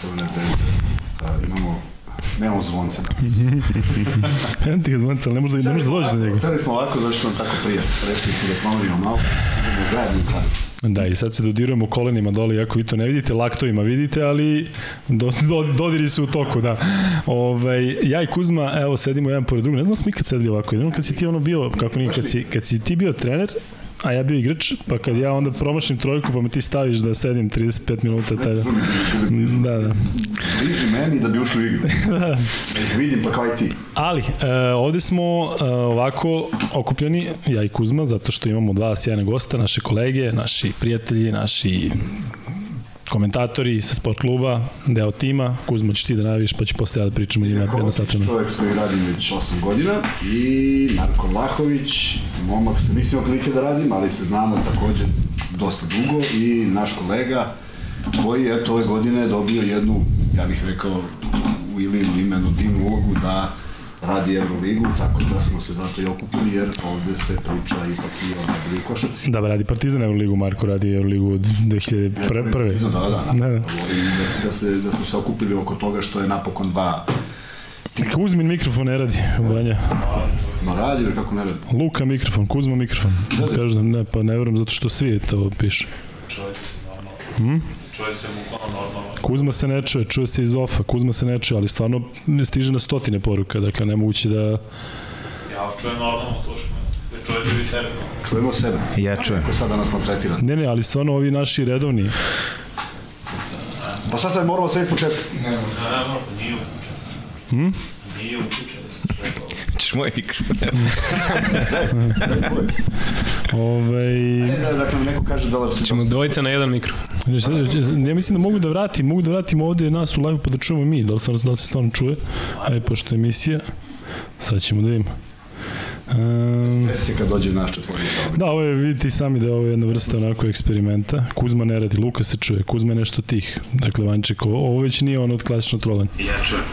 Crvene zvezde. Uh, imamo Nemamo zvonce danas. Evo ti ga zvonca, ali ne možda, ne možda dođeš do njega. Sada smo ovako zato što nam tako prija. Rešili smo da promenimo malo. Idemo zajedno u kadu. Da, i sad se dodirujemo kolenima dole, iako vi to ne vidite, laktovima vidite, ali do, do, dodiri su u toku, da. Ovaj, ja i Kuzma, evo, sedimo jedan pored drugog, ne znam da smo ikad sedeli ovako, jednom kad si ti ono bio, kako nije, kad si, kad si ti bio trener, a ja bio igrač, pa kad ja onda promašim trojku, pa me ti staviš da sedim 35 minuta, taj da. Da, da. Bliži meni da bi ušli u igru. Da vidim pa kao i ti. Ali, e, ovde smo e, ovako okupljeni, ja i Kuzma, zato što imamo dva sjajna gosta, naše kolege, naši prijatelji, naši komentatori sa sport kluba, deo tima, Kuzmo ćeš ti da naviš, pa ću posle ja da pričam o njima jedno satrano. Čovjek s koji radi već 8 godina i Marko Vlahović, momak što nisam prilike da radim, ali se znamo takođe dosta dugo i naš kolega koji je to ove godine dobio jednu, ja bih rekao, u ili imenu divnu ulogu da radi Euroligu, tako da smo se zato i okupili, jer ovde se priča ipak i o najbolji košarci. Da, radi Partizan Euroligu, Marko radi Euroligu od 2001. Da, da, da. da. da. Da, se, da smo se okupili oko toga što je napokon dva Kuzmin mikrofon ne radi, Banja. Ma radi, ili kako ne radi? Luka mikrofon, Kuzma mikrofon. Da, da ne, pa ne verujem zato što svi to piše. Čovjek se normalno. Hmm? Čuje se mu kao normalno. Kuzma se ne čuje, čuje se iz ofa, Kuzma se ne čuje, ali stvarno stiže na stotine poruka, dakle nemoguće da... Ja čujem normalno, slušam. Čujete vi sebe? Čujemo sebe. Ja čujem. Ko sada nas maltretira. Ne, ne, ali stvarno ovi naši redovni. Pa sad sad moramo sve ispočetka. Ne, ne, ne, nije uključeno. Hm? Nije uključeno. Češ moj mikrofon. Ove... Dakle, neko kaže da se... Ćemo dvojica na jedan mikrofon. Ja mislim da mogu da vratim, mogu da vratim ovde nas u live pa da čujemo mi, da li, stvarno, da li se stvarno čuje. Ajde, pošto je emisija, sad ćemo da vidimo. Um, se kad dođe naš četvorni Da, ovo je, vidite i sami da je ovo jedna vrsta onako eksperimenta. Kuzma ne radi, Luka se čuje, Kuzma je nešto tih. Dakle, Vanček, ovo već nije ono od klasično trolanja. Ja čujem,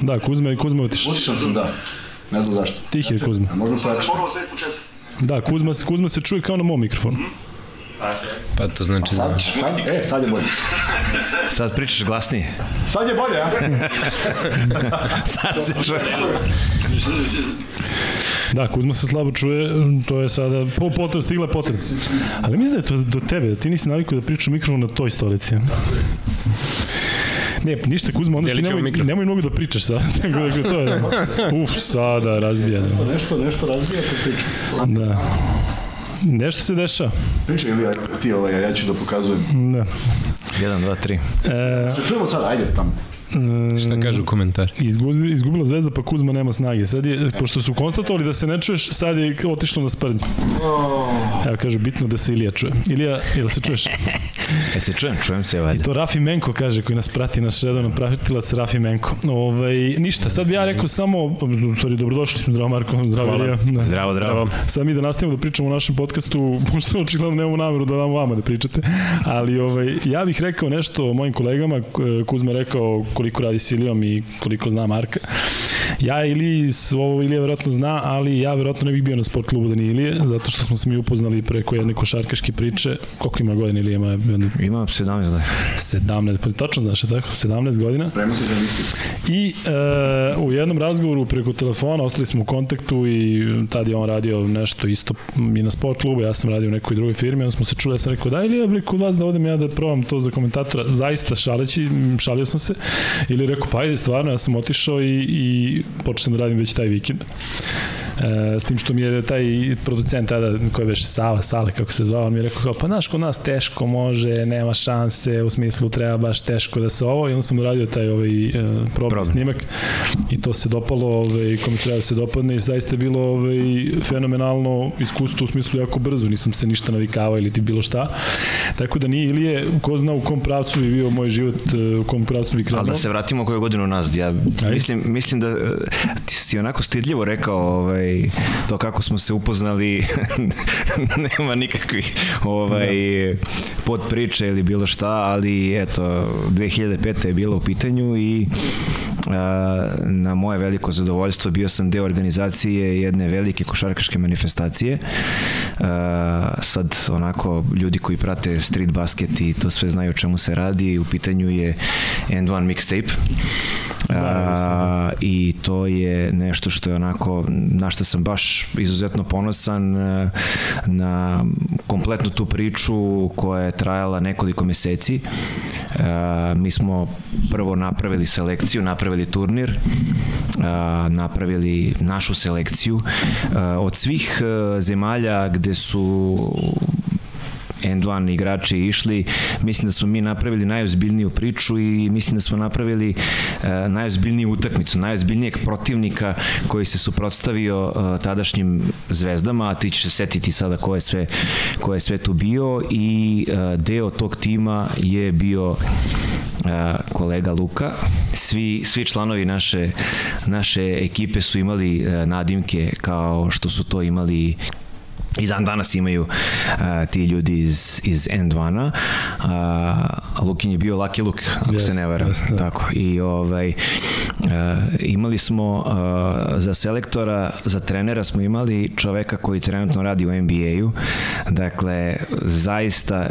Da, Kuzma i Kuzma otišao. Otišao sam, da. Ne znam zašto. Tih je Kuzma. A možemo sad... Moramo sve ispočetka. Da, Kuzma, Kuzma se čuje kao na mom mikrofonu. Pa to znači sad, da... Sad, e, sad je bolje. Sad pričaš glasnije. Sad je bolje, a? sad se čuje. Da, Kuzma se slabo čuje, to je sada po potreb, stigla potreb. Ali mislim da je to do tebe, da ti nisi navikao da pričaš mikrofon na toj stolici. Ne, pa ništa Kuzma, onda ti nemoj, nemoj mnogo da pričaš sad. dakle, to je, uf, sada razbija. Nešto, nešto, nešto razbija kad pričam. Da. Nešto se dešava. Pričaj ili ti ovaj, ja ću da pokazujem. Da. 1, 2, 3. E, Se čujemo sad, ajde tamo. Šta kažu komentar? Izgubila, izgubila zvezda pa Kuzma nema snage. Sad je, pošto su konstatovali da se ne čuješ, sad je otišlo na sprdnju. Oh. Evo kažu, bitno da se Ilija čuje. Ilija, jel se čuješ? E se čujem, čujem se valjda. I to Rafi Menko kaže, koji nas prati, naš redovno pratilac Rafi Menko. Ovaj, ništa, sad bi ja rekao samo, stvari, dobrodošli smo, zdravo Marko, zdravo Ilija. Da. Zdravo, zdravo. Sad mi da nastavimo da pričamo o našem podcastu, pošto očigledno nemamo nameru da damo vama da pričate, ali ovaj, ja bih rekao nešto o mojim kolegama, Kuzma rekao koliko radi s Ilijom i koliko zna Marka. Ja ili ovo Ilija verovatno zna, ali ja verovatno ne bih bio na sport klubu da nije Ilije, zato što smo se mi upoznali preko jedne košarkaške priče. Koliko ima godina Ilija? Ima, ima 17 godina. 17, pa točno znaš, tako? 17 godina. Prema se da misli. I e, u jednom razgovoru preko telefona ostali smo u kontaktu i tad je on radio nešto isto i na sport klubu, ja sam radio u nekoj drugoj firmi, onda smo se čuli, ja sam rekao, da ili je kod vas da odem ja da probam to za komentatora, zaista šaleći, šalio sam se, ili rekao, pa ajde, stvarno, ja sam otišao i, i počeo sam da radim već taj vikend. E, s tim što mi je taj producent tada, koji je već Sava, Sale, kako se zvao, on mi je rekao kao, pa znaš, kod nas teško može, nema šanse, u smislu treba baš teško da se ovo, i onda sam uradio taj ovaj, e, probni snimak i to se dopalo, ovaj, kome treba da se dopadne i zaista je bilo ovaj, fenomenalno iskustvo u smislu jako brzo, nisam se ništa navikavao ili ti bilo šta. Tako da nije Ilije, ko zna u kom pravcu bi bio moj život, e, u kom pravcu bi krenuo. Ali da se vratimo koju godinu nazad, ja mislim, mislim da e, ti si onako stidljivo rekao ovaj, to kako smo se upoznali nema nikakvih ovaj, pod priče ili bilo šta, ali eto, 2005. je bilo u pitanju i a, na moje veliko zadovoljstvo bio sam deo organizacije jedne velike košarkaške manifestacije. A, sad onako ljudi koji prate street basket i to sve znaju o čemu se radi, u pitanju je End One Mixtape. A, I to je nešto što je onako, na što sam baš izuzetno ponosan e, na kompletnu tu priču koja je trajala nekoliko meseci. A, mi smo prvo napravili selekciju, napravili turnir, a, napravili našu selekciju. A, od svih zemalja gde su N2 igrači išli, mislim da smo mi napravili najozbiljniju priču i mislim da smo napravili uh, najozbiljniju utakmicu, najozbiljnijeg protivnika koji se suprotstavio uh, tadašnjim zvezdama, a ti ćeš se setiti sada ko je sve, ko je sve tu bio i uh, deo tog tima je bio uh, kolega Luka. Svi, svi članovi naše, naše ekipe su imali uh, nadimke kao što su to imali i dan danas imaju uh, ti ljudi iz, iz N2-a. Uh, Lukin je bio Lucky Luke, ako yes, se ne varam. Yes, Tako. I ovaj, uh, imali smo uh, za selektora, za trenera smo imali čoveka koji trenutno radi u NBA-u. Dakle, zaista,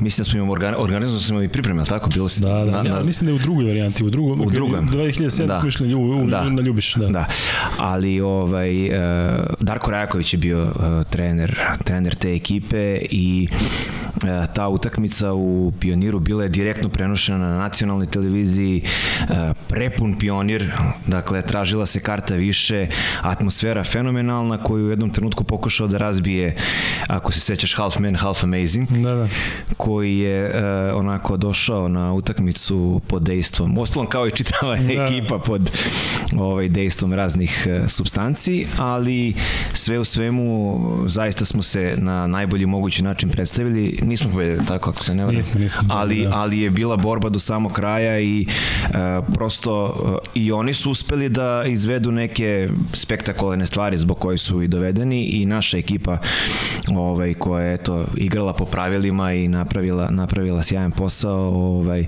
mislim da smo imali organ, organizovano smo i pripreme, tako? Bilo si, da, da, na, ja, na, mislim da je u drugoj varijanti, u drugom. U drugom. 2007 da. smo išli u, u, da. na Ljubiš. Da. da. Ali ovaj, uh, Darko Rajaković je bio uh, trener trener, trener te ekipe i ta utakmica u Pioniru bila je direktno prenošena na nacionalnoj televiziji, e, prepun pionir, dakle tražila se karta više, atmosfera fenomenalna koju u jednom trenutku pokušao da razbije, ako se sećaš Half Man, Half Amazing, da, da. koji je e, onako došao na utakmicu pod dejstvom, ostalom kao i čitava da. ekipa pod ovaj, dejstvom raznih e, substanci, ali sve u svemu zaista smo se na najbolji mogući način predstavili, nismo pobedili tako ako se ne varam, nismo, nismo, ali, da. ali je bila borba do samog kraja i e, prosto e, i oni su uspeli da izvedu neke spektakularne stvari zbog koje su i dovedeni i naša ekipa ovaj, koja je eto, igrala po pravilima i napravila, napravila sjajan posao ovaj, e,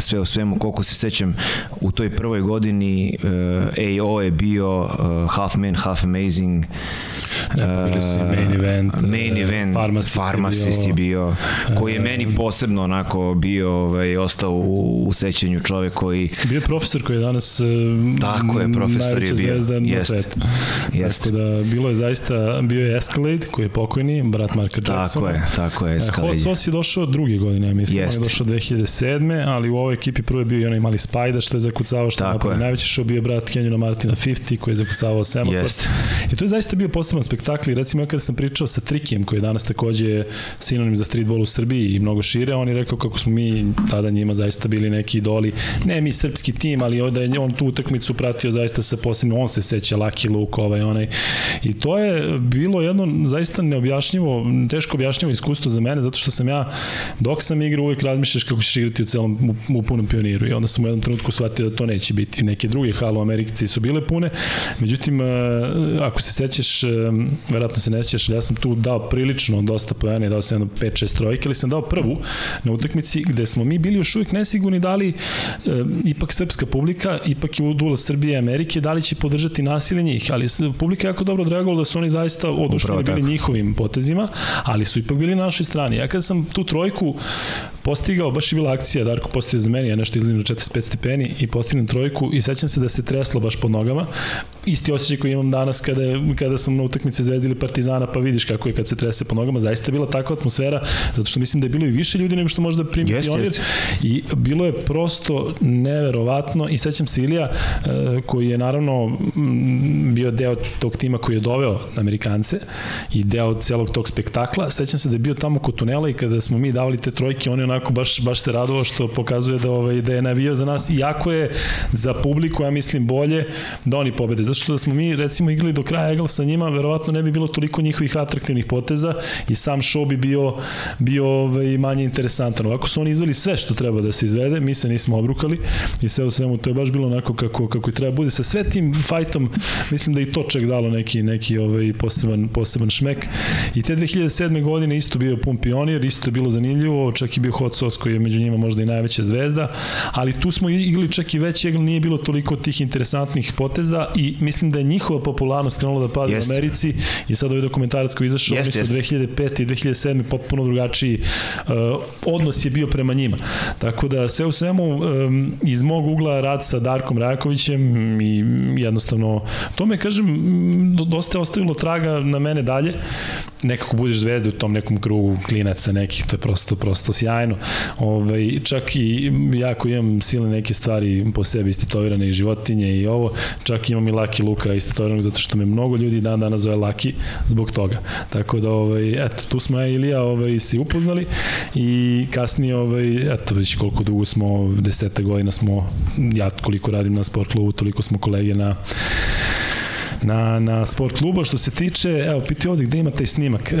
sve u svemu koliko se sećam u toj prvoj godini e, AO je bio e, half man, half amazing Ne, pa bili su main event. Main event, Pharmacist, Pharmacist je bio, je bio koji je meni posebno onako bio, ovaj, ostao u, u sećanju čovek koji... Bio je profesor koji je danas Tako je, profesor je bio. zvezda na jest, svetu. Jest. Tako da, bilo je zaista, bio je Escalade koji je pokojni, brat Marka Jacksona. Tako je, tako je, Escalade. Hot Sauce je došao druge godine, ja mislim, jest. on je došao 2007. ali u ovoj ekipi prvo je bio i onaj mali Spajda što je zakucavao, što je najveći što bio brat Kenjuna Martina 50 koji je zakucavao Semafor. I to je zaista bio poseban spektakl i recimo ja kada sam pričao sa Trikijem koji je danas takođe sinonim za streetball u Srbiji i mnogo šire, on je rekao kako smo mi tada njima zaista bili neki idoli, ne mi srpski tim, ali da je on tu utakmicu pratio zaista sa posebno, on se seća Lucky Luke, ovaj, onaj. I to je bilo jedno zaista neobjašnjivo, teško objašnjivo iskustvo za mene, zato što sam ja, dok sam igrao, uvek razmišljaš kako ćeš igrati u celom, u, u punom pioniru. I onda sam u jednom trenutku shvatio da to neće biti. Neke druge hale u Americi su bile pune, međutim, eh, ako se sećaš, eh, verovatno se nećeš, ja sam tu dao prilično dosta pojene, dao sam jedno 5-6 trojke, ali sam dao prvu na utakmici gde smo mi bili još uvijek nesigurni da li e, ipak srpska publika, ipak je udula Srbije i Amerike, da li će podržati nasilje njih, ali publika je jako dobro odreagovala da su oni zaista odušeni bili njihovim potezima, ali su ipak bili na našoj strani. Ja kada sam tu trojku postigao, baš je bila akcija, Darko postavio za meni, ja nešto izlazim na 45 stepeni i postignem trojku i sećam se da se treslo baš pod nogama. Isti osjećaj koji imam danas kada, kada sam na utakmice zvezdili Partizana, pa vidiš kako je kad se trese po nogama, zaista je bila takva atmosfera, zato što mislim da je bilo i više ljudi nego što možda primi yes, pionir. Yes. I bilo je prosto neverovatno i sećam se Ilija, e, koji je naravno bio deo tog tima koji je doveo Amerikance i deo celog tog spektakla. Sećam se da je bio tamo kod tunela i kada smo mi davali te trojke, on je onako baš, baš se radovao što pokazuje da, ovaj, da je navijao za nas, iako je za publiku, ja mislim, bolje da oni pobede. Zato što da smo mi, recimo, igrali do kraja Egal sa njima, verovatno ne bi bilo toliko njihovih atraktivnih poteza i sam show bi bio bio ovaj, manje interesantan. Ovako su oni izveli sve što treba da se izvede, mi se nismo obrukali i sve u svemu to je baš bilo onako kako, kako i treba bude. Sa sve tim fajtom mislim da i to čak dalo neki, neki ovaj, poseban, poseban šmek. I te 2007. godine isto bio pun pionir, isto je bilo zanimljivo, čak i bio Hot Sauce koji je među njima možda i najveća zvezda, ali tu smo igrali čak i veći igl, nije bilo toliko tih interesantnih poteza i mislim da je njihova popularnost krenula da pada u Americi i sad ovaj dokumentarac koji izašao, oni su 2005. i 2007. potpuno drugačiji uh, odnos je bio prema njima. Tako da sve u svemu um, iz mog ugla rad sa Darkom Rajakovićem i jednostavno to me kažem dosta je ostavilo traga na mene dalje nekako budeš zvezda u tom nekom krugu klinaca nekih, to je prosto, prosto sjajno. Ovaj, čak i ja ko imam silne neke stvari po sebi istitovirane i životinje i ovo, čak imam i Laki Luka istitoviranog zato što me mnogo ljudi dan danas zove Laki zbog toga. Tako da, ovaj, eto, tu smo ja Ilija ovaj, se upoznali i kasnije, ovaj, eto, već koliko dugo smo, deseta godina smo, ja koliko radim na sport klubu, toliko smo kolege na na, na sport kluba. Što se tiče, evo, piti ovde gde ima taj snimak. E,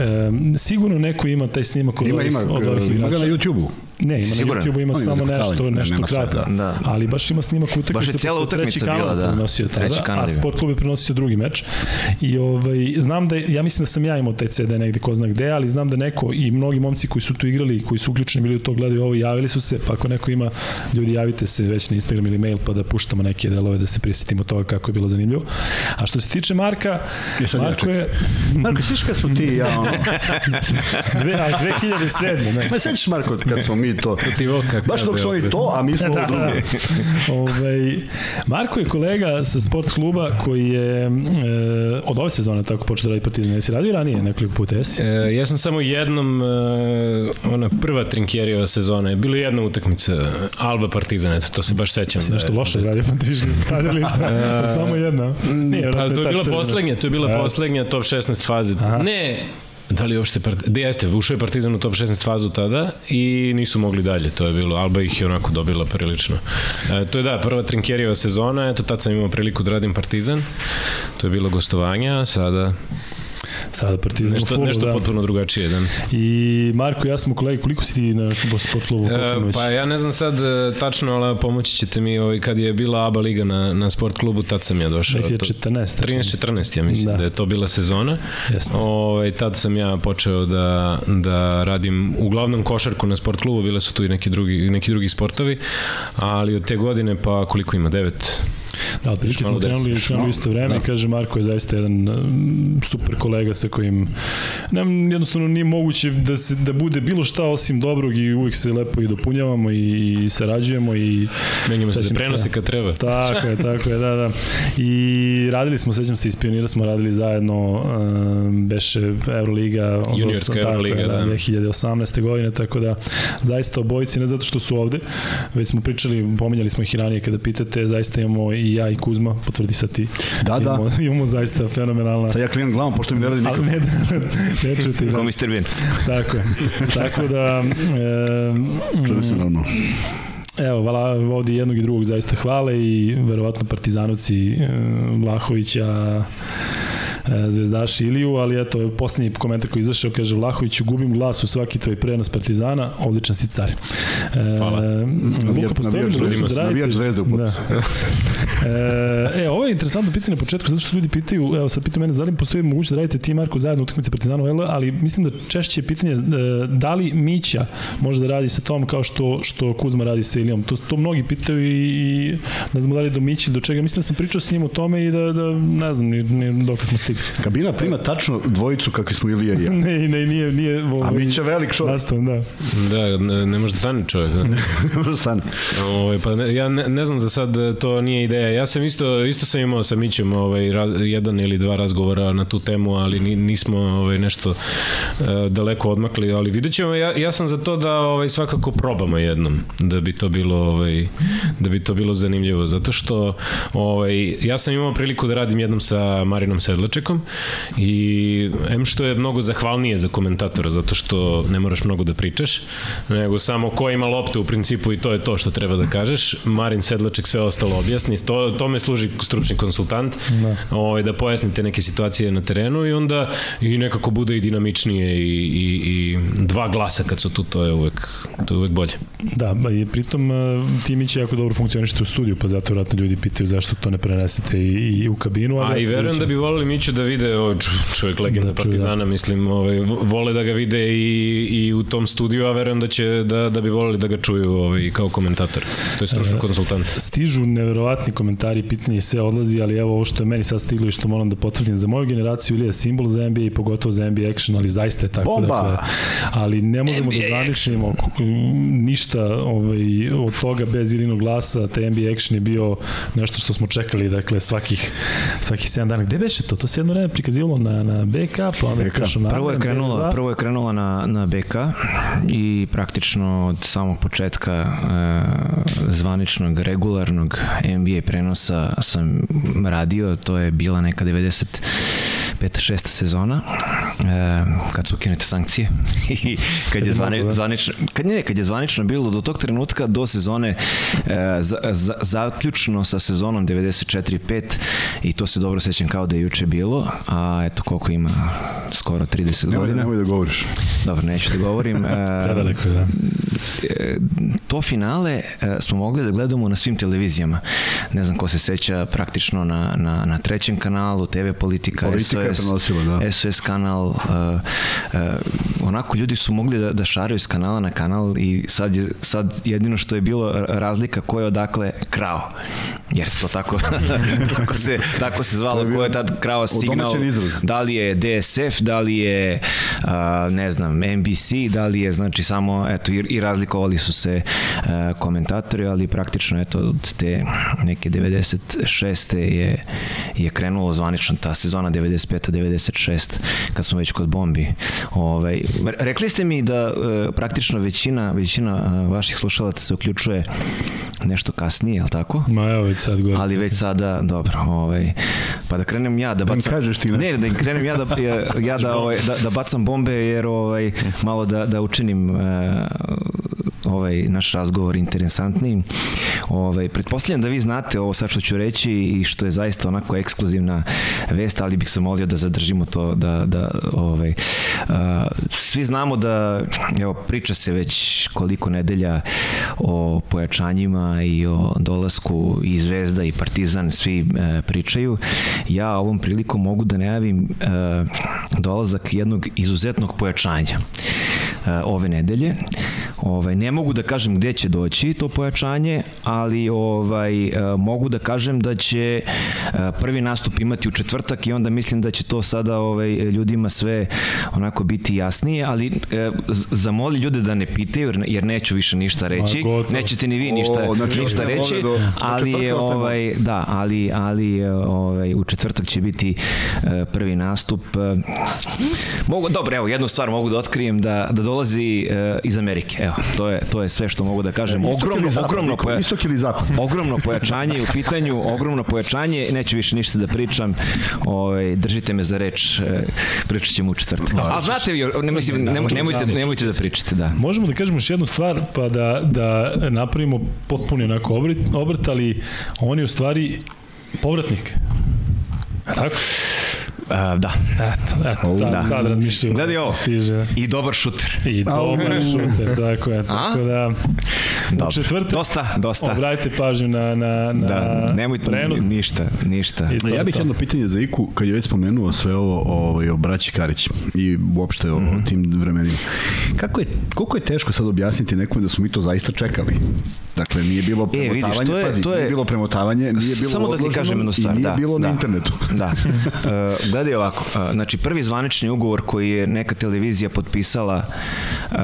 sigurno neko ima taj snimak od ima, ovih, ima, od ovih igrača. Ima ga na YouTube-u. Ne, ima Siguran. na YouTube ima samo nešto, nešto kratko. Da. da. Ali baš ima snimak utakmice. Baš je cijela utakmica bila, da. Prenosio tada, kanal, a Sport klub je prenosio drugi meč. I ovaj, znam da, ja mislim da sam ja imao taj CD negde, ko zna gde, ali znam da neko i mnogi momci koji su tu igrali, koji su uključeni bili u to, gledaju ovo, javili su se, pa ako neko ima, ljudi javite se već na Instagram ili mail, pa da puštamo neke delove da se prisetimo toga kako je bilo zanimljivo. A što se tiče Marka, Marko je... Marko, sviš kad smo ti i ja, ono... Dve, a, 2007. Ne. Ma sećaš Marko kad smo mi to... kako Baš dok su oni to, a mi smo da, drugi. Da. Ove, ovaj, Marko je kolega sa sport kluba koji je e, od ove sezone tako počeo da radi Partizan. Jesi radio ranije nekoliko puta, jesi? E, ja sam samo jednom, e, ona prva trinkjerijeva sezona, je bilo jedna utakmica, Alba Partizan, eto, to se baš sećam. Si da nešto loše radio, pa ti viš stavljali samo jedna. Nije, pa, to je bila poslednja, to je bila poslednja top 16 faze. Aha. Ne, Da li uopšte Partizan? Da jeste, ušao je Partizan u top 16 fazu tada i nisu mogli dalje, to je bilo. Alba ih je onako dobila prilično. E, to je da, prva Trinkerijeva sezona, eto tad sam imao priliku da radim Partizan. To je bilo gostovanja, sada Sada Partizan nešto, full, nešto da. potpuno drugačije, da. I Marko, ja smo kolegi, koliko si ti na sport klubu? E, pa ja ne znam sad e, tačno, ali pomoći ćete mi ovaj, kad je bila ABA liga na, na sport klubu, tad sam ja došao. 2014. 13-14, ja mislim da. da je to bila sezona. Jeste. Ovaj, tad sam ja počeo da, da radim uglavnom košarku na sport klubu, bile su tu i neki drugi, neki drugi sportovi, ali od te godine pa koliko ima, 9 Da, otprilike smo krenuli, krenuli isto vreme da. i kaže Marko je zaista jedan super kolega sa kojim nam jednostavno nije moguće da se da bude bilo šta osim dobrog i uvijek se lepo i dopunjavamo i, i sarađujemo i menjamo se za prenose kad treba. Tako je, tako je, da, da. I radili smo, sećam se, iz Pionira smo radili zajedno, um, beše Euroliga, juniorska Euroliga, da, da. 2018. godine, tako da zaista obojici, ne zato što su ovde, već smo pričali, pominjali smo ih i ranije kada pitate, zaista imamo i ja i Kuzma, potvrdi sa ti. Da, da. Imamo, imamo zaista fenomenalna... Sad ja klijam glavom, pošto mi ne radi mikrofon. Ne, ne, ne, ne čuti. Da. Ko Mr. Bean. Tako je. Tako da... E, Čujem se normalno. Evo, vala, ovdje jednog i drugog zaista hvale i verovatno partizanovci e, Vlahovića, E, zvezdaši Iliju, ali eto, poslednji komentar koji izašao, kaže Vlahoviću, gubim glas u svaki tvoj prenos Partizana, odličan si car. E, Hvala. Luka, postoji mogućnost da radite... zvezde u da. e, e, ovo je interesantno pitanje na početku, zato što ljudi pitaju, evo sad pitaju mene, da li postoji mogućnost da radite ti Marko zajedno utakmice Partizana L, ali mislim da češće je pitanje da li Mića može da radi sa tom kao što, što Kuzma radi sa Ilijom. To, to mnogi pitaju i, i ne znam da li do Mića ili do čega. Mislim da sam pričao s njim o tome i da, da ne znam ni, ni dok smo stigli. Kabina prima tačno dvojicu kakvi smo Ilija i ja. ne, ne, nije, nije. Ovaj, A Mića velik čovjek. Nastav, da. Da, ne, ne može da stane čovjek. Da. ne može da stane. Ovaj, pa ne, ja ne, ne znam za sad, e, to nije ideja. Ja sam isto, isto sam imao sa Mićem ovaj, raz, jedan ili dva razgovora na tu temu, ali nismo ovaj, nešto uh, daleko odmakli, ali vidjet ćemo, ja, ja sam za to da ovaj, svakako probamo jednom, da bi to bilo ovaj, da bi to bilo zanimljivo, zato što ovaj, ja sam imao priliku da radim jednom sa Marinom Sedlačekom i em što je mnogo zahvalnije za komentatora zato što ne moraš mnogo da pričaš nego samo ko ima loptu u principu i to je to što treba da kažeš Marin Sedlaček sve ostalo objasni to, to me služi stručni stručni konsultant, da. Ovaj, da pojasnite neke situacije na terenu i onda i nekako bude i dinamičnije i, i, i dva glasa kad su tu, to je uvek, to je uvek bolje. Da, ba, i pritom e, Timić jako dobro funkcionište u studiju, pa zato vratno ljudi pitaju zašto to ne prenesete i, i u kabinu. Ali A i verujem da bi volili Miću da vide, o, čovjek legenda da, Partizana, mislim, ovaj, vole da ga vide i, i u tom studiju, a verujem da će da, da bi volili da ga čuju ovaj, kao komentator. To je stručni konsultant. Stižu neverovatni komentari, pitanje i sve odlazi, ali evo ovo što je meni sad stiglo i što moram da potvrdim za moju generaciju ili je simbol za NBA i pogotovo za NBA action, ali zaista je tako. Bomba! Dakle, ali ne možemo NBA da zamislimo ništa ovaj, od toga bez ilinog glasa, te NBA action je bio nešto što smo čekali, dakle, svakih, svakih 7 dana. Gde beše to? To se jedno vreme prikazivalo na, na BK, pa onda BK. na prvo je krenula, prvo je krenula na, na BK i praktično od samog početka e, zvaničnog, regularnog NBA prenosa sam radio, to je bila neka 95. 6. sezona e, kad su ukinute sankcije i kad je zvani, da. zvanično kad ne, kad je zvanično bilo do tog trenutka do sezone e, za, za, zaključno sa sezonom 94-5 i to se dobro sećam kao da je juče bilo a eto koliko ima? Skoro 30 nemoj, godina. nemoj da govoriš. Dobro neću da govorim. E, Predaleko, da. E, to finale e, smo mogli da gledamo na svim televizijama. Ne znam ko se seća praktično na, na, na trećem kanalu TV Politika, Politika SOS, prenosila, da. SOS kanal uh, onako ljudi su mogli da, da šaraju s kanala na kanal i sad, je, sad jedino što je bilo razlika ko je odakle krao jer se to tako tako se, tako se zvalo ko je tad krao signal da li je DSF da li je uh, ne znam NBC da li je znači samo eto i, i razlikovali su se uh, komentatori ali praktično eto od te neke 96. je je krenulo zvanično ta sezona 95-96 kad smo već kod bombi. Ovaj, rekli ste mi da e, praktično većina, većina e, vaših slušalaca se uključuje nešto kasnije, je li tako? Ma evo već sad gore. Ali već sada, dobro, ovaj, pa da krenem ja da bacam... Da kažeš ti Ne, da im krenem ja da, ja, ja da, ovaj, da, da bacam bombe jer ovaj, malo da, da učinim uh, ovaj naš razgovor interesantniji. Ovaj pretpostavljam da vi znate ovo sad što ću reći i što je zaista onako ekskluzivna vest, ali bih se molio da zadržimo to da da ovaj uh, svi znamo da evo priča se već koliko nedelja o pojačanjima i o dolasku i Zvezda i Partizan svi uh, pričaju. Ja ovom prilikom mogu da najavim uh, dolazak jednog izuzetnog pojačanja ove nedelje. Ovaj ne mogu da kažem gde će doći to pojačanje, ali ovaj e, mogu da kažem da će e, prvi nastup imati u četvrtak i onda mislim da će to sada ovaj ljudima sve onako biti jasnije, ali e, zamoli ljude da ne pitaju jer neću više ništa reći. Nećete ni vi ništa o, znači, ništa reći, do, ali do ovaj da, ali ali ovaj u četvrtak će biti prvi nastup. Mogu dobro, evo jednu stvar mogu da otkrijem da da dolazi iz Amerike. Evo, to je to je sve što mogu da kažem. Ogromno, zapad, ogromno, poja... istok ili zapad. ogromno pojačanje u pitanju, ogromno pojačanje, neću više ništa da pričam, ovaj, držite me za reč, e, pričat ćemo u četvrtak. A znate, ne, mislim, ne, nemojte, nemojte da pričate, da. Možemo da kažemo još jednu stvar, pa da, da napravimo potpuno onako obrt, obrt, ali on je u stvari povratnik. Tako? Uh, da. Eto, eto, sad, da. sad razmišljaju. Gledaj ovo. Stiže. I dobar šuter. I dobar šuter, tako je. Tako da, Dobro. četvrtak, dosta, dosta. obratite pažnju na, na, na da, nemojte, prenos. Ništa, ništa. to, ja bih to. jedno pitanje za Iku, kad je već spomenuo sve ovo ovaj, o braći Karić i uopšte o, mm -hmm. o tim vremenima. Kako je, koliko je teško sad objasniti nekom da smo mi to zaista čekali? Dakle, nije bilo premotavanje, e, vidiš, to je, pazi, to je, nije bilo premotavanje, nije bilo Samo da ti kažem jednu stvar, i nije da, bilo da, na internetu. Da. Uh, gledaj ovako, uh, znači prvi zvanični ugovor koji je neka televizija potpisala uh,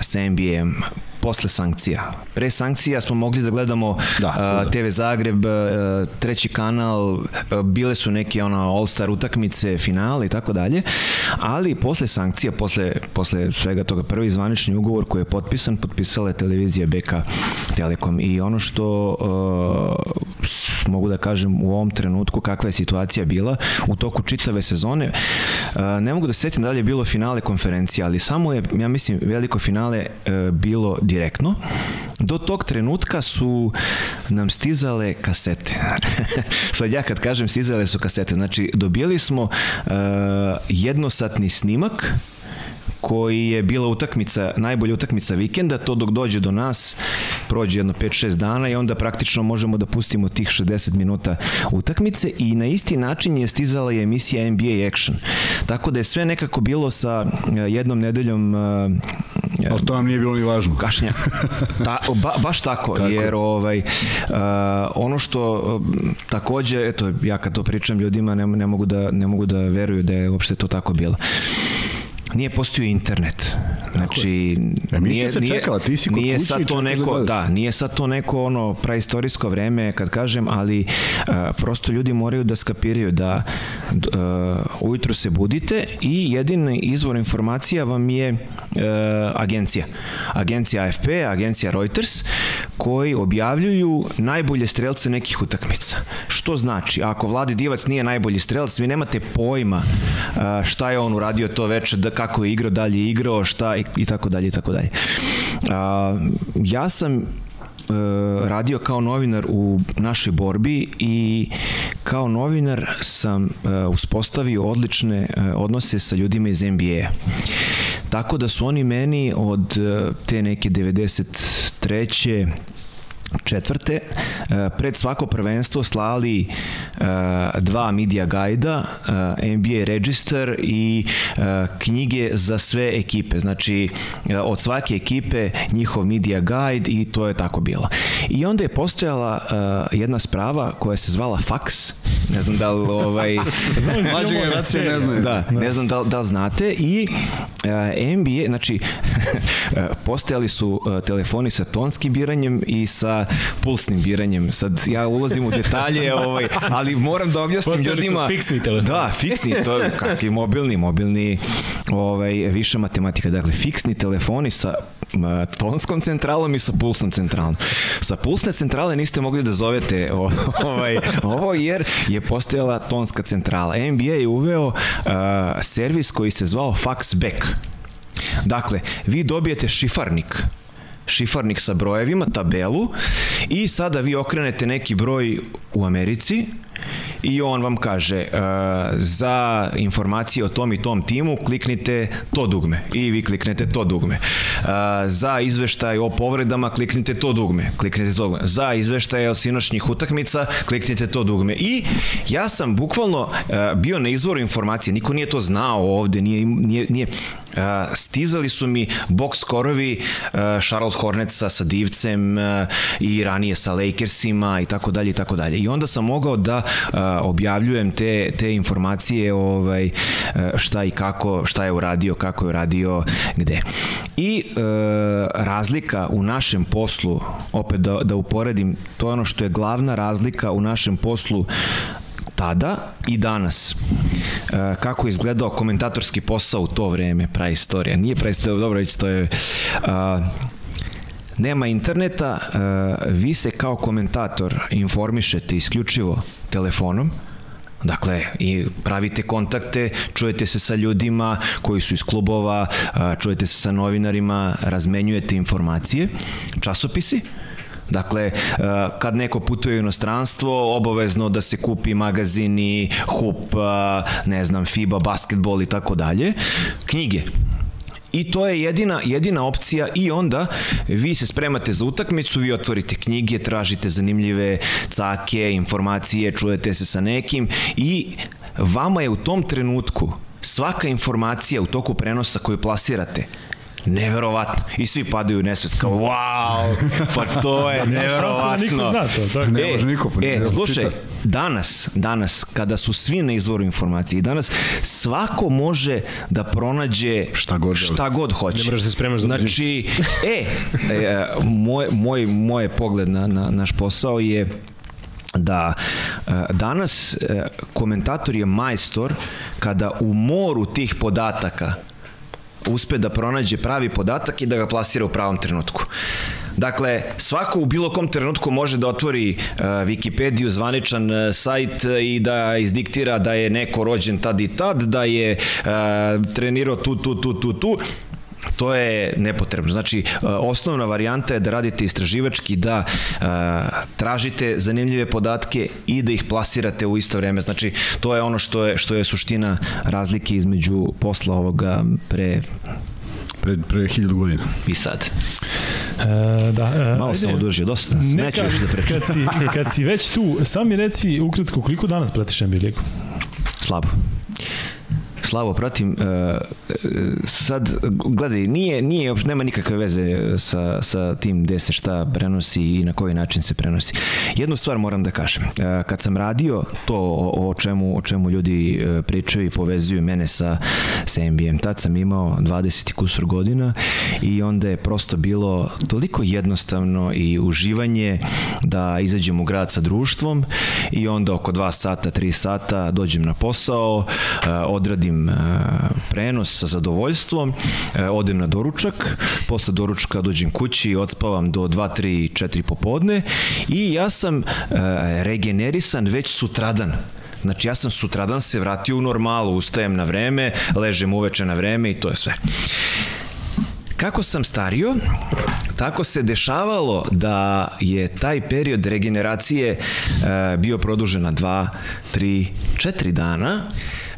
sa NBA-em posle sankcija. Pre sankcija smo mogli da gledamo da, uh, TV Zagreb, uh, treći kanal, uh, bile su neke ono All-Star utakmice, finale i tako dalje, ali posle sankcija, posle, posle svega toga prvi zvanični ugovor koji je potpisan, potpisala je televizija BK Telekom i ono što uh, mogu da kažem u ovom trenutku kakva je situacija bila u toku čitave sezone, uh, ne mogu da setim da li je bilo finale konferencije, ali samo je, ja mislim, veliko finale uh, bilo direktno. Do tog trenutka su nam stizale kasete. Sad ja kad kažem stizale su kasete, znači dobijali smo uh, jednosatni snimak koji je bila utakmica, najbolja utakmica vikenda, to dok dođe do nas prođe jedno 5-6 dana i onda praktično možemo da pustimo tih 60 minuta utakmice i na isti način je stizala i emisija NBA Action. Tako da je sve nekako bilo sa eh, jednom nedeljom uh, Ali to nam nije bilo ni važno. kašnja. Ta, ba, baš tako, tako, jer ovaj, uh, ono što uh, takođe, eto, ja kad to pričam ljudima ne, ne, mogu da, ne mogu da veruju da je uopšte to tako bilo nije postojao internet. Znači, nije, se čekala, ti si kod nije sad to da neko, da, nije sad to neko ono praistorijsko vreme kad kažem, ali uh, prosto ljudi moraju da skapiraju da uh, ujutru se budite i jedini izvor informacija vam je uh, agencija. Agencija AFP, agencija Reuters, koji objavljuju najbolje strelce nekih utakmica. Što znači, ako Vladi Divac nije najbolji strelac, vi nemate pojma uh, šta je on uradio to veče, da kako je igrao, dalje je igrao, šta i, tako dalje i tako dalje. Ja sam e, radio kao novinar u našoj borbi i kao novinar sam e, uspostavio odlične e, odnose sa ljudima iz NBA. Tako da su oni meni od te neke 93 četvrte, e, pred svako prvenstvo slali e, dva media gajda, e, NBA Register i knjige za sve ekipe. Znači, od svake ekipe njihov media guide i to je tako bilo. I onda je postojala jedna sprava koja se zvala fax, ne znam da li ovaj Mlađe generacije ne znaju. da, ne znam da, li- da li znate i NBA, znači postojali su telefoni sa tonskim biranjem i sa pulsnim biranjem. Sad ja ulazim u detalje, ovaj, ali moram da objasnim Postojali su ljudima. fiksni telefoni. Da, fiksni, to je kakvi mobilni, mobilni ovaj više matematika. Dakle, fiksni telefoni sa tonskom centralom i sa pulsnom centralom. Sa pulsne centrale niste mogli da zovete o- ovaj, ovo jer je postojala tonska centrala. NBA je uveo uh, servis koji se zvao faxback. Dakle, vi dobijete šifarnik šifarnik sa brojevima, tabelu i sada vi okrenete neki broj u Americi i on vam kaže uh, za informacije o tom i tom timu kliknite to dugme i vi kliknete to dugme. Uh, za izveštaj o povredama kliknite to dugme, kliknite to dugme. Za izveštaje o sinoćnih utakmica kliknite to dugme. I ja sam bukvalno uh, bio na izvoru informacije, niko nije to znao ovde, nije, nije, nije Uh, stizali su mi box skorovi uh, Charlotte Hornetsa sa Divcem uh, i ranije sa Lakersima i tako dalje i tako dalje. I onda sam mogao da objavljujem te, te informacije ovaj, uh, šta i kako, šta je uradio, kako je uradio, gde. I uh, razlika u našem poslu, opet da, da uporedim, to je ono što je glavna razlika u našem poslu tada i danas. E, kako je izgledao komentatorski posao u to vreme, praistorija. Nije praistorija, dobro reći, to je... A, nema interneta, e, vi se kao komentator informišete isključivo telefonom, Dakle, i pravite kontakte, čujete se sa ljudima koji su iz klubova, a, čujete se sa novinarima, razmenjujete informacije, časopisi, Dakle, e, kad neko putuje u inostranstvo, obavezno da se kupi magazini, HUP, ne znam, FIBA, basketbol i tako dalje. Knjige. I to je jedina, jedina opcija. I onda vi se spremate za utakmicu, vi otvorite knjige, tražite zanimljive cake, informacije, čujete se sa nekim i vama je u tom trenutku svaka informacija u toku prenosa koju plasirate neverovatno. I svi padaju u nesvest kao, wow, pa to je da niko neverovatno. zna to, tako. Ne može niko, pa ne e, slušaj, čita. danas, danas, kada su svi na izvoru informacije, danas svako može da pronađe Šta god želi. šta god hoće. Ne moraš da se spremaš za Znači, e, e, moj, moj, moj pogled na, na naš posao je da e, danas e, komentator je majstor kada u moru tih podataka uspe da pronađe pravi podatak i da ga plasira u pravom trenutku. Dakle, svako u bilo kom trenutku može da otvori uh, Wikipediju, zvaničan uh, sajt uh, i da izdiktira da je neko rođen tad i tad, da je uh, trenirao tu, tu, tu, tu, tu to je nepotrebno. Znači, e, osnovna varijanta je da radite istraživački, da e, tražite zanimljive podatke i da ih plasirate u isto vreme. Znači, to je ono što je, što je suština razlike između posla ovoga pre Pre, pre hiljadu godina. i sad. E, da, e, Malo sam odužio, dosta. Neću još da pričam. kad, si, kad si već tu, sam mi reci ukratko koliko danas pratiš NBA ligu? Slabo. Slavo, pratim, uh, sad, gledaj, nije, nije, nema nikakve veze sa, sa tim gde se šta prenosi i na koji način se prenosi. Jednu stvar moram da kažem. Uh, kad sam radio to o, o, čemu, o čemu ljudi pričaju i povezuju mene sa, sa NBA-em, tad sam imao 20 i kusur godina i onda je prosto bilo toliko jednostavno i uživanje da izađem u grad sa društvom i onda oko 2 sata, 3 sata dođem na posao, odradim uh, prenos sa zadovoljstvom, uh, odem na doručak, posle doručka dođem kući, odspavam do 2, 3, 4 popodne i ja sam uh, regenerisan već sutradan. Znači ja sam sutradan se vratio u normalu, ustajem na vreme, ležem uveče na vreme i to je sve. Kako sam stario, tako se dešavalo da je taj period regeneracije e, bio produžen na 2, 3, 4 dana.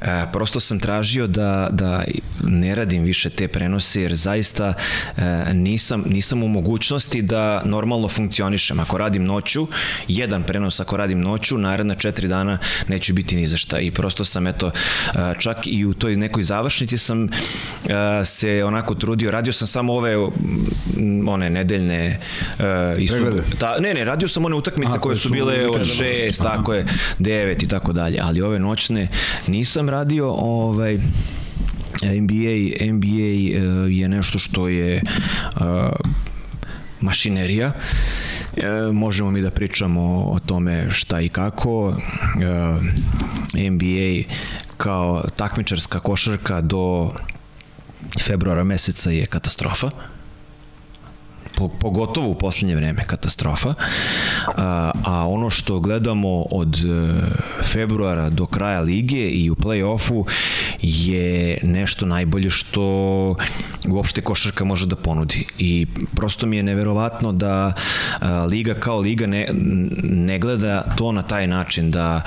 E, prosto sam tražio da, da ne radim više te prenose jer zaista e, nisam, nisam u mogućnosti da normalno funkcionišem. Ako radim noću, jedan prenos ako radim noću, naredna četiri dana neću biti ni za šta. I prosto sam eto e, čak i u toj nekoj završnici sam e, se onako trudio, radio sam samo ove one nedeljne uh, i su, ta, ne, ne, radio sam one utakmice A, koje su bile od šest, tako je, devet i tako dalje, ali ove noćne nisam radio, ovaj, NBA, NBA uh, je nešto što je uh, mašinerija. E, možemo mi da pričamo o tome šta i kako. E, NBA kao takmičarska košarka do februara meseca je katastrofa po, pogotovo u poslednje vreme katastrofa. A, a ono što gledamo od e, februara do kraja lige i u play-offu je nešto najbolje što uopšte košarka može da ponudi. I prosto mi je neverovatno da a, liga kao liga ne, ne gleda to na taj način da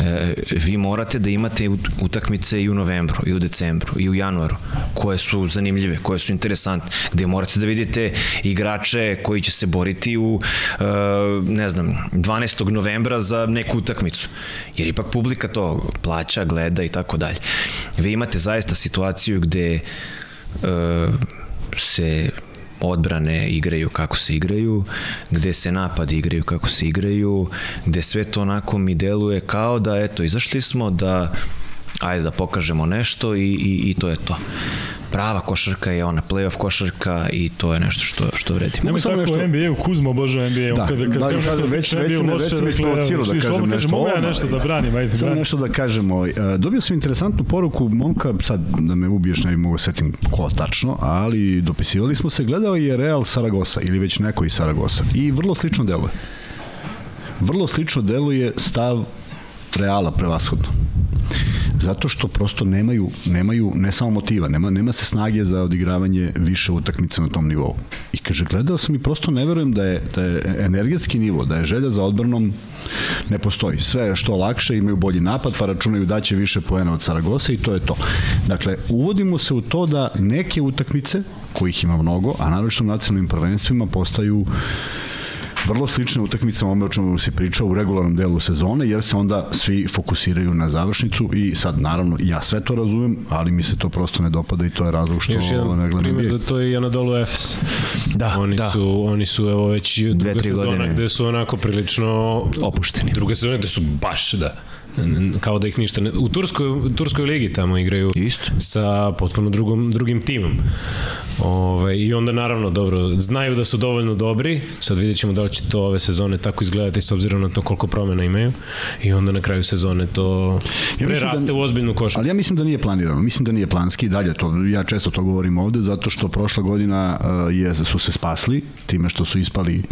e, vi morate da imate ut- utakmice i u novembru, i u decembru, i u januaru, koje su zanimljive, koje su interesantne, gde morate da vidite igrače koji će se boriti u, e, ne znam, 12. novembra za neku utakmicu. Jer ipak publika to plaća, gleda i tako dalje. Vi imate zaista situaciju gde e, se odbrane igraju kako se igraju, gde se napadi igraju kako se igraju, gde sve to onako mi deluje kao da eto izašli smo da ajde da pokažemo nešto i, i, i to je to. Prava košarka je ona playoff košarka i to je nešto što, što vredi. Nemoj samo tako nešto-. NBA-u, Kuzma obožava NBA. Da, kada, kada, da, sad neko već- već me- već me isprovocirao da kažem nešto Mogu ja odmah, nešto da da. branim, ajde. Samo nešto da kažemo. E, Dobio sam interesantnu poruku momka, sad da me ubiješ ne bi mogo setim ko tačno, ali dopisivali smo se, gledao je Real Saragosa ili već neko iz Saragosa i vrlo slično deluje. Vrlo slično deluje stav Reala prevashodno. Zato što prosto nemaju, nemaju ne samo motiva, nema, nema se snage za odigravanje više utakmica na tom nivou. I kaže, gledao sam i prosto ne verujem da je, da je energetski nivo, da je želja za odbranom ne postoji. Sve što lakše, imaju bolji napad, pa računaju da će više poena od Saragosa i to je to. Dakle, uvodimo se u to da neke utakmice, kojih ima mnogo, a naročito u nacionalnim prvenstvima, postaju vrlo slične utakmice ome o čemu se pričao u regularnom delu sezone, jer se onda svi fokusiraju na završnicu i sad naravno ja sve to razumem, ali mi se to prosto ne dopada i to je razlog što Još jedan ne gledam primjer NBA. za to je i Anadolu Efes. Da, oni da. Su, oni su evo već druga tri sezona godine. gde su onako prilično Opušteni. Druga sezona gde su baš, da kao da ih ništa ne... U Turskoj, u Turskoj ligi tamo igraju Isto. sa potpuno drugom, drugim timom. Ove, I onda naravno, dobro, znaju da su dovoljno dobri, sad vidjet ćemo da li će to ove sezone tako izgledati s obzirom na to koliko promena imaju i onda na kraju sezone to Ja mislim preraste da- u ozbiljnu košarku. Ali ja mislim da nije planirano, mislim da nije planski dalje to, ja često to govorim ovde, zato što prošla godina uh, je, su se spasli time što su ispali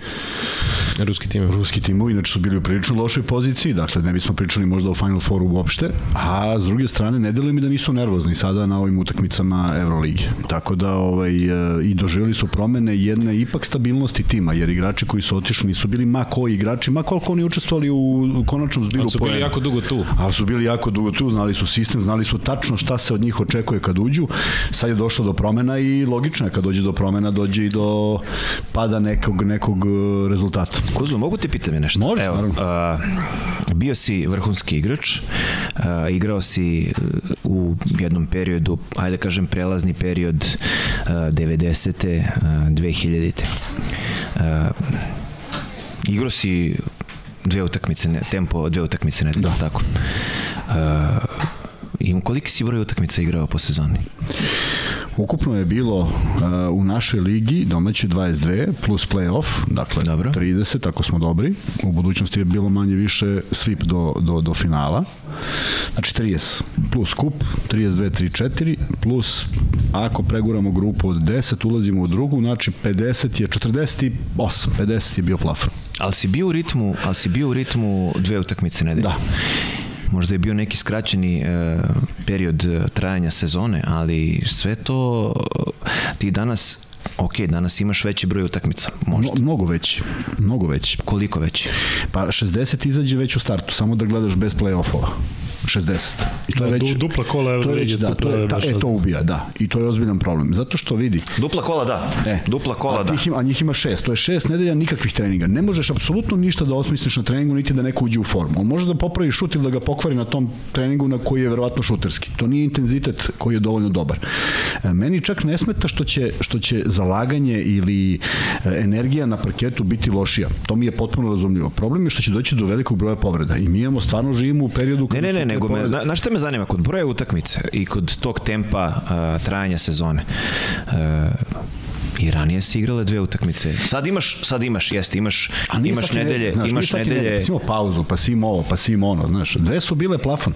Ruski tim. ruski timovi, inače su bili u prilično lošoj poziciji, dakle ne bismo pričali možda o Final Fouru uopšte, a s druge strane ne deluje mi da nisu nervozni sada na ovim utakmicama Euroligi. Tako da ovaj, e, i doživjeli su promene jedne ipak stabilnosti tima, jer igrači koji su otišli nisu bili ma koji igrači, ma koliko oni učestvovali u konačnom zbiru Ali su bili jako dugo tu. ali su bili jako dugo tu, znali su sistem, znali su tačno šta se od njih očekuje kad uđu. Sad je došlo do promena i logično je kad dođe do promena, dođe i do pada nekog, nekog e, rezultata. Kuzlo, mogu te pitam je nešto? Može, Evo, naravno. a, bio si vrhunski igrač, a, igrao si e, u jednom periodu, ajde da kažem prelazni period a, 90. a, 2000. A, igrao si dve utakmice, ne, tempo dve utakmice, ne, da. tako. A, I koliki si broj utakmica igrao po sezoni? Ukupno je bilo uh, u našoj ligi domaće 22 plus play-off, dakle Dobro. 30 ako smo dobri. U budućnosti je bilo manje više svip do, do, do finala. Znači 30 plus kup, 32, 34 plus ako preguramo grupu od 10 ulazimo u drugu, znači 50 je 48, 50 je bio plafon. Ali si bio u ritmu, ali si bio u ritmu dve utakmice nedelje. Da. Možda je bio neki skraćeni e, period e, trajanja sezone, ali sve to e, ti danas ok, danas imaš veći broj utakmica, možda. Mno, mnogo veći, mnogo veći. Koliko veći? Pa 60 izađe već u startu, samo da gledaš bez play-offova. 60. I to je Da, već, du- dupla kola to je već, Euroligi, da, to to je, je ta, e, to ubija, da. I to je ozbiljan problem. Zato što vidi, Dupla kola da. E, Dupla kola a, da. ima, a njih ima šest. To je šest nedelja nikakvih treninga. Ne možeš apsolutno ništa da osmisliš na treningu, niti da neko uđe u formu. On može da popravi šut ili da ga pokvari na tom treningu na koji je verovatno šuterski. To nije intenzitet koji je dovoljno dobar. E, meni čak ne smeta što će, što će zalaganje ili e, energija na parketu biti lošija. To mi je potpuno razumljivo. Problem je što će doći do velikog broja povreda. I mi imamo stvarno živimo u periodu Ne, kada ne, ne, te nego me, na, na šta me zanima, kod broja utakmice i kod tog tempa uh, trajanja sezone, uh, i ranije si igrale dve utakmice. Sad imaš, sad imaš, jeste, imaš, imaš nedelje, znaš, imaš nedelje, Pa si imao pauzu, pa si imao ovo, pa si imao ono, znaš. Dve su bile plafon.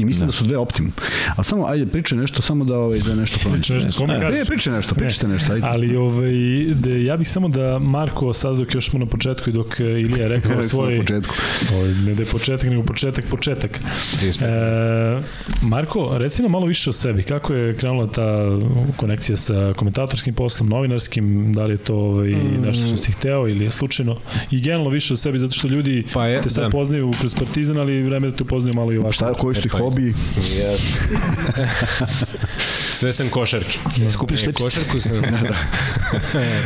I mislim da, da su dve optimum. Ali samo, ajde, pričaj nešto, samo da, ovaj, da nešto pronađeš. Pričaj nešto, kome Ne, kažeš? Ne, pričaj nešto, pričajte nešto, ajde. Ali ovaj, de, ja bih samo da Marko, sad dok još smo na početku i dok e, Ilija rekao smo na svoj... početku. Ovaj, ne da je početak, nego početak, početak. 35. E, Marko, reci nam malo više o sebi. Kako je krenula ta konekcija sa komentatorskim poslom, novinarskim? Da li je to ovaj, Mm. nešto što si hteo ili je slučajno? I generalno više o sebi, zato što ljudi Pa je, te sad da. poznaju kroz Partizan, ali vreme da te upoznaju malo i ovako. Šta, koji su ti Hobi? Sve sam košarke. skupljaš E, košarku sam...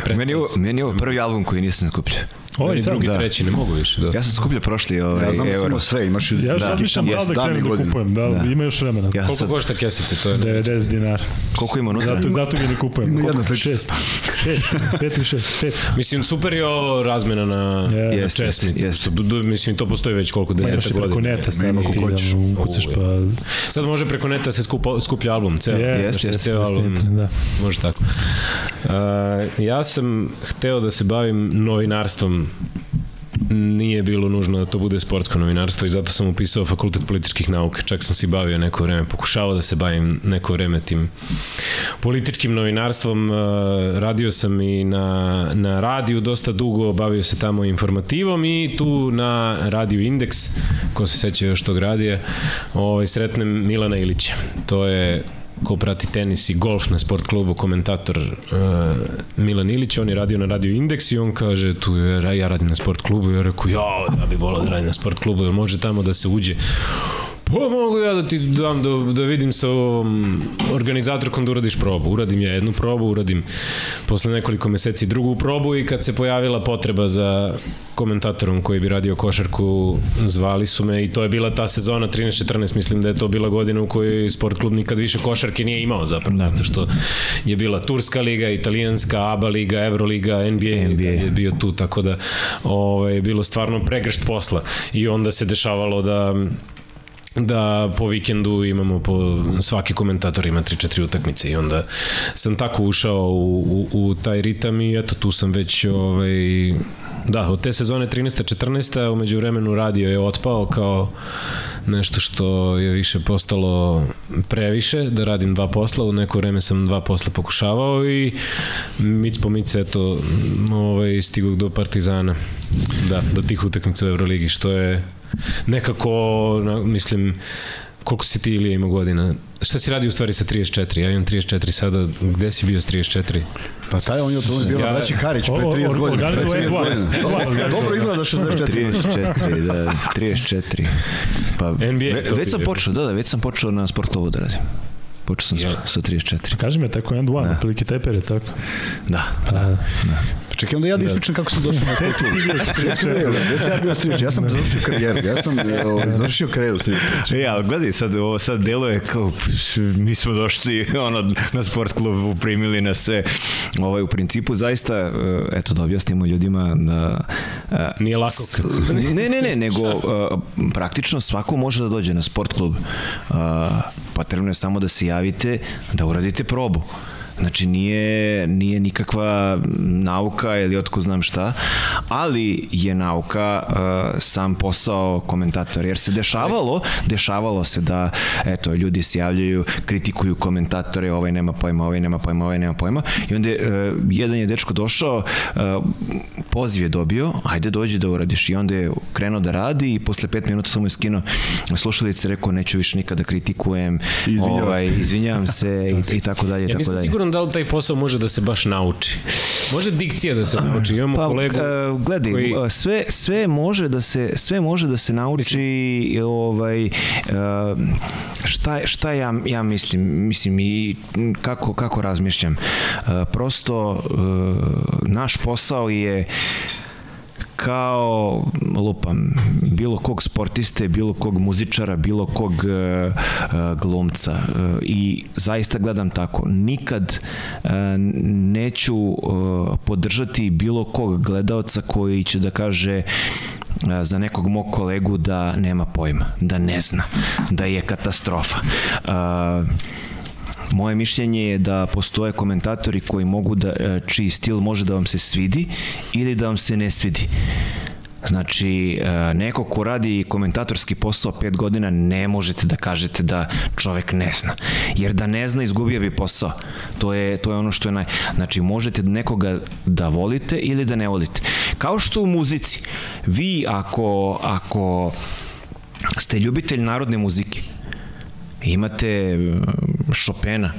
da. Meni je, meni je ovo prvi album koji nisam skupljao. Ovaj sad, drugi, da. treći, ne mogu više. Da. Ja sam skupljao prošli ovaj, Ja znam da euro. imao sve, imaš... Ja Da. razmišljam da da krenem da kupujem, da, Da. ima još vremena. Ja Koliko sad, košta kesice? To je 90 dinara. koliko ima unutra? Zato, zato ga ne kupujem. Ima jedna Koliko? sličica. Šest. Pet. Ili šest. Pet. Mislim, super je ovo razmena na Jeste, jeste, česmi. Što, mislim, to postoji već koliko Pa deseta i preko godina. neta sad Nema ti kako hoćeš. da ukucaš pa... Sad može preko neta se skupa, skuplja album, ceo. Jeste, Znači, jeste, ceo album. da. Može tako. Ja sam hteo da se bavim novinarstvom nije bilo nužno da to bude sportsko novinarstvo i zato sam upisao fakultet političkih nauka. Čak sam se bavio neko vreme, pokušavao da se bavim neko vreme tim političkim novinarstvom. Uh, Radio sam i na, na radiju dosta dugo, bavio se tamo informativom i tu na Radio Indeks, ko se seća još tog radija, ovaj, sretnem Milana Ilića. To je ko prati tenis i golf na sport klubu, komentator uh, Milan Ilić, on je radio na Radio Indeks i on kaže, tu je, ja radim na sport klubu, ja rekao, ja, ja bih volao da radim na sport klubu, jer može tamo da se uđe Pa mogu ja da ti dam da, da vidim sa ovom organizatorkom da uradiš probu. Uradim ja jednu probu, uradim posle nekoliko meseci drugu probu i kad se pojavila potreba za komentatorom koji bi radio košarku, zvali su me i to je bila ta sezona 13-14, mislim da je to bila godina u kojoj sport klub nikad više košarke nije imao zapravo, zato što je bila Turska liga, Italijanska, ABA liga, Euroliga, NBA, NBA. NBA. je bio tu, tako da ovaj, je bilo stvarno pregršt posla i onda se dešavalo da da po vikendu imamo po svaki komentator ima 3-4 utakmice i onda sam tako ušao u, u, u taj ritam i eto tu sam već ovaj Da, od te sezone 13-14, umeđu vremenu radio je otpao kao nešto što je više postalo previše, da radim dva posla, u neko vreme sam dva posla pokušavao i mic po mic, eto, ovaj, stigao do Partizana, da, do tih utakmica u Euroligi, što je nekako, na- mislim, koliko si ti Ilija ima godina? Šta si radio u stvari sa 34? Ja imam 34 sada, gde si bio s 34? Pa taj on je to bio Ja- Braći Karić pre O- o- 30 godina. Pre organizuje 30 N2. godina. N2 Dobro izgleda 64. 34, da, 34. Pa, NBA ve, već sam počeo, da, da, već sam počeo na sportlovu da radim. Počeo sam Ja. sa, sa 34. Kaži me, tako N2, da. otprilike taj period, tako? Da. A, Čekaj, onda ja da ispričam kako sam došao na to. Gde sam ja bio strič? Ja sam završio karijeru. Ja sam ovaj, završio karijeru strič. E, ali gledaj, sad, ovo sad deluje kao, pš, mi smo došli ono, na sport klub, primili nas sve. Ovaj, u principu, zaista, e, eto, da objasnimo ljudima da... e, Nije lako. s- Ne, ne, ne, nego e, praktično svako može da dođe na sport klub. E, Potrebno je samo da se javite, da uradite probu. Znači nije, nije nikakva nauka ili otko znam šta, ali je nauka uh, sam posao komentatora. Jer se dešavalo, dešavalo se da eto, ljudi se javljaju, kritikuju komentatore, ovaj nema pojma, ovaj nema pojma, ovaj nema pojma. I onda uh, jedan je dečko došao, uh, poziv je dobio, ajde dođi da uradiš. I onda je krenuo da radi i posle pet minuta sam mu je skinuo slušalice, rekao neću više nikada kritikujem, Izvinjavam ovaj, izvinjavam se i, i tako dalje. i Ja tako nisam dalje. Siguran da li taj posao može da se baš nauči. Može dikcija da se nauči. Imamo Pa, kolegu e, gledaj, koji... sve, sve može da se sve može da se nauči ovaj e, šta šta ja ja mislim mislim i kako kako razmišljam E, prosto naš posao je kao lupam bilo kog sportiste, bilo kog muzičara, bilo kog e, glumca e, i zaista gledam tako. Nikad e, neću e, podržati bilo kog gledaoca koji će da kaže za nekog mog kolegu da nema pojma, da ne zna, da je katastrofa. E, Moje mišljenje je da postoje komentatori koji mogu da, e, čiji stil može da vam se svidi ili da vam se ne svidi. Znači, e, neko ko radi komentatorski posao pet godina, ne možete da kažete da čovek ne zna. Jer da ne zna, izgubio bi posao. To je, to je ono što je naj... Znači, možete nekoga da volite ili da ne volite. Kao što u muzici. Vi, ako, ako ste ljubitelj narodne muzike, imate Chopina,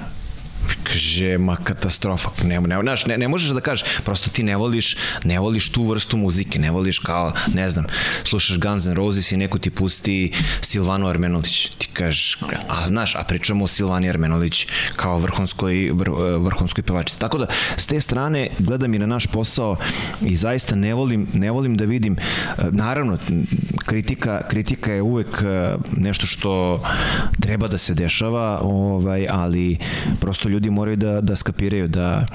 kaže, ma katastrofa, ne, ne, znaš, ne, ne možeš da kažeš, prosto ti ne voliš, ne voliš tu vrstu muzike, ne voliš kao, ne znam, slušaš Guns N' Roses i neko ti pusti Silvano Armenulić, ti kažeš, a znaš, a pričamo o Silvani Armenulić kao vrhunskoj, vr, vrhunskoj pevačici. Tako da, s te strane, gledam i na naš posao i zaista ne volim, ne volim da vidim, naravno, kritika, kritika je uvek nešto što treba da se dešava, ovaj, ali prosto ljudi moraju da, da skapiraju da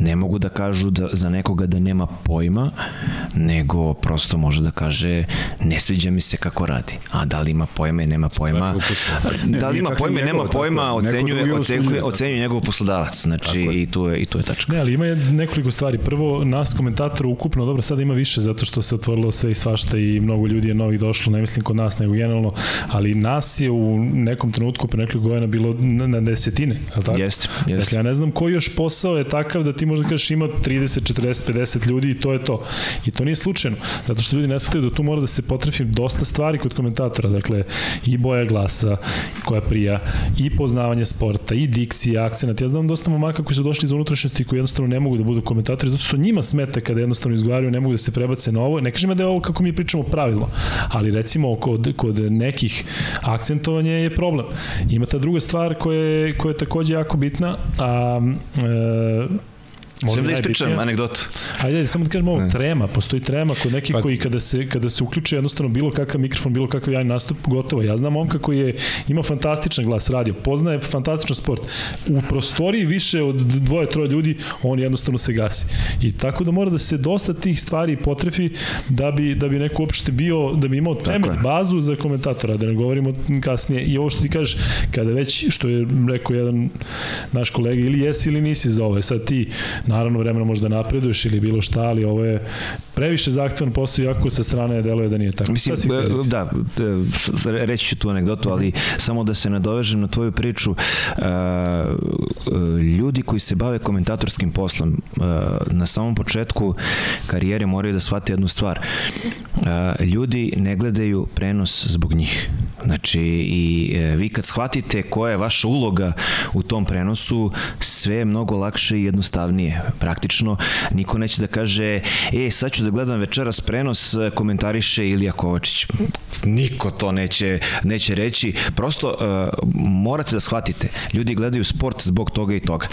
ne mogu da kažu da, za nekoga da nema pojma, nego prosto može da kaže ne sviđa mi se kako radi. A da li ima pojma i nema pojma, da li ima pojma i nema pojma, ocenjuje, ocenjuje, ocenjuje njegov poslodavac. Znači, i tu je, i tu je tačka. Ne, ali ima nekoliko stvari. Prvo, nas komentatora ukupno, dobro, sada ima više zato što se otvorilo sve i svašta i mnogo ljudi je novih došlo, ne mislim kod nas, nego generalno, ali nas je u nekom trenutku pre nekoliko godina bilo na, na desetine, je li tako? Jeste, jeste. Dakle, ja ne znam koji još posao je takav da ti možda kažeš ima 30, 40, 50 ljudi i to je to. I to nije slučajno, zato što ljudi ne shvataju da tu mora da se potrefi dosta stvari kod komentatora, dakle, i boja glasa koja prija, i poznavanje sporta, i dikcija, akcenat. Ja znam dosta momaka koji su došli iz unutrašnjosti koji jednostavno ne mogu da budu komentatori, zato što njima smeta kada jednostavno izgovaraju, ne mogu da se prebace na ovo. Ne kažem da je ovo kako mi pričamo pravilno, ali recimo kod, kod nekih akcentovanja je problem. Ima ta druga stvar koja je, koja je takođe jako bitna, a e, Želim da ispričam anegdotu. Ajde, ajde, samo da kažem ovo, trema, postoji trema kod nekih Pa- koji kada se, kada se uključe jednostavno bilo kakav mikrofon, bilo kakav javni nastup, gotovo. Ja znam momka koji je, ima fantastičan glas radio, poznaje fantastičan sport. U prostoriji više od dvoje, troje ljudi, on jednostavno se gasi. I tako da mora da se dosta tih stvari potrefi da bi, da bi neko uopšte bio, da bi imao temelj, bazu za komentatora, da ne govorimo kasnije. I ovo što ti kažeš, kada već, što je rekao jedan naš kolega, ili jesi ili nisi za ovo, sad ti naravno vremena možda napreduješ ili bilo šta, ali ovo je previše zahtevan posao, iako sa strane deluje da nije tako. Mislim, da, s- s- reći ću tu anegdotu, ali samo da se nadovežem na tvoju priču. e, e, Ljudi koji se bave komentatorskim poslom na samom početku karijere moraju da shvate jednu stvar. Ljudi ne gledaju prenos zbog njih. Znači, i vi kad shvatite koja je vaša uloga u tom prenosu, sve je mnogo lakše i jednostavnije. Praktično, niko neće da kaže, e, sad ću da gledam večeras prenos, komentariše Ilija Kovačić. Niko to neće, neće reći. Prosto, e, morate da shvatite, ljudi gledaju sport zbog toga i toga.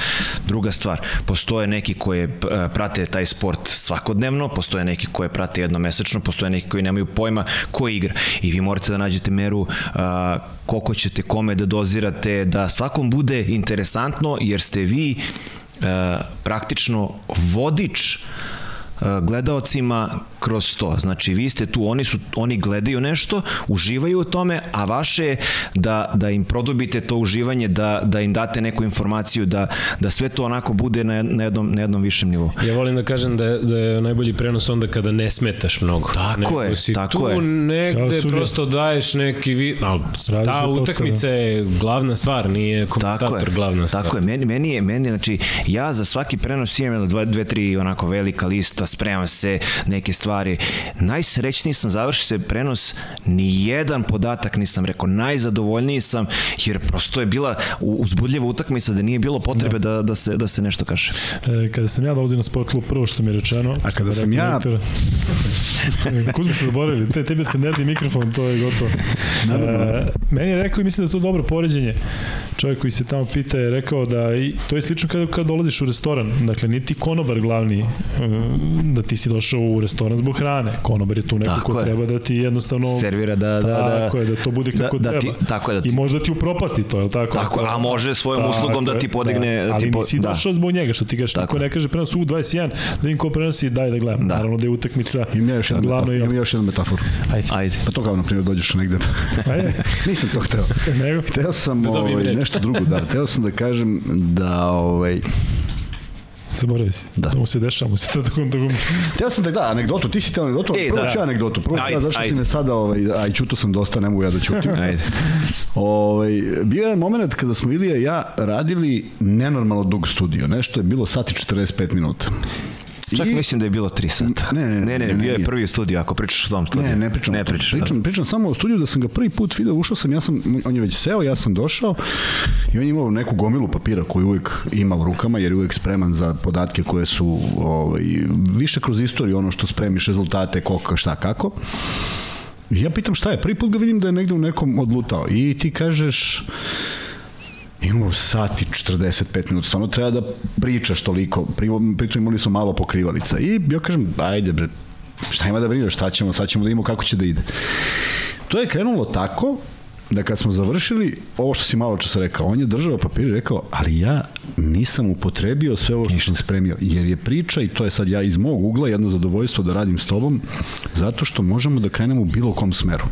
Druga stvar, postoje neki koje e, prate taj sport svakodnevno, postoje neki koje prate jednomesečno, postoje neki koji nemaju pojma ko igra. I vi morate da nađete meru a, koliko ćete kome da dozirate, da svakom bude interesantno, jer ste vi praktično vodič a, gledaocima kroz to. Znači, vi ste tu, oni, su, oni gledaju nešto, uživaju u tome, a vaše je da, da im produbite to uživanje, da, da im date neku informaciju, da, da sve to onako bude na, na, jednom, na jednom višem nivou. Ja volim da kažem da je, da je najbolji prenos onda kada ne smetaš mnogo. Tako Nego je, si tako tu je. Negde prosto daješ neki vi... Ali ta utakmica je glavna stvar, nije Tako komentator je, glavna stvar. tako je. Meni, meni je, meni, znači, ja za svaki prenos imam dva, dve, tri onako velika lista, spremam se neke stvari. Najsrećniji sam završi se prenos, ni jedan podatak nisam rekao, najzadovoljniji sam, jer prosto je bila uzbudljiva utakmica da nije bilo potrebe da, da, se, da se nešto kaže. E, kada sam ja dolazio na sport klub, prvo što mi je rečeno... A kada sam ja- rekao Viktor- Kuzmo se zaboravili, te, tebi nerdi mikrofon, to je gotovo. E, meni je rekao i mislim da je to dobro poređenje. Čovjek koji se tamo pita je rekao da i, to je slično kada, kada dolaziš u restoran. Dakle, niti konobar glavni e, da ti si došao u restoran zbog hrane. Konobar je tu neko Tako ko je. treba da ti jednostavno Servira da, da, da, tako je, da to bude kako da, da treba. ti, tako je da ti, I možda ti upropasti to, je li tako? Tako, Ako- a može svojom Tako uslugom da ti podigne... Da, ali ti po, nisi da. došao zbog njega, što ti kažeš, Tako ne kaže prenos U21, da vidim ko prenosi, daj da gledam. Da. Naravno da je utakmica Imam ja još metaforu. i Imam još jednu metaforu. Ajde, Ajde. Pa to kao, na primjer, dođeš negde. ajde, Nisam to hteo. nego. Hteo sam dobijem ovaj, nešto drugo, da. Hteo sam da kažem da ovaj, Zaboravio si. Da. Mu se dešava, mu se to tako... tako... Hteo sam da da, anegdotu, ti si te anegdotu, E, prvo da. ću ja anegdotu, prvo ću ja, Ajde, zašto si ajde. me sada, ovaj, aj, čuto sam dosta, ne mogu ja da ćutim. Ajde. Ovaj, bio je moment kada smo Ilija i ja radili nenormalno dug studio, nešto je bilo sat i 45 minuta. Čak I- mislim da je bilo 3 sata. Ne, ne, ne, ne, ne, ne, bio je prvi studio, ako pričaš o tom studiju. Ne, ne pričam. Ne pričaš. pričam, pričam samo o studiju da sam ga prvi put video, ušao sam, ja sam, on je već seo, ja sam došao i on je imao neku gomilu papira koju uvijek ima u rukama, jer je uvijek spreman za podatke koje su ovaj, više kroz istoriju, ono što spremiš, rezultate, koliko, šta, kako. Ja pitam šta je, prvi put ga vidim da je negde u nekom odlutao i ti kažeš imamo sat i 45 minuta, stvarno treba da pričaš toliko, Pri- pritom imali smo malo pokrivalica i ja kažem, ajde bre, šta ima da brineš, šta ćemo, sad ćemo da vidimo kako će da ide. To je krenulo tako da kad smo završili, ovo što si malo čas rekao, on je držao papir i rekao, ali ja nisam upotrebio sve ovo što sam spremio, jer je priča, i to je sad ja iz mog ugla, jedno zadovoljstvo da radim s tobom, zato što možemo da krenemo u bilo kom smeru.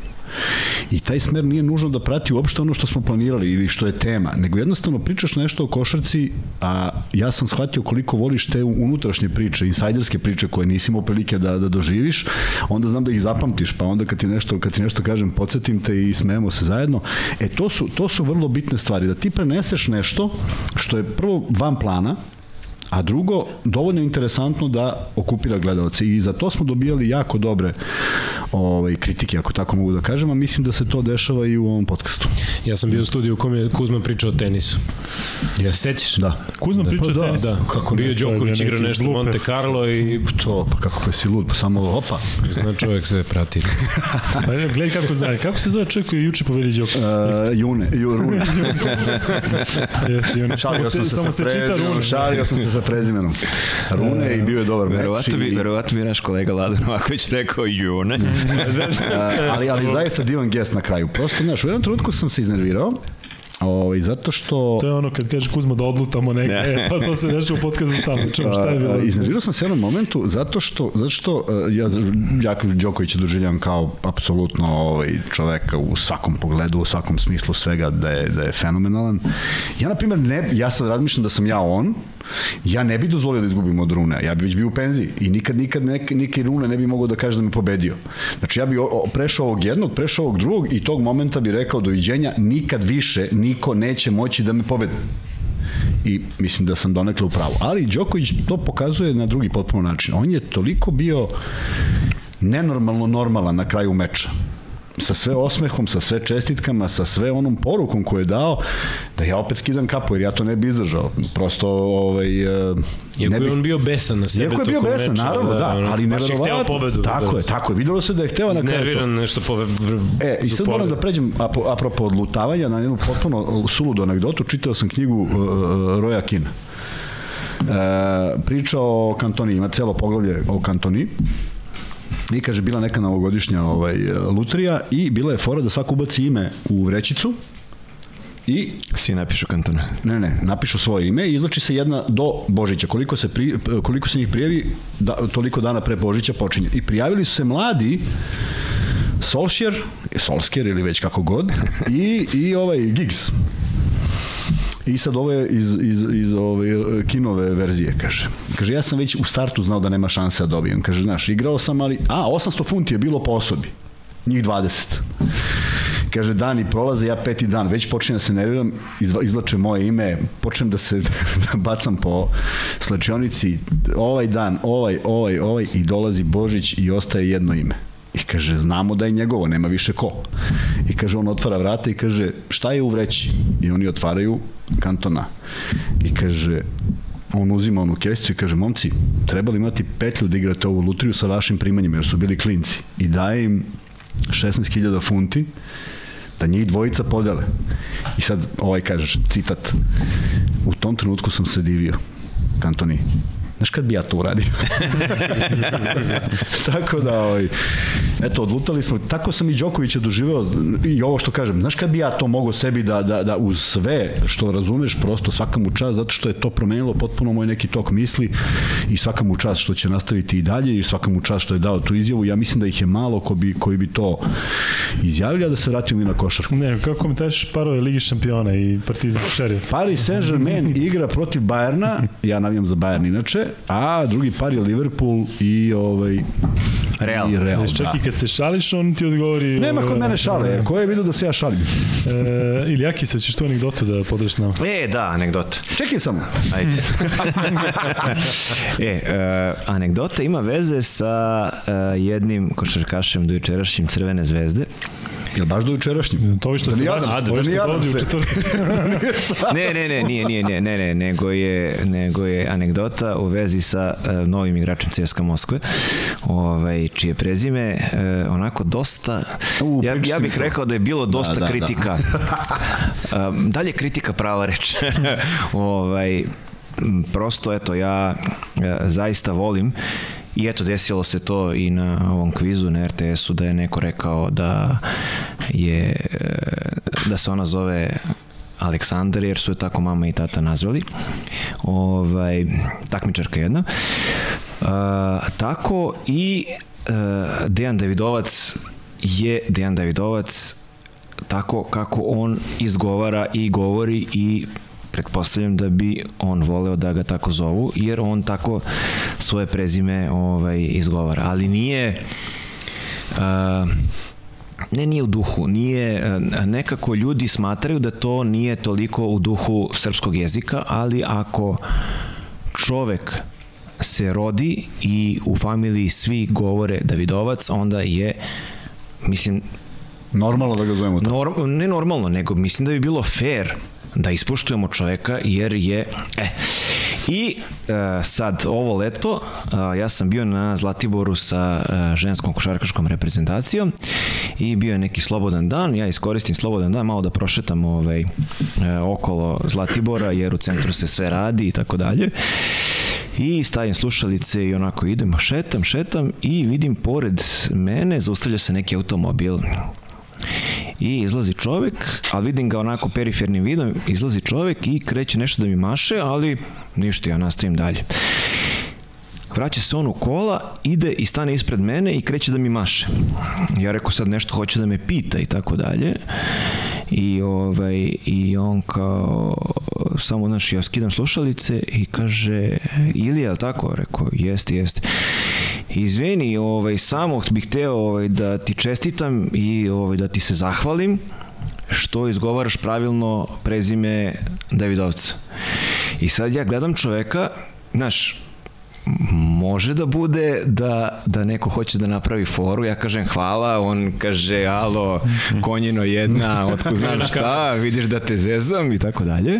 I taj smer nije nužno da prati uopšte ono što smo planirali ili što je tema, nego jednostavno pričaš nešto o košarci, a ja sam shvatio koliko voliš te unutrašnje priče, insajderske priče koje nisi imao prilike da, da doživiš, onda znam da ih zapamtiš, pa onda kad ti nešto, kad ti nešto kažem, podsjetim te i smejemo se zajedno. E, to su, to su vrlo bitne stvari, da ti preneseš nešto što je prvo van plana, a drugo, dovoljno interesantno da okupira gledalce i za to smo dobijali jako dobre ovaj, kritike, ako tako mogu da kažem, a mislim da se to dešava i u ovom podcastu. Ja sam bio u studiju u kom je Kuzma pričao o tenisu. Se sećaš? Da. Kuzma priča Pa da, o tenisu. Da, Kako bio Đoković igrao neki nešto u. Monte Carlo i To, pa kako pa si lud, pa samo opa. zna čovjek sve prati. Pa ne, gledaj kako zna. Kako se zove čovjek koji je juče pobedi Đoković? Uh, june, ju, rune. Jeste, samo Šalio se, sam se samo sa se čita rune. šalio sam se sa prezimenom. Rune i bio je dobar meč. Verovatno bi, i- verovatno bi naš kolega Ladan Novaković rekao June. Ali, ali zaista divan gest na kraju. Prosto, znaš, u jednom trenutku sam se iznervirao Ovaj, zato što... To je ono kad kaže Kuzma da odlutamo neke, e, pa to se nešto u podcastu stalno. Čemu šta je bilo? Iznervirao sam se u jednom momentu zato što, zato što uh, ja Jako Đokovića doživljam kao apsolutno ovaj, čoveka u svakom pogledu, u svakom smislu svega da je, da je fenomenalan. Ja, na primjer, ne, ja sad razmišljam da sam ja on, ja ne bi dozvolio da izgubim od Rune, ja bi već bio u penziji i nikad, nikad nek, neki Rune ne bi mogao da kaže da me pobedio. Znači ja bi o, o, prešao ovog jednog, prešao ovog drugog i tog momenta bi rekao doviđenja, nikad više niko neće moći da me pobedi i mislim da sam donekle u pravu. Ali Đoković to pokazuje na drugi potpuno način. On je toliko bio nenormalno normalan na kraju meča sa sve osmehom, sa sve čestitkama, sa sve onom porukom koju je dao, da ja opet skidam kapu, jer ja to ne bi izdržao. Prosto, ovaj... Iako ne bi... je on bio besan na sebe Iako je bio besan, meča, naravno, da, da ali neverovatno. pobedu. Tako da, je, tako je. Videlo se da je hteo na kraju. Nerviran nešto po... E, i sad moram da pređem, apropo odlutavanja, na jednu potpuno suludu anegdotu, čitao sam knjigu uh, Roja Kina. E, pričao o kantoni, ima celo poglavlje o kantoni i kaže bila neka novogodišnja ovaj, lutrija i bila je fora da svako ubaci ime u vrećicu i svi napišu kantone. Ne, ne, napišu svoje ime i izlači se jedna do Božića. Koliko se pri, koliko se njih prijavi, da, toliko dana pre Božića počinje. I prijavili su se mladi Solskjaer, Solskjaer ili već kako god, i, i ovaj Giggs. I sad ovo je iz, iz, iz ove kinove verzije, kaže. Kaže, ja sam već u startu znao da nema šanse da dobijem. Kaže, znaš, igrao sam, ali... A, 800 funti je bilo po osobi. Njih 20. Kaže, dani prolaze, ja peti dan, već počinjem da se nerviram, izlače moje ime, počnem da se da bacam po slačionici, ovaj dan, ovaj, ovaj, ovaj, i dolazi Božić i ostaje jedno ime. I kaže, znamo da je njegovo, nema više ko. I kaže, on otvara vrata i kaže, šta je u vreći? I oni otvaraju kantona. I kaže, on uzima onu kesicu i kaže, momci, trebali imati petlju da igrate ovu lutriju sa vašim primanjima, jer su bili klinci. I daje im 16.000 funti da njih dvojica podele. I sad ovaj kaže, citat, u tom trenutku sam se divio, Kantoni, Znaš kad bi ja to uradio? tako da, ovaj, eto, odlutali smo. Tako sam i Đokovića doživeo i ovo što kažem. Znaš kad bi ja to mogao sebi da, da, da uz sve što razumeš, prosto svaka mu čast, zato što je to promenilo potpuno moj neki tok misli i svaka mu čast što će nastaviti i dalje i svaka mu čast što je dao tu izjavu. Ja mislim da ih je malo ko bi, koji bi to izjavili, a da se vratimo i na košarku. Ne, kako mi teš parove Ligi šampiona i Partizan Šerif? Paris Saint-Germain igra protiv Bajerna, ja navijam za Bayern inače, a drugi par je Liverpool i ovaj Real. I Real, Čak da. i kad se šališ, on ti odgovori... Nema kod mene šale, ko je vidio da se ja šalim? E, ili Aki, ćeš tu anegdotu da podreš nam? E, da, anegdota. Čekaj samo. Ajde. e, uh, anegdota ima veze sa uh, jednim košarkašem do jučerašnjim Crvene zvezde. Jel baš do jučerašnjim? To što da se nada, nada, da što nada u četvrtak. ne, ne, ne, nije, nije, ne, ne, ne, nego je, nego je anegdota u vezi sa uh, novim igračem CSKA Moskve, ovaj, čije prezime uh, onako dosta, U, ja, ja bih rekao da je bilo dosta da, da, kritika. Da. um, dalje kritika prava reč. ovaj, prosto, eto, ja uh, zaista volim I eto, desilo se to i na ovom kvizu na RTS-u da je neko rekao da je da se ona zove Aleksandar, jer su je tako mama i tata nazvali. Ovaj, takmičarka jedna. Uh, tako i uh, Dejan Davidovac je Dejan Davidovac tako kako on izgovara i govori i pretpostavljam da bi on voleo da ga tako zovu, jer on tako svoje prezime ovaj, izgovara. Ali nije... Uh, ne nije u duhu, nije nekako ljudi smatraju da to nije toliko u duhu srpskog jezika, ali ako čovek se rodi i u familiji svi govore Davidovac, onda je mislim Normalno da ga zovemo tako. Norm, ne normalno, nego mislim da bi bilo fair da ispoštujemo čoveka jer je e, I e, sad, ovo leto, e, ja sam bio na Zlatiboru sa e, ženskom košarkaškom reprezentacijom i bio je neki slobodan dan, ja iskoristim slobodan dan malo da prošetam ovaj, e, okolo Zlatibora jer u centru se sve radi i tako dalje. I stavim slušalice i onako idem, šetam, šetam i vidim pored mene zaustavlja se neki automobil i izlazi čovek, ali vidim ga onako perifernim vidom, izlazi čovek i kreće nešto da mi maše, ali ništa, ja nastavim dalje. Vraća se on u kola, ide i stane ispred mene i kreće da mi maše. Ja rekao sad nešto hoće da me pita i tako dalje. I, ovaj, i on kao, samo, znaš, ja skidam slušalice i kaže, ili je tako? Rekao, jeste, jeste. Izvini, ovaj, samo bih hteo ovaj, da ti čestitam i ovaj, da ti se zahvalim što izgovaraš pravilno prezime Davidovca. I sad ja gledam čoveka, znaš, može da bude da, da neko hoće da napravi foru, ja kažem hvala, on kaže alo, konjino jedna, otko znam šta, vidiš da te zezam i tako dalje.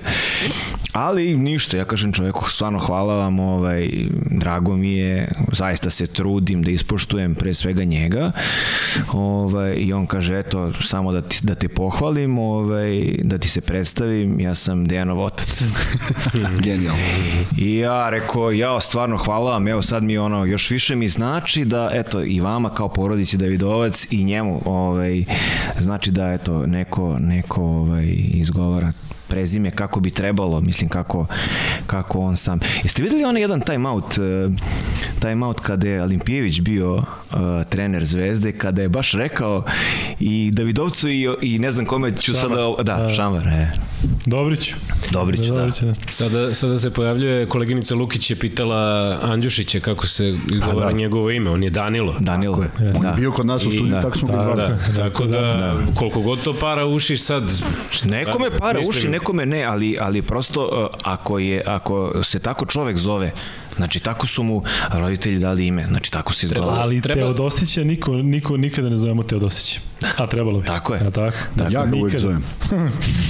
Ali ništa, ja kažem čoveku, stvarno hvala vam, ovaj, drago mi je, zaista se trudim da ispoštujem pre svega njega. Ovaj, I on kaže, eto, samo da, ti, da te pohvalim, ovaj, da ti se predstavim, ja sam Dejanov otac. Genijalno. I ja rekao, ja stvarno hvala vam, evo sad mi ono, još više mi znači da, eto, i vama kao porodici Davidovac i njemu, ovaj, znači da, eto, neko, neko ovaj, izgovara prezime kako bi trebalo, mislim kako, kako on sam. Jeste videli onaj jedan time out, uh, time out kada je Olimpijević bio uh, trener Zvezde, kada je baš rekao i Davidovcu i, i ne znam kome ću Šamar. sada, da, Šamar, e. Dobrić. Dobrić, da. Dobrić, da. Sada, sada se pojavljuje, koleginica Lukić je pitala Andjušića kako se izgovara da. njegovo ime, on je Danilo. Danilo. Tako je. On je Da. bio kod nas u studiju, da, tako smo ga Da, zvali. da, tako da, koliko god to para ušiš sad... Nekome para Mislim- uši, nekome ne, ali, ali prosto uh, ako, je, ako se tako čovek zove, znači tako su mu roditelji dali ime, znači tako se izgovara. Ali Treba- Teodosića niko, niko nikada ne zovemo Teodosić. A trebalo bi. Tako je. A tako? Ja ga uvijek Nikada. zovem.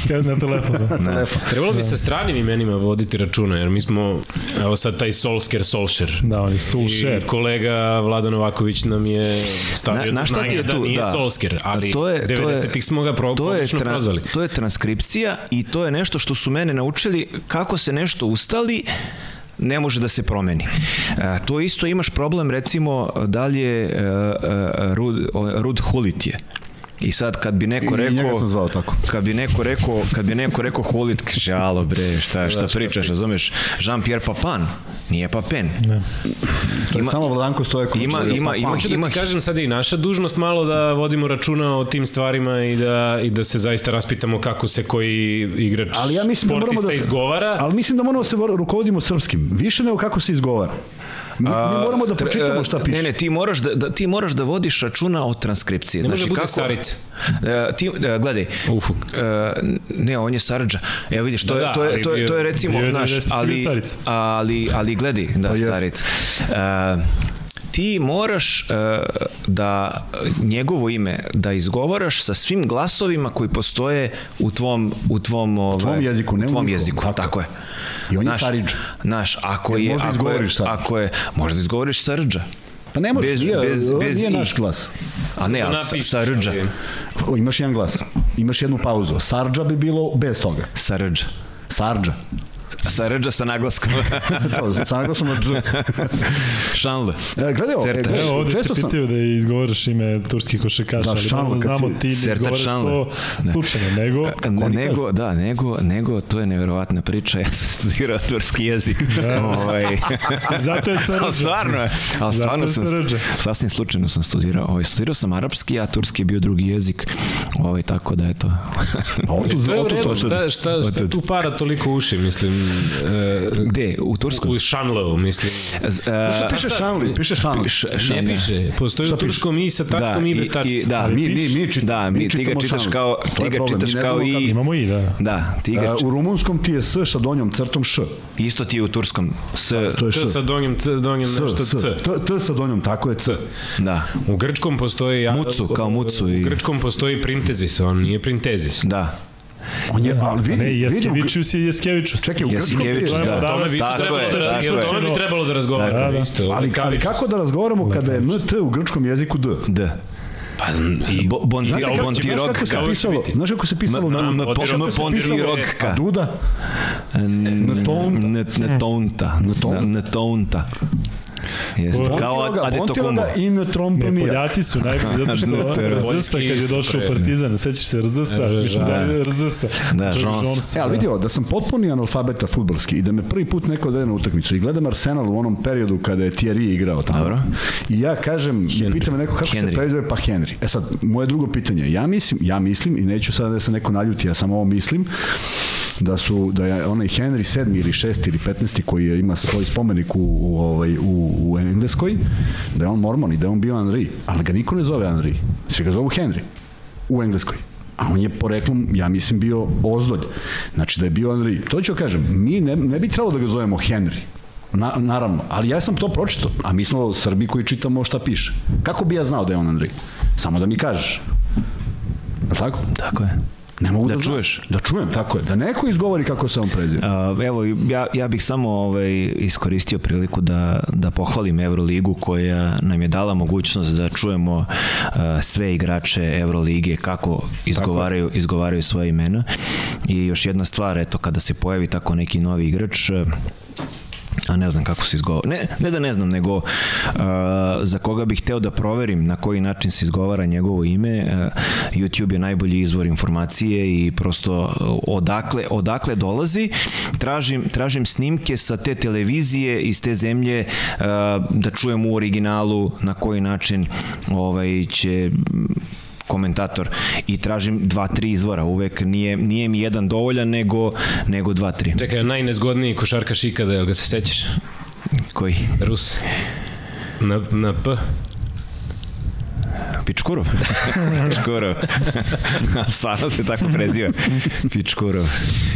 Kad na telefon. Da. Ne. Trebalo bi sa stranim imenima voditi računa, jer mi smo, evo sad taj Solsker Solšer. Da, on je I Sulšer. kolega Vladan Novaković nam je stavio Na- na šta ti je da tu? nije Da. Solsker, ali To je- to je- 90-ih smo ga pro, to je, tra, prozvali. to je transkripcija i to je nešto što su mene naučili kako se nešto ustali ne može da se promeni. E, to isto imaš problem recimo dalje e, e, Rud, o- Rud Hulit je. I sad kad bi neko I njega rekao sam zvao tako. kad bi neko rekao kad bi neko rekao Hulit kaže alo bre šta šta pričaš razumeš Jean-Pierre Papin nije Papin Ne. To je Ima- samo Vladanko Stojaković. ima radio, ima pa- ima Hoću da ima ti kažem sad i naša dužnost malo da vodimo računa o tim stvarima i da, i da se zaista raspitamo kako se koji igrač Ali ja mislim da moramo da se, izgovara. Ali mislim da moramo da se rukovodimo srpskim. Više nego kako se izgovara. Mi, mi moramo da pročitamo šta piše. Ne, ne, ti moraš da, da ti moraš da vodiš računa o transkripciji. Ne može znači bude kako Sarica. E, ti e, gledaj. Ufuk. E, ne, on je Sarđa. Evo vidiš, to Da, je da, to je ali to je, to je recimo bio naš, 90 ali Sarica. ali ali gledaj, da jest. Sarica. E, ti moraš e, da njegovo ime da izgovaraš sa svim glasovima koji postoje u tvom u tvom ovaj, tvom jeziku, ne u u tvom jeziku, tako. tako, je. I on je Naš- Saridža. Naš, ako je možda ako je, Saridža? ako je možda izgovoriš Sarđa. Pa ne možeš, bez- nije, bez- bez nije i. naš glas. A ne, ali Sarđa. O, imaš jedan glas. Imaš jednu pauzu. Sarđa bi bilo bez toga. Sarđa. Sarđa. Sarđa sa naglaskom. to, sa naglasom na dž. Šanle. E, gledaj ovo, e, Sertač. gledaj, Evo, ovdje često te sam... pitaju da izgovaraš ime turskih košarkaša, Da, ali Šanle, da znamo si- ti ne Sertač izgovaraš Šanle. to slučajno, nego... Ne, nego, da, nego, nego, to je neverovatna priča, ja sam studirao turski jezik. ovaj. Zato je Sarđa. ali stvarno je, ali stvarno sam, sasvim slučajno sam studirao. Ovaj, studirao sam arapski, a turski je bio drugi jezik. Ovaj, tako da, eto. A ovo tu, To šta, šta, šta tu para toliko uši, mislim, e, Gde? U Turskom? u Šanleu, mislim. Z- Što a, piše Šanli? Piše Šanli. Ne piše, postoji u turskom i sa tačkom i bez i, da, mi, mi, mi, čit, da, mi, ti ga čitamo čitaš Šanli. kao, ti ga čitaš kao i... Imamo i, da. Da, ti ga, E, u rumunskom ti je S sa donjom crtom Š. isto ti je u turskom. S, To je Š. T sa donjem, c, donjem S, nešto S. c. T, sa donjom, tako je C. da, U grčkom postoji... Mucu, kao mucu U grčkom postoji printezis, on nije printezis. da. On je, ali vidi, Ne, Jeskevičius i Jeskevičius. čekaj, u je... Jasikević, da. O tome bi Tako trebalo je, da, o je. tome bi trebalo da razgovaramo Da, da. isto. Ali, ali kako da razgovaramo kada je NT u grčkom jeziku D? D. Pa, i, Bo, bon, Znaš kako, bon znaš tirok. kako se pisalo? biti? Znaš kako se pisalo? Na- na- po- znaš kako m- se pon pisalo- tirok A ka. Duda? N- Ntonta. n- Jeste, kao Bontiroga- Adetokumbo. Bontiroga in Ne, Tromponija. Poljaci su najbolji, zato što Rzsa kad je došao u Partizan, sećaš se Rzsa, mi smo Da. zvali Rzsa. Da, George Jones. Jones, E, ali da. vidio da sam potpuni analfabeta futbalski i da me prvi put neko odvede na utakmicu i gledam Arsenal u onom periodu kada je Thierry igrao tamo. Dobro. I ja kažem, Henry. pita me neko kako Henry. se prezove, pa Henry. E sad, moje drugo pitanje, ja mislim, ja mislim i neću sada da se neko naljuti, ja samo ovo mislim, da su da je onaj Henry 7. ili 6. ili 15. koji je, ima svoj spomenik u, u, ovaj, u, u Engleskoj, da je on mormon i da je on bio Henry, ali ga niko ne zove Henry, svi ga zovu Henry u Engleskoj. A on je poreklom, ja mislim, bio ozdolj. Znači da je bio Henry. To ću kažem, mi ne, ne bi trebalo da ga zovemo Henry. Na, naravno, ali ja sam to pročitao, a mi smo Srbi koji čitamo šta piše. Kako bi ja znao da je on Henry? Samo da mi kažeš. Je tako? Tako je. Ne mogu da, Da čuješ. Da čujem, tako je. Da neko izgovori kako se on preziva. Uh, evo, ja, ja bih samo ovaj, iskoristio priliku da, da pohvalim Euroligu koja nam je dala mogućnost da čujemo uh, sve igrače Eurolige kako izgovaraju, izgovaraju svoje imena. I još jedna stvar, eto, kada se pojavi tako neki novi igrač, uh, a ne znam kako se izgovara. Ne, ne da ne znam, nego uh, za koga bih hteo da proverim na koji način se izgovara njegovo ime. Uh, YouTube je najbolji izvor informacije i prosto uh, odakle, odakle dolazi. Tražim, tražim snimke sa te televizije iz te zemlje uh, da čujem u originalu na koji način ovaj, će komentator i tražim dva, tri izvora uvek, nije, nije mi jedan dovoljan nego, nego dva, tri. Čekaj, najnezgodniji košarkaš ikada, jel ga se sećaš? Koji? Rus. Na, na P. Pičkurov. Pičkurov. Stvarno se tako preziva. Pičkurov.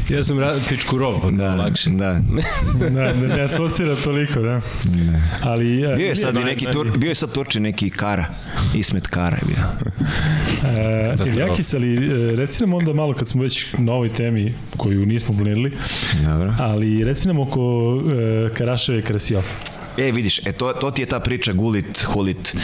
Ja sam ra... Pičkurov, pa da, Da, lakše. da. Da, da ne asocira toliko, da. Ali, e, Bio je sad i neki tur, bio je sad Turči neki Kara. Ismet Kara je bio. E. Iljakis, ali e, reci nam onda malo kad smo već na ovoj temi koju nismo planirali, Dobro. ali reci nam oko e, Karaševe i Krasijova. E, vidiš, e, to, to ti je ta priča Gulit, Hulit.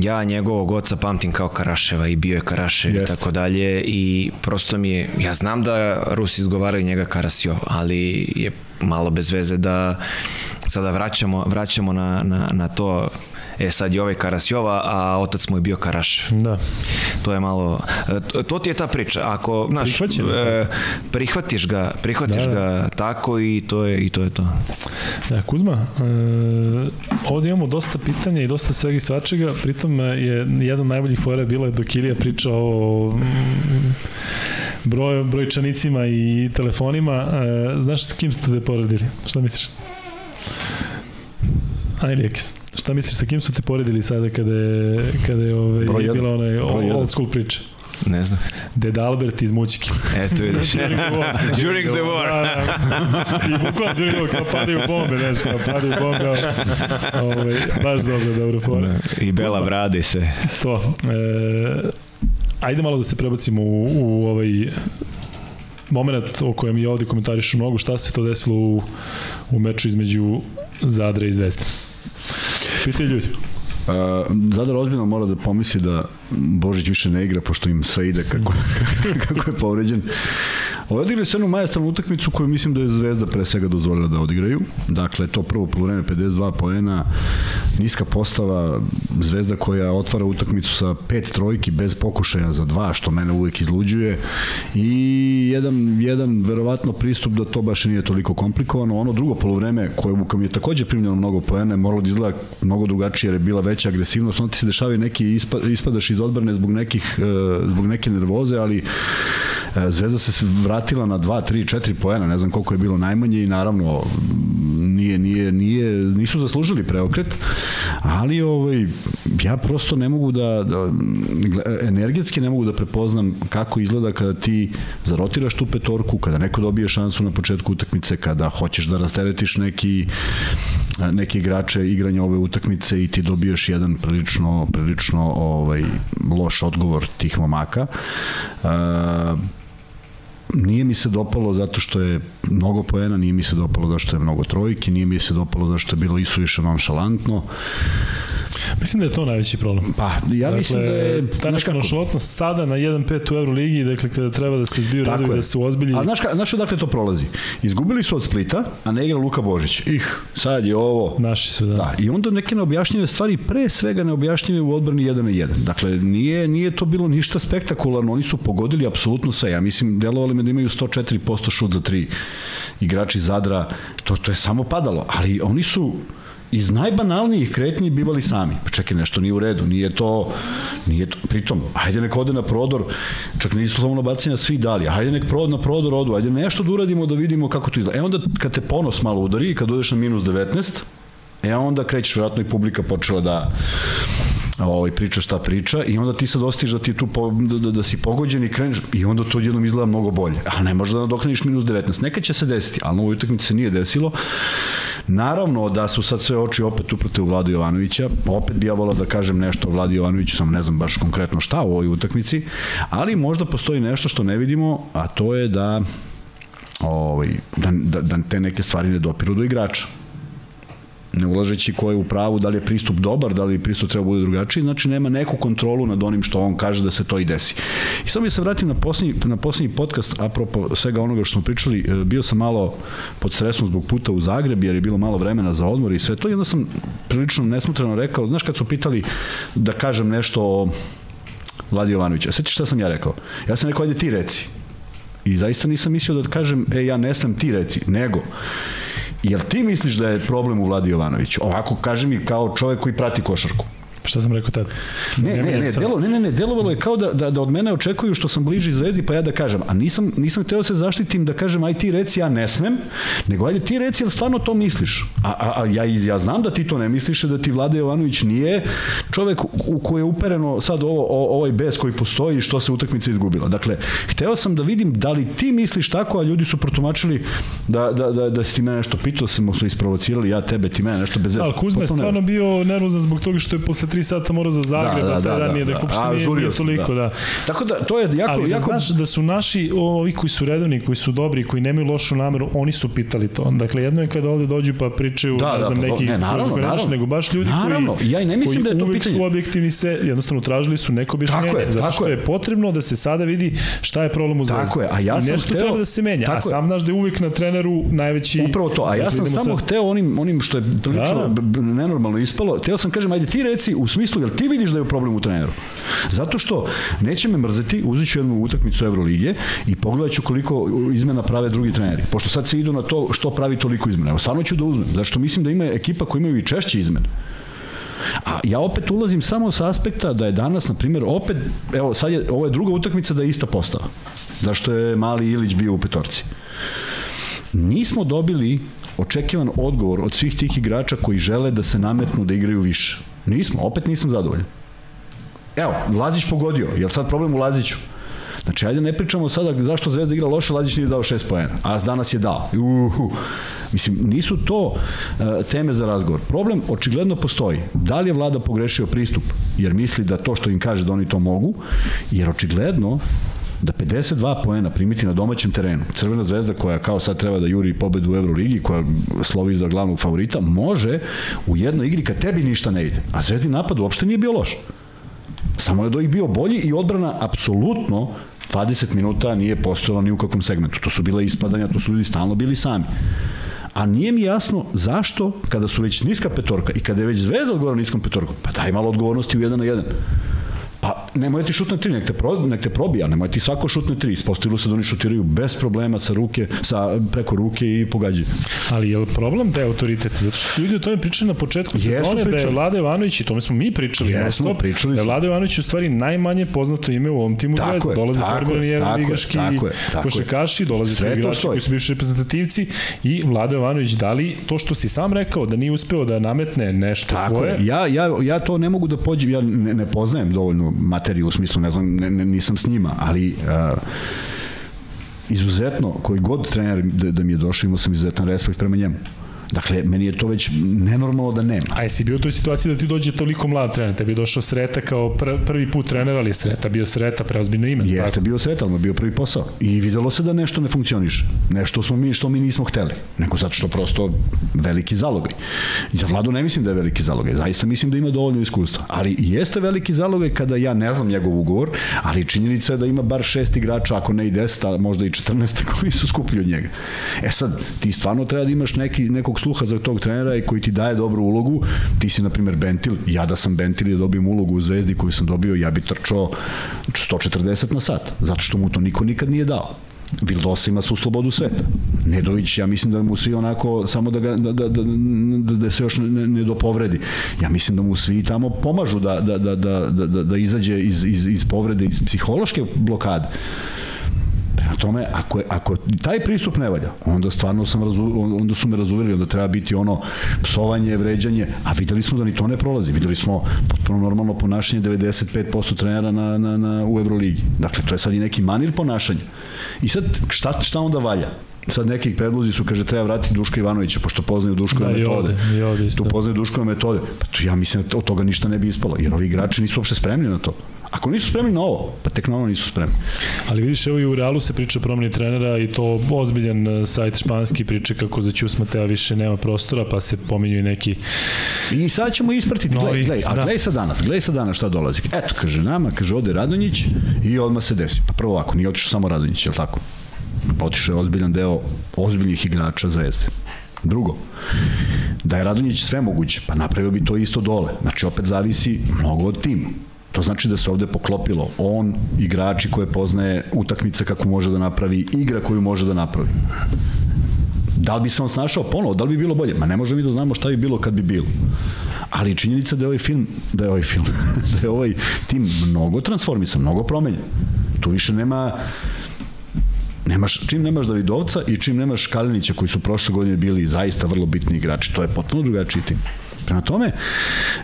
Ja njegovog oca pamtim kao Karaševa i bio je Karašev i Jeste. tako dalje i prosto mi je, ja znam da Rusi izgovaraju njega Karasjov, ali je malo bez veze da sada vraćamo, vraćamo na, na, na to E sad je ovaj Karasjova, a otac mu je bio Karaš. Da. To je malo e, to, to ti je ta priča. Ako, znaš, Prihvaćeno. e, prihvatiš ga, prihvatiš Da, da. ga tako i to je i to je to. Da, Kuzma, e, ovde imamo dosta pitanja i dosta svega i svačega, pritom e, je jedan najboljih fora bila dok Ilija pričao o mm, broj, brojčanicima i telefonima. E, znaš s kim ste te poredili? Šta misliš? Ajde, Ekis. Šta misliš sa kim su te poredili sada kada je, kada je ove, Broj jedan. bila onaj jedan. old school priča? Ne znam. Ded Albert iz Mućike. Eto vidiš. During the war. Da, da. I bukvalno during the war, kao padaju bombe, znaš, kao padaju bombe. Ove, baš dobro, dobro fora. I Bela Kuzma. brade i sve. To. E, ajde malo da se prebacimo u, u ovaj moment o kojem i ovde komentarišu mnogo, šta se to desilo u, u meču između Zadra i Zvezde. Pitaj ljudi. Uh, Zadar ozbiljno mora da pomisli da Božić više ne igra pošto im sve ide kako, kako je povređen. Odigrali su jednu majestralnu utakmicu koju mislim da je Zvezda pre svega dozvolila da odigraju. Dakle, to prvo polovreme 52 poena, niska postava, Zvezda koja otvara utakmicu sa pet trojki bez pokušaja za dva, što mene uvek izluđuje i jedan, jedan verovatno pristup da to baš nije toliko komplikovano. Ono drugo polovreme koje u kom je takođe primljeno mnogo poena moralo da izgleda mnogo drugačije jer je bila veća agresivnost. Onda ti se dešavaju neki ispa, ispadaš iz odbrane zbog nekih e, zbog neke nervoze, ali Zvezda se vratila na 2, 3, 4 poena, ne znam koliko je bilo najmanje i naravno nije, nije, nije, nisu zaslužili preokret, ali ovaj, ja prosto ne mogu da, da energetski ne mogu da prepoznam kako izgleda kada ti zarotiraš tu petorku, kada neko dobije šansu na početku utakmice, kada hoćeš da rasteretiš neki neki igrače igranja ove utakmice i ti dobiješ jedan prilično prilično ovaj loš odgovor tih momaka. Uh, nije mi se dopalo zato što je mnogo poena, nije mi se dopalo zato što je mnogo trojki, nije mi se dopalo zato što je bilo isuviše nonšalantno. Mislim da je to najveći problem. Pa, ja dakle, mislim da je... Ta neka nošolotnost sada na 1-5 u Euroligi, dakle kada treba da se zbiju redovi, da se ozbilji. A znaš, ka, znaš odakle to prolazi? Izgubili su od Splita, a ne igra Luka Božić. Ih, sad je ovo... Naši su, da. Da, i onda neke neobjašnjive stvari, pre svega neobjašnjive u odbrani 1 na 1. Dakle, nije, nije to bilo ništa spektakularno, oni su pogodili apsolutno sve. Ja mislim, delovali me da imaju 104% šut za 3 igrači Zadra, to, to je samo padalo, ali oni su iz najbanalnijih kretnji bivali sami. Pa čekaj, nešto nije u redu, nije to, nije to, pritom, ajde nek ode na prodor, čak nisu slovno bacanja svi dali, ajde nek prod na prodor odu, ajde nešto da uradimo da vidimo kako to izgleda. E onda kad te ponos malo udari, kad odeš na minus 19, e onda krećeš, vjerojatno i publika počela da ovaj, priča šta priča i onda ti sad ostiš da ti tu po, da, da, da si pogođen i kreneš i onda to jednom izgleda mnogo bolje. A ne može da nadoknaniš minus 19. Nekad će se desiti, ali na ovoj utakmici se nije desilo. Naravno da su sad sve oči opet uprte u Vladu Jovanovića. Opet bi ja volao da kažem nešto o Vladu Jovanoviću, samo ne znam baš konkretno šta u ovoj utakmici, ali možda postoji nešto što ne vidimo, a to je da ovaj, da, da, da te neke stvari ne dopiru do igrača ne ulažeći ko je u pravu, da li je pristup dobar, da li pristup treba da bude drugačiji, znači nema neku kontrolu nad onim što on kaže da se to i desi. I samo ja se vratim na poslednji, na poslednji podcast, apropo svega onoga što smo pričali, e, bio sam malo pod stresom zbog puta u Zagreb, jer je bilo malo vremena za odmor i sve to, i onda sam prilično nesmutreno rekao, znaš kad su pitali da kažem nešto o Vladi Jovanovića, sećaš šta sam ja rekao? Ja sam rekao, ajde ti reci. I zaista nisam mislio da kažem, e, ja ne smem ti reci, nego, Jel ti misliš da je problem u Vladi Jovanoviću? Ovako, kaži mi kao čovek koji prati košarku. Pa šta sam rekao tad? Ne, ne, ne, ne, delo, ne, ne, ne, delovalo je kao da, da, da od mene očekuju što sam bliži zvezdi, pa ja da kažem. A nisam, nisam hteo da se zaštitim da kažem, aj ti reci, ja ne smem, nego ajde ti reci, jel stvarno to misliš? A, a, a ja, ja znam da ti to ne misliš, da ti Vlada Jovanović nije čovek u koji je upereno sad ovo, o, ovaj bes koji postoji i što se utakmica izgubila. Dakle, hteo sam da vidim da li ti misliš tako, a ljudi su protumačili da, da, da, da si ti mene nešto pitao, smo se isprovocirali, ja tebe, ti mene nešto bez... Da, Kuzma je stvarno bio nervozan zbog toga što je posle 3 sata morao za Zagreb, da, da, da, da, nije da, da, da, da, nije, nije toliko, da. da. Tako da, to je jako... Ali da jako... znaš da su naši, ovi koji su redovni, koji su dobri, koji nemaju lošu nameru, oni su pitali to. Dakle, jedno je kada ovde dođu pa pričaju, da, ne znam, da, neki... Ne, naravno, naravno. Nego baš ljudi naravno. koji, ja i ne mislim koji da je to pitanje. su objektivni sve, jednostavno tražili su neko objašnjenje. Je, zato što je. potrebno da se sada vidi šta je problem u zvezdi. Tako je, a ja sam nešto treba da se menja, a sam znaš da je uvek na treneru najveći... Upravo to, a ja sam samo hteo onim, onim što je prilično nenormalno ispalo, hteo sam kažem, ajde ti reci u smislu, jel ti vidiš da je problem u treneru. Zato što neće me mrzeti, uzet ću jednu utakmicu Evrolige i pogledat ću koliko izmena prave drugi treneri. Pošto sad se idu na to što pravi toliko izmena. Evo, stvarno ću da uzmem, zato što mislim da ima ekipa koja imaju i češće izmene. A ja opet ulazim samo sa aspekta da je danas, na primjer, opet, evo, sad je, ovo je druga utakmica da je ista postava. Zašto je mali Ilić bio u petorci. Nismo dobili očekivan odgovor od svih tih igrača koji žele da se nametnu da igraju više. Nismo, opet nisam zadovoljan. Evo, Lazić pogodio. Je li sad problem u Laziću? Znači, ajde ne pričamo sada zašto Zvezda igra loše, Lazić nije dao 6 poena, a danas je dao. Uhu. Mislim, nisu to uh, teme za razgovor. Problem očigledno postoji. Da li je vlada pogrešio pristup, jer misli da to što im kaže da oni to mogu, jer očigledno da 52 poena primiti na domaćem terenu, Crvena zvezda koja kao sad treba da juri pobedu u Euroligi, koja slovi za glavnog favorita, može u jednoj igri kad tebi ništa ne ide. A zvezdi napad uopšte nije bio loš. Samo je do ih bio bolji i odbrana apsolutno 20 minuta nije postojala ni u kakvom segmentu. To su bile ispadanja, to su ljudi stalno bili sami. A nije mi jasno zašto, kada su već niska petorka i kada je već Zvezda odgovara niskom petorkom, pa daj malo odgovornosti u jedan na jedan. Pa nemoj ti šutne tri, nek te, pro, nek te probija, nemoj ti svako šutne tri. Ispostavilo se da oni šutiraju bez problema sa ruke, sa, preko ruke i pogađaju. Ali je problem da je autoritet? Zato što su ljudi o tome pričali na početku sezone, da je Vlada Ivanović, i tome smo mi pričali, Jesmo, stop, pričali da je Vlada Ivanović u stvari najmanje poznato ime u ovom timu tako Zvezda. Dolaze formirani jedan ligaški košekaši, dolaze Sve igrači koji su bivši reprezentativci i Vlada Ivanović, da li to što si sam rekao, da nije uspeo da nametne nešto tako svoje? Ja, ja, ja to ne mogu da pođem, ja ne, ne poznajem dovoljno materiju u smislu, ne znam, ne, ne, nisam s njima, ali uh, izuzetno, koji god trener da, da mi je došao, imao sam izuzetan respekt prema njemu. Dakle, meni je to već nenormalno da nema. A jesi bio u toj situaciji da ti dođe toliko mlad trener? Tebi je došao Sreta kao pr prvi put trener, ali je Sreta bio Sreta, preozbiljno ime. Jeste bio sretan, ali bio prvi posao. I videlo se da nešto ne funkcioniše. Nešto smo mi, što mi nismo hteli. Nego zato što prosto veliki zalogaj. I za Vladu ne mislim da je veliki zalogaj. Zaista mislim da ima dovoljno iskustva. Ali jeste veliki zalogaj kada ja ne znam njegov ugovor, ali činjenica je da ima bar šest igrača, ako ne i deset, a možda i 14 koji su skuplji od njega. E sad, ti stvarno treba da imaš neki, nekog sluha za tog trenera i koji ti daje dobru ulogu. Ti si, na primjer, Bentil. Ja da sam Bentil i da dobijem ulogu u Zvezdi koju sam dobio, ja bi trčao 140 na sat. Zato što mu to niko nikad nije dao. Vildosa ima svu slobodu sveta. Nedović, ja mislim da mu svi onako, samo da, ga, da, da, da, da, da se još ne, ne dopovredi. Ja mislim da mu svi tamo pomažu da, da, da, da, da, da, da izađe iz, iz, iz povrede, iz psihološke blokade. Prema tome, ako, je, ako taj pristup ne valja, onda stvarno sam razu, onda su me razuveli, onda treba biti ono psovanje, vređanje, a videli smo da ni to ne prolazi. Videli smo potpuno normalno ponašanje 95% trenera na, na, na, u Euroligi. Dakle, to je sad i neki manir ponašanja. I sad, šta, šta onda valja? sad neki predlozi su, kaže, treba vratiti Duška Ivanovića, pošto poznaju Duškove da, metode. I ovde, i ovde isto. Tu poznaju Duškove metode. Pa tu, ja mislim da od toga ništa ne bi ispalo, jer ovi igrači nisu uopšte spremni na to. Ako nisu spremni na ovo, pa tek na ovo nisu spremni. Ali vidiš, evo i u Realu se priča o promeni trenera i to ozbiljan e, sajt španski priča kako za Ćus Matea više nema prostora, pa se pominju i neki... I sad ćemo ispratiti, Novi, gledaj, gledaj, a da. gledaj sad danas, gledaj sad danas šta dolazi. Eto, kaže nama, kaže ode Radonjić i odmah se desi. Pa prvo ovako, nije otišao samo Radonjić, je li tako? Pa otišao je ozbiljan deo ozbiljnih igrača Zvezde. Drugo, da je Radonjić sve moguće, pa napravio bi to isto dole. Znači, opet zavisi mnogo od tima. To znači da se ovde poklopilo on, igrači koje poznaje, utakmica kako može da napravi, igra koju može da napravi. Da li bi se on snašao ponovo, da li bi bilo bolje? Ma ne možemo mi da znamo šta bi bilo kad bi bilo. Ali činjenica da je ovaj film, da je ovaj film, da je ovaj tim mnogo transformisan, mnogo promenjen. Tu više nema nemaš, čim nemaš Davidovca i čim nemaš Kalinića koji su prošle godine bili zaista vrlo bitni igrači, to je potpuno drugačiji tim. Prema tome,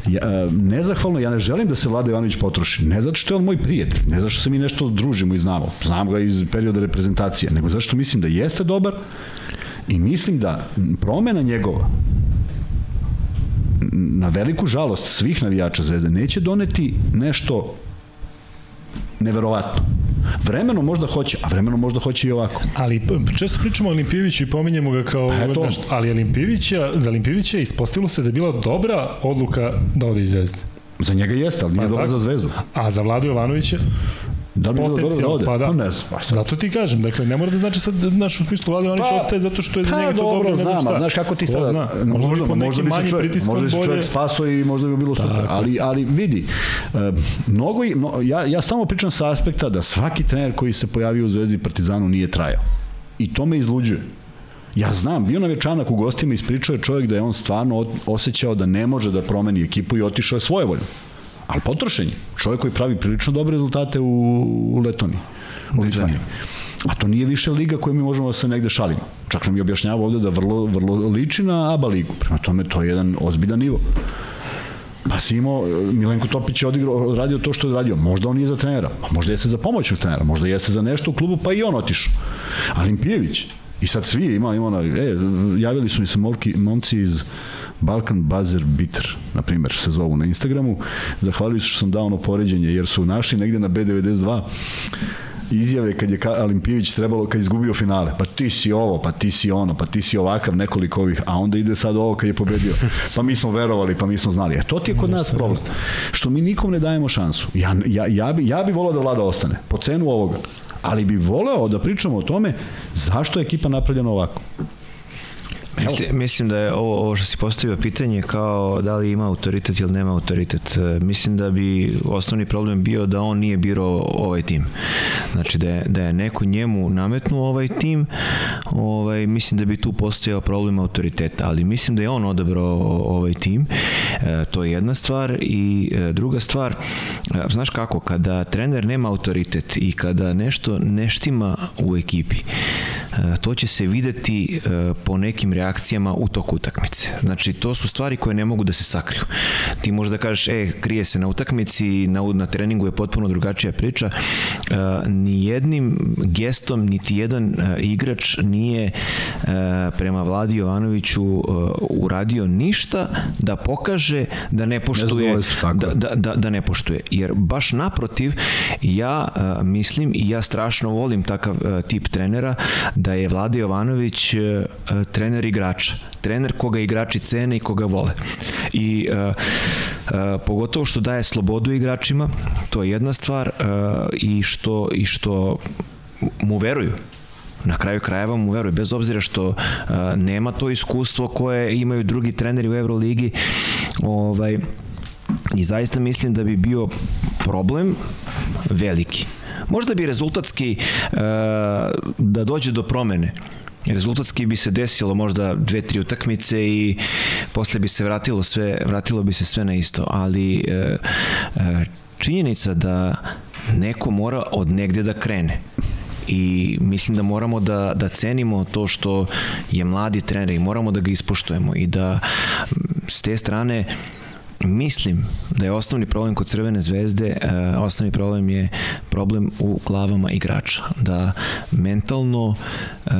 ja, nezahvalno, ja ne želim da se Vlada Ivanović potroši. Ne zato što je on moj prijatelj, ne zato što se mi nešto družimo i znamo. Znam ga iz perioda reprezentacije, nego zato što mislim da jeste dobar i mislim da promena njegova na veliku žalost svih navijača Zvezde neće doneti nešto neverovatno. Vremeno možda hoće, a vremeno možda hoće i ovako. Ali često pričamo o Olimpijeviću i pominjemo ga kao Pa eto. nešto, ali Olimpijevića, za Olimpijevića ispostavilo se da je bila dobra odluka da ode iz Zvezde. Za njega jeste, ali nije Pa dobro tako. za Zvezdu. A za Vladu Jovanovića Da bi bilo dobro da pa da. ne znam. Pa sad- Zato ti kažem, dakle, ne mora da znači sad naš u smislu Vlada Jovanović Pa- ostaje zato što je za Pa njega to dobro, nego znam, šta. znaš kako ti Ko sada, zna, možda, možda, možda, bi se čovjek, možda bi se čovjek spaso i možda bi bilo super, Tako. ali, ali vidi, e, mnogo, ja, ja samo pričam sa aspekta da svaki trener koji se pojavio u Zvezdi Partizanu nije trajao. I to me izluđuje. Ja znam, bio nam je Čanak u gostima, ispričao je čovjek da je on stvarno osjećao da ne može da promeni ekipu i otišao je svojevoljno. Ali potrošen je. Čovjek koji pravi prilično dobre rezultate u, u Letoniji. U Litvaniji. A to nije više liga koju mi možemo da se negde šalimo. Čak nam je objašnjavao ovde da vrlo, vrlo liči na ABA ligu. Prema tome, to je jedan ozbiljan nivo. Pa si imao, Milenko Topić je odigrao, odradio to što je odradio. Možda on nije za trenera, a možda jeste za pomoćnog trenera, možda jeste za nešto u klubu, pa i on otišao. Ali Limpijević, i sad svi ima, ima ona, e, javili su mi se molki, momci iz Balkan Buzzer Bitter, na primjer, se zovu na Instagramu. Zahvalili su što sam dao ono poređenje, jer su našli negde na B92 izjave kad je Olimpijević trebalo kad je izgubio finale. Pa ti si ovo, pa ti si ono, pa ti si ovakav nekoliko ovih, a onda ide sad ovo kad je pobedio. Pa mi smo verovali, pa mi smo znali. E to ti je kod nas problem. Što mi nikom ne dajemo šansu. Ja, ja, ja, bi, ja bi volao da vlada ostane, po cenu ovoga. Ali bi voleo da pričamo o tome zašto je ekipa napravljena ovako. Mislim, mislim da je ovo, ovo što si postavio pitanje kao da li ima autoritet ili nema autoritet. E, Mislim da bi osnovni problem bio da on nije birao ovaj tim. Znači da je, da je neko njemu nametnuo ovaj tim, ovaj, mislim da bi tu postojao problem autoriteta, ali mislim da je on odabrao ovaj tim. E, to je jedna stvar i e, druga stvar, e, znaš kako, kada trener nema autoritet i kada nešto ne štima u ekipi, to će se videti e, po nekim reakcijama u toku utakmice. Znači, to su stvari koje ne mogu da se sakriju. Ti možeš da kažeš, e, krije se na utakmici, na, na treningu je potpuno drugačija priča. E, ni jednim gestom, niti jedan igrač nije prema Vladi Jovanoviću uradio ništa da pokaže da ne poštuje da, da, da, da ne poštuje. Jer baš naprotiv, ja mislim i ja strašno volim takav tip trenera da je Vlada Jovanović e, e, trener igrača. Trener koga igrači cene i koga vole. I e, pogotovo što daje slobodu igračima, to je jedna stvar i što i što mu veruju na kraju krajeva mu veruje, bez obzira što uh, nema to iskustvo koje imaju drugi treneri u Euroligi ovaj, i zaista mislim da bi bio problem veliki Možda bi rezultatski uh, da dođe do promene. Rezultatski bi se desilo možda dve, tri utakmice i posle bi se vratilo sve, vratilo bi se sve na isto, ali uh, uh, činjenica da neko mora od negde da krene. I mislim da moramo da, da cenimo to što je mladi trener i moramo da ga ispoštujemo i da s te strane uh, Mislim da je osnovni problem kod Crvene zvezde, uh, osnovni problem je problem u glavama igrača. Da mentalno uh,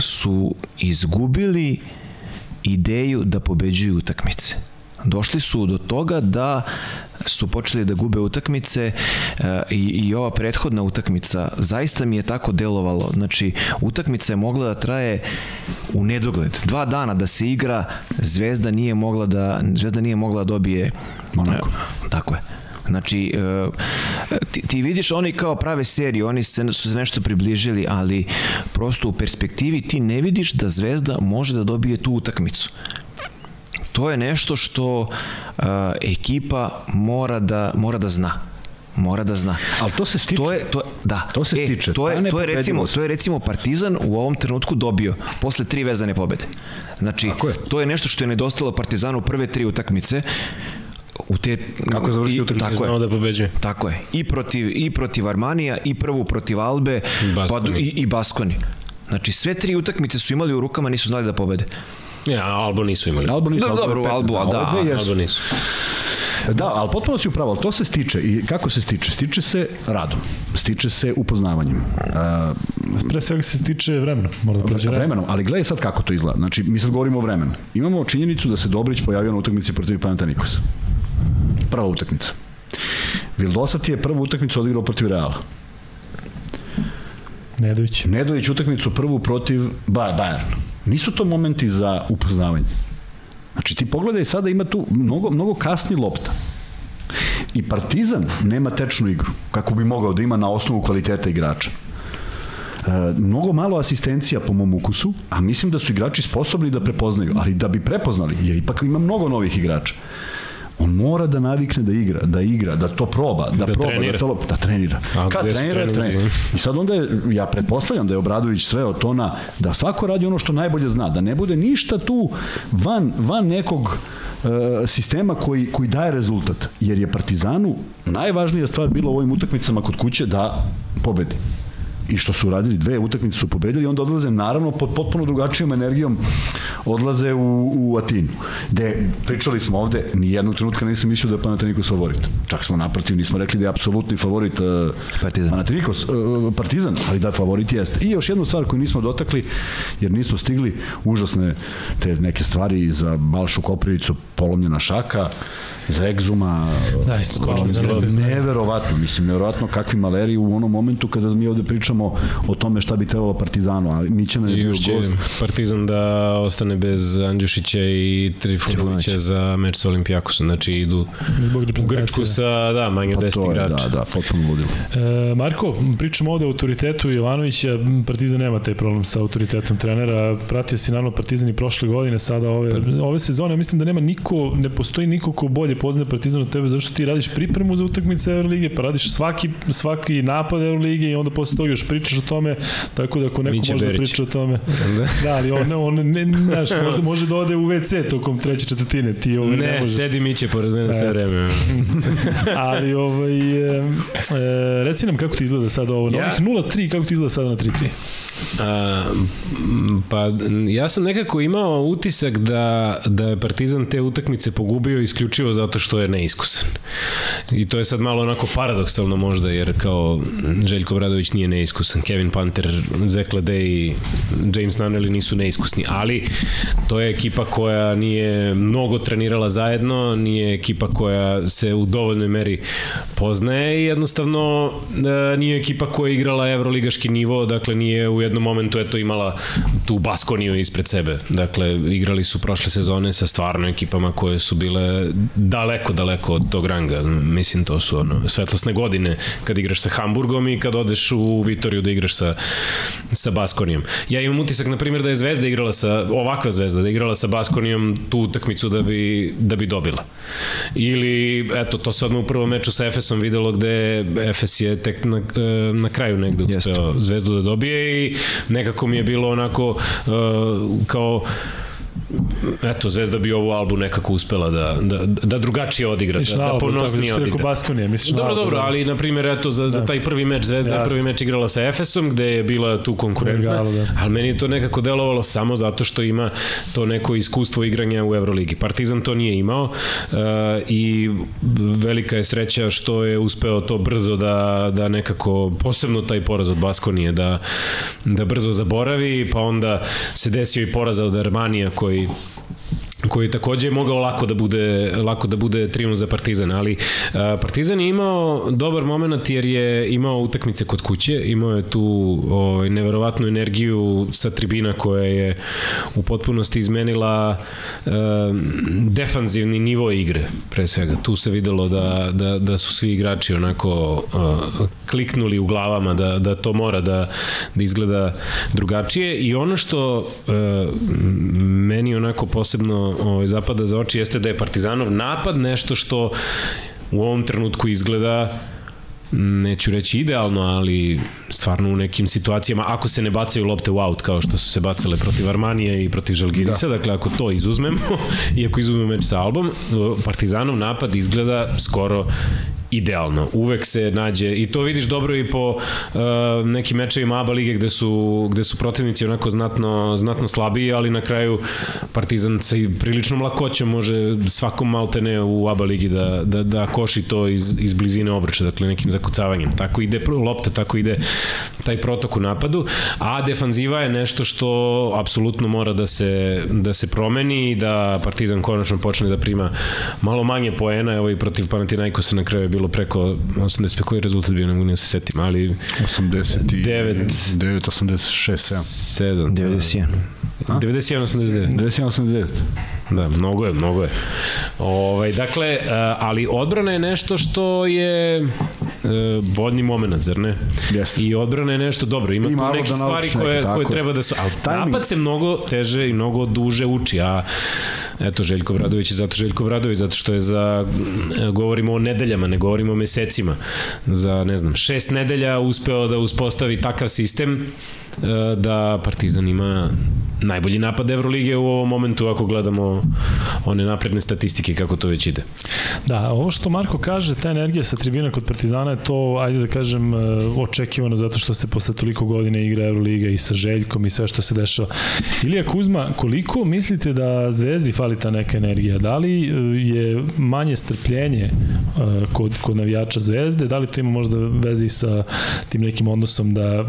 su izgubili ideju da pobeđuju utakmice došli su do toga da su počeli da gube utakmice e, i, i ova prethodna utakmica zaista mi je tako delovalo. Znači utakmica je mogla da traje u nedogled. Dva dana da se igra Zvezda nije mogla da Zvezda nije mogla da dobije Monako. E, tako je. Znači, e, ti, ti vidiš oni kao prave serije, oni se, su se nešto približili, ali prosto u perspektivi ti ne vidiš da Zvezda može da dobije tu utakmicu to je nešto što uh, ekipa mora da, mora da zna mora da zna. Ali to se stiče. To je, to, da. To se e, stiče. To je, to je, recimo, to je recimo Partizan u ovom trenutku dobio posle tri vezane pobede. Znači, je. to je nešto što je nedostalo Partizanu prve tri utakmice u te kako završiti utakmicu tako je da pobeđuje tako je i protiv i protiv Armanija i prvu protiv Albe pa i i Baskoni znači sve tri utakmice su imali u rukama nisu znali da pobede Ja, Albo nisu imali. Albo nisu, da, dobro, Albo, da, da, Albo nisu. Da, ali potpuno si upravo, ali to se stiče. I kako se stiče? Stiče se radom. Stiče se upoznavanjem. Uh, Pre svega se stiče vremenom. Mora da prođe vremenom, ali gledaj sad kako to izgleda. Znači, mi sad govorimo o vremenu. Imamo činjenicu da se Dobrić pojavio na utakmici protiv Panathinaikosa. Prva utakmica. Vildosat je prvu utakmicu odigrao protiv Reala. Nedović. Nedović utakmicu prvu protiv Bayern. Nisu to momenti za upoznavanje. Znači ti pogledaj sada ima tu mnogo, mnogo kasni lopta. I Partizan nema tečnu igru, kako bi mogao da ima na osnovu kvaliteta igrača. E, mnogo malo asistencija po mom ukusu, a mislim da su igrači sposobni da prepoznaju, ali da bi prepoznali, jer ipak ima mnogo novih igrača on mora da navikne da igra, da igra, da to proba, da, da proba, trenira. da to da trenira. A, Kad trenira, trenira. I sad onda je, ja pretpostavljam da je Obradović sve od tona da svako radi ono što najbolje zna, da ne bude ništa tu van, van nekog e, sistema koji, koji daje rezultat. Jer je Partizanu najvažnija stvar bila u ovim utakmicama kod kuće da pobedi i što su radili dve utakmice su pobedili onda odlaze naravno pod potpuno drugačijom energijom odlaze u, u Atinu gde pričali smo ovde ni jednog trenutka nisam mislio da je Panathinaikos favorit čak smo naprotiv nismo rekli da je apsolutni favorit uh, Partizan. Panathinaikos uh, Partizan ali da favorit jeste i još jednu stvar koju nismo dotakli jer nismo stigli užasne te neke stvari za Balšu Koprivicu polomljena šaka za egzuma. Da, za neverovatno mislim neverovatno kakvi maleri u onom momentu kada mi ovde pričamo o tome šta bi trebalo Partizanu, ali Mićan je bio gost. Partizan da ostane bez Andjušića i Trifunovića za meč sa Olimpijakosom, znači idu Zbog u Grčku sa da, manje pa 10 igrača. Da, da, potpuno ludilo. E, Marko, pričamo ovde o autoritetu Jovanovića, Partizan nema taj problem sa autoritetom trenera, pratio si naravno Partizan i prošle godine, sada ove, ove sezone, mislim da nema niko niko, ne postoji niko ko bolje poznaje Partizan od tebe, zašto ti radiš pripremu za utakmice Evrolige, pa radiš svaki, svaki napad Evrolige i onda posle toga još pričaš o tome, tako da ako neko Miće može da priča o tome, da, ali on, on ne, ne, znaš, možda može da ode u WC tokom treće četvrtine, ti ovaj ne, Ne, možeš. sedi Miće pored mene sve vreme. Ali ovaj, e, e, reci nam kako ti izgleda sad ovo, na Ja- ovih 0-3, kako ti izgleda sada na 3-3? A, pa ja sam nekako imao utisak da, da je Partizan te utakmice pogubio isključivo zato što je neiskusan. I to je sad malo onako paradoksalno možda, jer kao Željko Bradović nije neiskusan, Kevin Panter, Zek Lede i James Nunnally nisu neiskusni, ali to je ekipa koja nije mnogo trenirala zajedno, nije ekipa koja se u dovoljnoj meri poznaje i jednostavno e, nije ekipa koja je igrala evroligaški nivo, dakle nije u jednom momentu eto imala tu Baskoniju ispred sebe. Dakle, igrali su prošle sezone sa stvarno ekipama koje su bile daleko, daleko od tog ranga. Mislim, to su ono, svetlosne godine kad igraš sa Hamburgom i kad odeš u Vitoriju da igraš sa, sa Baskonijom. Ja imam utisak, na primjer, da je Zvezda igrala sa, ovakva Zvezda, da je igrala sa Baskonijom tu utakmicu da bi, da bi dobila. Ili, eto, to se odmah u prvom meču sa Efesom videlo gde Efes je tek na, e, na kraju negde uspeo Zvezdu da dobije i nekako mi je bilo onako uh, kao eto, Zvezda bi ovu albu nekako uspela da, da, da drugačije odigra, da, da da ponosnije si rekao odigra. Baskonija, misliš Dobro, Albu, dobro, da. ali na primjer eto za, za taj prvi meč Zvezda je Jasno. prvi meč igrala sa Efesom gde je bila tu konkurentna, Regalo, da. ali meni je to nekako delovalo samo zato što ima to neko iskustvo igranja u Euroligi. Partizan to nije imao uh, i velika je sreća što je uspeo to brzo da, da nekako, posebno taj poraz od Baskonije, da, da brzo zaboravi, pa onda se desio i poraz od Armanija koji you. Koji takođe mogao lako da bude lako da bude triumf za Partizan, ali uh, Partizan je imao dobar moment jer je imao utakmice kod kuće, imao je tu ovaj neverovatnu energiju sa tribina koja je u potpunosti izmenila uh, defanzivni nivo igre pre svega. Tu se videlo da, da, da su svi igrači onako uh, kliknuli u glavama da, da to mora da, da izgleda drugačije i ono što uh, meni onako posebno ovaj, zapada za oči jeste da je Partizanov napad nešto što u ovom trenutku izgleda neću reći idealno, ali stvarno u nekim situacijama, ako se ne bacaju lopte u aut kao što su se bacale protiv Armanije i protiv Žalgirisa, da. dakle ako to izuzmemo i ako izuzmemo meč sa Albom, Partizanov napad izgleda skoro idealno. Uvek se nađe i to vidiš dobro i po uh, nekim mečevima ABA lige gde su, gde su protivnici onako znatno, znatno slabiji, ali na kraju Partizan sa i priličnom lakoćom može svakom maltene u ABA ligi da, da, da koši to iz, iz blizine obrča, dakle nekim zakucavanjem. Tako ide lopta, tako ide taj protok u napadu, a defanziva je nešto što apsolutno mora da se, da se promeni i da Partizan konačno počne da prima malo manje poena, evo i protiv Panathinaikosa na kraju je bilo preko 80, koji je rezultat bio, ne mogu da se setim, ali 89, Devet. 9, 86, 7. 7, 91. 91, 89. 91, 89. Da, mnogo je, mnogo je. Ovaj, dakle, eh, ali odbrana je nešto što je e, vodni moment, zar ne? Jeste. I odbrana je nešto dobro. Ima, I tu neke da stvari koje, neke, koje treba da su... Ali Timing. napad se mnogo teže i mnogo duže uči, a eto, Željko Bradović je zato Željko Bradović, zato što je za... e, Govorimo o nedeljama, ne govorimo o mesecima. Za, ne znam, šest nedelja uspeo da uspostavi takav sistem da Partizan ima najbolji napad Evrolige u ovom momentu ako gledamo one napredne statistike kako to već ide. Da, ovo što Marko kaže, ta energija sa tribina kod Partizana je to, ajde da kažem, e, očekivano zato što se posle toliko godina igra Euroliga i sa Željkom i sve što se dešava. Ilija Kuzma, koliko mislite da Zvezdi fali ta neka energija? Da li e, je manje strpljenje kod, kod navijača Zvezde? Da li to ima možda veze i sa tim nekim odnosom da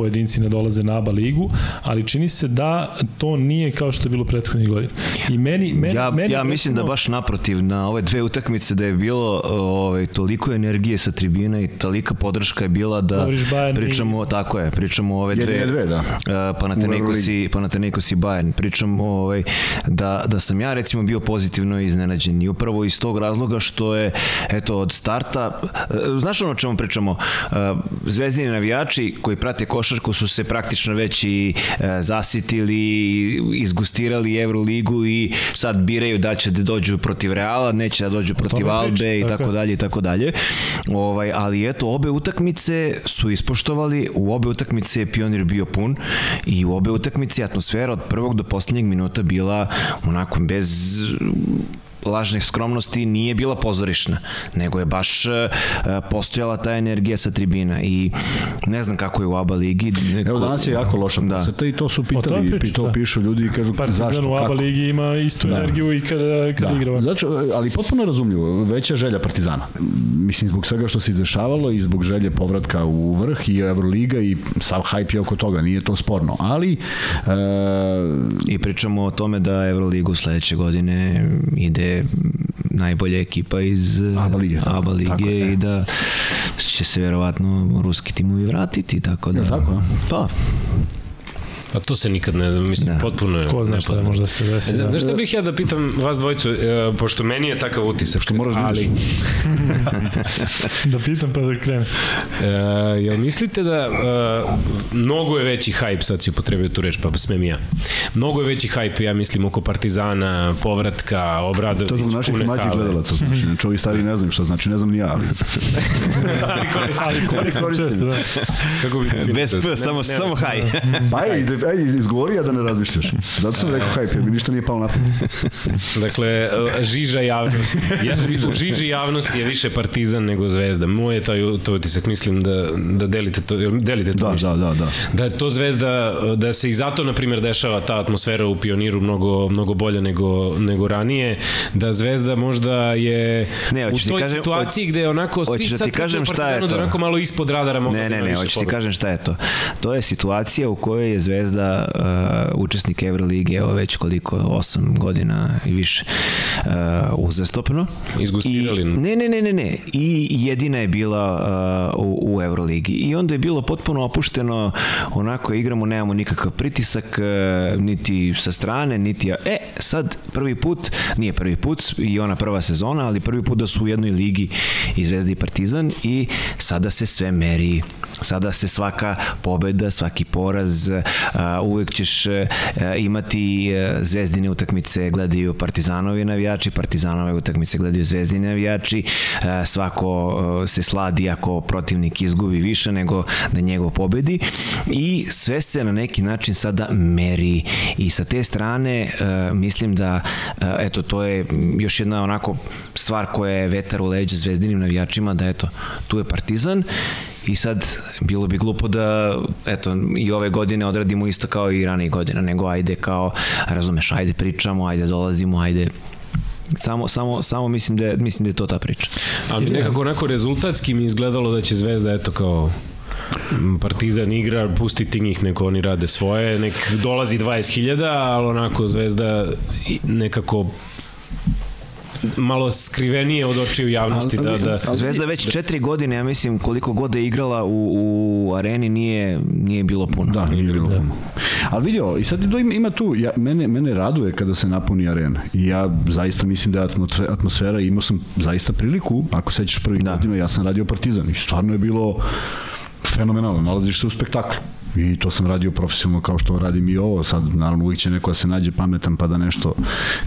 pojedinci ne dolaze na ABA ligu, ali čini se da to nije kao što je bilo prethodnih godina. I meni, meni, Ja, meni ja mislim da baš naprotiv na ove dve utakmice da je bilo ovaj toliko energije sa tribina i tolika podrška je bila da Bayern i- pričamo tako je pričamo ove dve Jedine dve, da. uh, Panathinaikos i Panathinaikos i Bayern pričam ovaj da da sam ja recimo bio pozitivno iznenađen i upravo iz tog razloga što je eto od starta uh, znaš ono o čemu pričamo uh, zvezdini navijači koji prate košarku košarku su se praktično već i e, zasitili, izgustirali Euroligu i sad biraju da će da dođu protiv Reala, neće da dođu protiv Albe priča, i tako tako je. dalje i tako dalje. Ovaj, ali eto, obe utakmice su ispoštovali, u obe utakmice je Pionir bio pun i u obe utakmice atmosfera od prvog do poslednjeg minuta bila onako bez lažnih skromnosti nije bila pozorišna, nego je baš e, postojala ta energija sa tribina i ne znam kako je u ABA ligi. Evo danas je jako loša Da. poseta i to su pitali, priča, i to da. pišu ljudi i kažu Partizan zašto, u ABA kako. ligi ima istu Da. energiju i kada, kada igra Da, ovako. znači, ali potpuno razumljivo, veća želja Partizana. Mislim, zbog svega što se izdešavalo i zbog želje povratka u vrh i Euroliga i sav hype je oko toga, nije to sporno. Ali, e, I pričamo o tome da Euroligu sledeće godine ide najbolja ekipa iz ABA lige. ABA lige je. i da će se verovatno ruski timovi vratiti, tako da... Je tako? Pa, Pa to se nikad ne, mislim, Da. potpuno je Ko zna šta je nepoznato. možda se desi. Da. Znaš šta bih ja da pitam vas dvojicu, e, pošto meni je takav utisak. što moraš da ali, da pitam pa da krenem. E, jel mislite da e, mnogo je veći hype, sad si upotrebio tu reč, pa smem ja. Mnogo je veći hype, ja mislim, oko Partizana, povratka, Obradović, To zbog naših mlađih hale. gledalaca, znači, znači ovi stari ne znaju šta znači, ne znam ni ja, ali ali koristim, Ali koristim često, da. Kako bi bez? P, samo, Ne- samo haj. Pa ajde, ajde, izgovori ja da ne razmišljaš. Zato sam rekao hype, jer mi ništa nije palo na pamet. Dakle, e, žiža javnosti. Ja, u žiži javnosti je više Partizan nego Zvezda. Moj je taj to utisak, mislim da, da delite to, delite to Da, mišljenje? da, da, da. Da je to Zvezda, da se i zato, na primjer, dešava ta atmosfera u Pioniru mnogo, mnogo bolje nego, nego ranije, da Zvezda možda je Ne, u toj kažem- situaciji gde onako svi da sad ti kažem šta je da to? onako malo ispod radara mogu Ne, da ne, ne, hoćeš ti kažem šta je to. To je situacija u kojoj je Zvezda uh, učesnik Evrolige, evo već koliko, 8 godina i više uh, uzastopno. Izgustirali. I, ne, ne, ne, ne, ne. I jedina je bila uh, u, u Euroligi. I onda je bilo potpuno opušteno, onako igramo, nemamo nikakav pritisak, uh, niti sa strane, niti... E, sad, prvi put, nije prvi put, i ona prva sezona, ali prvi put da su u jednoj ligi i Zvezda i Partizan i sada se sve meri sada se svaka pobeda, svaki poraz, uh, uvek ćeš uh, imati uh, zvezdine utakmice gledaju Partizanovi navijači, Partizanove utakmice gledaju zvezdini navijači, svako se sladi ako protivnik izgubi više nego da njegov pobedi. I sve se na neki način sada meri. I sa te strane mislim da eto to je još jedna onako stvar koja je vetar u leđa zvezdinim navijačima da eto tu je Partizan i sad bilo bi glupo da eto i ove godine odradimo isto kao i ranije godina nego ajde kao razumeš ajde pričamo ajde dolazimo ajde. Samo samo samo mislim da je, mislim da je to ta priča. Ali nekako onako rezultatski mi izgledalo da će Zvezda eto kao Partizan igra, pustiti njih, neko oni rade svoje, nek dolazi 20.000, ali onako Zvezda nekako malo skrivenije od očiju javnosti da, da, Zvezda već četiri godine, ja mislim, koliko god da je igrala u, u areni nije, nije bilo puno. Da, nije bilo puno. Ali vidio, i sad ima, ima tu, ja, mene, mene raduje kada se napuni arena. I ja zaista mislim da je atmosfera, imao sam zaista priliku, ako sećaš prvih da. godina, ja sam radio Partizan i stvarno je bilo fenomenalno, nalaziš se u spektaklu. I to sam radio profesionalno kao što radim i ovo. Sad, naravno, uvijek će neko da se nađe pametan pa da nešto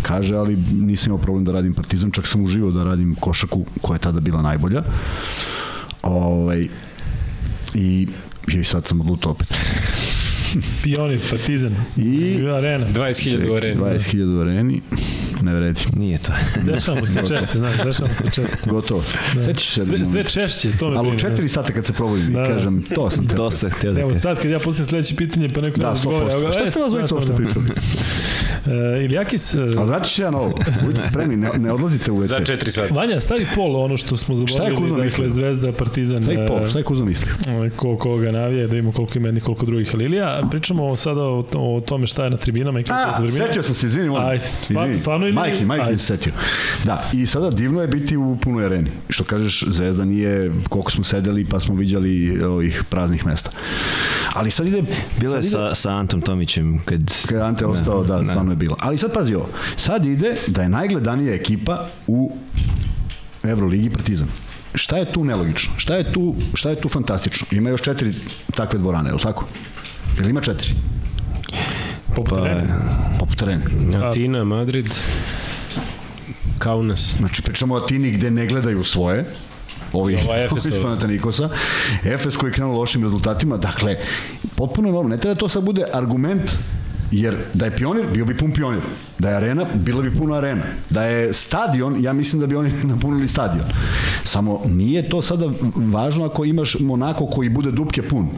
kaže, ali nisam imao problem da radim Partizan, čak sam uživao da radim košaku koja je tada bila najbolja. Ovaj, I, i sad sam odlutao opet. Pionir, Partizan, I- Arena. 20.000 u areni. 20.000 u areni, ne vredi. Nije to. Dešava mu se često, znaš, dešava mu se često. Gotovo. Da. Sećaš se Sve, sve češće, to me Ali u četiri sata kad se probudim, Da, da, da. kažem, to sam te. to sam htio da Evo sad kad ja pustim sledeće pitanje pa neko Da, ne odgovori, 100%. evo ga, Šta e, ste vas uopšte smo- pričali? E, Iljakis, e, Ali vratit ću se ja na ovo. Budite spremni, ne, ne odlazite u WC. Za 4 sata. Vanja, stavi pol ono što smo Šta je zaboravili, Kuzma dakle, mislio? Zvezda, Partizan, Šta je e, Pol, šta je Kuzo mislio? ovaj, ko, koga navija, da imamo koliko ima jednih, koliko drugih. Ali Ilija, pričamo sada o, o tome šta je na tribinama i kako je na tribinama. setio sam se, izvini, molim. Ajde, stvarno- Izvini. stvarno ili- Majki, majki Ajde. se setio. Da, i sada divno je biti u punoj areni. Što kažeš, Zvezda nije, koliko smo sedeli pa smo viđali ovih praznih mesta. Ali sad ide... Bilo je ide- sa, sa Antom Tomićem kad... Kad Ante ostao, da, stvarno je bilo. Ali sad pazi ovo, sad ide da je najgledanija ekipa u Euroligi Partizan. šta je tu nelogično? Šta je tu, šta je tu fantastično? Ima još četiri takve dvorane, je li tako? Jel ima četiri? Poput Pa, Rene. Poput Rene. Atina, Madrid, Kaunas. Znači, pričamo o Atini gde ne gledaju svoje, ovi Ova Efes, iz ova. Panathinaikosa, Efes koji je krenuo lošim rezultatima, dakle, potpuno normalno, ne treba to sad bude argument Jer da je pionir, bio bi pun pionir. Da je arena, bila bi puna arena. Da je stadion, ja mislim da bi oni napunili stadion. Samo nije to sada važno ako imaš Monako koji bude dupke pun.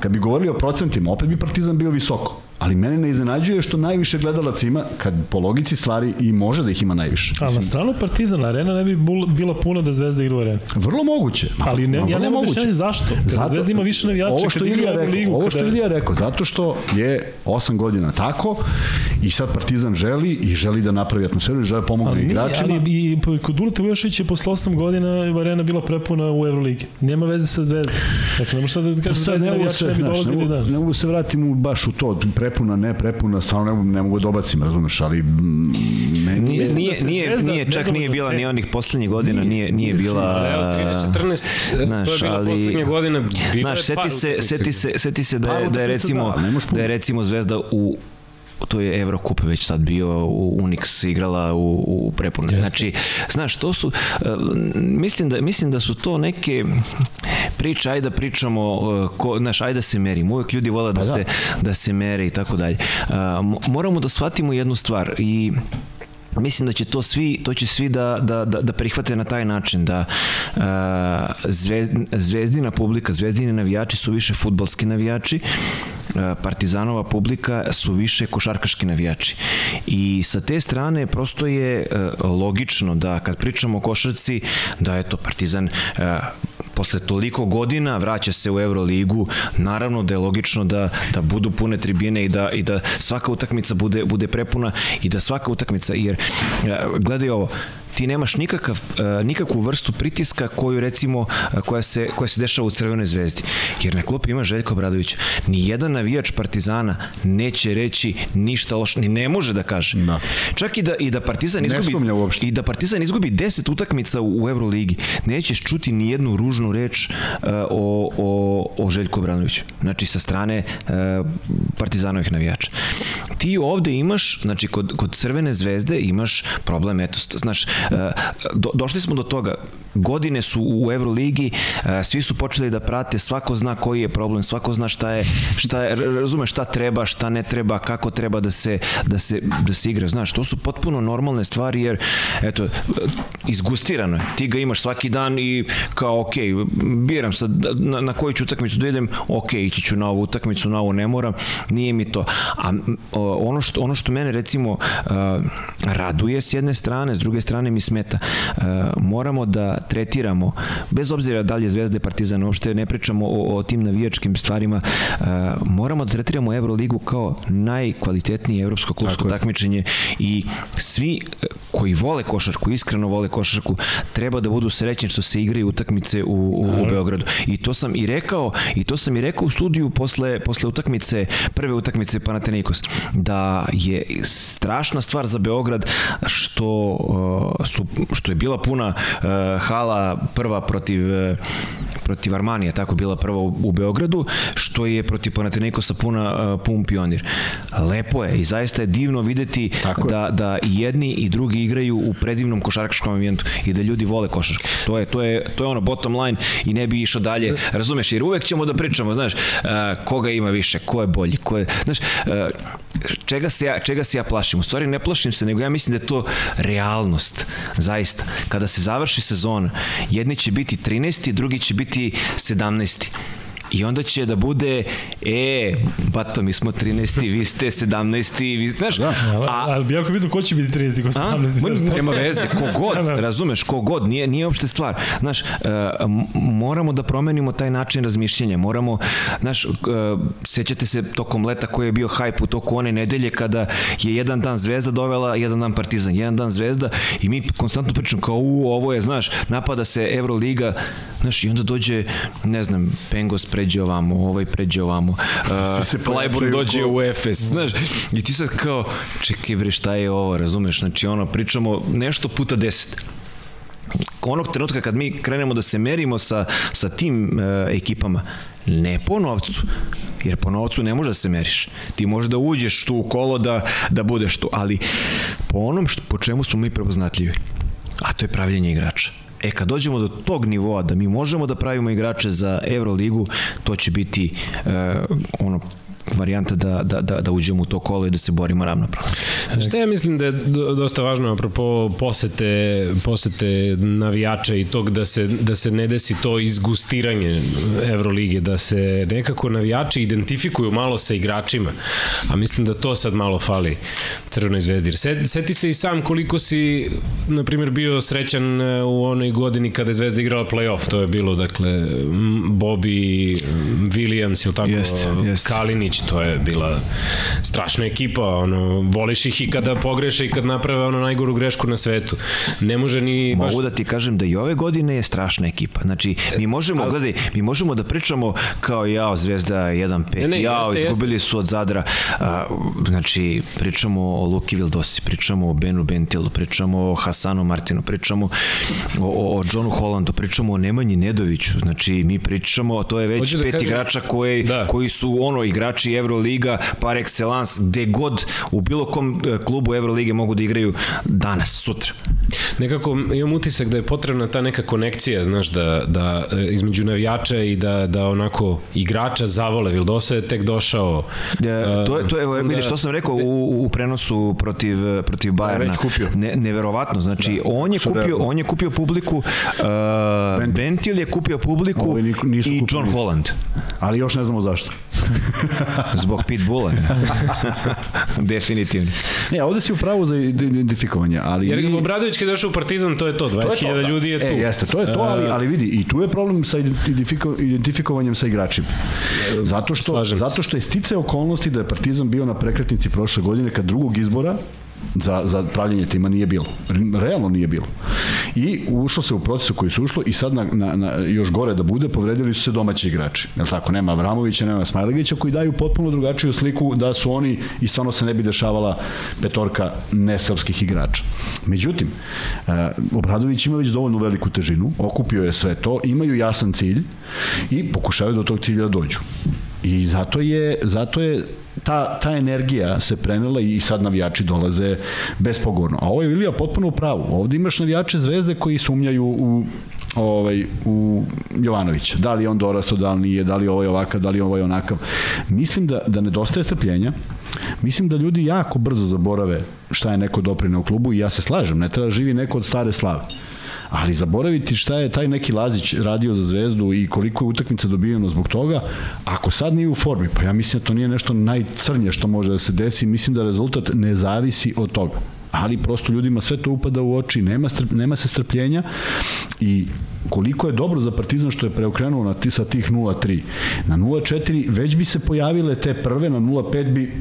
Kad bi govorili o procentima, opet bi Partizan bio visoko. Ali mene ne iznenađuje što najviše gledalaca ima, kad po logici stvari i može da ih ima najviše. A na stranu Partizana arena ne bi bila puna da Zvezda igra u areni. Vrlo moguće. Ma, Ali ne, ma, ja nemam objašnjanje zašto. Kada Zato- Zvezda ima više navijača, ovo što Ilija rekao, ligu, ovo što kada... Ilija rekao, zato što je 8 godina tako i sad Partizan želi i želi da napravi atmosferu i želi da pomogne igračima. ali i kod Duleta Vujošića je posle 8 godina arena bila prepuna u Euroligi. Nema veze sa Zvezdom. Dakle, ne možeš sad da kažeš Sad Zvezda ne mogu navijači se, ne bi ne, dolazili, da. ne mogu se vratim baš u to, prepuna, ne prepuna, stvarno ne, mogu- ne mogu da obacim, razumeš, ali mm, ne, Nije, da nije, se nije, Zvezda nije, čak nije bila ni onih poslednjih godina, nije, nije bila... Evo, 13, znaš, to je bila ali- poslednje godine. Bilo Znaš, je par seti se, utakmica. seti se, seti se da je, da je recimo, da, da je recimo Zvezda u to je Evrokup već sad bio u Unix igrala u, u prepune. Jeste. Znači, znaš, to su uh, mislim da mislim da su to neke priče ajde da pričamo uh, ko, znaš, ajde da se merimo. Uvek ljudi vole da, Pa da. se da se mere i tako dalje. Uh, mo- moramo da shvatimo jednu stvar i Mislim da će to svi, to će svi da, da, da, da prihvate na taj način, da zvezd, zvezdina publika, zvezdini navijači su više futbalski navijači, partizanova publika su više košarkaški navijači. I sa te strane prosto je logično da kad pričamo o košarci, da eto Partizan uh, posle toliko godina vraća se u Euroligu, naravno da je logično da, da budu pune tribine i da, i da svaka utakmica bude, bude prepuna i da svaka utakmica, jer e, gledaj ovo, ti nemaš nikakav, e, nikakvu vrstu pritiska koju recimo e, koja se, koja se dešava u Crvenoj zvezdi. Jer na klupi ima Željko Bradović. Ni jedan navijač Partizana neće reći ništa loše, ni ne može da kaže. Da. Čak i da, i da Partizan izgubi, i da Partizan izgubi 10 utakmica u, u Euroligi, nećeš čuti ni jednu ružnu reč uh, o, o, o Željku Obranoviću. Znači sa strane uh, Partizanovih navijača. Ti ovde imaš, znači kod, kod Crvene zvezde imaš problem, eto, znaš, do, došli smo do toga, godine su u Euroligi, uh, svi su počeli da prate, svako zna koji je problem, svako zna šta je, šta je, razume šta treba, šta ne treba, kako treba da se, da se, da se igra, znaš, to su potpuno normalne stvari, jer, eto, izgustirano je, ti ga imaš svaki dan i kao, ok, biram sad na, na koju ću utakmicu da idem, ok, ići ću na ovu utakmicu, na ovu ne moram, nije mi to. A ono što, ono što mene recimo uh, raduje s jedne strane, s druge strane mi smeta. Uh, moramo da tretiramo, bez obzira da li je Zvezda i Partizan, uopšte ne pričamo o, o tim navijačkim stvarima, uh, moramo da tretiramo Euroligu kao najkvalitetnije evropsko klubsko takmičenje i svi e, koji vole košarku, iskreno vole košarku, treba da budu srećni što se igraju utakmice u, u, u Beogradu. I to sam i rekao, i to sam i rekao u studiju posle, posle utakmice, prve utakmice Panathinaikos, da je strašna stvar za Beograd što, su, što je bila puna uh, hala prva protiv uh, protiv Armanija, tako bila prva u, u Beogradu, što je protiv Panathinaikosa puna uh, pun pionir. Lepo je i zaista je divno videti Tako je. da, da i jedni i drugi igraju u predivnom košarkaškom ambijentu i da ljudi vole košarku. To je, to je, to je ono bottom line i ne bi išao dalje, razumeš, jer uvek ćemo da pričamo, znaš, uh, koga ima više, ko je bolji, ko je, znaš, uh, čega se, ja, čega se ja plašim? U stvari ne plašim se, nego ja mislim da je to realnost, zaista. Kada se završi sezona, jedni će biti 13. drugi će biti 17. I onda će da bude, e, bato, mi smo 13. vi ste 17. Vi, znaš, Da. A, a, ali bi jako vidio ko će biti 30 ko A? 17. Ma, znaš, nema veze, kogod, Da, da. razumeš, kogod, nije, nije uopšte stvar. Znaš, uh, moramo da promenimo taj način razmišljanja, moramo, znaš, uh, sećate se tokom leta koji je bio hajp u toku one nedelje kada je jedan dan Zvezda dovela, jedan dan Partizan, jedan dan Zvezda i mi konstantno pričamo kao, u, ovo je, znaš, napada se Euroliga, znaš, i onda dođe, ne znam, Pengos pređe ovamo, ovaj pređe ovamo, uh, dođe u Efes, znaš, i ti sad kao, čekaj bre, šta je ovo, razumeš, znači ono, pričamo nešto puta deset. onog trenutka kad mi krenemo da se merimo sa, sa tim e, ekipama, ne po novcu, jer po novcu ne može da se meriš. Ti možeš da uđeš tu u kolo da, da budeš tu, ali po onom što, po čemu smo mi prepoznatljivi, a to je pravljenje igrača. E kad dođemo do tog nivoa da mi možemo da pravimo igrače za Euroligu, to će biti e, ono varijanta da, da, da, da uđemo u to kolo i da se borimo ravnopravno. Šta ja mislim da je do- dosta važno apropo posete, posete navijača i tog da se, da se ne desi to izgustiranje Evrolige, da se nekako navijači identifikuju malo sa igračima, a mislim da to sad malo fali Crvenoj zvezdi. Set, seti se i sam koliko si, na primjer, bio srećan e, u onoj godini kada je Zvezda igrala play-off, to je bilo, dakle, Bobby, Williams, ili tako, Jeste, jeste. Kalinić, to je bila strašna ekipa, ono, voliš ih i kada pogreše i kad naprave ono najgoru grešku na svetu. Ne može ni baš... Mogu da ti kažem da i ove godine je strašna ekipa. Znači, mi možemo, gledaj, mi možemo da pričamo kao jao, Zvezda 1-5, Ne, ne, jao, jeste, izgubili su od Zadra. A, znači, pričamo o Luki Vildosi, pričamo o Benu Bentilu, pričamo o Hasanu Martinu, pričamo o, o, o Johnu Hollandu, pričamo o Nemanji Nedoviću. Znači, mi pričamo, to je već Hoću da pet kažem- igrača koji, Da. koji su ono igrači Euroliga par excellence, gde god u bilo kom e, klubu Evrolige mogu da igraju danas, sutra. Nekako imam utisak da je potrebna ta neka konekcija, znaš, da, da e, između navijača i da, da onako igrača zavole. Vildosa je tek došao. E, to je to je evo onda- vidiš što sam rekao u, u prenosu protiv protiv Bajerna. već kupio. Ne, neverovatno, znači da, on je kupio rekao. on je kupio publiku uh, Bentil je kupio publiku Ovi niko- nisu i kupili John. Holland Ali još ne znamo zašto. zbog Pitbulla. Definitivno. Ne, ovde si u pravu za identifikovanje, ali... Jer mi- Obradović kad je došao u Partizan, to je to, To je to, 20.000 da. ljudi je tu. E, jeste, to je to, ali, ali vidi, i tu je problem sa identifiko, identifikovanjem sa igračima. Zato što, Slažem zato što je stice okolnosti da je Partizan bio na prekretnici prošle godine kad drugog izbora za, za pravljenje tima nije bilo. Realno nije bilo. I ušlo se u procesu koji su ušlo i sad na, na, na, još gore da bude, povredili su se domaći igrači. Jel tako? Nema Avramovića, nema Smajlegića koji daju potpuno drugačiju sliku da su oni i stvarno se ne bi dešavala petorka nesrpskih igrača. Međutim, e, Obradović ima već dovoljno veliku težinu, okupio je sve to, imaju jasan cilj i pokušavaju do tog cilja da dođu. I zato je, zato je ta, ta energija se prenela i sad navijači dolaze bespogovorno. A ovo je Ilija potpuno u pravu. Ovde imaš navijače zvezde koji sumnjaju u ovaj u Jovanovića. Da li je on dorastao, da li nije, da li je ovaj ovakav, da li je ovaj onakav. Mislim da da nedostaje strpljenja. Mislim da ljudi jako brzo zaborave šta je neko doprineo klubu i ja se slažem, ne treba da živi neko od stare slave. Ali zaboraviti šta je taj neki Lazić radio za Zvezdu i koliko je utakmica dobijeno zbog toga, ako sad nije u formi, pa ja mislim da to nije nešto najcrnje što može da se desi, mislim da rezultat ne zavisi od toga ali prosto ljudima sve to upada u oči, nema, strp, nema se strpljenja i koliko je dobro za Partizan što je preokrenuo na sa tih 0-3. Na 0-4 već bi se pojavile te prve, na 0-5 bi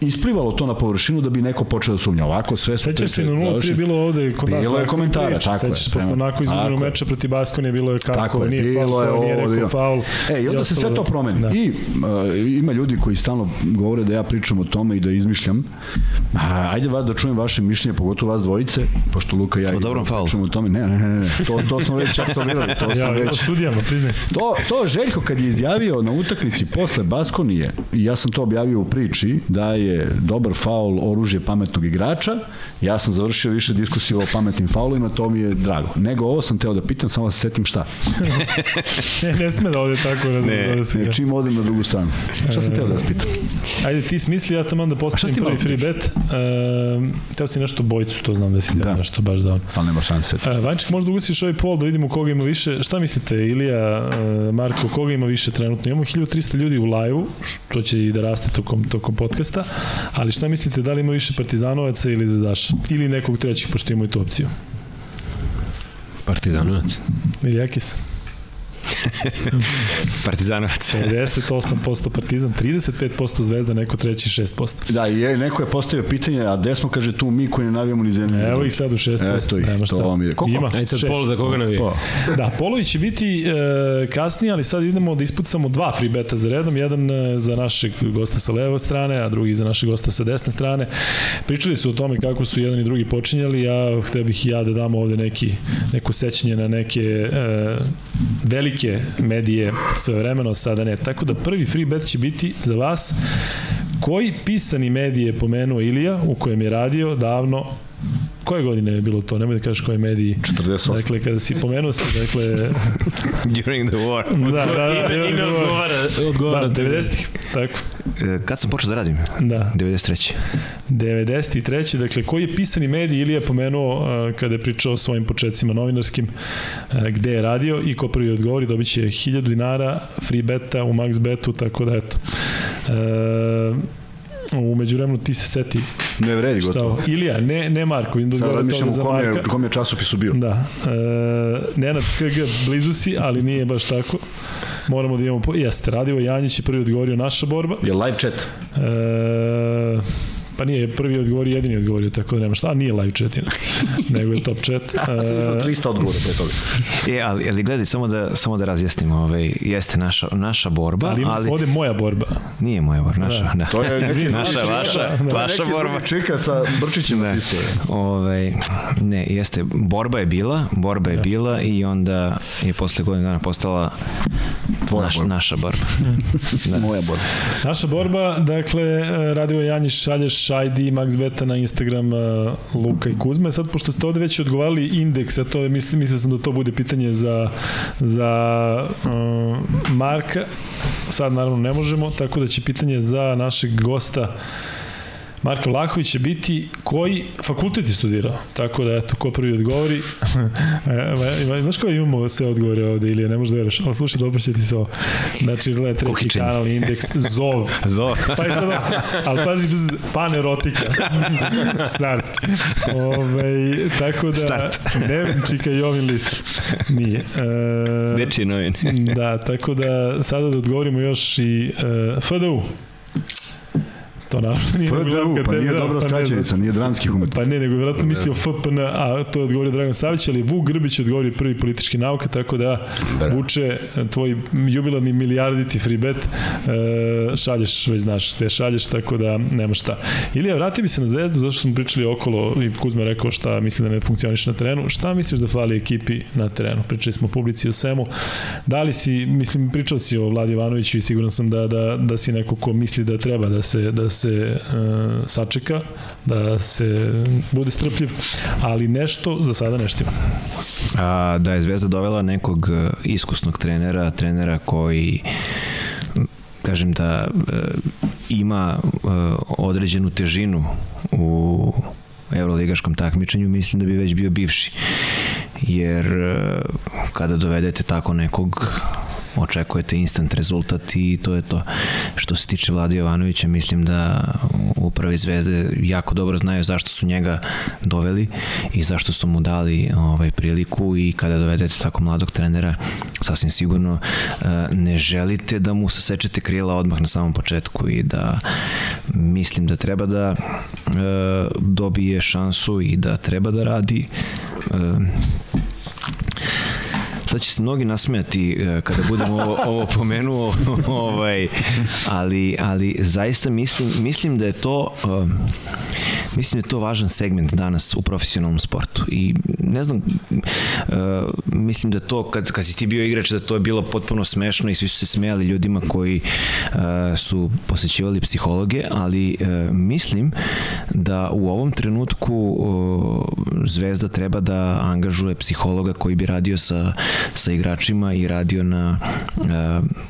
isplivalo to na površinu da bi neko počeo da sumnja. Ovako sve su Sećaš se na 0-3 završene. bilo ovde kod nas. Bilo je komentara, priča. tako je, Sećaš se onako izgubljenog meča protiv Baskonije bilo je kako, Tako je, nije bilo faul, je ko nije rekao faul. E, i onda se sve to promeni. Da. I uh, ima ljudi koji stalno govore da ja pričam o tome i da izmišljam. A, ajde vas da čujem vaše mišljenje, pogotovo vas dvojice, pošto Luka i ja O dobrom faulu. pričamo o tome. Ne, ne, ne, ne, to, to smo već aktualirali, to Ja, sam ja, već... sudijama, priznaj. To, to Željko kad je izjavio na utakmici posle Baskonije, i ja sam to objavio u priči, da je dobar faul oružje pametnog igrača, ja sam završio više diskusiju o pametnim faulovima, to mi je drago. Nego ovo sam teo da pitam, samo da se setim šta. Ne, ne sme da ode tako da, Ne, da se. Ne, čim odem na drugu stranu. Šta sam teo da vas pitam? Ajde, ti smisli, ja tamo da postavim prvi free bet. Uh, teo si nešto bojcu, to znam da si teo Da. nešto baš da on. Ali nema šanse. Uh, Vanček, možda ugusiš ovaj pol da vidimo koga ima više. Šta mislite, Ilija, uh, Marko, koga ima više trenutno? Imamo 1300 ljudi u live-u, što će i da raste tokom, tokom podcasta, ali šta mislite, da li ima više partizanovaca ili zvezdaša? Ili nekog trećeg, pošto imamo i tu opciju. Partizanovac. Ili Jakis? Partizanovac. 58% Partizan, 35% Zvezda, neko treći 6%. Da, i je, neko je postavio pitanje, a gde smo, kaže, tu mi koji ne navijamo ni za jednu. ni za Evo ih sad u 6%. Eto ih, nema to šta. vam je. Koliko? Ima. Ajde sad šest. pol za koga navije. Pa, Da, polovi će biti e, kasnije, ali sad idemo da ispucamo dva free beta za redom, jedan e, za našeg gosta sa leve strane, a drugi za našeg gosta sa desne strane. Pričali su o tome kako su jedan i drugi počinjali, ja hteo bih i ja da dam ovde neki, neko sećanje na neke e, velike medije svoje vremeno, sada ne. Tako da prvi free bet će biti za vas koji pisani medij je pomenuo Ilija u kojem je radio davno Koje godine je bilo to? Nemoj da kažeš koji mediji. 48. Dakle, kada si pomenuo si, dakle, During the war. da, da, da, Ime, ime odgovara, odgovara da, tebi. 90-ih, tako, E, Kad sam počeo da radim? da, 93. 93. Dakle, koji je pisani medij ili je pomenuo uh, kada je pričao o svojim početcima novinarskim, uh, gde je radio i ko prvi odgovori dobit će 1000 dinara free beta u max betu, tako da eto. Uh, u međuvremenu ti se seti Ne vredi gotovo. ovo. Ilija, ne, ne Marko, vidim da Sad odgovara razmišljam u za kom je, kom je časopisu bio. Da. E, Nenad KG, blizu si, ali nije baš tako. Moramo da imamo... Po... Jeste, Radivo Janjić je prvi odgovorio naša borba. Je live chat. E, pa nije prvi odgovorio, jedini odgovorio, tako da nema šta. A nije live chat, ina. nego je top chat. Sad sam išao E, 300 odgovora pre toga. E, ali, ali gledaj, samo da, samo da razjasnimo, ovaj, jeste naša, naša borba, ali ali ovde moja borba. nije moja borba, naša. Da. Da. To je neki naša, vaša, čika, to je vaša borba. čika sa Brčićem da. napisao. Ovaj, ne, jeste, borba je bila, borba je bila i onda je posle godina dana postala Tvoja naš, borba. naša borba. Da. Moja borba. Naša borba, dakle, e, Radivo Janjić šalješ ID, Max Beta na Instagram e, Luka i Kuzma. Sad, pošto ste ovde već odgovarali indeks, a to je, mislim, mislio sam da to bude pitanje za, za um, Marka, sad naravno ne možemo, tako da će pitanje za našeg gosta Marko Vlahović će biti koji fakultet je studirao. Tako da, eto, ko prvi odgovori. E, znaš kao imamo sve odgovore ovde, ili ne možeš da veriš. Ali slušaj, dobro će ti se ovo. Znači, gledaj, treći kanal, indeks, zov. Zo. Pa je sad, ali pazi, bz, panerotika. Carski. Ove, tako da, Start. ne, čika Jovin list. Nije. E, novine. da, tako da sada da odgovorimo još i e, FDU. To naravno nije FDU, pa nije dobra pa skraćenica, nije dramski umetnik. Pa ne, nego vjerojatno mislio FPN, a to je odgovorio Dragan Savić, ali Vuk Grbić je odgovorio prvi politički nauka, tako da Vuče, tvoj jubilarni milijarditi free bet, e, šalješ, već znaš te šalješ, tako da nema šta. Ilija, vratio bi se na zvezdu, zašto smo pričali okolo i Kuzma rekao šta misli da ne funkcioniš na terenu. Šta misliš da fali ekipi na terenu? Pričali smo o publici o svemu. Da li si, mislim, pričao si o Vladi Ivanoviću i siguran sam da, da, da si neko ko misli da treba da se, da se e, sačeka, da se bude strpljiv, ali nešto za sada neštima. A, da je Zvezda dovela nekog e, iskusnog trenera, trenera koji kažem da e, ima e, određenu težinu u evroligaškom takmičenju, mislim da bi već bio bivši. Jer e, kada dovedete tako nekog očekujete instant rezultat i to je to. Što se tiče Vlade Jovanovića, mislim da upravi Zvezde jako dobro znaju zašto su njega doveli i zašto su mu dali ovaj priliku i kada dovedete tako mladog trenera, sasvim sigurno e, ne želite da mu sasečete krila odmah na samom početku i da mislim da treba da e, dobije šansu i da treba da radi e, sad će se mnogi nasmejati e, kada budem ovo, ovo pomenuo, ovaj, ali, ali zaista mislim, mislim da je to um, mislim da je to važan segment danas u profesionalnom sportu. I ne znam uh, mislim da to kad, kad si ti bio igrač da to je bilo potpuno smešno i svi su se smejali ljudima koji su posećivali psihologe ali mislim da u ovom trenutku Zvezda treba da angažuje psihologa koji bi radio sa, sa igračima i radio na uh,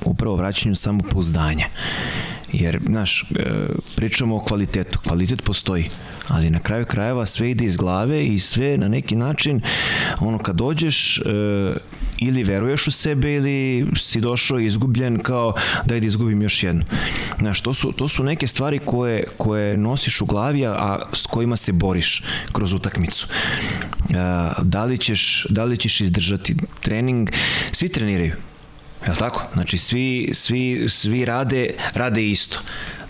upravo vraćanju samopouzdanja jer, znaš, e, pričamo o kvalitetu, kvalitet postoji, ali na kraju krajeva sve ide iz glave i sve na neki način, ono, kad dođeš, e, ili veruješ u sebe ili si došao izgubljen kao daj da izgubim još jednu. Znaš, to su, to su neke stvari koje, koje nosiš u glavi, a s kojima se boriš kroz utakmicu. E, da li ćeš, da li ćeš izdržati trening? Svi treniraju Je tako? Znači svi, svi, svi rade, rade isto.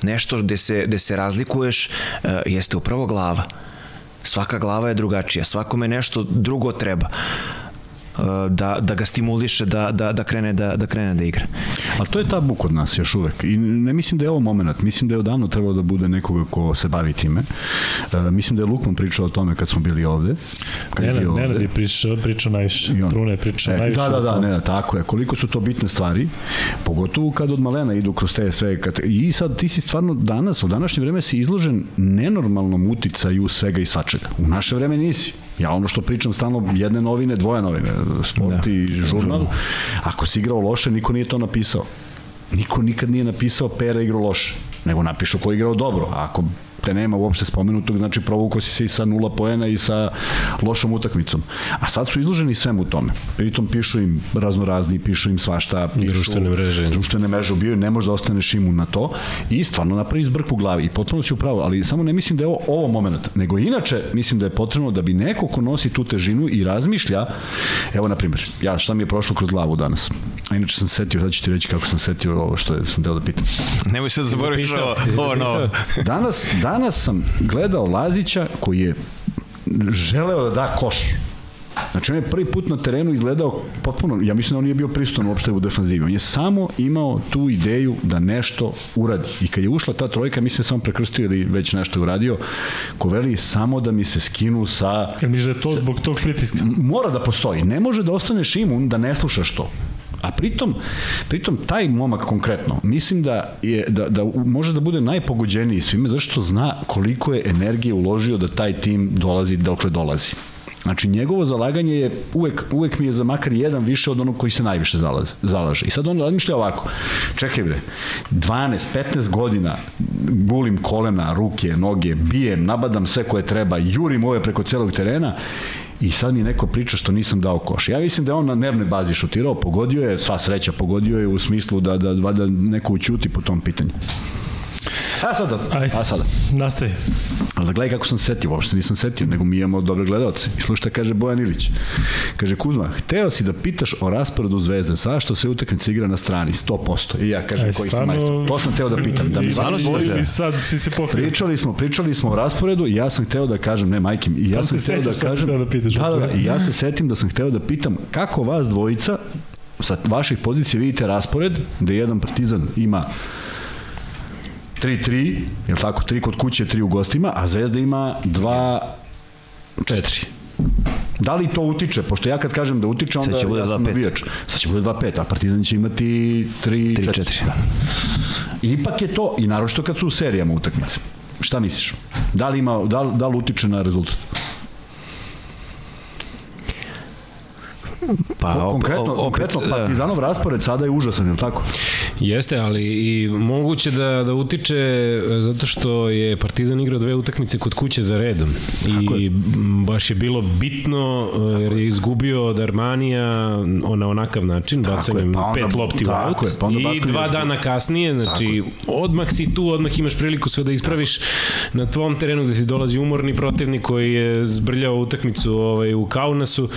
Nešto gde se, gde se razlikuješ uh, jeste upravo glava. Svaka glava je drugačija, svakome nešto drugo treba da, da ga stimuliše da, da, da, krene da, da krene da igra. Ali to je tabu kod nas još uvek. I ne mislim da je ovo moment. Mislim da je odavno trebalo da bude nekoga ko se bavi time. Uh, mislim da je Lukman pričao o tome kad smo bili ovde. Kad ne, ne, ne, je pričao, pričao najviše. on, Trune je pričao e, najviše. Da, da, da, ne, da, tako je. Koliko su to bitne stvari, pogotovo kad od malena idu kroz te sve. Kad, I sad ti si stvarno danas, u današnje vreme si izložen nenormalnom uticaju svega i svačega. U naše vreme nisi. Ja ono što pričam stalno, jedne novine, dvoje novine, sport da. i žurnal, ako si igrao loše, niko nije to napisao. Niko nikad nije napisao Pera igrao loše, nego napišu ko je igrao dobro. A ako te nema uopšte spomenutog, znači provukao si se i sa nula poena i sa lošom utakmicom. A sad su izloženi svemu tome. Pritom pišu im razno razni, pišu im svašta, pišu, društvene mreže. Društvene mreže ubijaju, ne može da ostaneš imun na to i stvarno napravi zbrk u glavi i potpuno si upravo, ali samo ne mislim da je ovo, ovo moment, nego inače mislim da je potrebno da bi neko ko nosi tu težinu i razmišlja, evo na primjer, ja šta mi je prošlo kroz glavu danas, a inače sam setio, sad ću ti reći kako sam setio ovo što je, sam teo da pitam. Nemoj sad zaboraviti ovo, ovo novo. Danas, danas sam gledao Lazića koji je želeo da da koš. Znači on je prvi put na terenu izgledao potpuno, ja mislim da on nije bio prisutan uopšte u defanzivi. On je samo imao tu ideju da nešto uradi. I kad je ušla ta trojka, mislim da sam prekrstio ili već nešto je uradio, ko veli samo da mi se skinu sa... Jel mi je to zbog tog pritiska? Mora da postoji. Ne može da ostaneš imun da ne slušaš to. A pritom, pritom taj momak konkretno, mislim da, je, da, da može da bude najpogođeniji svime, zašto zna koliko je energije uložio da taj tim dolazi dokle dolazi. Znači, njegovo zalaganje je uvek, uvek mi je za makar jedan više od onog koji se najviše zalaze, zalaže. I sad on razmišlja ovako, čekaj bre, 12, 15 godina gulim kolena, ruke, noge, bijem, nabadam sve koje treba, jurim ove preko celog terena i sad mi neko priča što nisam dao koš. Ja mislim da je on na nervnoj bazi šutirao, pogodio je, sva sreća pogodio je u smislu da, da, da neko učuti po tom pitanju. A sada, Ajde. a sada. Nastavi. Ali da gledaj kako sam setio, uopšte nisam setio, nego mi imamo dobre gledalce. I slušaj kaže Bojan Ilić. Kaže Kuzma, hteo si da pitaš o rasporedu Zvezde, sa što se utakmica igra na strani, 100%. I ja kažem Aj, koji stano... sam majstor. To sam hteo da pitam. Da mi stvarno si I sad si se pokrio. Pričali smo, pričali smo o rasporedu i ja sam hteo da kažem, ne majke i ja sam hteo da kažem, da, pitaš, da, da, da, i ja se setim da sam hteo da pitam kako vas dvojica sa vaših pozicija vidite raspored, da jedan partizan ima 3-3, je tako? 3 kod kuće, 3 u gostima, a Zvezda ima 2 4. Da li to utiče? Pošto ja kad kažem da utiče, onda će ja sam navijač. Sad će bude 2-5, a Partizan će imati 3-4. Da. Ipak je to, i naročito kad su u serijama utakmice. Šta misliš? Da li, ima, da, da li utiče na rezultat? Pa, konkretno, opet, konkretno da. Partizanov raspored sada je užasan, je li tako? Jeste, ali i moguće da, da utiče e, zato što je Partizan igrao dve utakmice kod kuće za redom. Tako I je. baš je bilo bitno e, jer je izgubio od Armanija na onakav način, tako bacanjem pa onda, pet lopti u aut. pa I dva dana kasnije, znači odmah si tu, odmah imaš priliku sve da ispraviš na tvom terenu gde ti dolazi umorni protivnik koji je zbrljao utakmicu ovaj, u Kaunasu.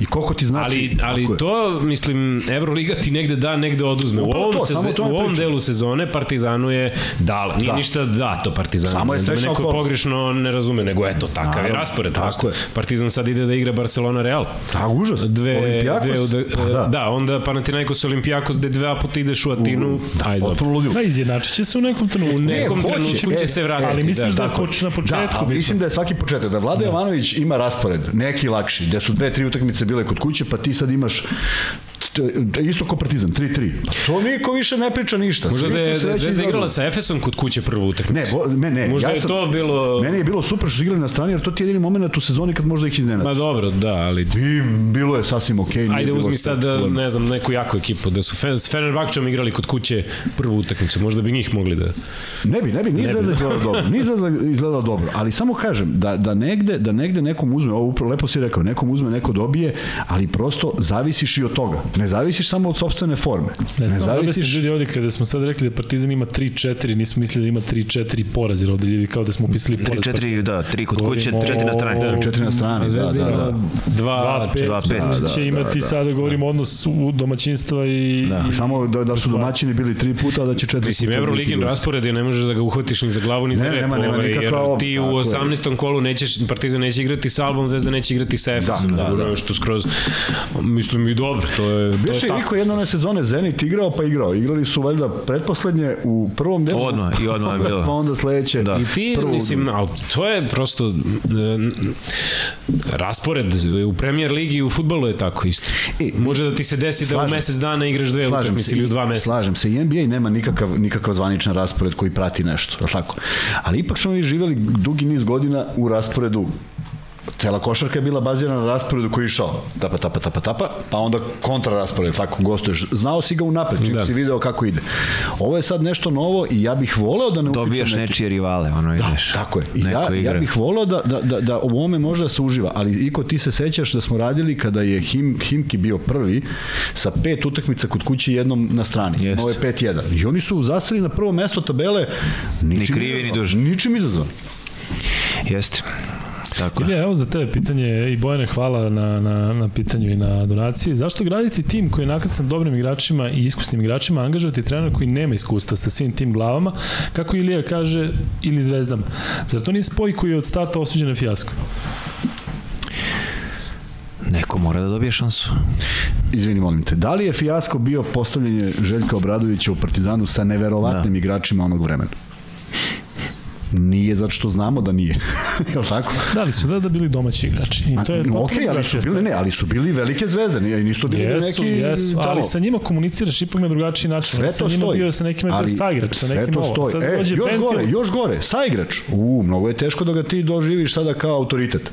I koliko ti znači... Ali, ali to, mislim, Euroliga ti negde da, negde oduzme. U ovom, to, seze, u ovom delu sezone Partizanu je dala. Nije da. ništa da to Partizanu. Samo je sve neko okolo. pogrešno ne razume, nego eto, takav je raspored. Tako je. Partizan sad ide da igra Barcelona Real. Da, užas. Dve, Olimpijakos. Dve, pa, da. da, onda Panathinaikos Olimpijakos gde dva puta ideš u Atinu. U, da, Ajde. potpuno. Da, izjednačit će se u nekom trenutku. U nekom ne, trenutku će e, se vratiti. Ali misliš da, da, da poč, na početku? Da, mislim da je svaki početak. Da Vlada da. Jovanović ima raspored, neki lakši, gde su dve, tri utakmice bile kod kuće, pa ti sad imaš isto ko Partizan, 3-3. To niko više ne priča ništa. Možda da je Zvezda igrala sa Efesom kod kuće prvu utakmicu. Ne, me ne. Možda ja sam, je to bilo... Meni je bilo super što su igrali na strani, jer to ti je jedini moment u sezoni kad možda ih iznenadiš. Ma dobro, da, ali... I bilo je sasvim okej. Okay, Ajde, uzmi sad, ne znam, neku jaku ekipu, da su s Fenerbahčom igrali kod kuće prvu utakmicu, možda bi njih mogli da... Ne bi, ne bi, nije Zvezda izgledala dobro. Nije Zvezda izgledala dobro, ali samo kažem, da, da, negde, da negde nekom uzme, ovo lepo si rekao, nekom uzme, neko dobije, ali prosto zavisiš i od toga. Ne zavisiš samo od sopstvene forme. Ne, Ne da zavisiš... ljudi ovde, kada smo sad rekli da Partizan ima 3-4, nismo mislili da ima 3-4 poraz, jer ovde ljudi kao da smo upisali 3, poraz. 4, da, 3 kod kuće, Govorimo 4 na strani. o- Četiri na strani, da, Zvezda da, da. dva, 2-5 dva, pet. Da, da, će imati da, sada, govorimo odnos u domaćinstva i... Da. i Samo da, da su domaćini bili tri puta, a da će četiri Mislim, puta Evroligin biti gosti. raspored je ne možeš da ga uhvatiš ni za glavu ni za rep, nema- nema ovaj, jer ti u tako je. 18. kolu nećeš, Partizan neće igrati sa Albom, Zvezda neće igrati sa Efesom, Da, da, da, da, da. da. što skroz, mislim i dobro, to je, to Biše je i tako. Jedne one sezone Zenit igrao pa igrao. Igrali su valjda pretposlednje u prvom delu. Odmah, i odmah je bilo. Pa onda sledeće. Da. I ti, prvo- mislim, ali to je prosto e, raspored u premier ligi i u futbolu je tako isto. I- Može da ti se desi da u Slažem mesec dana igraš dve Slažem utakmice ili u dva meseca. Slažem se, i NBA nema nikakav, nikakav zvaničan raspored koji prati nešto, je tako? Ali ipak smo mi živjeli dugi niz godina u rasporedu cela košarka je bila bazirana na rasporedu koji je išao tapa, tapa, tapa, tapa, pa onda kontra raspored, tako gostuješ. Znao si ga unapred, čim Da. si video kako ide. Ovo je sad nešto novo i ja bih voleo da ne utičem Dobijaš neki- nečije rivale, ono Da, ideš. tako je. I ja, igra. ja bih volao da, da, da, da u ovome može da se uživa, ali Iko ti se sećaš da smo radili kada je Him, Himki bio prvi sa pet utakmica kod kuće jednom na strani. Jeste. Ovo je 5-1. I oni su zaseli na prvo mesto tabele ničim krivi, ni dužni. Ničim izazvan. Jeste. Tako. Ilija, evo za tebe pitanje i Bojane hvala na, na, na pitanju i na donaciji. Zašto graditi tim koji je nakrcan dobrim igračima i iskusnim igračima, angažovati trener koji nema iskustva sa svim tim glavama, kako Ilija kaže, ili zvezdama? Zar to nije spoj koji je od starta osuđen na fijasko? Neko mora da dobije šansu. Izvini, molim te. Da li je fijasko bio postavljanje Željka Obradovića u Partizanu sa neverovatnim Da. igračima onog vremena? Nije zato što znamo da nije. je li tako? Da li su da, da bili domaći igrači? I to je ok, potpuno ali su bili, ne, ali su bili velike zvezde, nisu bili Jesu, neki jesu, ali sa njima komuniciraš ipak na drugačiji način. Sve sa to njima stoji. bio sa nekim bio saigrač, sa nekim ovo. Sad e, dođe još Bentil- gore, još gore, saigrač. U, mnogo je teško da ga ti doživiš sada kao autoritet.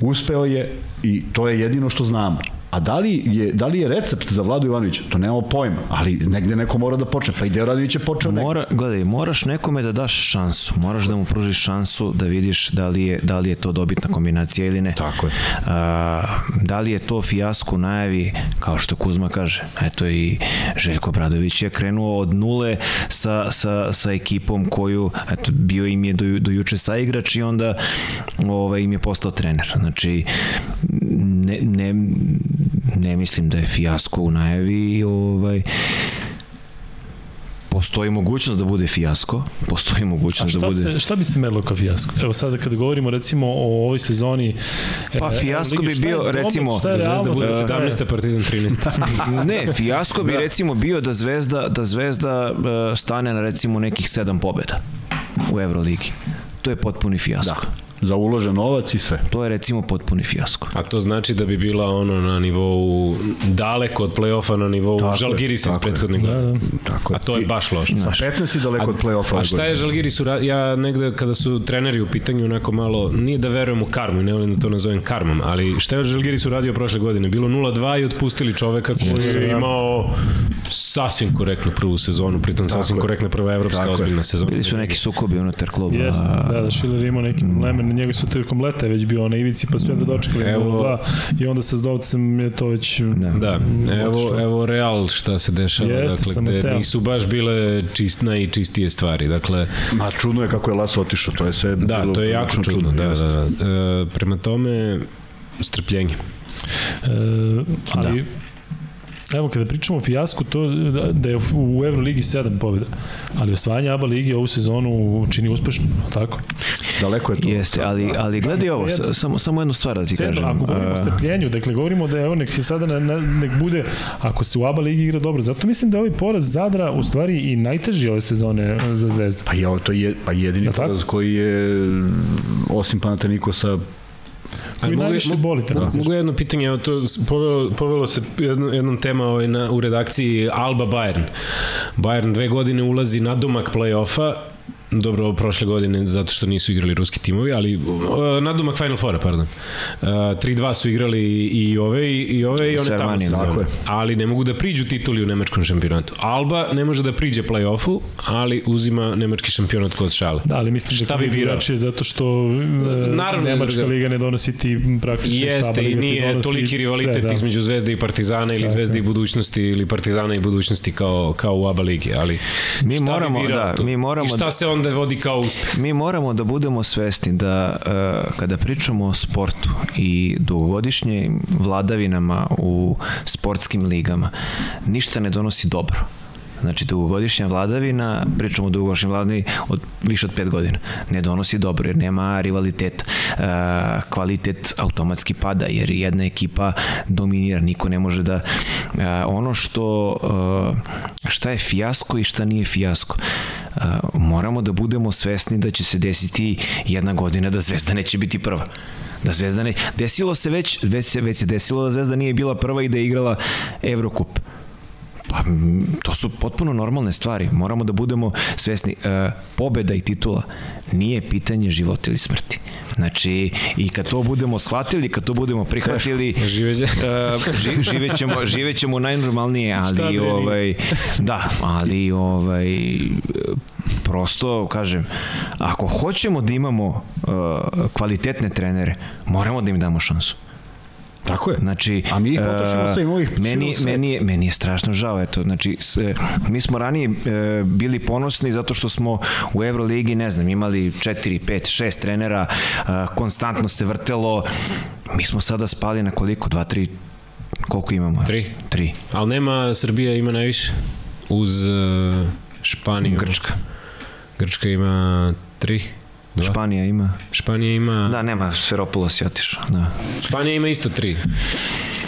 Uspeo je i to je jedino što znamo. A da li je, da li je recept za Vladu Ivanovića? To nemamo pojma, ali negde neko mora da počne. Pa i Deo Radović je počeo negde. Mora, gledaj, moraš nekome da daš šansu. Moraš da mu pružiš šansu da vidiš da li je, da li je to dobitna kombinacija ili ne. Tako je. A, da li je to fijasko najavi, kao što Kuzma kaže. Eto i Željko Bradović je krenuo od nule sa, sa, sa ekipom koju, eto, bio im je do, do juče saigrač i onda ovaj, im je postao trener. Znači, ne, ne, ne mislim da je fijasko u najavi i ovaj, postoji mogućnost da bude fijasko, postoji A mogućnost da bude... se, šta bi se merilo kao fijasko? Evo sada kada govorimo recimo o ovoj sezoni... Pa, e, fijasko Euroligi, bi šta je bio, domet, recimo, šta je Da Zvezda bude šta je- 17. Partizan 13. Ne, fijasko bi recimo bio da Zvezda da Zvezda e, stane na recimo nekih sedam pobeda u Evroligi. To je potpuni fijasko. Da. Za uložen novac i sve. To je recimo potpuni fijasko. A to znači da bi bila ono na nivou daleko od play-offa na nivou Tako je, Žalgiris iz prethodne Da, godine. da. Tako A to je baš loše. Sa 15 i daleko od play-offa. A šta je Žalgiris ura... Ja negde kada su treneri u pitanju onako malo, nije da verujem u karmu, ne volim da to nazovem karmom, ali šta je Žalgiris uradio prošle godine? Bilo 0-2 i otpustili čoveka koji je imao sasvim korektnu prvu sezonu, pritom sasvim korektna prva evropska ozbiljna sezona. Bili su neki sukobi unutar kluba. Jeste, da, da Šiler je imao neki probleme, na njega su tokom leta već bio na ivici, pa su jedva dočekali Evo- Evo, dva, i onda sa Zdovcem je to već... Da. Da, evo, evo Real šta se dešava, Jeste, dakle, gde nisu baš bile čist, najčistije stvari, dakle, Ma čudno je kako je Laso otišao, to je sve da, bilo to je jako prilično čudno, da, da, da. E, prema tome, strpljenje. E, ali, Evo, kada pričamo o fijasku, to da, da je u Euroligi 7 pobjeda, ali osvajanje ABA ligi ovu sezonu čini uspešno, tako? Daleko je to. Jeste, ali, ali gledaj ovo, sa- samo, samo jednu stvar da ti Sve, kažem. ako govorimo o strpljenju, dakle govorimo da je evo nek se sada na, na, nek bude ako se u ABA ligi igra dobro. Zato mislim da je ovaj poraz Zadra u stvari i najteži ove sezone e, za Zvezdu. Pa je, to je pa jedini tako? poraz koji je osim Panatenikosa Koji najviše boli, tako mogu, kažem. mogu jedno pitanje, evo to povelo, povelo se jedno, jednom tema ovaj, na, u redakciji Alba Bayern. Bayern dve godine ulazi na domak play-offa dobro prošle godine zato što nisu igrali ruski timovi, ali uh, nadumak Final Four, pardon. Uh, 3-2 su igrali i ove i, i ove i one tamo se tako zove. Ali ne mogu da priđu tituli u nemačkom šampionatu. Alba ne može da priđe play-offu, ali uzima nemački šampionat kod šale. Da, ali mislim Šta da bi je birao? zato što e, Naravno da Nemačka druga- liga ne donosi ti praktično šta Jeste i liga ti nije donosi toliki rivalitet sve, da. između Zvezde i Partizana ili Tako Zvezde je. i budućnosti ili Partizana i budućnosti kao, kao u ABA ligi, ali Mi šta bi moramo, da, tu? mi moramo I šta da- se onda vodi kao uspeh? Mi moramo da budemo svesni da uh, kada pričamo o sportu i dugogodišnjim vladavinama u sportskim ligama, ništa ne donosi dobro. Znači, dugogodišnja vladavina, pričamo o dugogodišnjoj vladavini od više od pet godina, ne donosi dobro jer nema rivaliteta. E, kvalitet automatski pada jer jedna ekipa dominira, niko ne može da... E, ono što... E, šta je fijasko i šta nije fijasko. Moramo da budemo svesni da će se desiti jedna godina da Zvezda neće biti prva da Zvezda ne... Desilo se već, već se, već se desilo da Zvezda nije bila prva i da je igrala Evrokup. Pa, to su potpuno normalne stvari. Moramo da budemo svesni. E, pobeda i titula nije pitanje života ili smrti. Znači, i kad to budemo shvatili, kad to budemo prihvatili, Živeće. e, ži, živećemo, živećemo najnormalnije, ali nije? ovaj, da, ali ovaj, prosto, kažem, ako hoćemo da imamo uh, kvalitetne trenere, moramo da im damo šansu. Tako je. Znači, A mi ih e, potrošimo sve i ovih meni, sve. Meni, meni je strašno žao, eto, znači, e, mi smo ranije e, bili ponosni zato što smo u Euroligi, ne znam, imali 4, 5, 6 trenera, konstantno se vrtelo, mi smo sada spali na koliko, 2, 3, koliko imamo? 3. 3. Ali nema, Srbija ima najviše, uz Španiju. Grčka. Grčka ima 3. Da. Španija ima. Španija ima... Da, nema, Sferopulos je otišao. Da. Španija ima isto tri.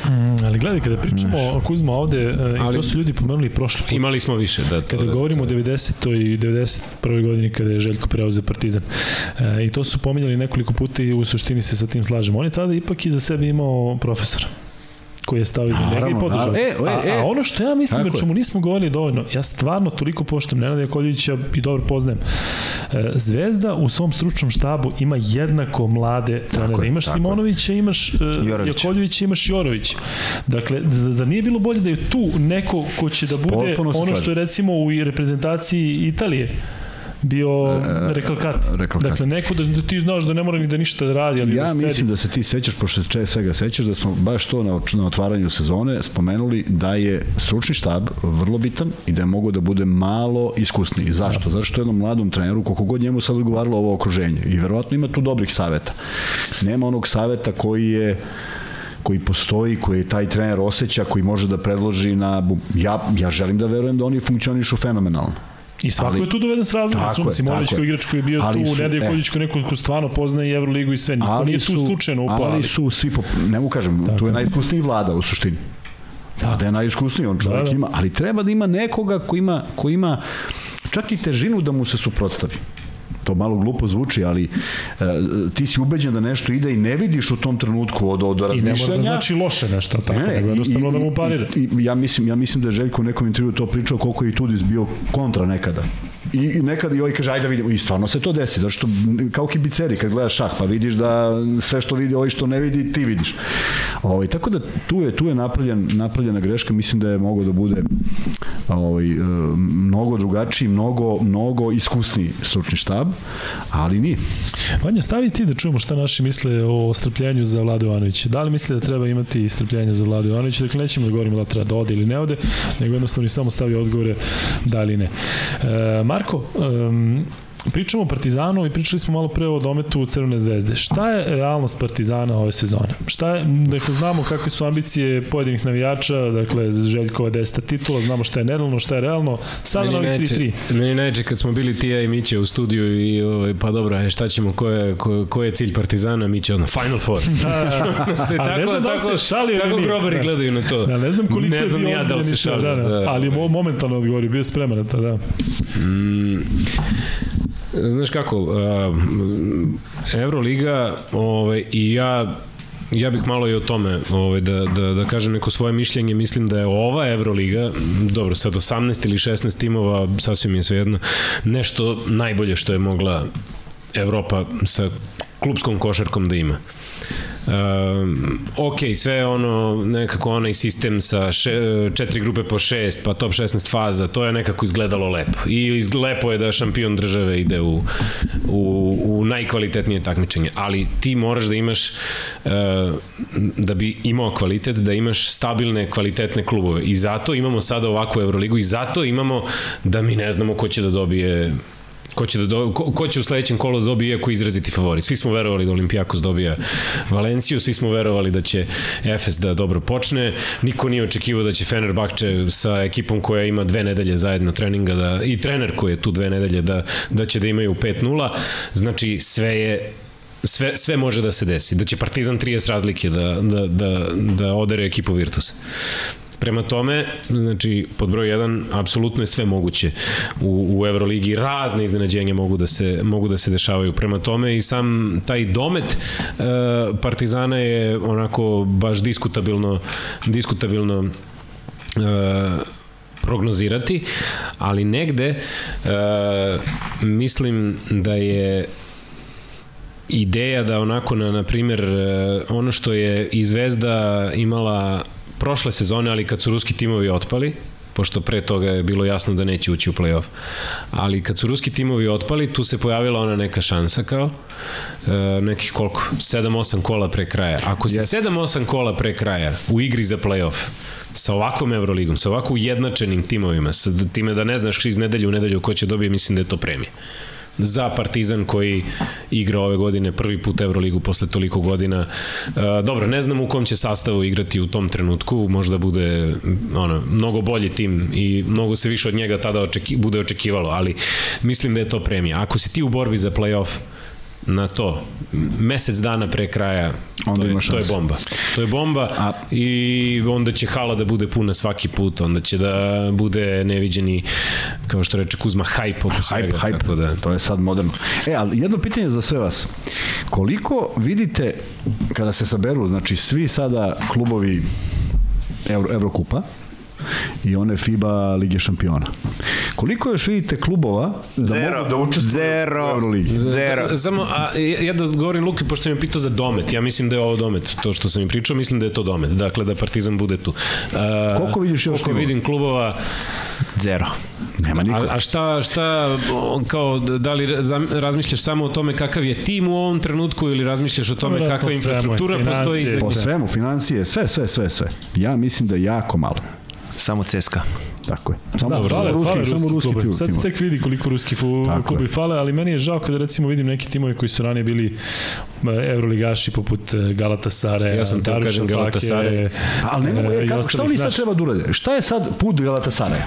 Mm, ali gledaj, kada pričamo o Kuzma ovde, e, ali, i to su ljudi pomenuli prošli put. Imali smo više, da. To, kada da, govorimo da, da. o 90. i 91. godini kada je Željko preuzeo Partizan. E, I to su pominjali nekoliko puta i u suštini se sa tim slažemo. On je tada ipak i za sebe imao profesora koji je stao iza njega i podržao. naravno. E, e, a, e. a ono što ja mislim Tako o čemu nismo govorili dovoljno, ja stvarno toliko poštujem Nenada Jakovljevića i dobro poznajem. E, Zvezda u svom stručnom štabu ima jednako mlade trenere. Imaš tako. Simonovića, imaš e, Jorovića. Jakovljevića, imaš Jorovića. Dakle, zar nije bilo bolje da je tu neko ko će da bude Potpuno ono što je recimo u reprezentaciji Italije bio rekalkat. rekalkat. Dakle, neko da, da ti znaš da ne mora ni da ništa radi, ali Ja da sedi. mislim da se ti sećaš, pošto se svega sećaš, da smo baš to na, na otvaranju sezone spomenuli da je stručni štab vrlo bitan i da je mogo da bude malo iskusniji. Zašto? Zato što jednom mladom treneru, koliko god njemu sad odgovaralo ovo okruženje, i verovatno ima tu dobrih saveta. Nema onog saveta koji je koji postoji, koji taj trener osjeća, koji može da predloži na... Ja, ja želim da verujem da oni funkcionišu fenomenalno. I svako ali- je tu doveden s razlogom. Simonović tako koji igrač koji je bio Ali tu, su- e. Koljić koji neko ko stvarno poznaje i Euroligu i sve. Niko nije tu slučajno upao. ali su svi, po, ne mu kažem, Tako tu je najiskusniji vlada u suštini. Vlada je najiskusniji, on čovjek Da, da. ima, ali treba da ima nekoga ko ima, ko ima čak i težinu da mu se suprotstavi. To malo glupo zvuči, ali e, ti si ubeđen da nešto ide i ne vidiš u tom trenutku od, od I ne mora razmišljanja. da znači loše nešto, tako, Ne, nego jednostavno i- da mu parira. I, i, ja, mislim, ja mislim da je Željko u nekom intervju to pričao koliko je i Tudis bio kontra nekada. I, i nekada i ovaj kaže, ajde da vidimo. I stvarno se to desi, zato što kao kibiceri kad gledaš šah, pa vidiš da sve što vidi, ovaj što ne vidi, ti vidiš. Ovaj, tako da tu je, tu je napravljen, napravljena greška, mislim da je mogo da bude ovaj, e, mnogo drugačiji, mnogo, mnogo iskusniji stručni štab, ali nije. Vanja, stavi ti da čujemo šta naši misle o strpljenju za Vladu Ivanovića. Da li misle da treba imati strpljenje za Vladu Ivanovića? Dakle, nećemo da govorimo da treba da ode ili ne ode, nego jednostavno i samo stavi odgovore da ili ne. E, Marko, um, Pričamo o Partizanu i pričali smo malo pre o dometu Crvene zvezde. Šta je realnost Partizana ove sezone? Šta je, dakle, znamo kakve su ambicije pojedinih navijača, dakle, Željkova 10 titula, znamo šta je nerealno, šta je realno. Sada na ovih 3-3. meni najče kad smo bili ti ja i Miće u studiju i ovaj, pa dobro, a šta ćemo, ko je, ko, ko je cilj Partizana, Miće ono, Final Four. A ne znam da li se šalio ili tako grobari Da. gledaju na to. Da, ne znam koliko ne je znam ni ja da li se i sve, šalio. da, da, ali je mo- momentalno odgovorio, bio je spreman na to, da. Mm, znaš kako, uh, Euroliga ovaj, i ja ja bih malo i o tome ovaj, da, da, da kažem neko svoje mišljenje. Mislim da je ova Euroliga, dobro, sad 18 ili 16 timova, sasvim je svejedno, nešto najbolje što je mogla Evropa sa klubskom košarkom da ima. Um, ok, sve ono, nekako onaj sistem sa še, četiri grupe po šest, pa top 16 faza, to je nekako izgledalo lepo. I lepo je da šampion države ide u, u, u najkvalitetnije takmičenje, ali ti moraš da imaš, uh, da bi imao kvalitet, da imaš stabilne, kvalitetne klubove. I zato imamo sada ovakvu Euroligu i zato imamo da mi ne znamo ko će da dobije ko će, da do, ko, ko će u sledećem kolu da dobije iako izraziti favorit. Svi smo verovali da Olimpijakos dobija Valenciju, svi smo verovali da će Efes da dobro počne, niko nije očekivao da će Fenerbahče sa ekipom koja ima dve nedelje zajedno treninga da, i trener koji je tu dve nedelje da, da će da imaju 5-0, znači sve je sve, sve može da se desi. Da će Partizan 30 razlike da, da, da, da odere ekipu Virtusa. Prema tome, znači, pod broj 1, apsolutno je sve moguće u, u Euroligi. Razne iznenađenja mogu da se, mogu da se dešavaju. Prema tome i sam taj domet e, Partizana je onako baš diskutabilno, diskutabilno e, prognozirati, ali negde e, mislim da je ideja da onako na na primjer e, ono što je i Zvezda imala prošle sezone, ali kad su ruski timovi otpali, pošto pre toga je bilo jasno da neće ući u play-off. Ali kad su ruski timovi otpali, tu se pojavila ona neka šansa kao e, nekih koliko? 7-8 kola pre kraja. Ako si yes. 7-8 kola pre kraja u igri za play-off, sa ovakvom Euroligom, sa ovako ujednačenim timovima, sa time da ne znaš iz nedelju u nedelju ko će dobije, mislim da je to premije za Partizan koji igra ove godine prvi put Euroligu posle toliko godina. E, dobro, ne znam u kom će sastavu igrati u tom trenutku, možda bude ono, mnogo bolji tim i mnogo se više od njega tada očeki, bude očekivalo, ali mislim da je to premija. Ako si ti u borbi za playoff, na to mesec dana pre kraja onda to, je, to je bomba. To je bomba A... i onda će hala da bude puna svaki put, onda će da bude neviđeni kao što reče Kuzma hype oko svega. Hype, hype. Tako da... to je sad moderno. E, ali jedno pitanje za sve vas. Koliko vidite kada se saberu, znači svi sada klubovi Euro, Evrokupa, i one FIBA Lige šampiona. Koliko još vidite klubova da Zero. mogu da učestvuju Zero. u Euroligi? Zero. Samo, a, ja da govorim Luki, pošto mi pitao za domet, ja mislim da je ovo domet, to što sam im pričao, mislim da je to domet, dakle da Partizan bude tu. A, koliko vidiš još Koliko vidim klubova? Zero. Nema niko. A, a šta, šta, kao, da li razmišljaš samo o tome kakav je tim u ovom trenutku ili razmišljaš o tome kakva infrastruktura postoji? Po svemu, financije, sve, sve, sve, sve. Ja mislim da je jako malo. Samo CSKA. Tako je. Samo, da, fale, ruski, fale samo ruski klubi. Sad se tek vidi koliko ruski klubi fale, ali meni je žao kada recimo vidim neki timovi koji su ranije bili e, evroligaši poput e, Galatasare, ja sam te kažem Galatasare. Ali ne mogu, e, kako, šta oni sad treba da urade? Šta je sad put Galatasare?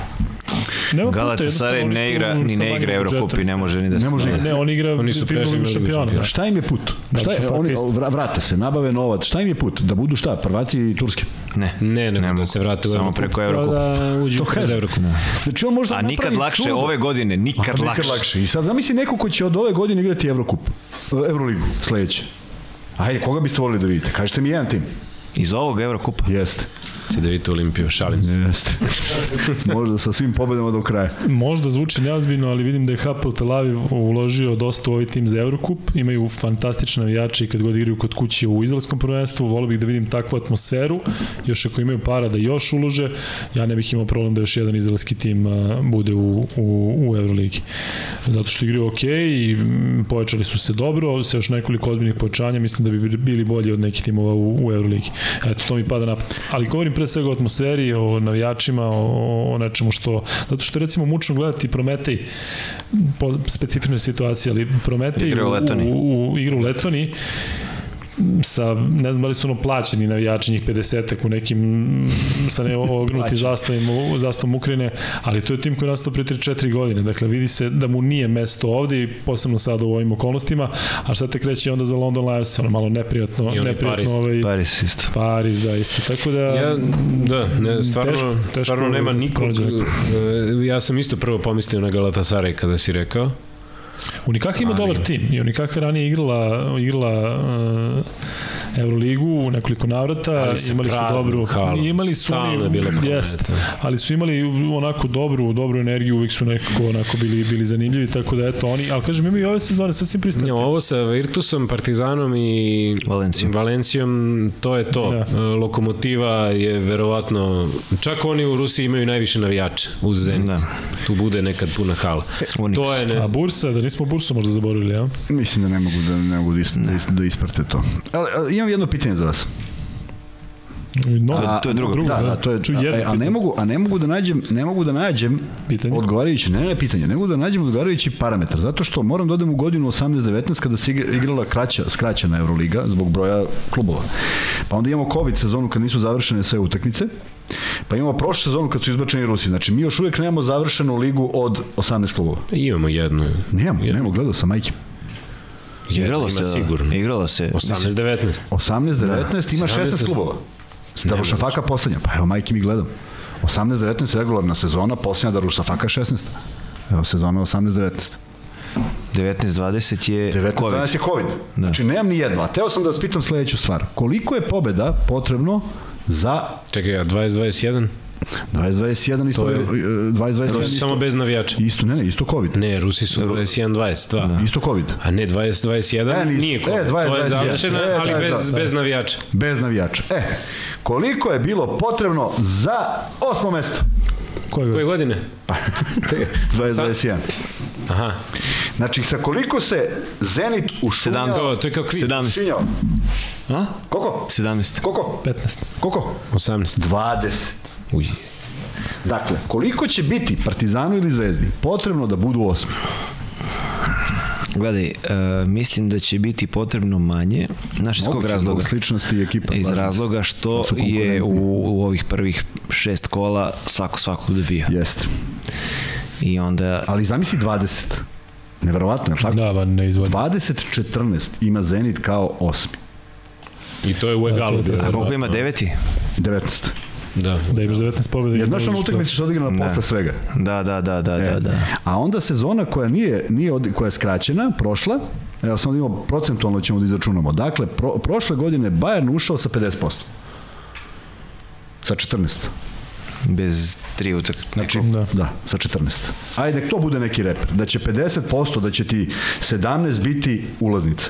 Nema Galatasaray ne igra ni ne igra Eurocup i ne može ni da se. Ne može, ne, on igra oni su prešli šampiona. Šta im je put? Šta je, oni vrate se, nabave novac. Šta im je put? Da budu šta, prvaci Turske? Ne. Ne, ne, da se vrate u samo preko Eurocup. Da uđu kroz Eurocup. Znači on možda A nikad lakše čudo. ove godine, nikad, A, lakše. nikad lakše. I sad zamisli neko ko će od ove godine igrati Eurocup, Euroligu sledeće. Ajde, koga biste volili da vidite? Kažete mi jedan tim. Iz ovog Evrokupa? Jeste. Ci da vidite Olimpiju, šalim se. Jeste. Možda sa svim pobedama do kraja. Možda zvuči neozbiljno, ali vidim da je Hapoel Tel Aviv uložio dosta u ovaj tim za Eurocup. Imaju fantastične navijače i kad god igraju kod kuće u izraelskom prvenstvu. Volio bih da vidim takvu atmosferu. Još ako imaju para da još ulože, ja ne bih imao problem da još jedan izraelski tim bude u, u, u Euroligi. Zato što igraju ok i pojačali su se dobro, sa još nekoliko ozbiljnih pojačanja, mislim da bi bili bolji od nekih timova u, u Euroligi. Eto, to mi pada na Ali govorim pre svega o atmosferi, o navijačima, o, o nečemu što, zato što recimo mučno gledati Prometej po specifičnoj situaciji, ali Prometej u, u, u igru u Letvani sa, ne znam da li su ono plaćeni navijači njih 50 u nekim sa ne ognuti zastavim, zastavom Ukrajine, ali to je tim koji je nastao pre 3-4 godine, dakle vidi se da mu nije mesto ovde i posebno sada u ovim okolnostima, a šta te kreće onda za London Lions, ono malo neprijatno, neprijatno Paris, ovaj, Paris isto. Paris, da, isto, tako da ja, da, ne, stvarno, teško, teško stvarno nema da nikog, e, ja sam isto prvo pomislio na Galatasaray kada si rekao, Unikaka ima dobar tim i Unikaka ranije igrala, igrala uh, Euroligu u nekoliko navrata, imali su dobru, halom. imali su Stalno oni, je bilo prometa. jest, ali su imali onako dobru, dobru energiju, uvijek su nekako onako bili, bili zanimljivi, tako da eto oni, ali kažem, imaju i ove sezone sasvim pristati. Ovo sa Virtusom, Partizanom i Valencijom. Valencijom, to je to. Da. Da. Lokomotiva je verovatno, čak oni u Rusiji imaju najviše navijača uz Zenit. Da. Tu bude nekad puna hala. Unix. To je ne, A Bursa, da nismo Bursu možda zaboravili, ja? Mislim da ne mogu da, ne mogu da, isp, da, is- da isprate to. Ali, ali imam jedno pitanje za vas. No, To je- to je drugo. Da, da, to je, Čuj, a, jedno e, a ne mogu, a ne mogu da nađem, ne mogu da nađem Pitanje? odgovarajući, ne, ne pitanje, ne mogu da nađem odgovarajući parametar, zato što moram da odem u godinu 18-19 kada se igra- igrala kraća, skraćena Euroliga zbog broja klubova. Pa onda imamo COVID sezonu kad nisu završene sve utakmice, pa imamo prošlu sezonu kad su izbačeni Rusi. Znači, mi još uvijek nemamo završenu ligu od 18 klubova. imamo jednu. Nemamo, Jednu. nemamo, gledao sam majke. Igralo se, sigurno. igralo se. 18-19. 18-19 ima 16 17 klubova. Darušafaka poslednja. Pa evo, majke mi gledam. 18-19 regularna sezona, poslednja Darušafaka 16. Evo, sezona 18-19. 19-20 je 19 COVID. danas je COVID. Da. Znači, nemam ni jedno. A teo sam da vas pitam sledeću stvar. Koliko je pobeda potrebno za Čekaj, a 20-21? 20-21 isto, To je- e, 20-21 Rusi isto, samo bez navijača. isto, ne, ne, isto COVID. Ne, Rusi su 21-22. Da. Isto COVID. A ne 20-21, E, nije E, COVID. to 20, je 21. završena, E, ali da, bez, da, da. bez navijača. Bez navijača. E, koliko je bilo potrebno za osmo mesto? koje Koje godine? 20-21. Aha, Znači, sa koliko se Zenit ušunjao... 17. to, to je kao kviz. 17. Šinjao. A? Koliko? 17. Koliko? 15. Koliko? 18. 20. Uj. Dakle, koliko će biti Partizanu ili Zvezdi potrebno da budu osmi? Gledaj, uh, mislim da će biti potrebno manje. Znaš iz kog razloga? sličnosti i ekipa. Iz razloga što je u, u ovih prvih šest kola svako svakog dobija. Jeste. I onda Ali zamisli 20. Neverovatno, je li tako? Da, ba, ne izvodim. 20-14 ima Zenit kao osmi. I to je u egalu. Da. A koliko ima deveti? 19. Da. Da imaš 19 pobjeda. Jer znaš ono utakmice što je odigrana Da. posle svega. Da, da, da, da, da, da. A onda sezona koja nije, nije od, koja je skraćena, prošla, evo samo da imamo procentualno ćemo da izračunamo. Dakle, pro, prošle godine Bayern ušao sa 50%. Sa 14. Bez tri utak. Znači, Da. da. da, sa 14. Ajde, to bude neki reper. Da će 50%, da će ti 17 biti ulaznica.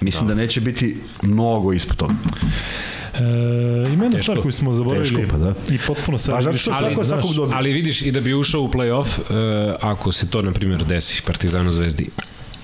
Mislim da, da neće biti mnogo ispod toga. E, ima jedna Teško. stvar koju smo zaboravili Teško, pa da. i potpuno sad Pa što svakog dobije. Ali vidiš i da bi ušao u play-off, uh, ako se to, na primjer, desi Partizanu Zvezdi,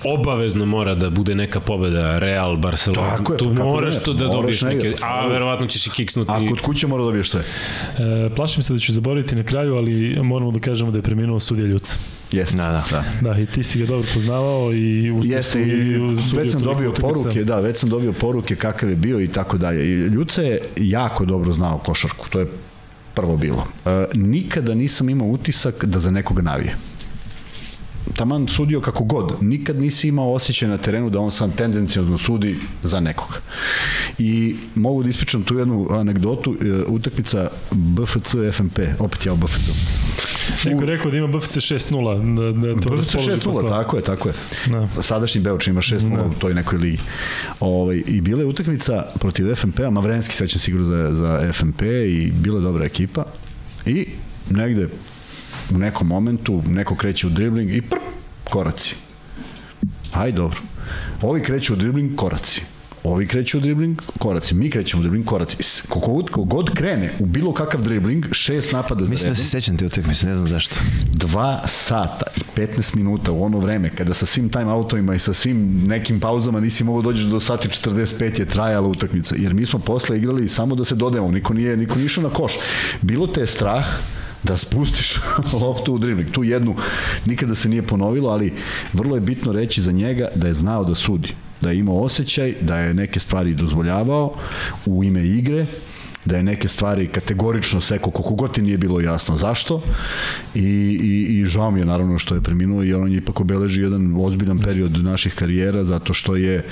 obavezno mora da bude neka pobeda Real, Barcelona. Tako je, tu pa moraš ne, tu da moraš dobiješ negde, neke, a verovatno ćeš i kiksnuti. A kod kuće mora da dobiješ sve. E, plašim se da ću zaboraviti na kraju, ali moramo da kažemo da je preminuo sudija Ljuca. Jeste. Da, da. da. Da, i ti si ga dobro poznavao i Jeste, i već sam dobio poruke, da, već sam dobio poruke kakav je bio i tako dalje. I Ljuce je jako dobro znao košarku, to je prvo bilo. E, nikada nisam imao utisak da za nekoga navije. Taman sudio kako god, nikad nisi imao osjećaj na terenu da on sam tendencijozno sudi za nekoga. I mogu da ispričam tu jednu anegdotu, e, utakmica BFC FMP, opet ja u BFC. Neko je rekao da ima BFC 6-0. Da, da to BFC 6-0, tako je, tako je. Da. Sadašnji Beoč ima 6-0 Da. u toj nekoj ligi. Ovaj, I bila je utakmica protiv FMP-a, Mavrenski sećam sigurno za, za FMP i bila je dobra ekipa. I negde u nekom momentu neko kreće u dribling i prp, koraci. Aj dobro. Ovi kreću u dribling, koraci. Ovi kreću u dribling, koraci. Mi krećemo u dribling, koraci. S- Koliko god, koliko god krene u bilo kakav dribling, šest napada za Mislim da se sećam te utakmice, ne znam zašto. dva sata i 15 minuta u ono vreme kada sa svim time outovima i sa svim nekim pauzama nisi mogao dođeš do sati 45 je trajala utakmica jer mi smo posle igrali samo da se dodajemo niko nije niko nije išao na koš bilo te strah da spustiš loptu u dribling. Tu jednu nikada se nije ponovilo, ali vrlo je bitno reći za njega da je znao da sudi, da je imao osjećaj, da je neke stvari dozvoljavao u ime igre, da je neke stvari kategorično seko koliko god ti nije bilo jasno zašto i, i, i žao mi je naravno što je preminuo jer on je ipak obeleži jedan ozbiljan period naših karijera zato što je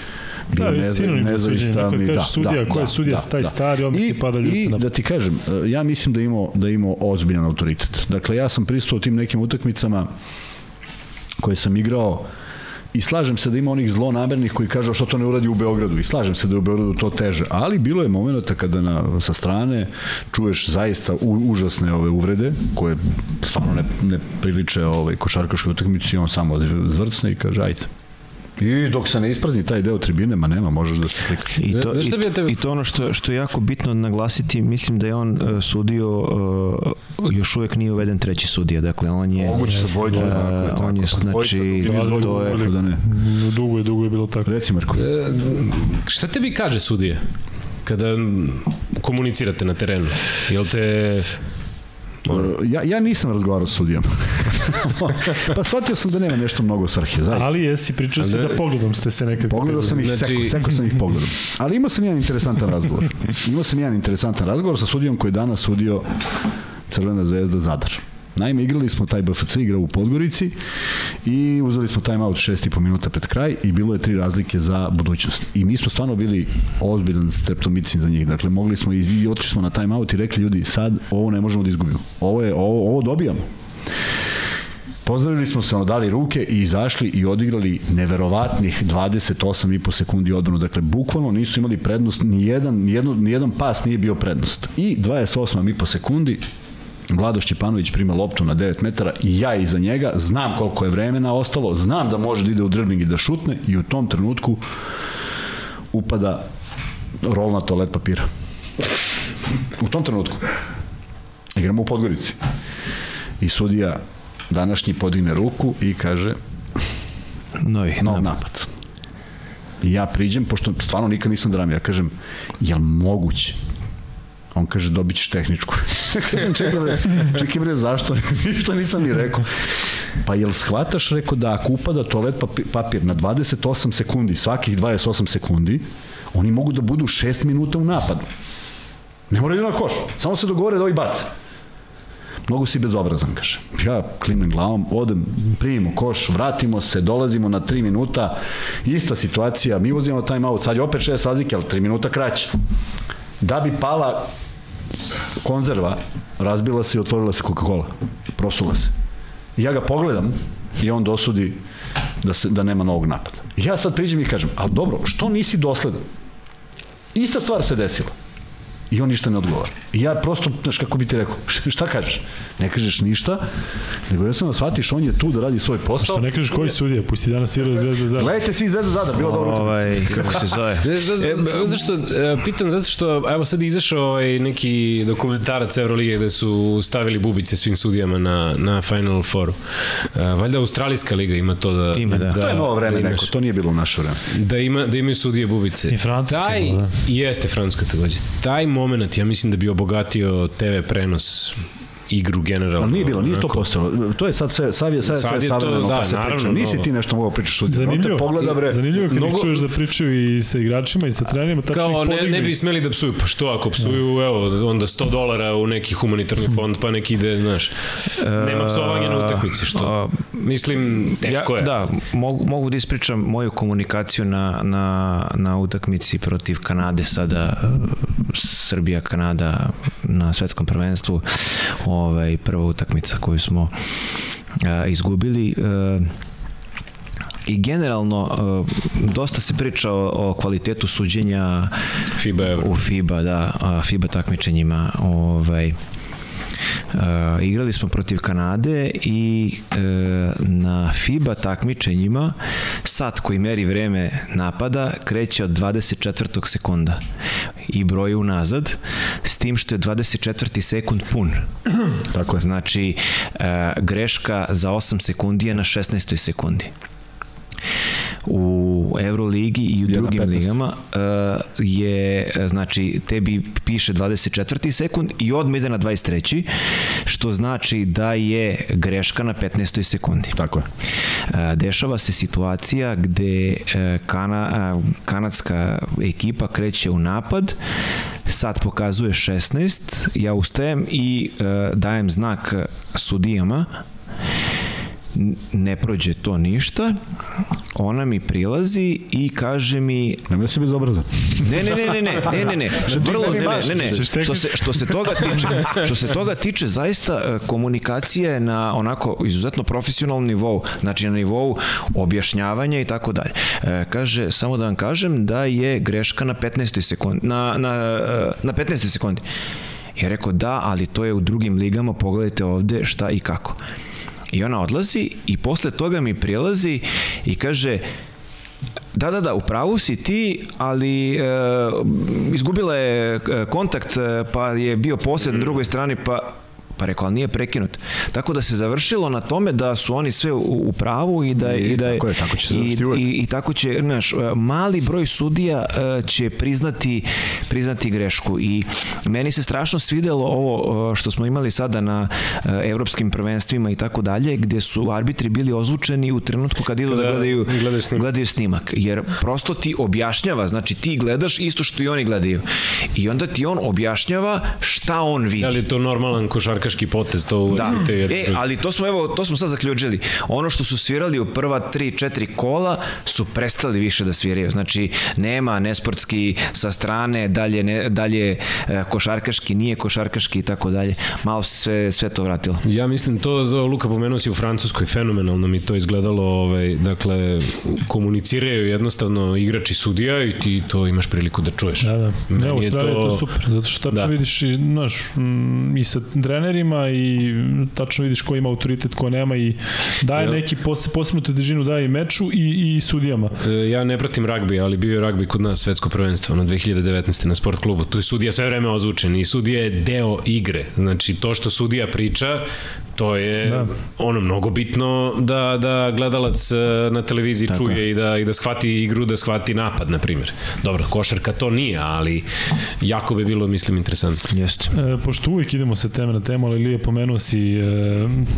bio Da, neza, suđenje. nezavistan i kažeš sudija, ko je sudija, taj stari, odmah ti pada I na- da ti kažem, ja mislim da imao, da imao ozbiljan autoritet. Dakle, ja sam pristao tim nekim utakmicama koje sam igrao I slažem se da ima onih zlonamernih koji kažu što to ne uradi u Beogradu. I slažem se da je u Beogradu to teže. Ali bilo je momenta kada na, sa strane čuješ zaista u, užasne ove uvrede koje stvarno ne, ne priliče ovaj, košarkaškoj utakmici i on samo zvrcne i kaže ajde. I dok se ne isprazni taj deo tribine, ma nema, možeš da se slikaš. I to, i, tebe- i to ono što, što je jako bitno naglasiti, mislim da je on uh, sudio, uh, još uvek nije uveden treći sudija, dakle on je... Moguće sa dvojicom. Uh, tako je, tako on je, dvojica, znači, to je... da ne. Dugo je, dugo je bilo tako. Reci Marko. E, šta tebi kaže sudija? Kada komunicirate na terenu? Jel te... Ja, ja nisam razgovarao sa sudijom. pa shvatio sam da nema nešto mnogo svrhe, zaista. Ali jesi pričao si da pogledom ste se nekad... Pogledao sam ih, Znači- znači... seko, seko sam ih pogledom. Ali imao sam jedan interesantan razgovor. Imao sam jedan interesantan razgovor sa sudijom koji je danas sudio Crvena zvezda Zadar. Naime, igrali smo taj BFC igra u Podgorici i uzeli smo time out 6,5 minuta pred kraj i bilo je tri razlike za budućnost. I mi smo stvarno bili ozbiljan streptomicin za njih. Dakle, mogli smo i, i otišli smo na time out i rekli ljudi, sad ovo ne možemo da izgubimo. Ovo, je, ovo, ovo dobijamo. Pozdravili smo se, dali ruke i izašli i odigrali neverovatnih 28,5 sekundi odbranu. Dakle, bukvalno nisu imali prednost, ni jedan, ni ni jedan pas nije bio prednost. I 28,5 sekundi Vlado Šćepanović prima loptu na 9 metara i ja iza njega, znam koliko je vremena ostalo, znam da može da ide u dribling i da šutne i u tom trenutku upada rol na toalet papira. U tom trenutku. Igramo u Podgorici. I sudija današnji podigne ruku i kaže Novi, nov napad. napad. I ja priđem, pošto stvarno nikad nisam dramio, ja kažem, jel moguće? On kaže, dobit ćeš tehničku. čekaj bre, čekaj bre, zašto? Ništa nisam ni rekao. Pa jel shvataš, rekao, da ako upada toalet papi- papir na 28 sekundi, svakih 28 sekundi, oni mogu da budu 6 minuta u napadu. Ne moraju na koš, samo se dogovore da ovi bace. Mnogo si bezobrazan, kaže. Ja klimnem glavom, odem, primimo koš, vratimo se, dolazimo na 3 minuta, ista situacija, mi uzimamo time out, sad je opet 6 razlike, ali 3 minuta kraće. Da bi pala konzerva, razbila se i otvorila se Coca-Cola. Prosula se. Ja ga pogledam i on dosudi da, se, da nema novog napada. Ja sad priđem i kažem, ali dobro, što nisi dosledan? Ista stvar se desila. I on ništa ne odgovara. I ja prosto, znaš kako bi ti rekao, šta kažeš? Ne kažeš ništa, nego ja sam da shvatiš, on je tu da radi svoj posao. Što ne kažeš koji sudija, pusti danas igra Zvezda za... Gledajte svi Zvezda Zadar, bilo dobro utakmica. Ovaj, kako se zove? Za, zato što, e, pitan zato što, evo sad izašao ovaj neki dokumentarac Evrolige gde su stavili bubice svim sudijama na, na Final Fouru. E, valjda Australijska liga ima to da... Ima, da. To je novo vreme da imaš- neko, to nije bilo u naše vreme. Da, ima, da imaju sudije bubice. I francuska, Taj, da. Jeste francuska takođe. Taj moment, ja mislim da bi obogatio TV prenos igru generalno. Ali nije bilo, nije to onako. postojalo. To je sad sve, sad je, sad je Sad sve je to, savremeno, da, pa se naravno, priča. Nisi novo. ti nešto mogao pričati sudiju. Zanimljivo. Pogleda bre. Zanimljivo kad Mnogo- čuješ da pričaju i sa igračima i sa trenerima, Kao ne, ne bi smeli da psuju, pa što ako psuju, evo, onda 100 dolara u neki humanitarni fond, pa neki ide, znaš, nema psovanja na utakmici, što? a, Mislim, teško ja, je. Da, mogu, mogu da ispričam moju komunikaciju na, na, na utakmici protiv Kanade sada, e, Srbija-Kanada na svetskom prvenstvu, ovaj, prva utakmica koju smo a, izgubili. A, I generalno, e, dosta se priča o, o kvalitetu suđenja FIBA Euro. u FIBA, da, FIBA takmičenjima, ovaj, Uh, igrali smo protiv Kanade i uh, na FIBA takmičenjima sat koji meri vreme napada kreće od 24. sekunda i broji unazad s tim što je 24. sekund pun. Tako. Znači uh, greška za 8 sekundi je na 16. sekundi u Euroligi i u drugim 15. ligama uh, je, znači, tebi piše 24. sekund i odmah ide na 23. što znači da je greška na 15. sekundi. Tako je. Uh, dešava se situacija gde uh, kana, kanadska ekipa kreće u napad, sad pokazuje 16, ja ustajem i dajem znak sudijama ne prođe to ništa, ona mi prilazi i kaže mi Nemoj se bezobrazan. Ne, ne, ne, ne, ne, ne, ne, ne, vrlo, ne, ne, ne, ne, što se, što se toga tiče, što se toga tiče, zaista e, komunikacija je na onako izuzetno profesionalnom nivou, znači na nivou objašnjavanja i tako dalje. E, Kaže, samo da vam kažem da je greška na 15. sekundi, na, na, e, na 15. sekundi. Ja rekao da, ali to je u drugim ligama, pogledajte ovde šta i kako. I ona odlazi i posle toga mi prilazi i kaže, Da, da, da, u pravu si ti, ali e, izgubila je e, kontakt, e, pa je bio posed na drugoj strani, pa Pa rekao, ali nije prekinut. Tako da se završilo na tome da su oni sve u, u pravu i da, I i, da tako je, tako će se i, i, i tako će, znaš, mali broj sudija e, će priznati, priznati grešku i meni se strašno svidelo ovo e, što smo imali sada na e, evropskim prvenstvima i tako dalje, gde su arbitri bili ozvučeni u trenutku kad idu da gledaju, gledaju snimak. gledaju snimak, jer prosto ti objašnjava, znači ti gledaš isto što i oni gledaju. I onda ti on objašnjava šta on vidi. Da li je to normalan košarkaški potez, to Da. jer... E, ali to smo evo, to smo sad zaključili. Ono što su svirali u prva 3 4 kola su prestali više da sviraju. Znači nema nesportski sa strane, dalje ne, dalje e, košarkaški, nije košarkaški i tako dalje. Malo se sve sve to vratilo. Ja mislim to, to Luka pomenuo si u Francuskoj fenomenalno mi to izgledalo ovaj dakle komuniciraju jednostavno igrač i sudija i ti to imaš priliku da čuješ. Da, da. Meni Ne, je u Australiji je to super, zato što tačno Da. vidiš i, znaš, i sa trenerima i tačno vidiš ko ima autoritet, ko nema i daje Jel? neki pos, posebnu težinu daje i meču i, i sudijama. E, Ja ne pratim ragbi, ali bio je ragbi kod nas svetsko prvenstvo na 2019. na sport klubu. Tu je sudija sve vreme ozvučen i sudija je deo igre. Znači to što sudija priča, to je da. Ono mnogo bitno da da gledalac e, na televiziji Tako čuje i da i da shvati igru, da shvati napad na primjer. Dobro, košarka to nije, ali jako bi bilo mislim interesantno. Jeste. E, pošto uvijek idemo sa teme na temu, ali Lije pomenuo si e,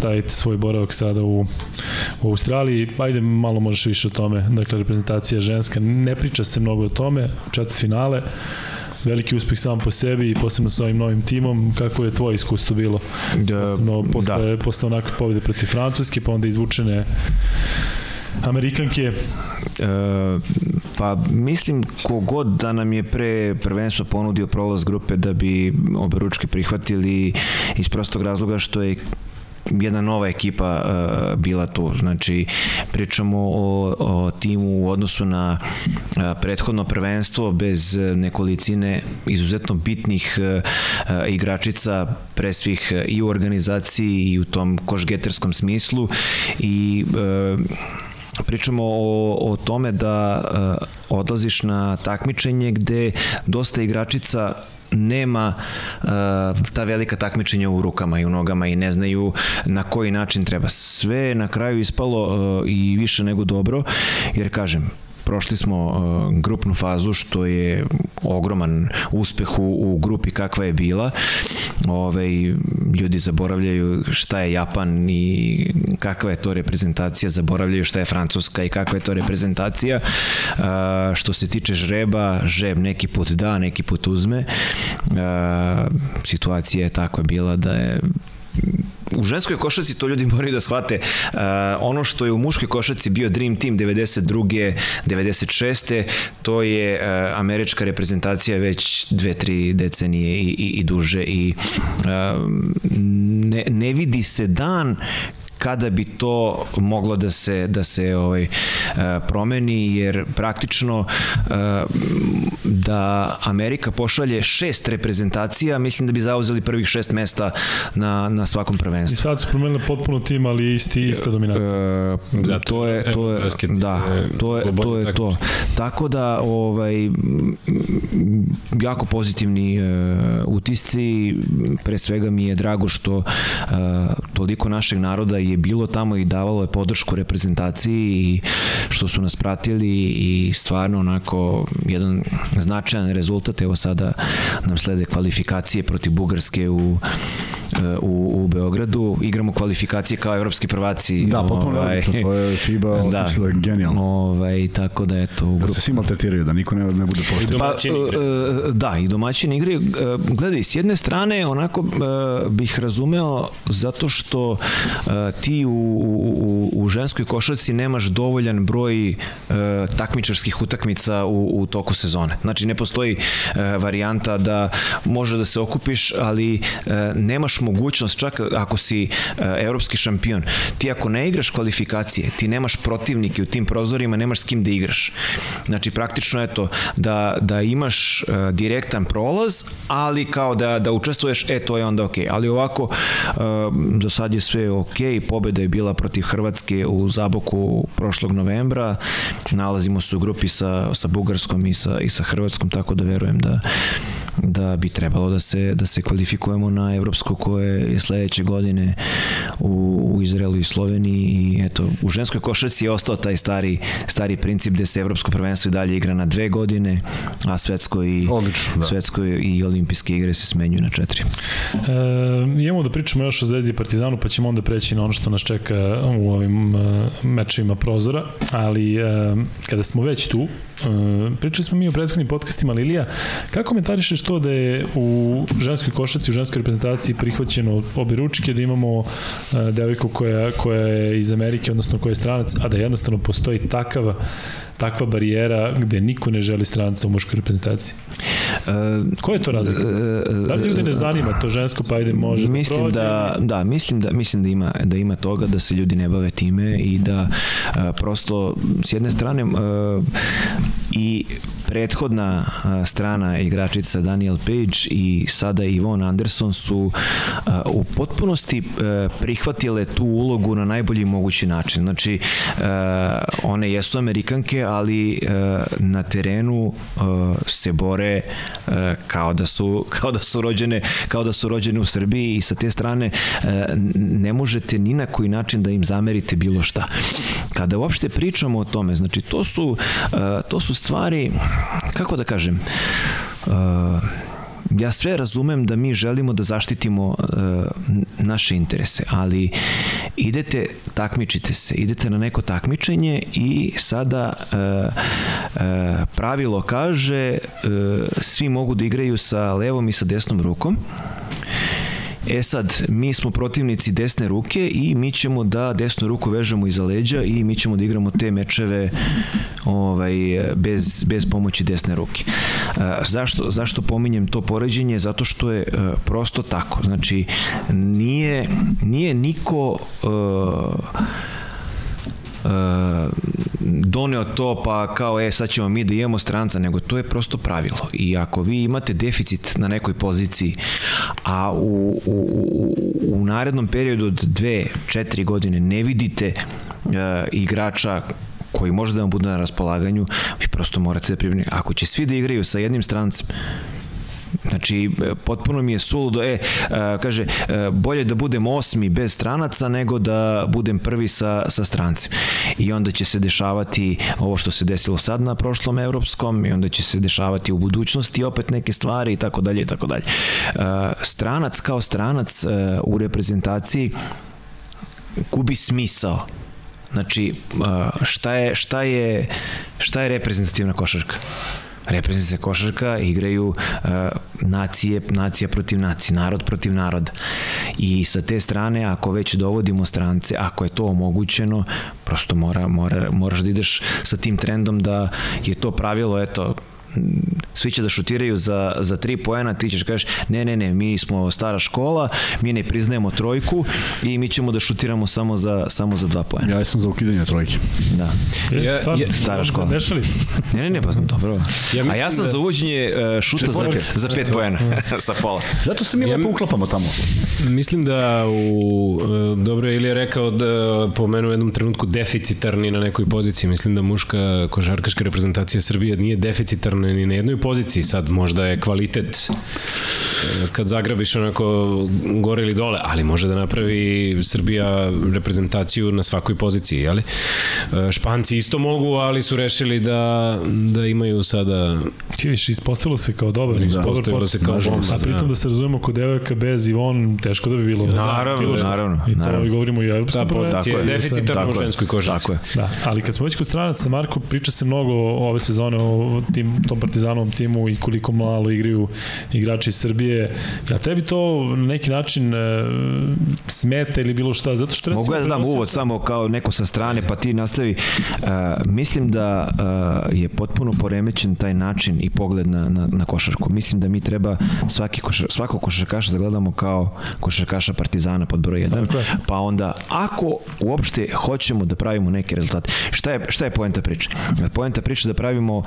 taj svoj boravak sada u, u Australiji, ajde malo možeš više o tome, dakle reprezentacija ženska, ne priča se mnogo o tome, četiri finale, veliki uspeh sam po sebi i posebno sa ovim novim timom, kako je tvoje iskustvo bilo? Da, Posebno posle, da. da. posle onakve pobjede protiv Francuske, pa onda izvučene Amerikanke, E, pa mislim kogod da nam je pre prvenstva ponudio prolaz grupe da bi obe ručke prihvatili iz prostog razloga što je jedna nova ekipa uh, bila tu. Znači, pričamo o, o timu u odnosu na uh, prethodno prvenstvo bez nekolicine izuzetno bitnih uh, igračica pre svih i u organizaciji i u tom košgeterskom smislu i uh, pričamo o, o tome da uh, odlaziš na takmičenje gde dosta igračica nema uh, ta velika takmičenja u rukama i u nogama i ne znaju na koji način treba. Sve na kraju ispalo uh, i više nego dobro, jer kažem, prošli smo uh, grupnu fazu što je ogroman uspeh u, u grupi kakva je bila. Ove, ljudi zaboravljaju šta je Japan i kakva je to reprezentacija, zaboravljaju šta je Francuska i kakva je to reprezentacija. Uh, što se tiče žreba, žreb neki put da, neki put uzme. Uh, situacija je takva bila da je u ženskoj košarci to ljudi moraju da shvate. Uh, ono što je u muškoj košarci bio Dream Team 92. 96. to je uh, američka reprezentacija već dve, tri decenije i, i, i duže i uh, ne, ne vidi se dan kada bi to moglo da se da se ovaj e, promeni jer praktično e, da Amerika pošalje šest reprezentacija mislim da bi zauzeli prvih šest mesta na, na svakom i prvenstvu. sad su promenili potpuno tim, ali isti, ista dominacija. E, Da, to je to je da to je to je to. tako da ovaj jako pozitivni utisci. Pre svega mi je drago što toliko našeg naroda je bilo tamo i davalo je podršku reprezentaciji i što su nas pratili i stvarno onako jedan značajan rezultat. Evo sada nam slede kvalifikacije protiv Bugarske u u, u Beogradu, igramo kvalifikacije kao evropski prvaci. Da, potpuno ovaj, odlično, to je FIBA, da, je genijalno. Ovaj, tako da eto, u Da grupu. se svi maltretiraju, da niko ne, ne bude pošten. Pa, igre. e, da, i domaćini igre. E, Gledaj, s jedne strane, onako e, bih razumeo zato što e, ti u, u, u ženskoj košarci nemaš dovoljan broj e, takmičarskih utakmica u, u toku sezone. Znači, ne postoji e, varijanta da može da se okupiš, ali e, nemaš mogućnost, čak ako si e, evropski šampion, ti ako ne igraš kvalifikacije, ti nemaš protivnike u tim prozorima, nemaš s kim da igraš. Znači, praktično, eto, da, da imaš e, direktan prolaz, ali kao da, da učestvuješ, e, to je onda okej. Ali ovako, e, za sad je sve okej, pobeda je bila protiv Hrvatske u Zaboku prošlog novembra, nalazimo se u grupi sa, sa Bugarskom i sa, i sa Hrvatskom, tako da verujem da da bi trebalo da se da se kvalifikujemo na evropsko koje je sledeće godine u, u Izraelu i Sloveniji i eto u ženskoj košarci je ostao taj stari stari princip da se evropsko prvenstvo i dalje igra na dve godine, a svetsko i Odlično, da. svetsko i olimpijske igre se smenjuju na četiri. E, imamo da pričamo još o Zvezdi i Partizanu, pa ćemo onda preći na ono što nas čeka u ovim e, mečevima prozora, ali e, kada smo već tu, e, pričali smo mi o prethodnim podcastima, ali Ilija, kako komentarišeš to da je u ženskoj košaci, u ženskoj reprezentaciji prihvaćeno obe ručke, da imamo e, devojku koja, koja je iz Amerike, odnosno koja je stranac, a da jednostavno postoji takav takva barijera gde niko ne želi stranca u muškoj reprezentaciji. E, Ko je to razlika? Da li ljude ne zanima to žensko, pa ajde može mislim da prođe? da da mislim da mislim da ima da ima toga da se ljudi ne bave time i da prosto s jedne strane i prethodna strana igračica Daniel Page i sada Ivon Anderson su u potpunosti prihvatile tu ulogu na najbolji mogući način. Znači one jesu Amerikanke, ali a, na terenu a, se bore a, kao da su kao da su rođene kao da su rođene u Srbiji i sa te strane ne možete ni na koji način da im zamerite bilo šta. Kada uopšte pričamo o tome, znači to su to su stvari kako da kažem ja sve razumem da mi želimo da zaštitimo uh, naše interese, ali idete, takmičite se, idete na neko takmičenje i sada uh, uh, pravilo kaže uh, svi mogu da igraju sa levom i sa desnom rukom. E sad, mi smo protivnici desne ruke i mi ćemo da desnu ruku vežemo iza leđa i mi ćemo da igramo te mečeve ovaj, bez, bez pomoći desne ruke. A, zašto, zašto pominjem to poređenje? Zato što je a, prosto tako. Znači, nije, nije niko... Uh, doneo to pa kao e sad ćemo mi da imamo stranca nego to je prosto pravilo i ako vi imate deficit na nekoj poziciji a u, u, u, u narednom periodu od dve, četiri godine ne vidite uh, igrača koji može da vam bude na raspolaganju, vi prosto morate da pripremite. Ako će svi da igraju sa jednim strancem, Znači, potpuno mi je suludo, e, kaže, bolje da budem osmi bez stranaca nego da budem prvi sa, sa strancem. I onda će se dešavati ovo što se desilo sad na prošlom evropskom i onda će se dešavati u budućnosti opet neke stvari i tako dalje i tako dalje. Stranac kao stranac u reprezentaciji gubi smisao. Znači, šta je, šta je, šta je reprezentativna košarka? Reprezentacija košarka igraju uh, nacije, nacija protiv nacije, narod protiv naroda. I sa te strane, ako već dovodimo strance, ako je to omogućeno, prosto mora, mora, moraš da ideš sa tim trendom da je to pravilo, eto, svi će da šutiraju za, za tri poena, ti ćeš kažeš ne, ne, ne, mi smo stara škola, mi ne priznajemo trojku i mi ćemo da šutiramo samo za, samo za dva poena. Ja sam za ukidanje trojke. Da. Je, Ja- stvarno, ja- stara škola. Dešali? Ne, ne, ne, pa znam, dobro. Ja A ja sam da- za uvođenje uh, šuta za, za pet poena sa pola. Zato se mi Ja- lepo uklapamo tamo. Mislim da u, e, dobro je Ilija rekao da pomenu u jednom trenutku deficitarni na nekoj poziciji. Mislim da muška košarkaška reprezentacija Srbije nije deficitarna sezone ni na jednoj poziciji. Sad možda je kvalitet e, kad zagrabiš onako gore ili dole, ali može da napravi Srbija reprezentaciju na svakoj poziciji, jeli? E, Španci isto mogu, ali su rešili da, da imaju sada Ti viš, ispostavilo se kao dobar, da, ispostavilo se kao bomba, A pritom da. da se razumemo kod devojaka bez Ivon, teško da bi bilo. Naravno, šta. naravno, I to naravno. i govorimo i o evropskom ta pozicija je tako u ženskoj košarci. Tako je. Da, ali kad smo već kod stranaca, Marko, priča se mnogo ove sezone o tim, tom partizanovom timu i koliko malo igraju igrači iz Srbije. Ja tebi to na neki način e, smeta ili bilo šta? Zato što recimo... Mogu ja da dam uvod sam- samo kao neko sa strane, pa ti nastavi. Uh, mislim da uh, je potpuno poremećen taj način i pogled na, na, na košarku. Mislim da mi treba svaki košar, svako košarkaša da gledamo kao košarkaša Partizana pod broj 1. Tako je. Pa onda, ako uopšte hoćemo da pravimo neke rezultate, šta je, šta je poenta priče? Poenta priče da pravimo uh,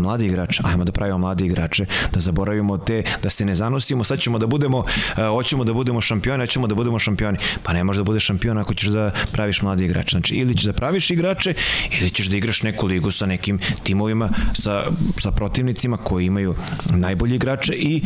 mladi igrače, ajmo da pravimo mladi igrače, da zaboravimo te, da se ne zanosimo, sad ćemo da budemo, uh, hoćemo da budemo šampioni, hoćemo da budemo šampioni. Pa ne možeš da budeš šampion ako ćeš da praviš mladi igrače. Znači, ili ćeš da praviš igrače, ili ćeš da igraš neku ligu sa nekim timovima, sa, sa protivnicima koji imaju najbolji igrače i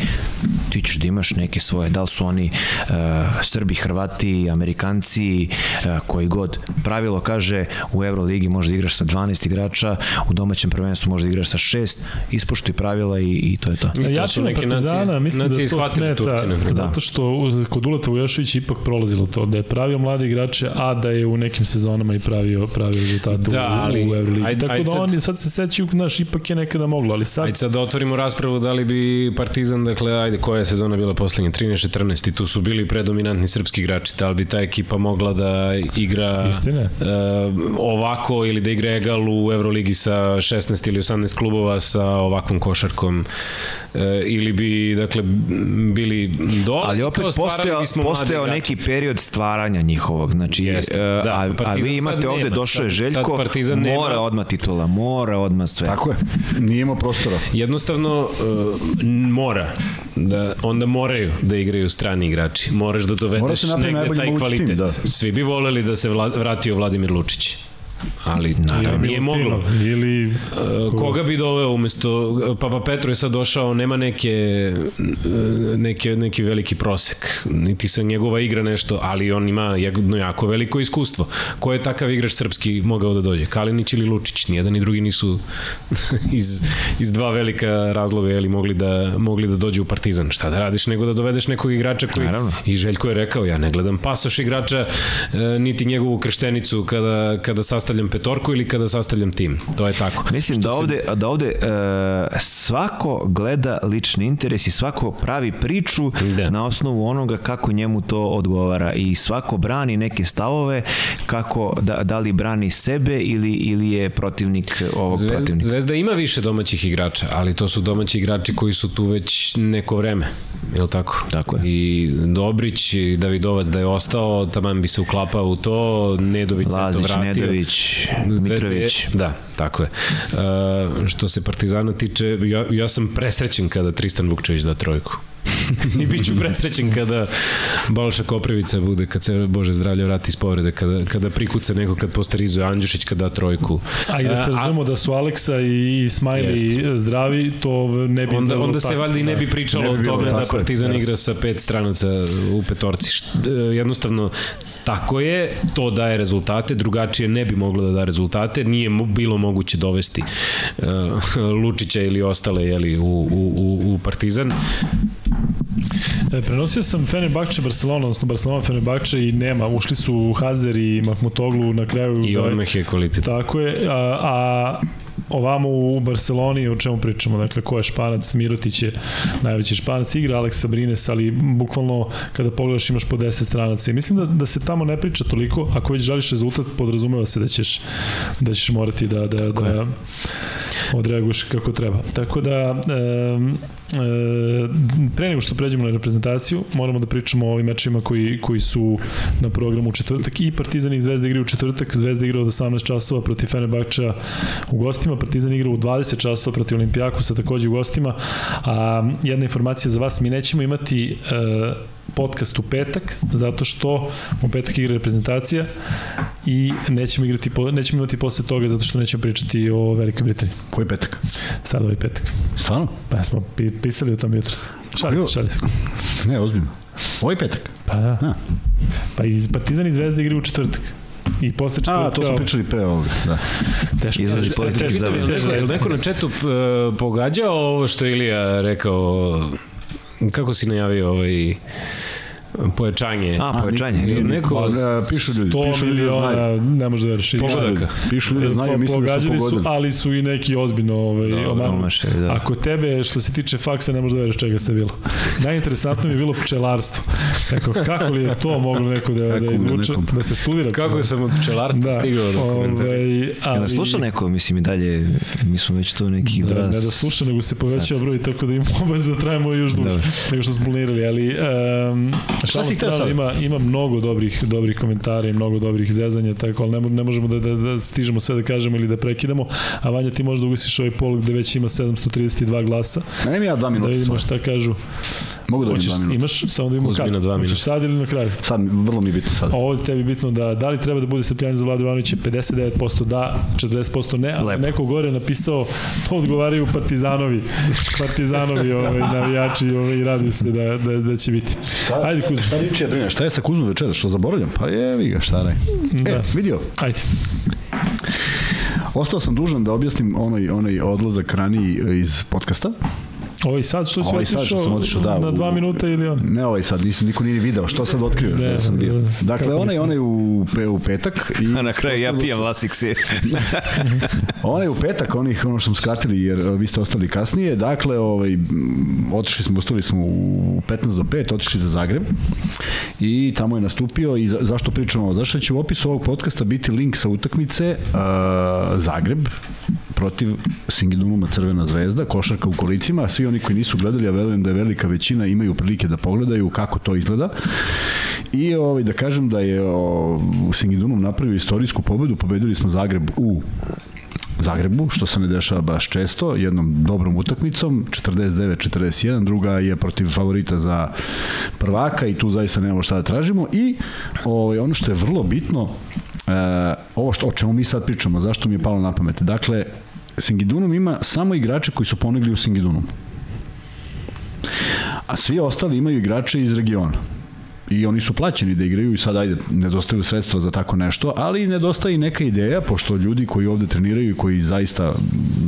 ti ćeš da imaš neke svoje, da li su oni uh, Srbi, Hrvati, Amerikanci, uh, koji god. Pravilo kaže u Euroligi možeš da igraš sa 12 igrača, u domaćem prvenstvu možeš da igraš sa 6, ispoštuj pravila i, i to je to. I to su Jačina neke Partizana, nacije- mislim nacije da to smeta, Turci, na zato što kod Uleta Vujošević ipak prolazilo to, da je pravio mlade igrače, a da je u nekim sezonama i pravio, pravio rezultate Da, u, ali- u Euroligi. ajde- Tako ajde da sad- on, sad se sećaju, naš, ipak je nekada moglo, ali sad Ajde sad da otvorimo raspravu da li bi Partizan, dakle, ajde, koja je sezona bila poslednja? 13-14 i tu su bili predominantni srpski igrači. Da li bi ta ekipa mogla da igra Istina. e, ovako ili da igra egal u Euroligi sa 16 ili 18 klubova sa ovakvom košarkom e, ili bi, dakle, bili dole. Ali opet postojao, postojao neki period stvaranja njihovog. Znači, Jeste, e, da, a, a vi imate sad ovde, nema, došao je sad- sad Željko, Partizan mora nema. odmah titula, mora odmah sve. Tako je. Nije imao prostora. Jednostavno uh, mora da onda moraju da igraju strani igrači. Moraš da Mora dovedeš negde taj mogući tim, kvalitet. da. Svi bi voleli da se vla, vratio Vladimir Lučić. Ali naravno. Nije moglo. Ili Uh, koga bi doveo umesto Papa Petro je sad došao nema neke neke neki veliki prosek niti se njegova igra nešto ali on ima jedno jako veliko iskustvo. Ko je takav igrač srpski mogao da dođe? Kalinić ili Lučić? Nijedan ni drugi nisu iz, iz dva velika razloga jeli, mogli da mogli da dođu u Partizan. Šta da radiš nego da dovedeš nekog igrača koji Naravno. i Željko je rekao ja ne gledam pasoš igrača e, niti njegovu krštenicu kada, kada sastavljam petorku ili kada sastavljam tim to je tako Mislim da ovde, da ovde e, svako gleda lični interes i svako pravi priču Da. na osnovu onoga kako njemu to odgovara i svako brani neke stavove kako da, da li brani sebe ili ili je protivnik ovog Zvezda, protivnika. Zvezda ima više domaćih igrača, ali to su domaći igrači koji su tu već neko vreme, je li tako? Tako je. I Dobrić i Davidovac da je ostao, taman bi se uklapao u to, Nedović se to Lazić, vratio. Nedović, Mitrović. Je, da, tako je. Uh, što se Partizana tiče, ja, ja sam presrećen kada Tristan Vukčević da trojku. I bit ću presrećen kada Balša Koprivica bude, kad se Bože zdravlje vrati iz povrede, kada, kada prikuca neko, kad posterizuje Andjušić, kada da trojku. A i da se E, a- razumemo da su Aleksa i Smiley zdravi, to ne bi onda, onda se valjda i ne bi pričalo Ne bi o tome da Partizan igra sa pet stranaca u petorci. Jednostavno, tako je, to daje rezultate, drugačije ne bi moglo da da rezultate, nije bilo moguće dovesti uh, Lučića ili ostale jeli, u, u, u, u Partizan. E, prenosio sam Fenerbahče Barcelona, odnosno Barcelona Fenerbahče i nema, ušli su Hazer i Mahmutoglu na kraju. I da- odmah je kvalitet. Tako je, a, a ovamo u Barceloni o čemu pričamo, dakle ko je Španac, Mirotić je najveći Španac, igra Alex Sabrines, ali bukvalno kada pogledaš imaš po 10 stranaca. I mislim da, da se tamo ne priča toliko, ako već želiš rezultat, podrazumeva se da ćeš, da ćeš morati da, da, da odreaguješ kako treba. Tako da, e, e, pre nego što pređemo na reprezentaciju, moramo da pričamo o ovim mečima koji, koji su na programu u četvrtak. I Partizan i Zvezda igraju u četvrtak, Zvezda igra od 18 časova protiv Fenerbahča u gostima, Partizan igra u 20 časova protiv Olimpijakosa takođe u gostima, a jedna informacija za vas, mi nećemo imati e, podcast u petak, zato što u petak igra reprezentacija i nećemo igrati, nećemo imati posle toga zato što nećemo pričati o Velikoj Britaniji. Koji petak? Sad ovaj petak. Stvarno? Pa smo pi, pisali o tom jutros. Šali se, šali se. Ne, ozbiljno. Ovaj petak? Pa da. A. Pa i Partizan i Zvezda igraju u četvrtak. I posle A, četvrtka... to smo pričali pre ovoga, da. Teško. Izlazi teško, politika teško, za- teško, Neko, je li neko na četu uh, pogađao ovo što Ilija rekao, kako si najavio ovaj pojačanje? A, povećanje. Ili neko Pa, da, pišu ljudi, 100 pišu ljudi da znaju. miliona, ne može da veriš. Pogodaka. Pišu ljudi da znaju, mislim da su Pogađali su, pogodili. ali su i neki ozbiljno ovaj, Da, omašili, da. Ako tebe, što se tiče faksa, ne možeš da veriš čega se bilo. Najinteresantno mi je bilo pčelarstvo. Tako, kako li je to moglo neko da, Kako da izvuče, nekom- da se studira? Kako sam od pčelarstva da, stigao do komentara? ovaj, Ja ali, da sluša neko, mislim i dalje, mi smo već to nekih Da, dva... ne da sluša, nego se povećava broj, tako da imamo obavezu da trajimo još duže Dobro. nego što smo planirali, ali um, šalno si sad? ima, ima mnogo dobrih, dobrih komentara i mnogo dobrih zezanja, tako, ali ne, ne možemo da, da, da stižemo sve da kažemo ili da prekidamo, a Vanja ti možda ugasiš ovaj polog gde već ima 732 glasa, Ne, mi ja dva da minuta. vidimo svoje. šta kažu. Mogu da Hoćeš, dva minuta. imaš, samo da Uzmi kad. na dva minuta. sad ili na kraju? Sad, vrlo mi je bitno sad. A ovo je tebi bitno da da li treba da bude strpljanje za Vladu Ivanovića 59% da, 40% ne, a Lepo. neko gore je napisao to odgovaraju Partizanovi. Partizanovi ovaj, navijači ovaj, raduju se da, da, da će biti. Ajde Kuzma. Šta Ričija brine? Šta je sa Kuzmom večera? Što zaboravljam? Pa je, vi ga, šta ne. Da. E, vidio, Ajde. ostao sam dužan da objasnim onaj, onaj odlazak raniji iz podcasta. Ovaj sad što si Ovaj sad što sam otišao, da, na dva u- minuta ili on? Ne ovaj sad, nisam, niko nije ni video. Što sad otkrio? Ne, Ne, sam bio. Dakle, onaj, onaj u, pe, u petak. I A na kraju ja pijem Lasik se. Onaj u petak, onih, ono što smo skratili, jer e, vi ste ostali kasnije, dakle, ovaj, otišli smo, ustali smo u 15 do 5, otišli za Zagreb i tamo je nastupio i za, zašto pričamo ovo? Zašto će u opisu ovog podcasta biti link sa utakmice uh, Zagreb protiv Singidunuma Crvena zvezda, košarka u kolicima, a svi oni koji nisu gledali, ja verujem da je velika većina imaju prilike da pogledaju kako to izgleda. I ovaj, da kažem da je o, Singidunum napravio istorijsku pobedu, pobedili smo Zagreb u Zagrebu, što se ne dešava baš često, jednom dobrom utakmicom, 49-41, druga je protiv favorita za prvaka i tu zaista nemamo šta da tražimo i ovaj, ono što je vrlo bitno, e, ovo što, o čemu mi sad pričamo, zašto mi je palo na pamet, dakle, Singidunum ima samo igrače koji su ponegli u Singidunum. A svi ostali imaju igrače iz regiona i oni su plaćeni da igraju i sad ajde, nedostaju sredstva za tako nešto, ali nedostaje i neka ideja, pošto ljudi koji ovde treniraju i koji zaista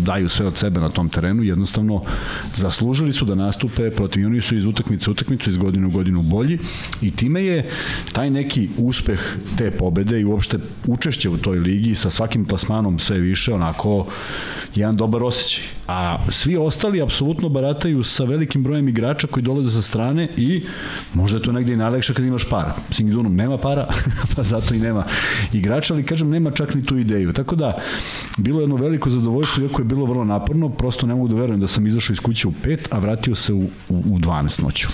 daju sve od sebe na tom terenu, jednostavno zaslužili su da nastupe protiv i oni su iz utakmice utakmicu, iz godine u godinu bolji i time je taj neki uspeh te pobede i uopšte učešće u toj ligi sa svakim plasmanom sve više, onako jedan dobar osjećaj. A svi ostali apsolutno barataju sa velikim brojem igrača koji dolaze sa strane i možda je to negde i najlekše kad imaš para. Singidunum nema para, pa zato i nema igrača, ali kažem nema čak ni tu ideju. Tako da, bilo je jedno veliko zadovoljstvo, iako je bilo vrlo naporno, prosto ne mogu da verujem da sam izašao iz kuće u 5, a vratio se u, u, u 12 noću.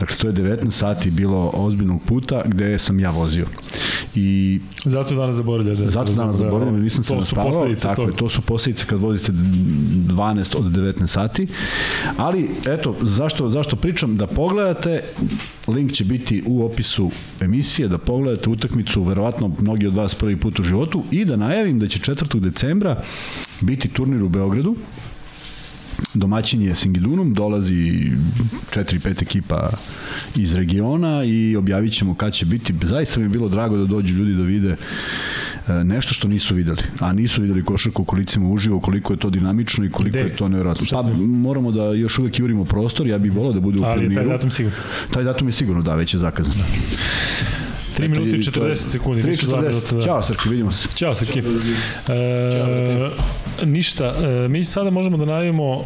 Dakle, to je 19 sati bilo ozbiljnog puta gde sam ja vozio. I Zato danas zaboravlja da Zato danas zaboravim, da, nisam se naspavao. Tako toga. je, to su posledice kad vozite 12 od 19 sati. Ali, eto, zašto, zašto pričam? Da pogledate, link će biti u opisu emisije, da pogledate utakmicu, verovatno mnogi od vas prvi put u životu, i da najavim da će 4. decembra biti turnir u Beogradu, domaćin je Singidunum, dolazi 4-5 ekipa iz regiona i objavit ćemo kad će biti. Zaista mi je bilo drago da dođu ljudi da vide e, nešto što nisu videli, a nisu videli košarku u kolicima uživo, koliko je to dinamično i koliko Gde? je to nevjerojatno. Pa moramo da još uvek jurimo prostor, ja bih volao da bude u Ali taj planiru. datum sigurno. Taj datum je sigurno da, već je zakazan. 3 minuta i to je- 40 sekundi, nisu 2 3:40. minuta. Da. Ćao Srki, vidimo se. Ćao Srki. E, ništa, e, mi sada možemo da najavimo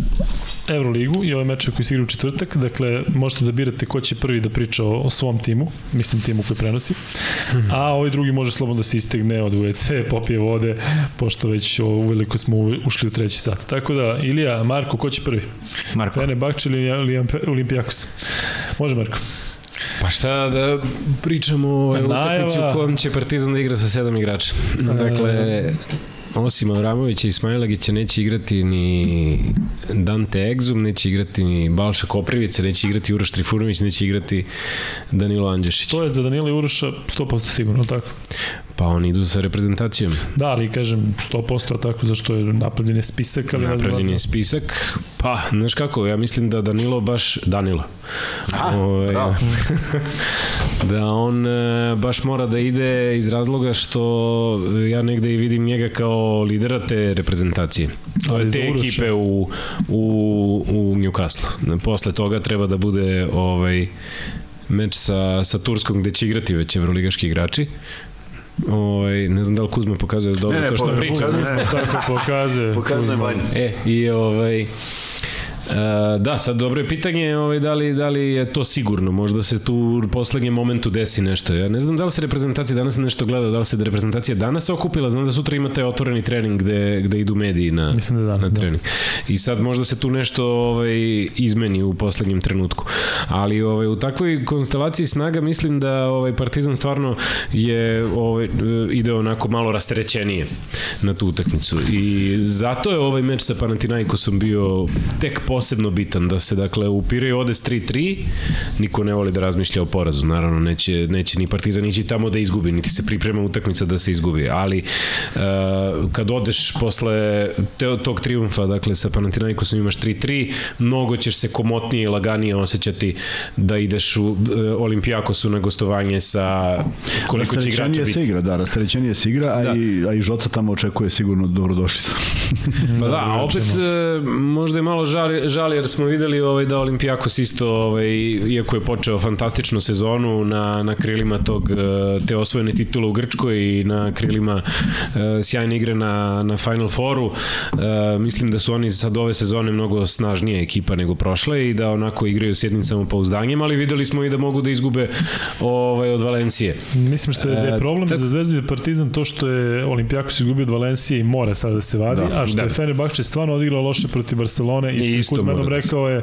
Euroligu i ove meče koji se igraju u četvrtak, dakle možete da birate ko će prvi da priča o, o svom timu, mislim timu koji prenosi, a ovaj drugi može slobodno da se istegne od WC, popije vode, pošto već uveliko smo ušli u treći sat. Tako da, Ilija, Marko, ko će prvi? Marko. Fene Bakče ili Olimpi- Olimpijakos? Može Marko. Pa šta da pričamo o Najava. utakmici u kojem će Partizan da igra sa sedam igrača. Dakle, osim Avramovića i Ismailagića neće igrati ni Dante Egzum, neće igrati ni Balša Koprivica, neće igrati Uroš Trifunović, neće igrati Danilo Andješić. To je za Danila i Uroša 100% sigurno, tako? Pa oni idu sa reprezentacijom. Da, ali kažem 100% tako zašto je napravljen je spisak, ali Napravljen je spisak. Pa, znaš kako, ja mislim da Danilo baš... Danilo. A, Ovaj, bravo. da on e, baš mora da ide iz razloga što ja negde i vidim njega kao lidera te reprezentacije. To Ali je te ekipe u, u, u Newcastle. Posle toga treba da bude ovaj meč sa, sa Turskom gde će igrati već evroligaški igrači. Ovaj, ne znam da li Kuzma pokazuje dobro Ne, ne, to što pričam. pokazuje. Ne. Tako pokazuje. Pokazuje Vanja. E, i ovaj... Uh, da, sad dobro je pitanje ovaj, da, li, da li je to sigurno, možda se tu u poslednjem momentu desi nešto. Ja ne znam da li se reprezentacija danas nešto gleda, da li se da reprezentacija danas okupila, znam da sutra imate otvoreni trening gde, gde idu mediji na, Mislim da danas, na da. trening. I sad možda se tu nešto ovaj, izmeni u poslednjem trenutku. Ali ovaj, u takvoj konstelaciji snaga mislim da ovaj Partizan stvarno je ovaj, ide onako malo rasterećenije na tu utakmicu. I zato je ovaj meč sa Panathinaikosom bio tek posebno bitan da se dakle u Pireju ode s 3-3 niko ne voli da razmišlja o porazu naravno neće, neće ni Partizan ići tamo da izgubi niti se priprema utakmica da se izgubi ali uh, kad odeš posle te, tog triumfa dakle sa Panathinaikosom imaš 3-3 mnogo ćeš se komotnije i laganije osjećati da ideš u uh, Olimpijakosu na gostovanje sa koliko će igrača Rasterećenije se biti igra, da, rasterećenije se igra, a, Da. i, a i Žoca tamo očekuje sigurno dobrodošlica. Pa da, a opet e, možda je malo žal, žal jer smo videli ovaj, da Olimpijakos isto, ovaj, iako je počeo fantastičnu sezonu na, na krilima tog, e, te osvojene titule u Grčkoj i na krilima e, sjajne igre na, na Final Fouru, e, mislim da su oni sad ove sezone mnogo snažnija ekipa nego prošle i da onako igraju s jednim samopouzdanjem, ali videli smo i da mogu da izgube ovaj, od Valencije. Mislim što je, da je E, problem tak- za Zvezdu i Partizan to što je Olimpijakos izgubio od Valencije i mora sada da se vadi, Da, a što da. je Fenerbahče stvarno odigrao loše protiv Barcelone i što je da se- rekao je,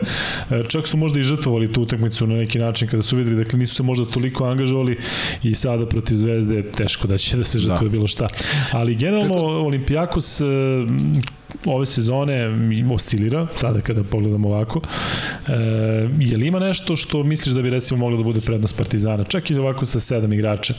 e, čak su možda i žrtvovali tu utakmicu na neki način kada su videli, dakle nisu se možda toliko angažovali i sada protiv Zvezde teško da će da se žrtvuje Da. bilo šta. Ali generalno Olimpijakos e, ove sezone oscilira, sada kada pogledamo ovako. E, je li ima nešto što misliš da bi recimo moglo da bude prednost Partizana? Čak i ovako sa sedam igrača.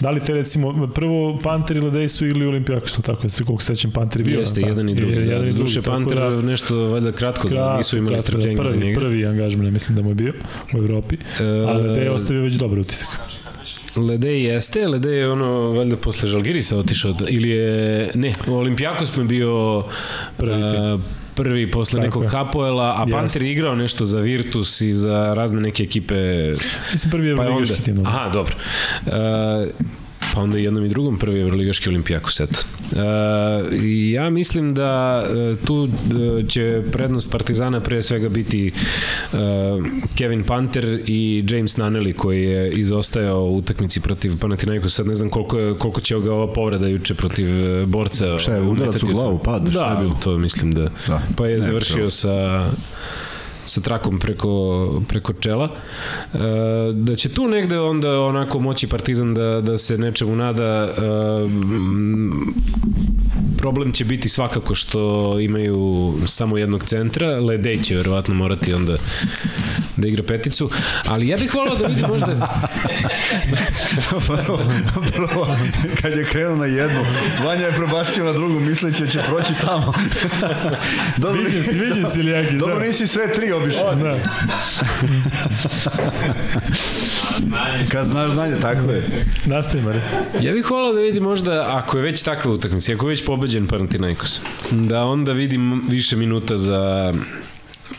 Da li te recimo, prvo Panter ili Dejsu ili Olimpijakos, tako se koliko se sećam Panter bio. Jeste, pa, jedan i drugi. je- Jedan i Duše tako Panter da- nešto valjda kratko, da nisu imali kratko, strpljenja za prvi, njega. Prvi angažman, mislim da mu je bio u Evropi. E, Ali da je ostavio već dobar utisak. Ledej jeste, Ledej je ono, valjda posle Žalgirisa otišao, da- ili je, ne, Olimpijakos je bio Prvi a, prvi posle Tako nekog je. Hapoela, a. Panter je igrao nešto za Virtus i za razne neke ekipe. Mislim prvi je Pa ligaški tim. aha, dobro. E, pa onda i jednom i drugom prvi Evroligaški Olimpijakos, eto. E, i ja mislim da e, tu e, će prednost Partizana pre svega biti e, Kevin Panter i James Naneli koji je izostajao u utakmici protiv Panathinaikosa. Sad ne znam koliko, je, koliko će ga ova povreda juče protiv borca. Šta je, udarac u glavu, pad, šta je Da, bilo? to mislim da. Da. Pa je Ne, završio to- sa sa trakom preko, preko čela. E, da će tu negde onda onako moći Partizan da, da se nečemu nada. E, problem će biti svakako što imaju samo jednog centra. Ledej će verovatno morati onda da igra peticu. Ali ja bih volao da vidim možda... prvo, prvo, kad je krenuo na jednu, Vanja je prebacio na drugu, misleći da će proći tamo. Dobro, Viđen si, viđen si Lijagi, Dobro, da. nisi sve tri obišao. Da. Kad znaš znanje, tako je. Nastavi, Mare. Ja bih volao da vidim možda, ako je već takva utakmica, ako je već pobeđen Panathinaikos, da onda vidim više minuta za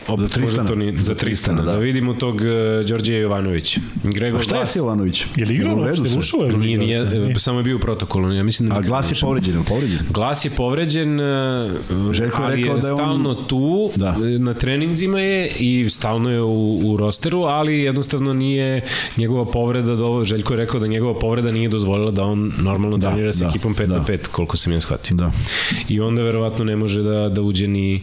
opet, Za Tristana. možda to ni, za Tristana, da. da. da vidimo tog uh, Đorđeja Jovanovića. Gregor A šta je Glas, Silanović? Je li igrao U redu uopšte? Ušao je? nije, nije, sad? e, samo je bio u protokolu, ja mislim da A glas nije je povređen, je povređen. Glas je povređen, e, Željko je ali rekao je da je on- stalno tu, Da. na treninzima je i stalno je u, u rosteru, ali jednostavno nije njegova povreda, do, Željko je rekao da njegova povreda nije dozvolila da on normalno Da, trenira sa da, ekipom 5 da. na 5, koliko sam ja shvatio. Da. I onda verovatno ne može da, da uđe ni,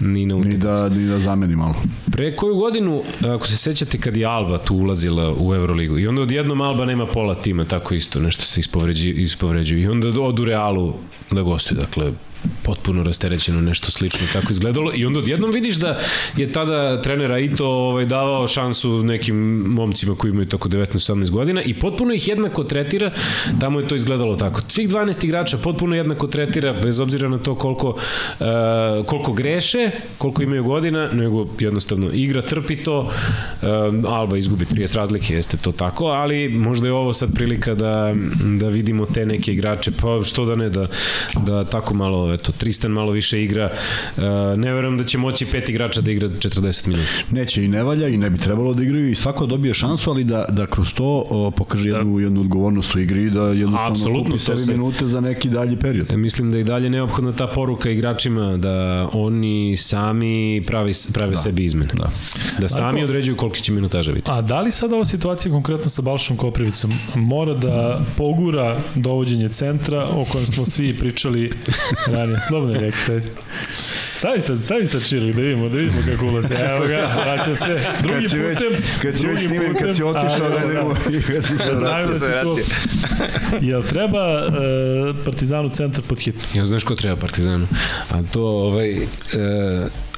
ni na Ni utakmicu. da, ni da zameni malo. Pre koju godinu, ako se sećate kad je Alba tu ulazila u Euroligu i onda odjednom Alba nema pola tima, tako isto, nešto se ispovređuju, ispovređuju. i onda odu Realu da gostuje, dakle potpuno rasterećeno nešto slično tako izgledalo i onda odjednom vidiš da je tada trenera Ito ovaj, davao šansu nekim momcima koji imaju tako 19-18 godina i potpuno ih jednako tretira, tamo je to izgledalo tako. Svih 12 igrača potpuno jednako tretira bez obzira na to koliko, uh, koliko greše, koliko imaju godina, nego jednostavno igra trpi to, uh, Alba izgubi 30 razlike, jeste to tako, ali možda je ovo sad prilika da, da vidimo te neke igrače, pa što da ne, da, da tako malo eto, Tristan malo više igra, uh, ne verujem da će moći pet igrača da igra 40 minuta. Neće i ne valja i ne bi trebalo da igraju i svako dobije šansu, ali da, da kroz to o, pokaže da. jednu, jednu odgovornost u igri i da jednostavno Apsolutno, kupi sebi se- minute za neki dalji period. E, mislim da je i dalje neophodna ta poruka igračima da oni sami pravi, prave da. sebi izmene. Da. da sami Marko- određuju koliki će minutaža biti. A da li sad ova situacija konkretno sa Balšom Koprivicom mora da pogura dovođenje centra o kojem smo svi pričali ranije? Slobodno je sad. Stavi sad, stavi sad Čirlik da vidimo, da vidimo kako ulazi. Evo ga, vraća se drugi Kad si već, putem. kad si već snimao, kad si putem. otišao, da da, idemo i kad si se Da vratio. da si tu. Jel treba uh, Partizanu centar pod hitno? Ja znaš ko treba Partizanu. A to, ovaj, e,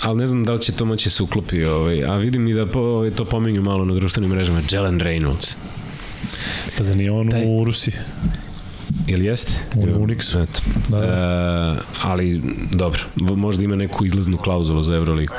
ali ne znam da li će to moći da se uklopi, ovaj, a vidim i da po, ovaj, to pominju malo na društvenim mrežama. Jalen Reynolds. Pa za nije on Taj- u Rusiji. Ili jeste? U Unixu. Eto. Da, da. E, ali dobro, možda ima neku izlaznu klauzulu za Euroligu.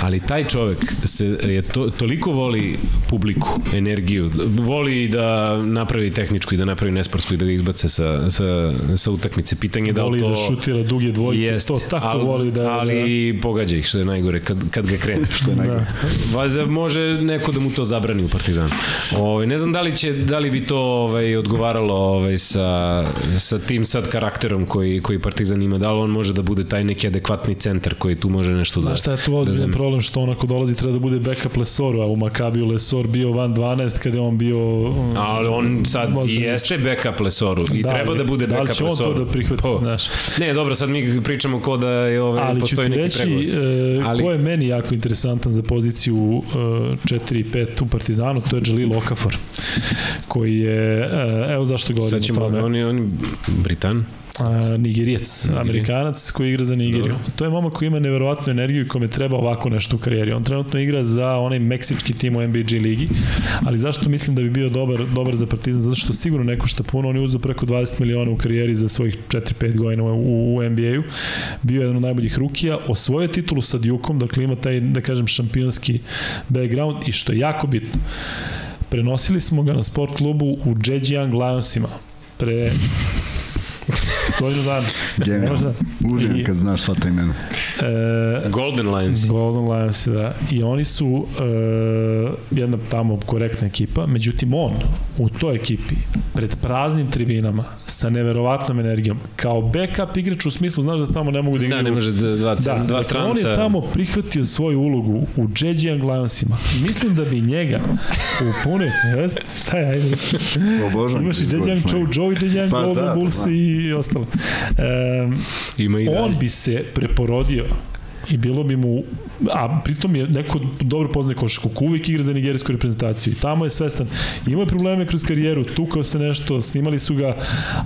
Ali taj čovek se je to, toliko voli publiku, energiju, voli da napravi tehničku i da napravi nesportsku i da ga izbace sa, sa, sa utakmice. Pitanje je da li Voli to... da šutira duge dvojke, Jest, to tako ali, voli da... Ali pogađa ih, što je najgore, kad, kad ga krene. Što je da. Valjda može neko da mu to zabrani u Partizanu. Ovaj ne znam da li će da li bi to ovaj odgovaralo ovaj sa sa tim sad karakterom koji koji Partizan ima, da li on može da bude taj neki adekvatni centar koji tu može nešto da Znaš šta je tu da ozbiljan zameni. problem što on ako dolazi treba da bude backup Lesoru, a u Makabiju Lesor bio van 12 kada je on bio... um, Ali on sad jeste backup Lesoru i Da, treba da bude da li backup će on to Lesoru. da prihvati, Po. znaš? Ne, dobro, sad mi pričamo ko da je ovaj Ali postoji neki reći pregovor. e, Ali- ko je meni jako interesantan za poziciju e, 4 i 5 u Partizanu, to je Jalil Okafor, koji je, e, evo zašto govorim o tome. on on je Britan. A, Nigerijac, Amerikanac koji igra za Nigeriju. Dobro. To je momak koji ima neverovatnu energiju i kome treba ovako nešto u karijeri. On trenutno igra za onaj meksički tim u NBG ligi, ali zašto mislim da bi bio dobar, dobar za Partizan? Zato što sigurno ne košta puno, on je uzeo preko 20 miliona u karijeri za svojih 4-5 godina u, u NBA-u. Bio je jedan od najboljih rukija, osvojio titulu sa Dukeom, dakle ima taj, da kažem, šampionski background i što je jako bitno, prenosili smo ga na sport klubu u Zhejiang Lionsima pre godinu dana. Genijalno. Možda. Uživam I- kad znaš sva ta imena. E, Golden Lions. Golden Lions, da. I oni su e, jedna tamo korektna ekipa, međutim on u toj ekipi pred praznim tribinama sa neverovatnom energijom kao backup igrač u smislu, znaš da tamo ne mogu da igraju Da, ne može da- dva, Da, dva dakle, stranca. on je tamo prihvatio svoju ulogu u Zhejiang Lionsima. Mislim da bi njega u punoj, jest, šta je, ajde, Obožavam. imaš i izgovoriš Chou, Joe i Zhejiang Pa Golden da, Bulls da. i ostalo. Um, Ima i dalje. on bi se preporodio i bilo bi mu a pritom je neko dobro poznaje košarku, uvijek igra za nigerijsku reprezentaciju. I tamo je svestan, imao je probleme kroz karijeru, tukao se nešto, snimali su ga,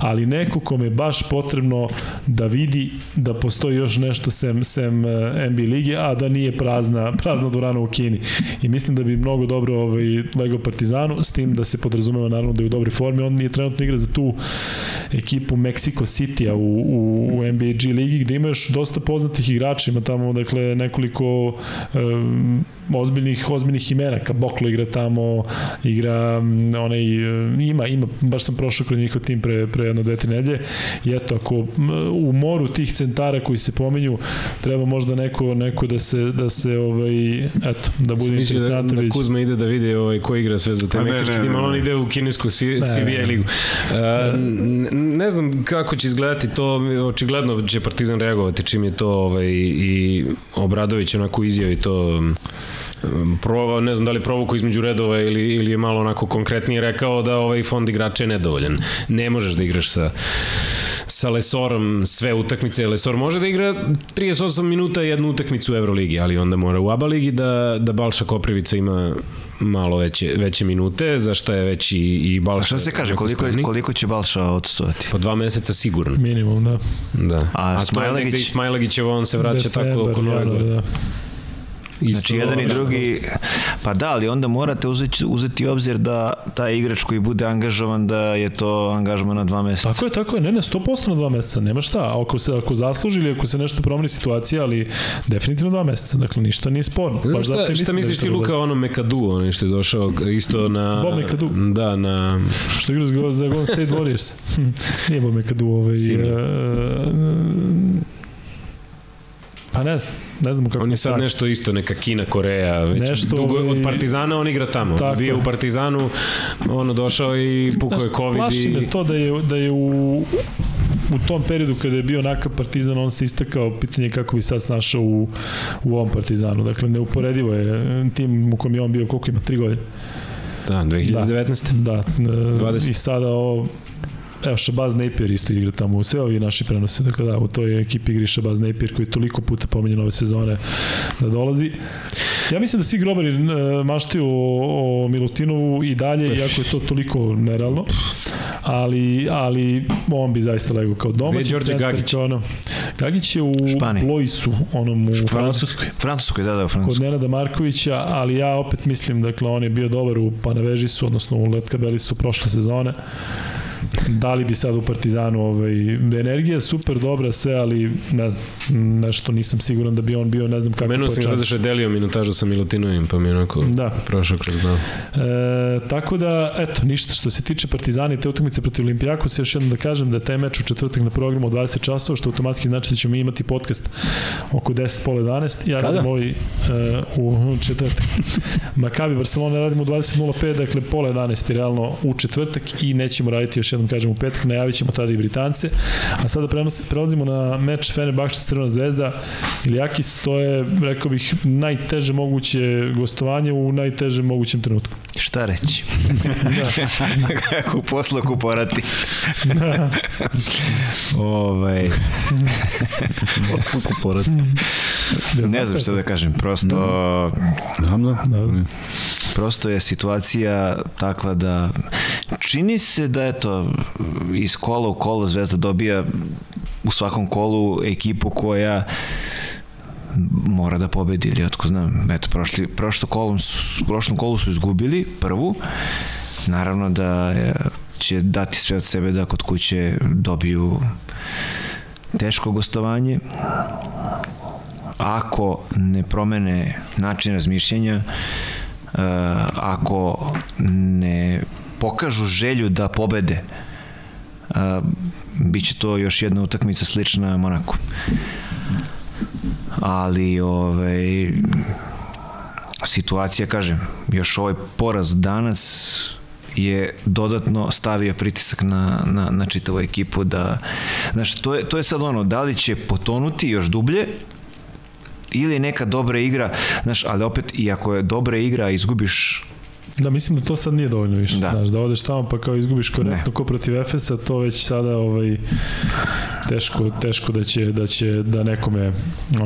ali neko kome je baš potrebno da vidi da postoji još nešto sem, sem eh, NBA lige, a da nije prazna, prazna dvorana u Kini. I mislim da bi mnogo dobro ovaj, legao Partizanu, s tim da se podrazumeva naravno da je u dobroj formi, on nije trenutno igra za tu ekipu Mexico City-a u, u, u NBA G ligi gde ima još dosta poznatih igrača, ima tamo dakle nekoliko um, ozbiljnih ozbiljnih imena, Kaboklo igra tamo, igra onaj um, ima ima baš sam prošao kroz njihov tim pre pre jedno dve tri nedelje. I eto ako u moru tih centara koji se pominju treba možda neko neko da se da se ovaj eto da bude da, interesantno da vidjeti. Kuzma ide da vidi ovaj, ko igra sve za te Pa ne, tim, ali on ide u kinesku CBA ligu. Uh, ne znam kako će izgledati to, očigledno će Partizan reagovati čim je to ovaj, i Obradović onako izjavi to pro, ne znam da li provuku između redova ili, ili je malo onako konkretnije rekao da ovaj fond igrača je nedovoljan. Ne možeš da igraš sa sa Lesorom sve utakmice. Lesor može da igra 38 minuta jednu utakmicu u Euroligi, ali onda mora u ABA ligi da, da Balša Koprivica ima malo veće, veće minute, za što je već i, i Balša... A šta se kaže, koliko, je, koliko će Balša odstovati? Po dva meseca sigurno. Minimum, da. Da. A A, i Smajlagićevo, on se vraća Decembar, tako oko nove godine. da. Isto, Znači, jedan i drugi, pa da, ali onda morate uzeti, uzeti u obzir da taj igrač koji bude angažovan, da je to angažman na dva meseca. Tako je, tako je, ne, ne, 100% na dva meseca, nema šta, ako se ako zasluži ili ako se nešto promeni situacija, ali definitivno dva meseca, dakle ništa nije sporno. Baš i šta, mislim šta da misliš je ti Luka dobro. o onom Mekadu, on što je došao isto na... Bob McAdoo? Da, na... Što igra za- Golden State Warriors. Nije Bob McAdoo ovaj... Uh, pa ne znam, ne znam kako On je sad sad nešto isto, neka Kina, Koreja, već Nešto, dugo, ovaj- od Partizana on igra tamo. Tako Bio u Partizanu, ono došao i pukao je COVID plaši me i... to da je, da je u, u tom periodu kada je bio nakav partizan, on se istakao, pitanje je kako bi sad snašao u, u ovom partizanu. Dakle, neuporedivo je tim u kom je on bio, koliko ima, tri godine. Da, 2019. Da, e, 20. i sada ovo, Evo, Shabazz Napier isto igra tamo u sve ovi naši prenose. Dakle, da, u toj ekipi igri Shabazz Napier koji je toliko puta pomenjen ove sezone da dolazi. Ja mislim da svi grobari maštaju o, o Milutinovu i dalje, iako je to toliko nerealno. Ali, ali on bi zaista legao kao Gde je domaći Đorđe centar. Gagić? Kao ono, Gagić je u Španiji. Bloisu, onom u Francuskoj Francuskoj, da, da, u kod Francuskoj. Nenada Markovića, ali ja opet mislim, dakle, on je bio dobar u Panavežisu, odnosno u Letkabelisu prošle sezone. Da li bi sad u Partizanu ovaj, energija super dobra sve, ali ne znam, nešto nisam siguran da bi on bio, ne znam kako Menuo sam zato što je delio minutažu sa Milutinovim, pa mi je onako Da. prošao kroz dan. E, tako da, eto, ništa što se tiče Partizana i te utakmice protiv Olimpijakosa, još jednom da kažem da je taj meč u četvrtak na programu od 20 časova, što automatski znači da ćemo imati podcast oko 10 pola 11. Ja Kada? radim ovaj uh, u četvrtak. Makabi Barcelona radimo u 20.05, dakle pola 11 realno u četvrtak i nećemo raditi još jednom kažem u petak, najavit ćemo tada i Britance. A sada prelazimo na meč Fenerbahče Crvena zvezda. Ilijakis, to je, rekao bih, najteže moguće gostovanje u najtežem mogućem trenutku. Šta reći? Kako poslu kuporati. ovaj, Porat. ne znam šta da kažem, prosto... Da. Da. Prosto je situacija takva da čini se da eto iz kola u kolo Zvezda dobija u svakom kolu ekipu koja mora da pobedi ili otko znam eto prošli, prošlo kolom prošlom kolu su izgubili prvu. Naravno da će dati sve od sebe da kod kuće dobiju teško gostovanje. Ako ne promene način razmišljanja e, ako ne pokažu želju da pobede a, bit će to još jedna utakmica slična Monaku. Ali ovaj situacija kažem još ovaj poraz danas je dodatno stavio pritisak na, na, na čitavu ekipu da, znaš, to je, to je sad ono, da li će potonuti još dublje ili neka dobra igra, znaš, ali opet i ako je dobra igra izgubiš Da, mislim da to sad nije dovoljno više. Da. Da. Znaš, da odeš tamo pa kao izgubiš korektno Ne. ko protiv Efesa, to već sada ovaj, teško, teško da će, da će da nekome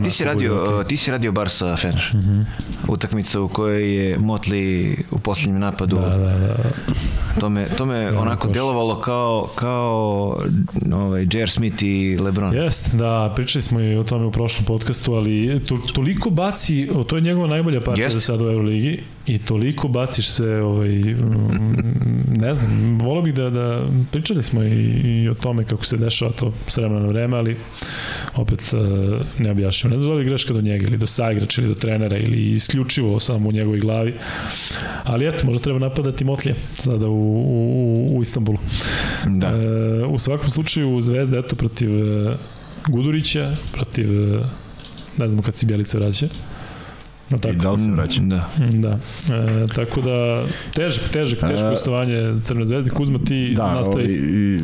Ti si radio, okay. ti si radio Barca Fener. Mm Mhm. -hmm. Utakmica u kojoj je Motli u posljednjem napadu. Da, da, da. To me, to me onako koš. delovalo kao, kao ovaj, J.R. Smith i LeBron. Jest, da, pričali smo i o tome u prošlom podcastu, ali to, toliko baci, to je njegova najbolja partija za sad u Euroligi, i toliko baciš se, ovaj, mm, ne znam, volio bih da, da pričali smo i, i o tome kako se dešava to s vremena na vreme, ali opet eh, ne objašnjamo. Ne znam da li greška do njega ili do saigrača ili do trenera ili isključivo samo u njegovoj glavi. Ali eto, možda treba napadati Motlije sada u, u, u Istanbulu. Da. E, u svakom slučaju Zvezda eto protiv e, Gudurića, protiv ne znam kad si Bjelica vraća. No, I tako. da li se vraća? Da. Da. E, tako da težak, težak, teško E, gostovanje Crne zvezde. Kuzma ti Da, nastavi. ovaj, i,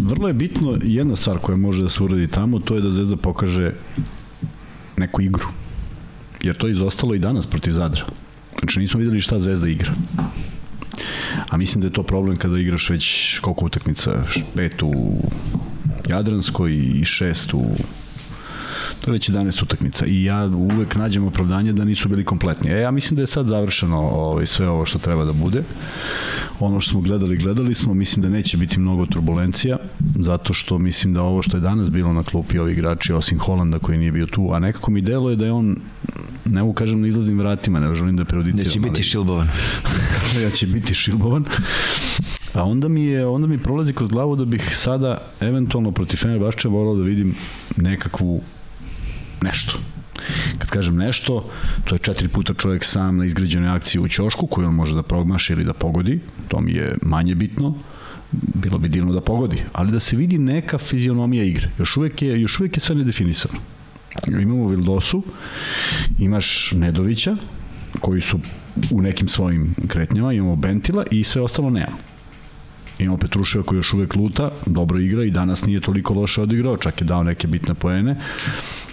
vrlo je bitno jedna stvar koja može da se uradi tamo, to je da Zvezda pokaže neku igru. Jer to je izostalo i danas protiv Zadra. Znači nismo videli šta Zvezda igra. A mislim da je to problem kada igraš već koliko utakmica, Š- petu, Jadranskoj i šest u To je već 11 utakmica i ja uvek nađem opravdanje da nisu bili kompletni. E, ja mislim da je sad završeno ovaj, sve ovo što treba da bude. Ono što smo gledali, gledali smo, mislim da neće biti mnogo turbulencija, zato što mislim da ovo što je danas bilo na klupi ovi igrači, osim Holanda koji nije bio tu, a nekako mi deluje da je on, ne mogu kažem na izlaznim vratima, ne želim da prejudiciram. Da će biti ali- šilbovan. ja će biti šilbovan. A onda mi je onda mi prolazi kroz glavu da bih sada eventualno protiv Fenerbahče volao da vidim nekakvu nešto. Kad kažem nešto, to je četiri puta čovjek sam na izgrađenoj akciji u ćošku koju on može da progmaši ili da pogodi, to mi je manje bitno bilo bi divno da pogodi, ali da se vidi neka fizionomija igre. Još uvek je, još uvek je sve nedefinisano. Imamo Vildosu, imaš Nedovića, koji su u nekim svojim kretnjama, imamo Bentila i sve ostalo nemamo. Imamo Petruševa koji još uvek luta, dobro igra i danas nije toliko loše odigrao, čak je dao neke bitne poene,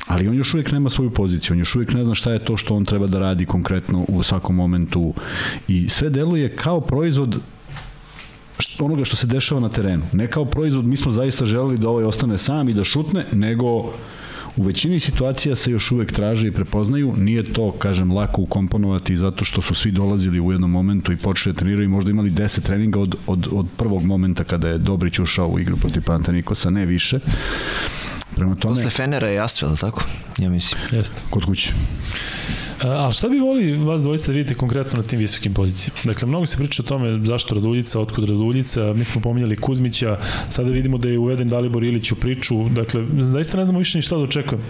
ali on još uvijek nema svoju poziciju, on još uvijek ne zna šta je to što on treba da radi konkretno u svakom momentu i sve deluje kao proizvod onoga što se dešava na terenu. Ne kao proizvod, mi smo zaista želeli da ovaj ostane sam i da šutne, nego u većini situacija se još uvek traže i prepoznaju. Nije to, kažem, lako ukomponovati zato što su svi dolazili u jednom momentu i počeli da treniraju i možda imali 10 treninga od, od, od prvog momenta kada je Dobrić ušao u igru protiv Pantanikosa, ne više. Prema tome, Posle Fenera je Asvel, tako? Ja mislim. Jeste. kod kuće. A, ali šta bi voli vas dvojica da vidite konkretno na tim visokim pozicijama? Dakle, mnogo se priča o tome zašto Raduljica, otkud Raduljica, mi smo pominjali Kuzmića, sada vidimo da je uveden Dalibor Ilić u priču, dakle, zaista ne znamo više ni šta da očekujemo.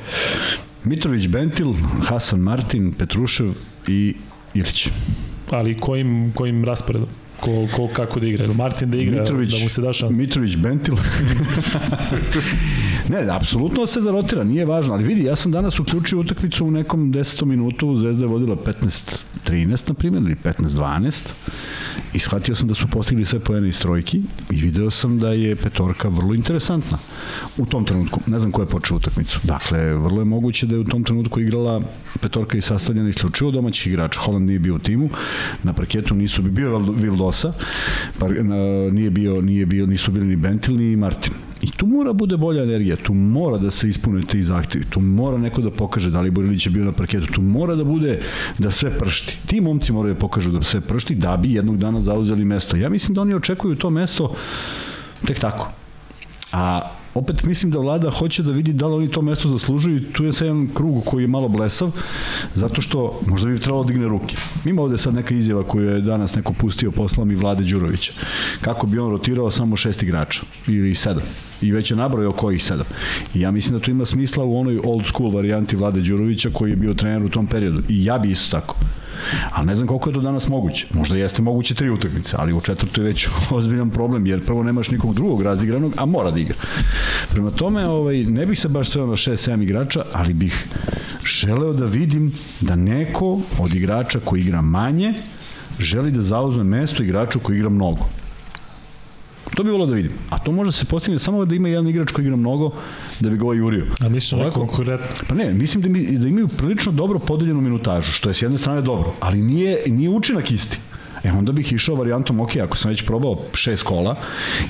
Mitrović Bentil, Hasan Martin, Petrušev i Ilić. Ali kojim, kojim rasporedom? Ko, ko, kako da igra? Martin da igra, Mitrović, da mu se da šansa? Mitrović Bentil. ne, apsolutno se zarotira, nije važno, ali vidi, ja sam danas uključio utakmicu u nekom 10. minutu, Zvezda je vodila 15-13, na primjer, ili 15-12, i shvatio sam da su postigli sve poene iz trojki i video sam da je petorka vrlo interesantna u tom trenutku. Ne znam ko je počeo utakmicu. Dakle, vrlo je moguće da je u tom trenutku igrala petorka i sastavljena isključivo domaćih igrača. Holland nije bio u timu, na parketu nisu bi bio Vildosa, pa, nije bio, nije bio, nisu bili ni Bentil ni Martin. I tu mora bude bolja energija, tu mora da se ispune ti zahtevi, tu mora neko da pokaže da li Borilić je bio na parketu, tu mora da bude da sve pršti. Ti momci moraju da pokažu da sve pršti da bi jednog dana zauzeli mesto. Ja mislim da oni očekuju to mesto tek tako. A opet mislim da vlada hoće da vidi da li oni to mesto zaslužuju i tu je sad jedan krug koji je malo blesav zato što možda bi trebalo da digne ruke. Ima ovde sad neka izjava koju je danas neko pustio poslom i Vlade Đurovića. Kako bi on rotirao samo šest igrača ili sedam. I već je nabrojao kojih sedam. I ja mislim da to ima smisla u onoj old school varijanti Vlade Đurovića koji je bio trener u tom periodu. I ja bi isto tako. Ali ne znam koliko je to danas moguće. Možda jeste moguće tri utakmice, ali u četvrtoj je već ozbiljan problem, jer prvo nemaš nikog drugog razigranog, a mora da igra. Prema tome, ovaj, ne bih se baš sveo na 6-7 igrača, ali bih želeo da vidim da neko od igrača koji igra manje želi da zauzme mesto igraču koji igra mnogo. To bi volio da vidim. A to može se postigne samo da ima jedan igrač koji igra mnogo da bi ga ovaj jurio. A Ovako- neko konkretno? Pa ne, mislim da, mi, da imaju prilično dobro podeljenu minutažu, što je s jedne strane dobro, ali nije, nije učinak isti. E onda bih išao varijantom, ok, ako sam već probao šest kola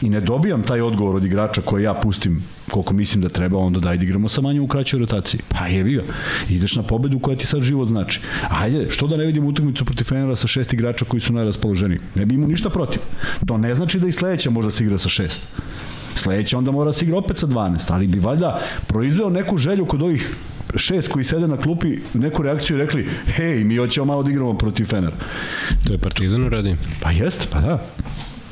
i ne dobijam taj odgovor od igrača koje ja pustim koliko mislim da treba, onda daj da igramo sa manje u kraćoj rotaciji. Pa jevi ga. Ideš na pobedu koja ti sad život znači. Ajde, što da ne vidimo utakmicu protiv Fenera sa šest igrača koji su najraspoloženiji? Ne bi imao ništa protiv. To ne znači da i sledeća možda se igra sa šest. Sledeća onda mora da se igra opet sa 12, ali bi valjda proizveo neku želju kod ovih šest koji sede na klupi, neku reakciju i rekli, hej, mi hoćemo malo da igramo protiv Fenera. To je Partizan uradi. Pa jeste, pa da.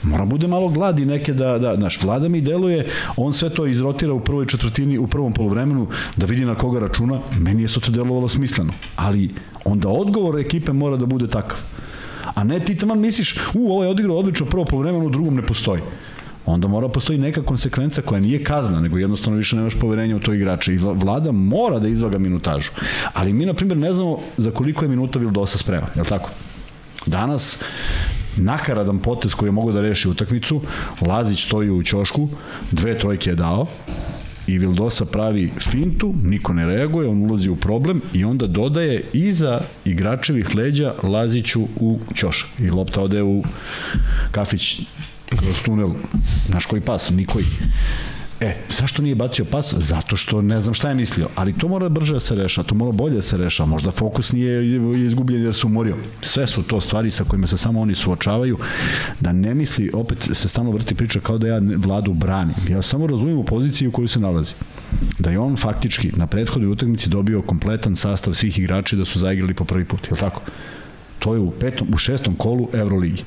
Mora bude malo gladi neke da, da, znaš, vlada mi deluje, on sve to izrotira u prvoj četvrtini, u prvom polovremenu, da vidi na koga računa, meni je sve to delovalo smisleno. Ali onda odgovor ekipe mora da bude takav. A ne ti taman misliš, u, ovo je odigrao odlično prvo polovremenu, u drugom ne postoji onda mora postoji neka konsekvenca koja nije kazna, nego jednostavno više nemaš poverenja u to igrače. I vla- vlada mora da izvaga minutažu. Ali mi, na primjer, ne znamo za koliko je minuta Vildosa sprema, je li tako? Danas nakaradan potez koji je mogao da reši utakmicu, Lazić stoji u ćošku, dve trojke je dao, i Vildosa pravi fintu, niko ne reaguje, on ulazi u problem i onda dodaje iza igračevih leđa Laziću u ćošak. I lopta ode u kafić kroz tunel. Znaš koji pas? Nikoji. E, zašto nije bacio pas? Zato što ne znam šta je mislio, ali to mora brže da se rešava, to mora bolje da se rešava, možda fokus nije izgubljen jer se umorio. Sve su to stvari sa kojima se samo oni suočavaju, da ne misli, opet se stalno vrti priča kao da ja vladu branim. Ja samo razumijem u poziciji u kojoj se nalazi. Da je on faktički na prethodnoj utakmici dobio kompletan sastav svih igrača da su zaigrali po prvi put, je li tako? To je u, petom, u šestom kolu Euroligi.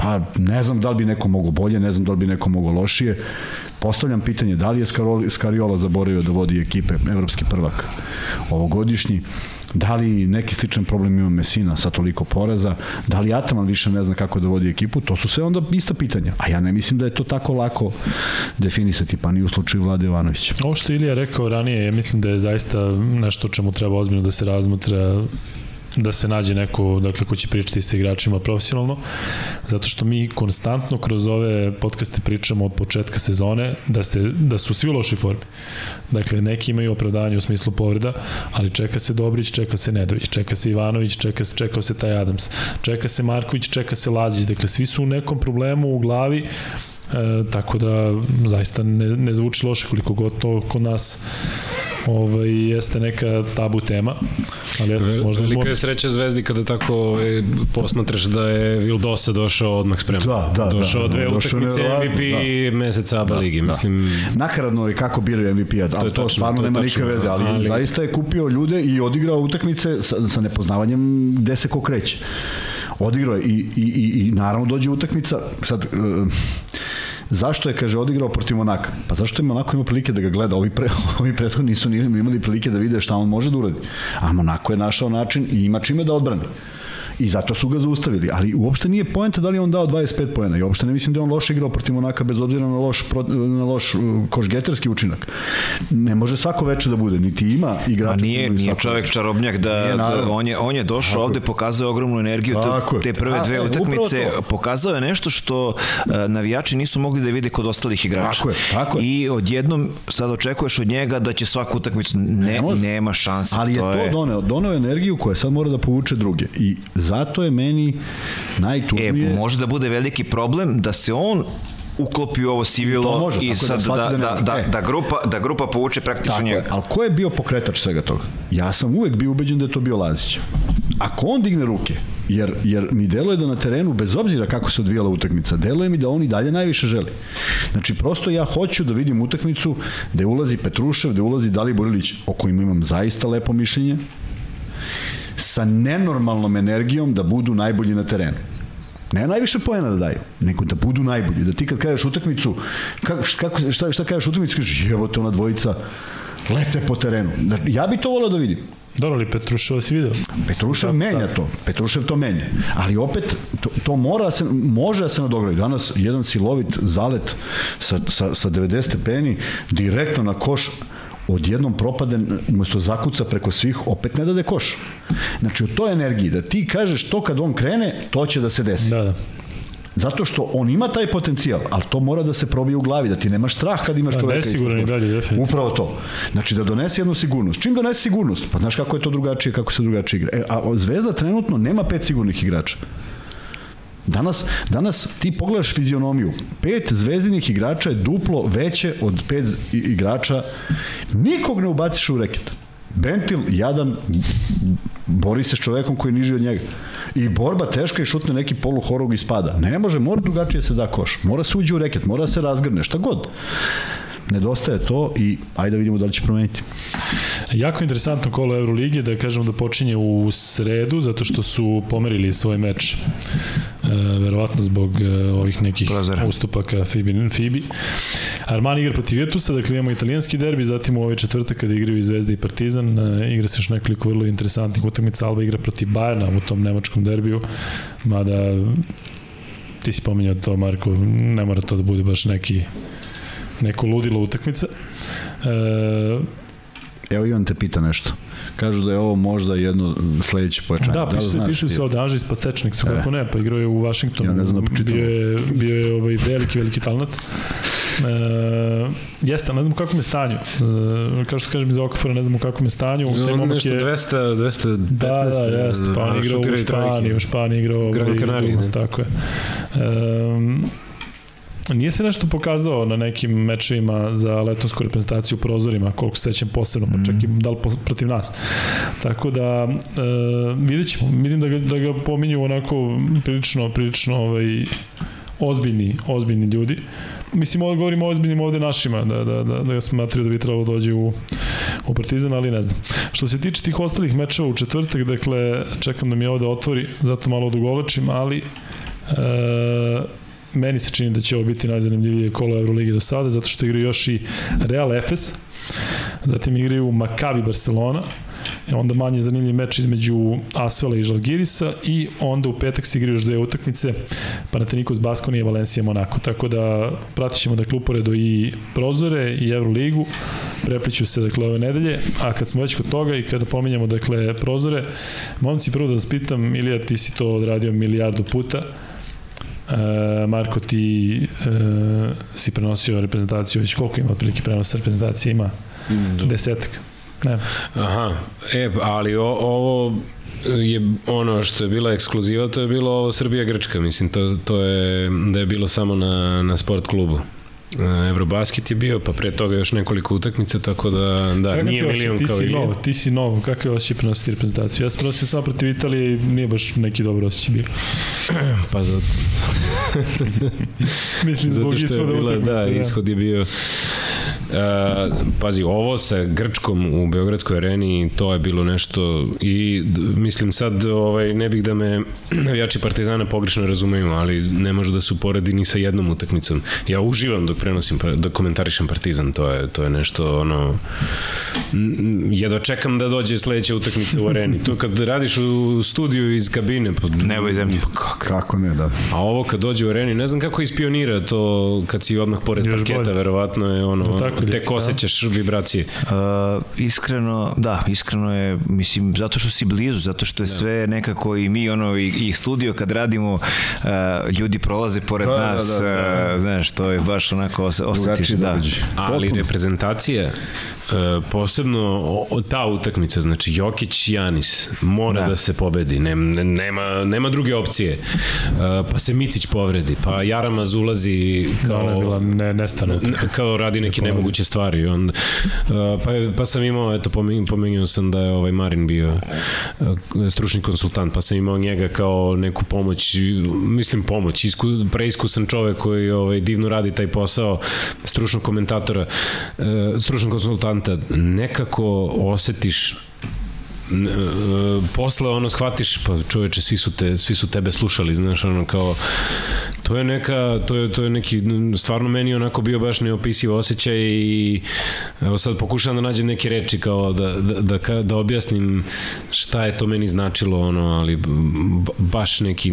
Pa ne znam da li bi neko mogo bolje, ne znam da li bi neko mogo lošije. Postavljam pitanje da li je Skariola zaboravio da vodi ekipe evropski prvak ovogodišnji, da li neki sličan problem ima Mesina sa toliko poraza, da li Ataman više ne zna kako da vodi ekipu, to su sve onda ista pitanja. A ja ne mislim da je to tako lako definisati, pa ni u slučaju Vlade Ivanovića. Ovo što Ilija rekao ranije, ja mislim da je zaista nešto o čemu treba ozbiljno da se razmutra da se nađe neko dakle, ko će pričati sa igračima profesionalno, zato što mi konstantno kroz ove podcaste pričamo od početka sezone da, se, da su svi u formi. Dakle, neki imaju opravdanje u smislu povreda, ali čeka se Dobrić, čeka se Nedović, čeka se Ivanović, čeka se, čekao se taj Adams, čeka se Marković, čeka se Lazić, dakle, svi su u nekom problemu u glavi E, tako da zaista ne, ne zvuči loše koliko god to kod nas ovaj, jeste neka tabu tema. Ali eto, možda Velika je sreća Zvezdi kada tako e, posmatraš da je Vildosa došao odmah spreman. Da, da, došao da, dve da, utakmice MVP da. meseca ABA da, ligi. Da. Mislim, Nakaradno je kako biraju MVP-a, ali to, to tačno, stvarno to nema nikakve veze, ali, ali, zaista je kupio ljude i odigrao utakmice sa, sa nepoznavanjem gde se ko kreće. Odigrao je i, i, i, i naravno dođe utakmica, sad... Uh, Zašto je, kaže, odigrao protiv Monaka? Pa zašto je Monako ima prilike da ga gleda? Ovi, pre, ovi prethodni nisu imali prilike da vide šta on može da uradi. A Monako je našao način i ima čime da odbrani. I zato su ga zaustavili. Ali uopšte nije poenta da li on dao 25 poena. I uopšte ne mislim da on loše igrao protiv Monaka bez obzira na loš, na loš uh, košgeterski učinak. Ne može svako veče da bude. Niti ima igrača. A nije, nije čovek veče. čarobnjak da, nije, da on, je, on je došao Tako ovde, pokazao ogromnu energiju. Tako te prve dve utakmice pokazao je nešto što uh, navijači nisu mogli da vide kod ostalih igrača. Tako je, tako je. I odjednom sad očekuješ od njega da će svaku utakmicu ne, ne nema šanse. Ali je to, je... doneo, doneo energiju koja sad mora da povuče druge. I zato je meni najtužnije... E, može da bude veliki problem da se on uklopi u ovo sivilo može, i sad da, da, da, da, da, grupa, da grupa povuče praktično tako njega. Je, ali ko je bio pokretač svega toga? Ja sam uvek bio ubeđen da je to bio Lazić. Ako on digne ruke, jer, jer mi deluje da na terenu, bez obzira kako se odvijala utakmica, deluje mi da on i dalje najviše želi. Znači, prosto ja hoću da vidim utakmicu gde ulazi Petrušev, gde ulazi Dalibor Ilić, o kojima imam zaista lepo mišljenje, sa nenormalnom energijom da budu najbolji na terenu. Ne najviše poena da daju, nego da budu najbolji. Da ti kad kažeš utakmicu, kako, kako, šta, šta kažeš utakmicu, kažeš jevo te ona dvojica lete po terenu. Ja bi to volao da vidim. Dobro, ali Petrušev si video? Petrušev menja to. Petrušev to menja. Ali opet, to, to mora da se, može da se nadogradi. Danas jedan silovit zalet sa, sa, sa 90 stepeni direktno na koš odjednom propade, umesto zakuca preko svih, opet ne dade koš. Znači, u toj energiji, da ti kažeš to kad on krene, to će da se desi. Da, da. Zato što on ima taj potencijal, ali to mora da se probije u glavi, da ti nemaš strah kad imaš da, čoveka. Nesiguran i dalje, definitivno. Upravo to. Znači da donese jednu sigurnost. Čim donese sigurnost? Pa znaš kako je to drugačije, kako se drugačije igra. E, a Zvezda trenutno nema pet sigurnih igrača. Danas, danas ti pogledaš fizionomiju. Pet zvezdinih igrača je duplo veće od pet igrača. Nikog ne ubaciš u reket. Bentil, jadan, bori se s čovekom koji je niži od njega. I borba teška i šutne neki polu horog i spada. Ne može, mora drugačije se da koš. Mora se uđe u reket, mora se razgrne, šta god nedostaje to i ajde da vidimo da li će promeniti. Jako interesantno kolo Euroligi, da kažemo da počinje u sredu, zato što su pomerili svoj meč, verovatno zbog e, ovih nekih Prozora. ustupaka Fibi, Fibi. Armani igra protiv Virtusa, dakle imamo italijanski derbi, zatim u ovaj četvrtak kada igraju i Zvezda i Partizan, e, igra se još nekoliko vrlo interesantnih utakmica, Alba igra protiv Bajerna u tom nemačkom derbiju, mada ti si pominjao to, Marko, ne mora to da bude baš neki neko ludilo utakmica. E, Evo Ivan te pita nešto. Kažu da je ovo možda jedno sledeće pojačanje. Da, piše, da piše se ovde Anžis Pasečnik, su kako ne, pa igrao je u Vašingtonu. Ja ne znam da Bio je, bio je ovaj veliki, veliki talent. E, jeste, ne znam u kakvom je stanju. E, kao što kažem iz Okafora, ne znam u kakvom je stanju. No, on nešto je... 200, 215. Da, da, jeste, pa on igrao u Španiji, u Španiji igrao... Gran Canaria. Tako je. E, nije se nešto pokazao na nekim mečevima za letonsku reprezentaciju u prozorima, koliko se sećam posebno, pa čak i da li protiv nas. Tako da, e, vidjet ćemo. Vidim da ga, da ga pominju onako prilično, prilično ovaj, ozbiljni, ozbiljni ljudi. Mislim, ovdje govorimo o ozbiljnim ovde našima, da, da, da, da ga smatraju da bi trebalo dođe u, u Partizan, ali ne znam. Što se tiče tih ostalih mečeva u četvrtak, dakle, čekam da mi ovde otvori, zato malo odugovlačim, ali e, meni se čini da će ovo biti najzanimljivije kolo Euroligi do sada, zato što igraju još i Real Efes, zatim igraju Maccabi Barcelona, onda manje zanimljiv meč između Asvela i Žalgirisa i onda u petak se igraju još dve utakmice Panathinaikos Baskonia i Valencija Monako. Tako da pratit ćemo dakle uporedo i prozore i Euroligu prepliću se dakle ove nedelje a kad smo već kod toga i kada pominjamo dakle prozore momci prvo da vas pitam Ilija ti si to odradio milijardu puta E, Marko, ti e, si prenosio reprezentaciju, već koliko ima otprilike prenosa reprezentacije ima? Desetak. Ne. Aha, e, ali o, ovo je ono što je bila ekskluziva, to je bilo ovo Srbija-Grčka, mislim, to, to je da je bilo samo na, na sport klubu. E, Eurobasket je bio, pa pre toga još nekoliko utakmica, tako da, da, Kako nije milion ti kao si i nov, ti si nov, kako je osjećaj prenositi reprezentaciju? Ja sam prenosio samo protiv Italije i nije baš neki dobro osjećaj bio. Pa zato, Mislim, zbog ishoda bila, utakmice. da, ishod je bio Uh, pazi, ovo sa Grčkom u Beogradskoj areni, to je bilo nešto i mislim sad ovaj, ne bih da me navijači Partizana pogrešno razumeju, ali ne može da se uporedi ni sa jednom utakmicom. Ja uživam dok prenosim, pa- dok komentarišem Partizan, to je, to je nešto ono jedva čekam da dođe sledeća utakmica u areni. To kad radiš u studiju iz kabine, pa, Nebo i zemlje. Pa kako? Kako ne, da. A ovo kad dođe u areni, ne znam kako ispionira to kad si odmah pored Još parketa, bolje. verovatno je ono, Jel tako, tek osjećaš vibracije. Uh, iskreno, da, iskreno je, mislim, zato što si blizu, zato što je da. sve nekako i mi, ono, i, i studio kad radimo, uh, ljudi prolaze pored Da, da, nas, da, da. uh, znaš, to je baš onako, os, osjetiš, da. događaj. Ali reprezentacija, e, posebno o- ta utakmica, znači Jokić Janis mora da, Da. da se pobedi, nema, nema, nema druge opcije. E, Pa se Micić povredi, pa Jaramaz ulazi Da, kao... ona je bila ne, nestana Ne, utakmica. kao radi neke nemoguće stvari. On, uh, pa, pa sam imao, eto, pomen- pomenuo sam da je ovaj Marin bio uh, stručni konsultant, pa sam imao njega kao neku pomoć, mislim pomoć, isku, preiskusan čovek koji ovaj, divno radi taj posao stručnog komentatora, uh, stručnog konsultanta. Nekako osetiš posle ono shvatiš pa čoveče svi su te svi su tebe slušali znaš ono kao to je neka to je to je neki stvarno meni onako bio baš neopisiv osjećaj i evo sad pokušavam da nađem neke reči kao da da da, da objasnim šta je to meni značilo ono ali baš neki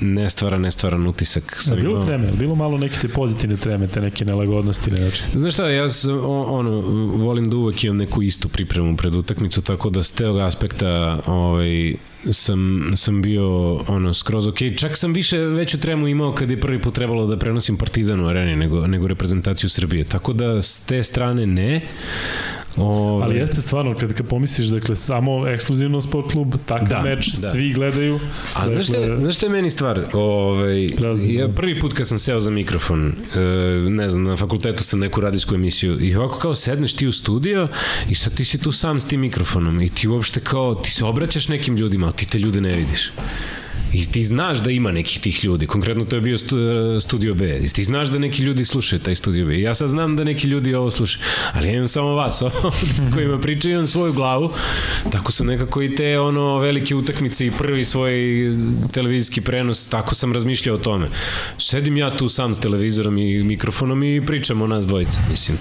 nestvaran nestvaran utisak sam bilo imao. treme, bilo malo neke te pozitivne treme, te neke nelagodnosti, ne znači. Znaš šta, ja sam, ono, volim da uvek imam neku istu pripremu pred utakmicu, tako da s tog aspekta ovaj, sam, sam bio ono, skroz ok. Čak sam više veću tremu imao kad je prvi put trebalo da prenosim Partizan u areni nego, nego reprezentaciju Srbije. Tako da s te strane ne. Ove, Ali jeste stvarno, kad, kad pomisliš, dakle, samo ekskluzivno sport klub, takav Da, meč, da. svi gledaju. A znaš šta, je- znaš šta je meni stvar? Ovaj, Prelazno, ja da. prvi put kad sam seo za mikrofon, e, ne znam, na fakultetu sam neku radijsku emisiju i ovako kao sedneš ti u studio i sad ti si tu sam s tim mikrofonom i ti uopšte kao, ti se obraćaš nekim ljudima, ali ti te ljude ne vidiš. I ti znaš da ima nekih tih ljudi. Konkretno to je bio stu, Studio B. I ti znaš da neki ljudi slušaju taj Studio B. I ja sad znam da neki ljudi ovo slušaju. Ali ja imam samo vas kojima pričaju imam svoju glavu. Tako su nekako i te ono velike utakmice i prvi svoj televizijski prenos. Tako sam razmišljao o tome. Sedim ja tu sam s televizorom i mikrofonom i pričam o nas dvojica. Mislim.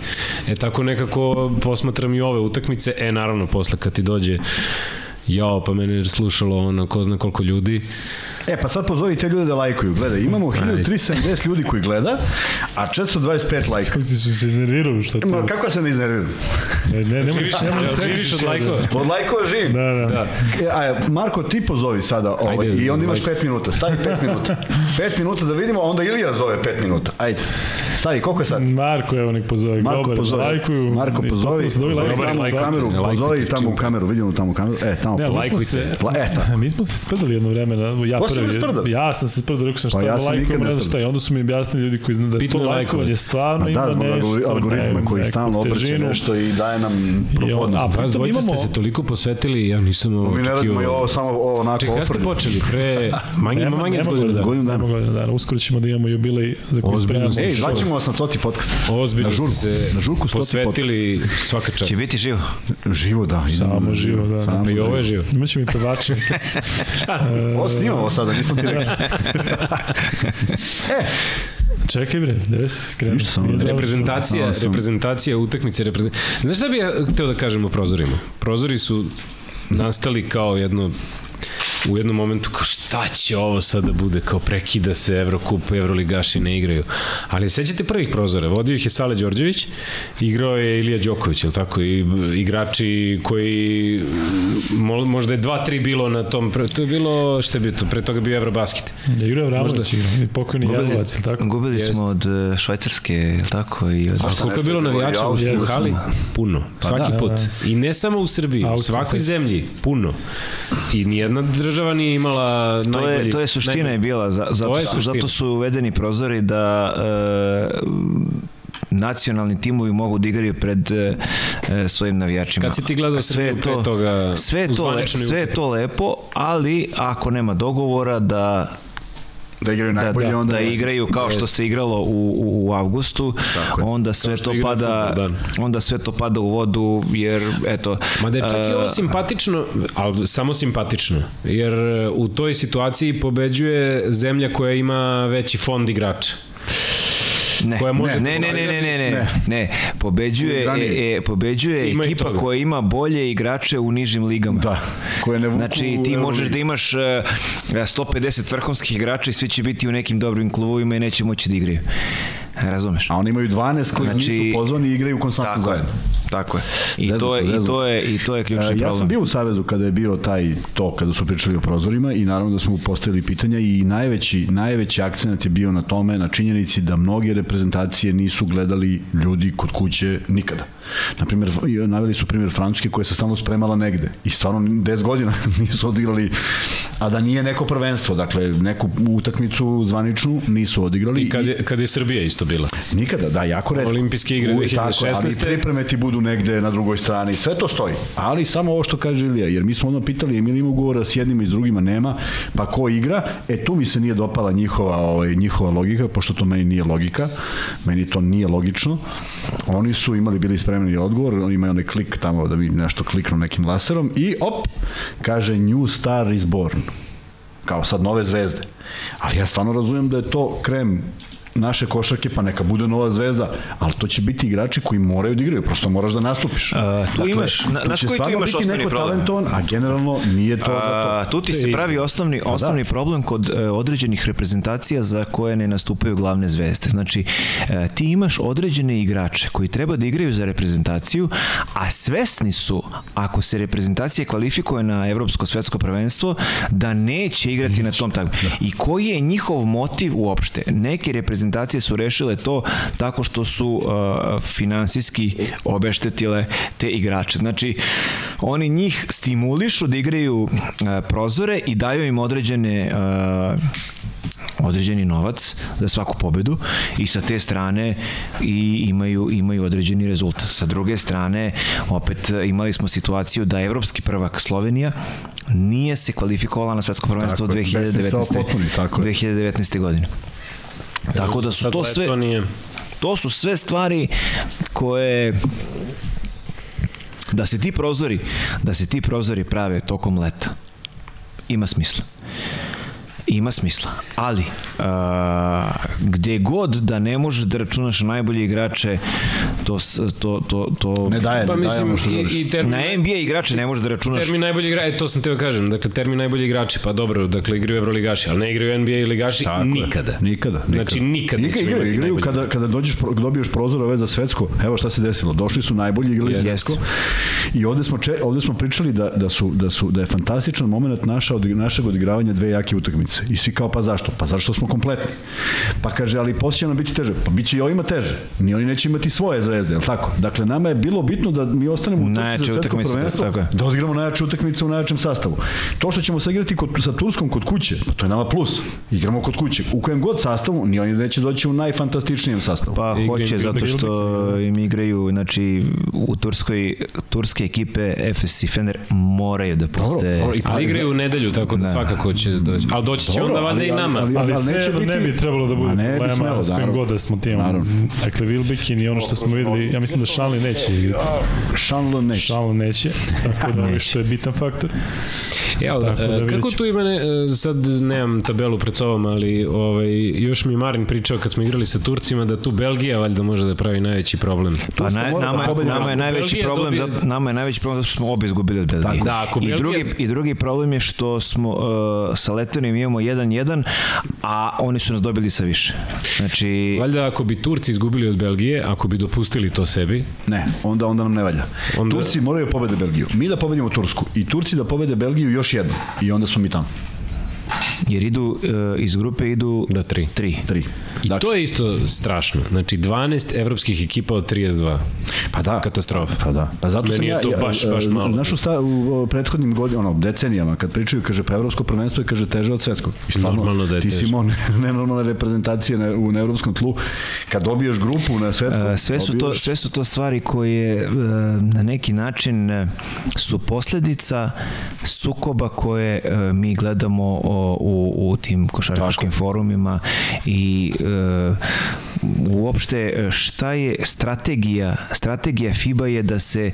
E tako nekako posmatram i ove utakmice. E naravno posle kad ti dođe Jao, pa mene je slušalo ono, ko zna koliko ljudi. E, pa sad pozovi te ljude da lajkuju. Gledaj, imamo 1370 ljudi koji gleda, a 425 lajka. Kako si se iznervirao, što to? Ma, kako se ne iznerviram? Ne, ne, nemoj se nemoj se Živiš od lajkova? Od lajkova živim. Da, da. Da. E, a, Marko, ti pozovi sada ovaj, Ajde, i onda imaš lajk. 5 minuta. Stavi 5 minuta. 5 minuta da vidimo, a onda Ilija zove 5 minuta. Ajde. Stavi, koliko je sad? Marko, evo nek pozove. Marko Dobar, pozovi. lajkuju. Marko pozovi. Se da ovi Pozovi u lajkuju. kameru. Pozovi tamo u kameru. Vidimo tamo u kameru. E, tamo. Ne, Lajkujte. se, eto. mi smo se sprdali jedno vreme. Na, ja se prvi, sprda? ja sam se sprdao, rekao sam šta Pa ja ja se lajkujem, ne znam šta. I onda su mi objasnili ljudi koji znaju da je Bitno to je lajkovanje stvarno Ma ima da, zbog nešto. algori- algoritma ne, koji stalno obrće nešto i daje nam prohodnost. a, Vas Pritom dvojica imamo- ste se toliko posvetili, ja nisam ovo Mi ne radimo i ovo samo ovo onako Čekaj, kada ste počeli? Pre manje, Nema, manje nema godinu dana. Godinu dana. nema godina dana. Uskoro ćemo da imamo jubilej za koji spremamo. Ej, zvaćemo vas na stoti podcast. Ozbiljno ste se na žurku posvetili svaka čast. Će biti živo. Živo, da. Samo živo, da. Samo Pa i ovo je živo. Imaćemo i pevače. Ovo snimamo sada, nisam ti rekao. Čekaj bre, samo Nije završeno. Reprezentacija, reprezentacija utakmice, reprezentacija. Znaš šta bi ja hteo da kažem o prozorima? Prozori su nastali kao jedno u jednom momentu kao šta će ovo sad da bude kao prekida se Evrokup, Evroligaši ne igraju. Ali sećate prvih prozora, vodio ih je Sale Đorđević, igrao je Ilija Đoković, je li tako? I igrači koji mo- možda je 2-3 bilo na tom, pre- to je bilo, šta je bio to, pre toga je bio Eurobasket. Je igrao Vramović, igrao. Pokojni Jelovac, ili tako? gubili smo od e, Švajcarske, je li tako? I od... A koliko je bilo navijača u hali? Puno. Svaki da, put. da. I ne samo u Srbiji, u svakoj zemlji. Puno. I nijedna država nije imala To najbolji... je, to je suština je najbolji- bila, za, zato, To je su, suština. zato su uvedeni prozori da e, nacionalni timovi mogu da igraju pred e, e, svojim navijačima. Kad si ti gledao sve je Srbiju pre to, toga sve je to, le, sve je to lepo, ali ako nema dogovora da Da igraju da, najbolje, da, onda... da igraju kao što se igralo u, u, u avgustu, onda sve to pada fudbal, onda sve to pada u vodu jer eto Ma da je čak i e, ovo simpatično, ali samo simpatično, jer e, u toj situaciji pobeđuje zemlja koja ima veći fond igrača ne, koja može ne, da ne, ne, ne, ne, ne, ne. Pobeđuje, e, e, pobeđuje ima ekipa koja ima bolje igrače u nižim ligama. Da, koje ne vuku Znači, ti možeš da imaš e, e, uh, 150 vrhunskih igrača i svi će biti u nekim dobrim klubovima i neće moći da igraju. Razumeš? A oni imaju 12 koji Znači, nisu pozvani i igraju konstantno Tako je. zajedno. Tako je. I Zeznuto, to je, i zeznuto. to je, i to je ključni E, Ja problem. sam bio u Savezu kada je bio taj to, kada su pričali o prozorima i naravno da smo postavili pitanja i najveći, najveći akcent je bio na tome, na činjenici da mnoge reprezentacije nisu gledali ljudi kod kuće nikada. Naprimjer, naveli su primjer Francuske koja se stalno spremala negde i stvarno 10 godina nisu odigrali, a da nije neko prvenstvo, dakle neku utakmicu zvaničnu nisu odigrali. I kad je, kad je Srbija isto bila. Nikada, da, jako redko. Olimpijske igre U- Tako, 2016. ali pripreme ti budu negde na drugoj strani, sve to stoji. Ali samo ovo što kaže Ilija, jer mi smo ono pitali, Emil ima ugovora s jednima i s drugima nema, pa ko igra? E tu mi se nije dopala njihova, ovaj, njihova logika, pošto to meni nije logika, meni to nije logično. Oni su imali bili spremni odgovor, oni imaju onaj klik tamo da bi nešto kliknu nekim laserom i op, kaže New Star is born kao sad nove zvezde. Ali ja stvarno razumem da je to krem naše košarke, pa neka bude nova zvezda, ali to će biti igrači koji moraju da igraju, prosto moraš da nastupiš. A, tu imaš- na- znaš koji tu imaš osnovni neko problem? talentovan, a generalno nije to za A, to. tu ti se pravi osnovni, osnovni problem kod e, određenih reprezentacija za koje ne nastupaju glavne zvezde. Znači, e, ti imaš određene igrače koji treba da igraju za reprezentaciju, a svesni su, ako se reprezentacija kvalifikuje na evropsko svetsko prvenstvo, da neće igrati na tom takmičenju. I koji je njihov motiv uopšte? Neke reprezentacije su rešile to tako što su uh, finansijski obeštetile te igrače. Znači, oni njih stimulišu da igraju uh, prozore i daju im određene uh, određeni novac za svaku pobedu i sa te strane i imaju imaju određeni rezultat. Sa druge strane, opet e, imali smo situaciju da evropski prvak Slovenija nije se kvalifikovala na svetsko prvenstvo Tako je, besmisao 2019. potpuni, tako je. 2019. godine. Tako da su to sve To nije... to su sve stvari koje da se ti prozori da se ti prozori prave tokom leta ima smisla ima smisla, ali a, gde god da ne možeš da računaš na najbolje igrače to, to, to, to Ne daje, Pa ne daje mislim, ono što i, i termin, na NBA igrače ne možeš da računaš termin najbolji igrač, e, to sam teo kažem, dakle termin najbolji igrači, pa dobro, dakle igraju Evroligaši, ali ne igraju NBA ligaši Tako je. nikada. Nikada, nikada. Znači nikada Nikada igraju, imati igraju najbolji. kada, kada dođeš, pro- dobiješ prozor ove za svetsko, evo šta se desilo, došli su najbolji igrali Jeste. svetsko i ovde smo, če, ovde smo pričali da, da, su, da, su, da je fantastičan moment naša, od, našeg odigravanja dve jake utakmice. Utakmice. I svi kao, pa zašto? Pa zašto smo kompletni. Pa kaže, ali posle će nam biti teže. Pa bit će i ovima teže. Ni oni neće imati svoje zvezde, je li tako? Dakle, nama je bilo bitno da mi ostanemo u utakmici Najjače za svetsko utakmice, prvenstvo, tako je. da odigramo najjače utakmice u najjačem sastavu. To što ćemo se igrati kod, sa Turskom kod kuće, pa to je nama plus. Igramo kod kuće. U kojem god sastavu, ni oni neće doći u najfantastičnijem sastavu. Pa hoće igra- zato što im igraju, znači u Turskoj, turske ekipe FS i Fener moraju da puste... dobro, i A igraju u nedelju, tako da, Da. svakako će doći. Ali doći će Dobro, onda valjda i nama. ali- Ali, ali sve neće ne biti- bi trebalo da bude ne problema s kojim god da smo timom. Naravno. Dakle, Wilbekin i ono što smo videli, ja mislim da Šanli neće igrati. Šanlo neće. Šanli neće, tako da što je bitan faktor. Jel, da, da kako tu ima, ne, e, sad nemam tabelu pred sobom, ali ovaj, još mi Marin pričao kad smo igrali sa Turcima da tu Belgija valjda može da pravi najveći problem. Pa naj, mora da nama, nama je najveći Belgija problem, dobije- zato, nama je najveći problem zato što smo obe izgubili od Belgije. Da, ako I, Belgija- drugi, I drugi problem je što smo uh, sa Letonijom imamo 1-1, a oni su nas dobili sa više. Znači, Valjda ako bi Turci izgubili od Belgije, ako bi dopustili to sebi, Ne, onda onda nam ne valja. Onda-. Turci moraju pobede Belgiju. Mi da pobedimo Tursku i Turci da pobede Belgiju još jednom. I onda smo mi tamo. jer idu, uh, iz grupe idu da tri. tri. Tri. I to je isto strašno. Znači 12 evropskih ekipa od 32. Pa da. Katastrofa. Pa da. Pa zato Meni je to ja, baš- baš malo. Znaš u, sta, u prethodnim godinama, ono, decenijama, kad pričaju, kaže, pa evropsko prvenstvo je, kaže, teže od svetskog. I stvarno, Normalno da je ti si imao ne- nenormalne reprezentacije na, u na evropskom tlu. Kad dobiješ grupu na svetskom, Uh, sve su to dobiješ- sve su to stvari koje uh, na neki način su posledica sukoba koje mi gledamo u, u tim košarkaškim forumima i uopšte uh, šta je strategija strategija FIBA je da se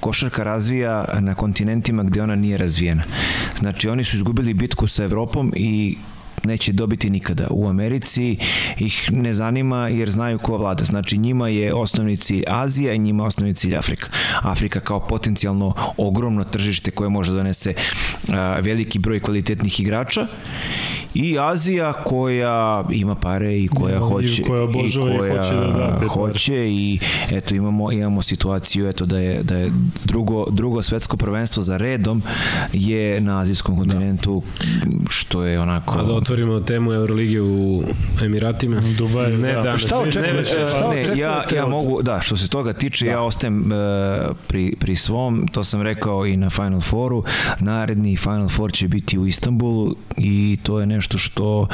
košarka razvija na kontinentima gde ona nije razvijena znači oni su izgubili bitku sa Evropom i neće dobiti nikada. U Americi ih ne zanima jer znaju ko vlada. Znači njima je osnovni cilj Azija i njima osnovni cilj Afrika. Afrika kao potencijalno ogromno tržište koje može da donese a, veliki broj kvalitetnih igrača i Azija koja ima pare i koja I hoće koja obožava i koja hoće da da pare. hoće i eto imamo imamo situaciju eto da je da je drugo drugo svetsko prvenstvo za redom je na azijskom kontinentu što je onako A da otvorimo temu Euroligije u Emiratima. Dubaj, ne, da. da, Šta očekuješ? ne, Šta ne, ja, ja mogu, da, što se toga tiče, ja ostajem e, pri, pri svom, to sam rekao i na Final Fouru, naredni Final Four će biti u Istanbulu i to je nešto što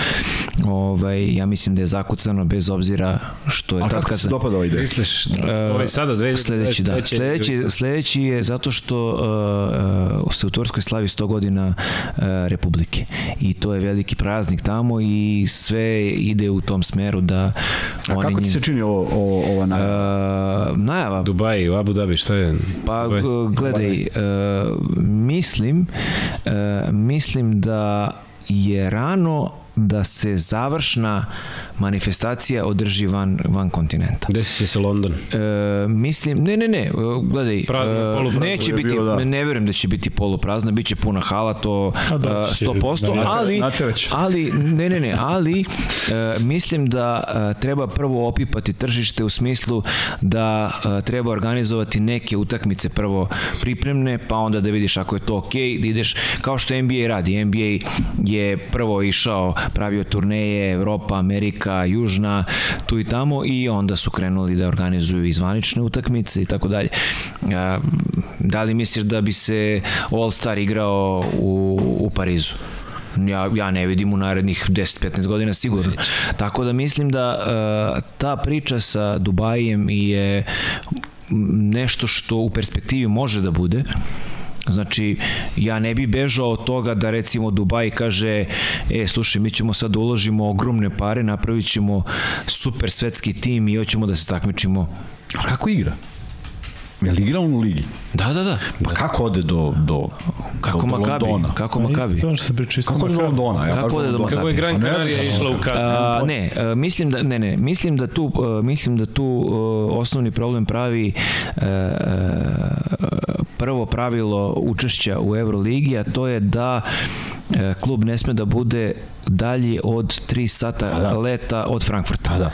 ovaj, ja mislim da je zakucano bez obzira što je A kako se dopada ova ideja? Misliš, E, ovaj sada, 2023. Sledeći, da. Sledeći, sledeći je zato što uh, uh, se u Turskoj slavi 100 godina uh, Republike. I to je veliki praznik tamo i sve ide u tom smeru da A oni kako ti njim- se čini ovo, ovo, ova najava? Uh, najava Dubai, u Abu Dhabi, šta je? Pa Dubai. gledaj, uh, mislim uh, mislim da je rano da se završna manifestacija održi van, van kontinenta. Desit će se London. E, mislim, ne, ne, ne, e, gledaj, Prazno, e, poluprazno neće biti, bilo, da. ne verujem da će biti poluprazna, bit će puna hala, to A da, e, će, 100%, da, ali, ali, ne, ne, ne, ali e, mislim da e, treba prvo opipati tržište u smislu da e, treba organizovati neke utakmice prvo pripremne, pa onda da vidiš ako je to okej, da ideš, kao što NBA radi, NBA je prvo išao, pravio turneje, Evropa, Amerika, Južna, tu i tamo i onda su krenuli da organizuju i zvanične utakmice i tako dalje. Da li misliš da bi se All Star igrao u, u Parizu? Ja, ja ne vidim u narednih 10-15 godina sigurno. Tako da mislim da uh, ta priča sa Dubajem je nešto što u perspektivi može da bude. Znači, ja ne bi bežao od toga da recimo Dubaj kaže, e, slušaj, mi ćemo sad da uložimo ogromne pare, napravit ćemo super svetski tim i hoćemo da se takmičimo. A kako igra? Je li igra on u ligi? Da, da, da. Pa kako ode do, do, Kako do, do Makabi? Londona? Kako Ma, Makabi? isto To što se priča isto Kako ode do Makabi. Londona? Ja Kako ode do Londona. Kako je Gran Pa ne Canaria išla u? A, ne, a, mislim da ne ne, mislim da tu a, mislim da tu a, osnovni problem pravi a, a, prvo pravilo učešća u Euroligi, a to je da a, klub ne sme da bude dalje od 3 sata A da. leta od Frankfurta. Pa da.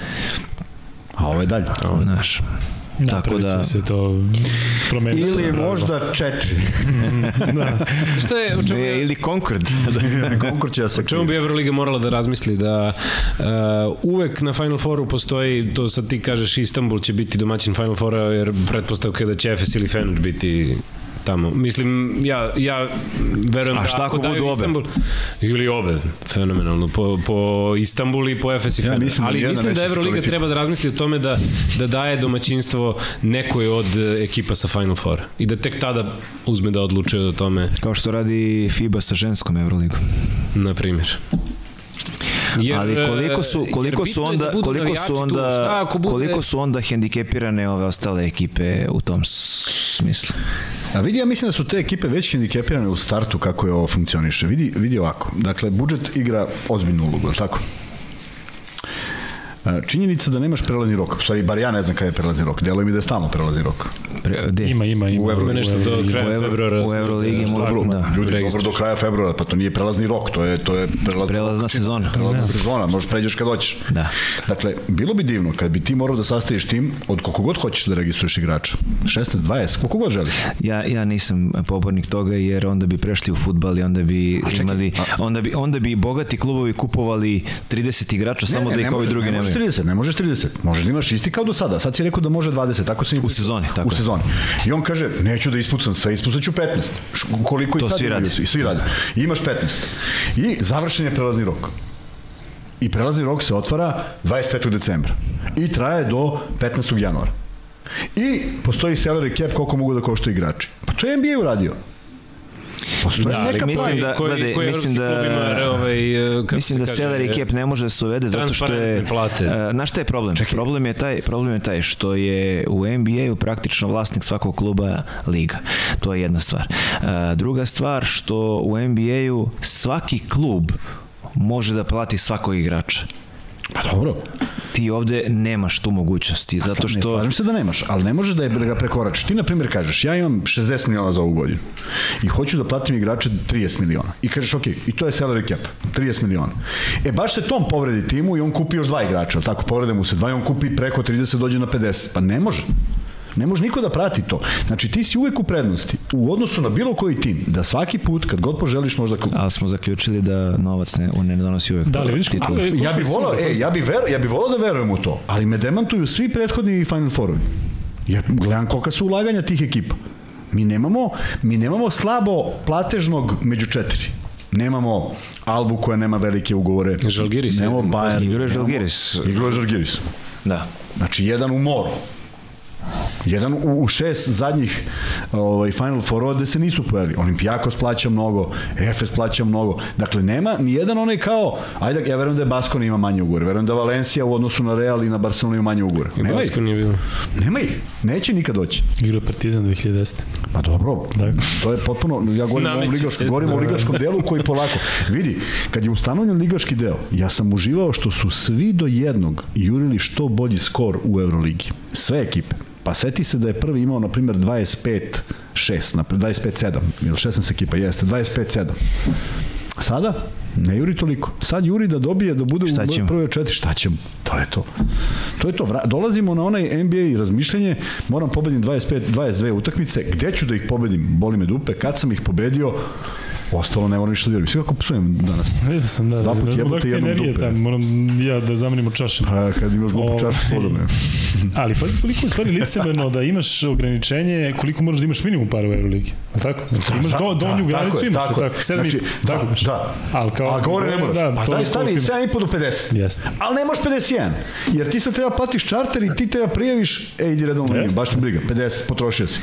A ovo je dalje. Ovo, znaš. Tako da- će se to promeniti. Ili možda četiri. da. Šta je, čemu, E, je, ili Concord. Konkurs će da se o čemu bi Euroliga morala da razmisli da uh, uvek na Final Fouru postoji, to sad ti kažeš Istanbul će biti domaćin Final Foura jer pretpostavka je da će Efes ili Fener biti tamo. Mislim, ja, ja verujem A da šta ako daju budu obe? Istanbul, ili obe, fenomenalno, po, po Istanbul i po Efes i Ja Fener. mislim da Ali mislim da se Euroliga treba da razmisli o tome da, da daje domaćinstvo nekoj od ekipa sa Final Foura i da tek tada uzme da odlučuje o tome, Kao što radi FIBA sa ženskom Euroligom. na primjer. Jer, Ali koliko su e, koliko su onda da koliko su tu. onda Šta ako bude... koliko su onda hendikepirane ove ostale ekipe u tom smislu. A vidi, ja mislim da su te ekipe već hendikepirane u startu kako je ovo funkcioniše. Vidi, vidi ovako. Dakle, budžet igra ozbiljnu ulogu, tako? Činjenica da nemaš prelazni rok, stvari, bar ja ne znam kada je prelazni rok, deluje mi da je stalno prelazni rok. Pre, gde? Ima, ima, ima. U Euro- Ima nešto do kraja U februara. u Euroligi mogu- tako. da. Ljudi, dobro do kraja februara, pa to nije prelazni rok, to je, to je prelazna, Prelazna sezona. Prelazna sezona, možeš pređeš kad hoćeš. Da. Dakle, bilo bi divno kad bi ti morao da sastaviš tim od koliko god hoćeš da registruješ igrača. 16, 20, koliko god želiš. Ja, ja nisam pobornik toga jer onda bi prešli u futbal i onda bi čekaj, imali onda bi onda bi bogati klubovi kupovali 30 igrača samo da ih ovi drugi ne nemaju. 30, ne možeš 30. Možeš da imaš isti kao do sada. Sad si rekao da može 20, tako sam i U sezoni, tako U sezoni. I on kaže, neću da ispucam sve, ispucaću 15. Š- Koliko To i sad svi rade. I svi rade. I imaš 15. I završen je prelazni rok. I prelazni rok se otvara 25. decembra. I traje do 15. januara. I postoji salary cap koliko mogu da koštaju igrači. Pa to je NBA uradio. Postoji Da, ali mislim pravila. da- koji, gledaj, koji mislim da- ima ovaj, e, kako Mislim da salary cap ne može da se uvede zato što je plate. E, Znaš šta je problem? Problem je taj problem je taj što je u NBA-u praktično vlasnik svakog kluba liga. To je jedna stvar. E, druga stvar što u NBA-u svaki klub može da plati svakog igrača. Pa dobro. Ti ovde nemaš tu mogućnosti zato Ne, što slažem se da nemaš, ali ne možeš da, je, da ga prekoračiš. Ti, na primjer, kažeš, ja imam 60 miliona za ovu godinu i hoću da platim igrače 30 miliona. I kažeš, ok, i to je salary cap, 30 miliona. E, baš se tom povredi timu i on kupi još dva igrača, ali tako, povrede mu se dva i on kupi preko 30, dođe na 50. Pa ne može. Ne može niko da prati to. Znači, ti si uvek u prednosti u odnosu na bilo koji tim, da svaki put, kad god poželiš, možda kupi. ali smo zaključili da novac ne, ne donosi uvek Da, ali vidiš je- Ja bih volao, e, ja bih ver, ja bih volao da verujem u to, ali me demantuju svi prethodni Final Fourovi. Jer gledam kolika su ulaganja tih ekipa. Mi nemamo, mi nemamo slabo platežnog među četiri. Nemamo Albu koja nema velike ugovore. Žalgiris Nemamo Bayern. Igrao je Žalgiris. Igrao je Žalgiris. Da. Znači, jedan u moru. Jedan u, u šest zadnjih ovaj, Final Fourova gde se nisu pojavili. Olimpijakos plaća mnogo, Efes plaća mnogo. Dakle, nema ni jedan onaj kao, ajde, ja verujem da je Baskon ima manje ugovore, verujem da Valencija u odnosu na Real i na Barcelona ima manje ugovore. I Nema ih, Basko nije bilo. nema ih, neće nikad doći. Igrao je Partizan 2010. Pa dobro, Da. to je potpuno, ja govorim o ligaškom, govorim o ligaškom delu koji polako, vidi, kad je ustanovljen ligaški deo, ja sam uživao što su svi do jednog jurili što bolji skor u Euroligi. Sve ekipe. Pa seti se da je prvi imao, na primjer, 25-6, na 25-7, ili 16 ekipa, jeste, 25-7. Sada, ne juri toliko. Sad juri da dobije, da bude Šta u ćemo? prvoj četiri, šta ćemo? To je to. To je to. Vra- Dolazimo na onaj NBA razmišljanje, moram pobedim 25, 22 utakmice, gde ću da ih pobedim? Boli me dupe, kad sam ih pobedio, ostalo ne moram ništa da jurim. Svi kako psujem danas. Vidio sam, da. Dva put ne znam jebote, jednom dupe. tamo, moram ja da zamenimo čaše. Pa kad imaš glupu Ovaj. čašu s vodom. ne. Ali pazi koliko je stvari licemerno da imaš ograničenje, koliko moraš da imaš minimum para u Euroligi. Je tako? Znači, imaš Da, do, donju da, granicu, tako je, imaš, tako tako? Sedam Znači, tako da, imaš. da. Ali kao, A gore ne moraš. Da, pa daj stavi koliko 7,5 do 50. Jeste. Ali ne možeš 51. Jer ti sad treba platiš čarter i ti treba prijaviš, e, idi redovno baš me briga, 50, potrošio si.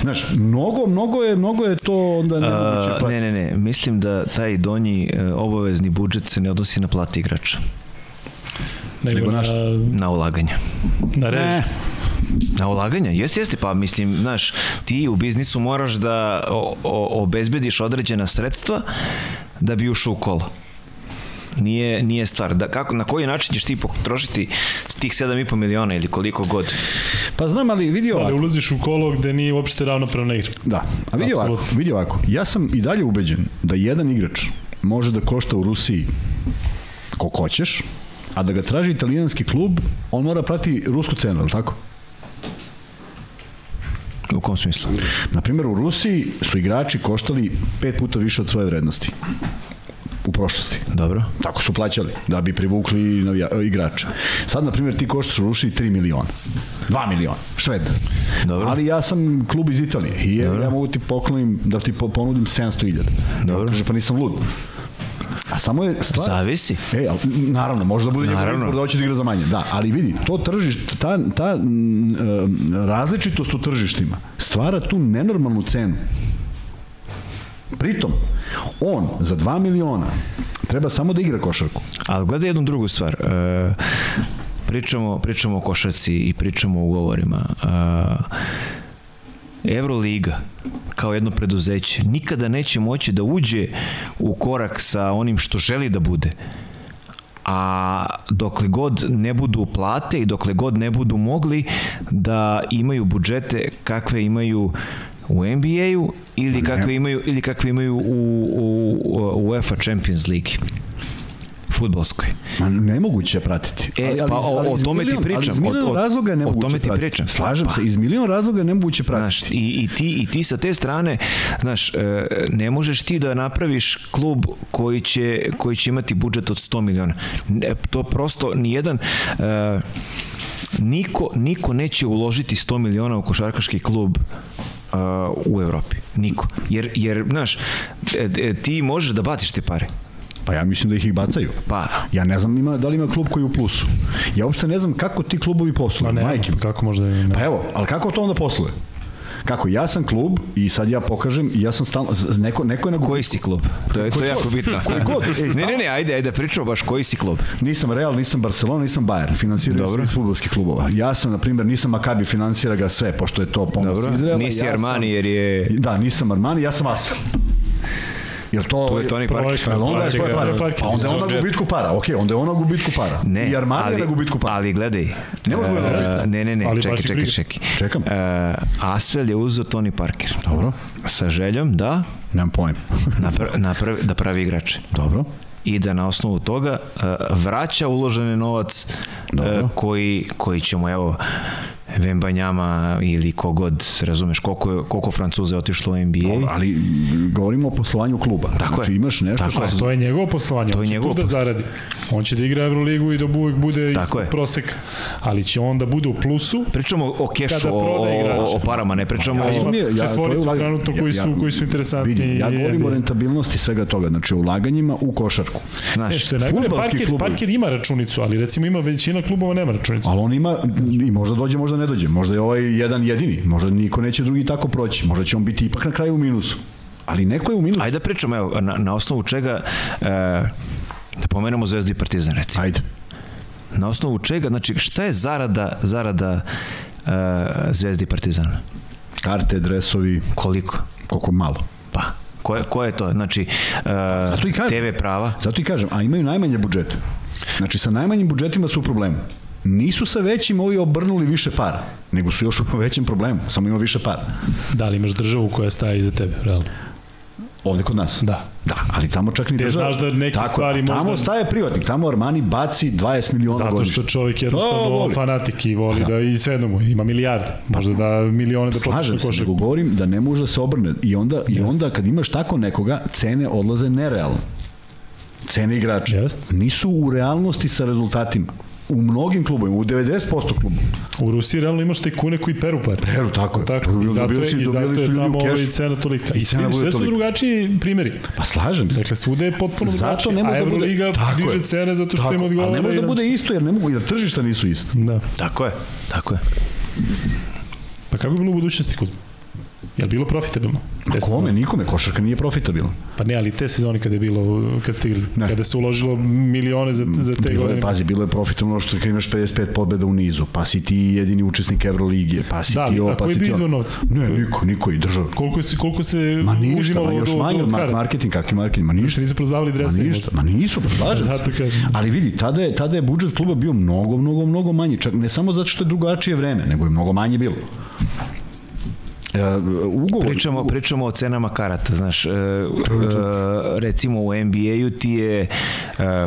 Znaš, mnogo, mnogo je, mnogo je to onda platiti. ne, ne, ne, mislim da taj donji e, obavezni budžet se ne odnosi na plate igrača, Nego, Nego na, naš- na ulaganja. na rež. Ne. Na ulaganja, jeste, jeste, pa mislim, znaš, ti u biznisu moraš da o, o, obezbediš određena sredstva da bi ušao u kolo. Nije, nije stvar. Da, kako, na koji način ćeš ti potrošiti tih 7,5 miliona ili koliko god? Pa znam, ali vidi Ali ovako. ulaziš u kolo gde nije uopšte ravnopravna igra. Da, a vidi ovako, vidi ovako. Ja sam i dalje ubeđen da jedan igrač može da košta u Rusiji koliko hoćeš, a da ga traži italijanski klub, on mora prati rusku cenu, je li tako? kom smislu? Na primjer, u Rusiji su igrači koštali pet puta više od svoje vrednosti u prošlosti. Dobro. Tako su plaćali, da bi privukli navija- igrača. Sad, na primjer, ti koštaš u Rusiji 3 miliona. 2 miliona, šved. Dobro. Ali ja sam klub iz Italije i je, ja mogu ti poklonim, da ti po- ponudim 700.000. Dobro. Kaže, pa nisam lud. A samo je stvar... Zavisi. E, ali, naravno, može da bude njegov izbor da hoće da igra za manje. Da, ali vidi, to tržište, ta, ta m, e, različitost u tržištima stvara tu nenormalnu cenu. Pritom, on za 2 miliona treba samo da igra košarku. Ali gledaj jednu drugu stvar. E, pričamo, pričamo o košarci i pričamo o ugovorima. E, Euroliga kao jedno preduzeće nikada neće moći da uđe u korak sa onim što želi da bude a dokle god ne budu plate i dokle god ne budu mogli da imaju budžete kakve imaju u NBA-u ili kakve imaju ili kakve imaju u, u, u UEFA Champions League futbolskoj. Ma nemoguće pratiti. E, pa o- o tome ti milion- pričam, Ali iz milion razloga je o tome ti pričam. Slažem Pa. se, iz milion razloga je nemoguće Znaš, pratiti. i, i, ti, I ti sa te strane, znaš, e, ne možeš ti da napraviš klub koji će, koji će imati budžet od 100 miliona. Ne, to prosto nijedan... E, niko, niko neće uložiti 100 miliona u košarkaški klub uh, u Evropi. Niko. Jer, jer znaš, e, e, ti možeš da baciš te pare. Pa ja mislim da ih ih bacaju. Pa, Ja ne znam ima, da li ima klub koji je u plusu. Ja uopšte ne znam kako ti klubovi Pa posluju. ne, Majke kako možda ne. Pa evo, ali kako to onda posluje? Kako, ja sam klub i sad ja pokažem i ja sam stalno, neko, neko je na koji si klub? To je, to je jako bitno. Koji god? E, ne, ne, ne, ajde, ajde, pričamo baš koji si klub. Nisam Real, nisam Barcelona, nisam Bayern. Finansiraju Dobro. iz futbolskih klubova. Ja sam, na primjer, nisam Maccabi, finansira ga sve, pošto je to pomoć Izraela. nisi ja Armani sam, jer je... Da, nisam Armani, ja sam Asfel. Jel to... To je Tony Parker. Jel onda je? Parker. Pa onda je on na gubitku para, okej, onda je on na gubitku para. Ne, I Armani ali, je na gubitku para. Ali gledaj. Ne može e, da Ne, ne, ne, Ali čekaj, čekaj, čekaj. Čekam. E, Asvel je uzeo Tony Parker. Dobro, Sa željom da nemam pojem. napra, napravi, da pravi igrače. Dobro. I da na osnovu toga e, vraća uloženi novac Dobro. koji, koji ćemo, evo, Vembanjama ili kogod, razumeš, koliko, je, koliko Francuza je otišlo u NBA. Ali m, govorimo o poslovanju kluba. Tako znači je. imaš nešto Tako što Pa to je njegovo poslovanje, To on je će njegovo tu da zaradi. On će da igra Euroligu i da uvijek bude Tako ispod je. proseka. Ali će on da bude u plusu Pričamo o kešu, o, o, o parama, ne pričamo Ja o... je- ja- je četvoricu ulaganje. trenutno koji su, koji su interesantni. Vidi, ja govorim o rentabilnosti svega toga, znači o ulaganjima u košarku. E, Znaš, što je najgore, fudbalski Parker, klubovi. Parker ima računicu, ali recimo ima većina klubova nema računicu. Ali on ima, i možda dođe, možda ne dođe. Možda je ovaj jedan jedini. Možda niko neće drugi tako proći. Možda će on biti ipak na kraju u minusu. Ali neko je u minusu. Ajde da pričamo, evo, na, na osnovu čega, e, da pomenemo Zvezdu i Partizan, recimo. Ajde. Na osnovu čega, znači, šta je zarada, zarada e, Zvezdi i Partizana? Karte, dresovi, Koliko? koliko malo. Pa, ko je, ko je to? Znači, e, Zato i kažem. TV prava, Zato i kažem, a imaju najmanje budžete. Znači sa najmanjim budžetima su u problemu. Nisu sa većim ovi obrnuli više para, nego su još u većem problemu, samo ima više para. Da li imaš državu koja staje iza tebe, realno? Ovde kod nas. Da. Da, ali tamo čak ni Te država. znaš da neke Tako, stvari Tamo možda- staje privatnik, tamo Armani baci 20 miliona Zato godišnje. što čovjek To jednostavno voli. fanatik i voli da i sve mu ima milijarde. Možda da milione da potiče Slažem na se, govorim da ne može da se obrne. I onda, i onda kad imaš tako nekoga, cene odlaze nerealno. Cene igrača. Jest. Nisu u realnosti sa rezultatima. U mnogim klubovima, u 90% klubova. U Rusiji realno imaš tajkune koji peru pare. Peru, tako je. Tako, i zato je, i zato dobili su je tamo kešu. ovaj cena tolika. I, I cena sve su tolika. drugačiji primjeri. Pa slažem se. Dakle, svude je potpuno Zato drugačije, ne može a da bude... Euroliga diže je. cene zato što Tako, ima odgovore. Ali ne može da bude isto jer, ne mogu, jer tržišta nisu ista. Da. tako je, tako je. Pa kako bi bilo u budućnosti, Kuzma? Je li bilo profitabilno? Te Kome? sezone? Nikome. Košarka nije profitabilna. Pa ne, ali te sezone kada je bilo, kad ste igrali, Ne. kada se uložilo milione za, za te Bilo je, godine. pazi, bilo je profitabilno što kad imaš 55 pobjeda u nizu, pa si ti jedini učesnik Evroligije, pa si Da, ti ovo, a pa koji si ti izvor ovo. novca? Ne, niko, niko i država. Koliko se, koliko se Ma ništa, uzimalo ma još od, manje od, mar- marketing, kakvi marketing, ma Se ništa. nisu prodavali Ma drese. ništa, ma nisu, pa slažem. Zato kažem. Ali vidi, tada je, tada je budžet kluba bio mnogo, mnogo, mnogo manji. Čak ne samo zato što je drugačije vreme, nego je mnogo manje bilo. E, ugovor, Pričamo, pričamo o cenama karata, znaš, e, recimo u NBA-u ti je e,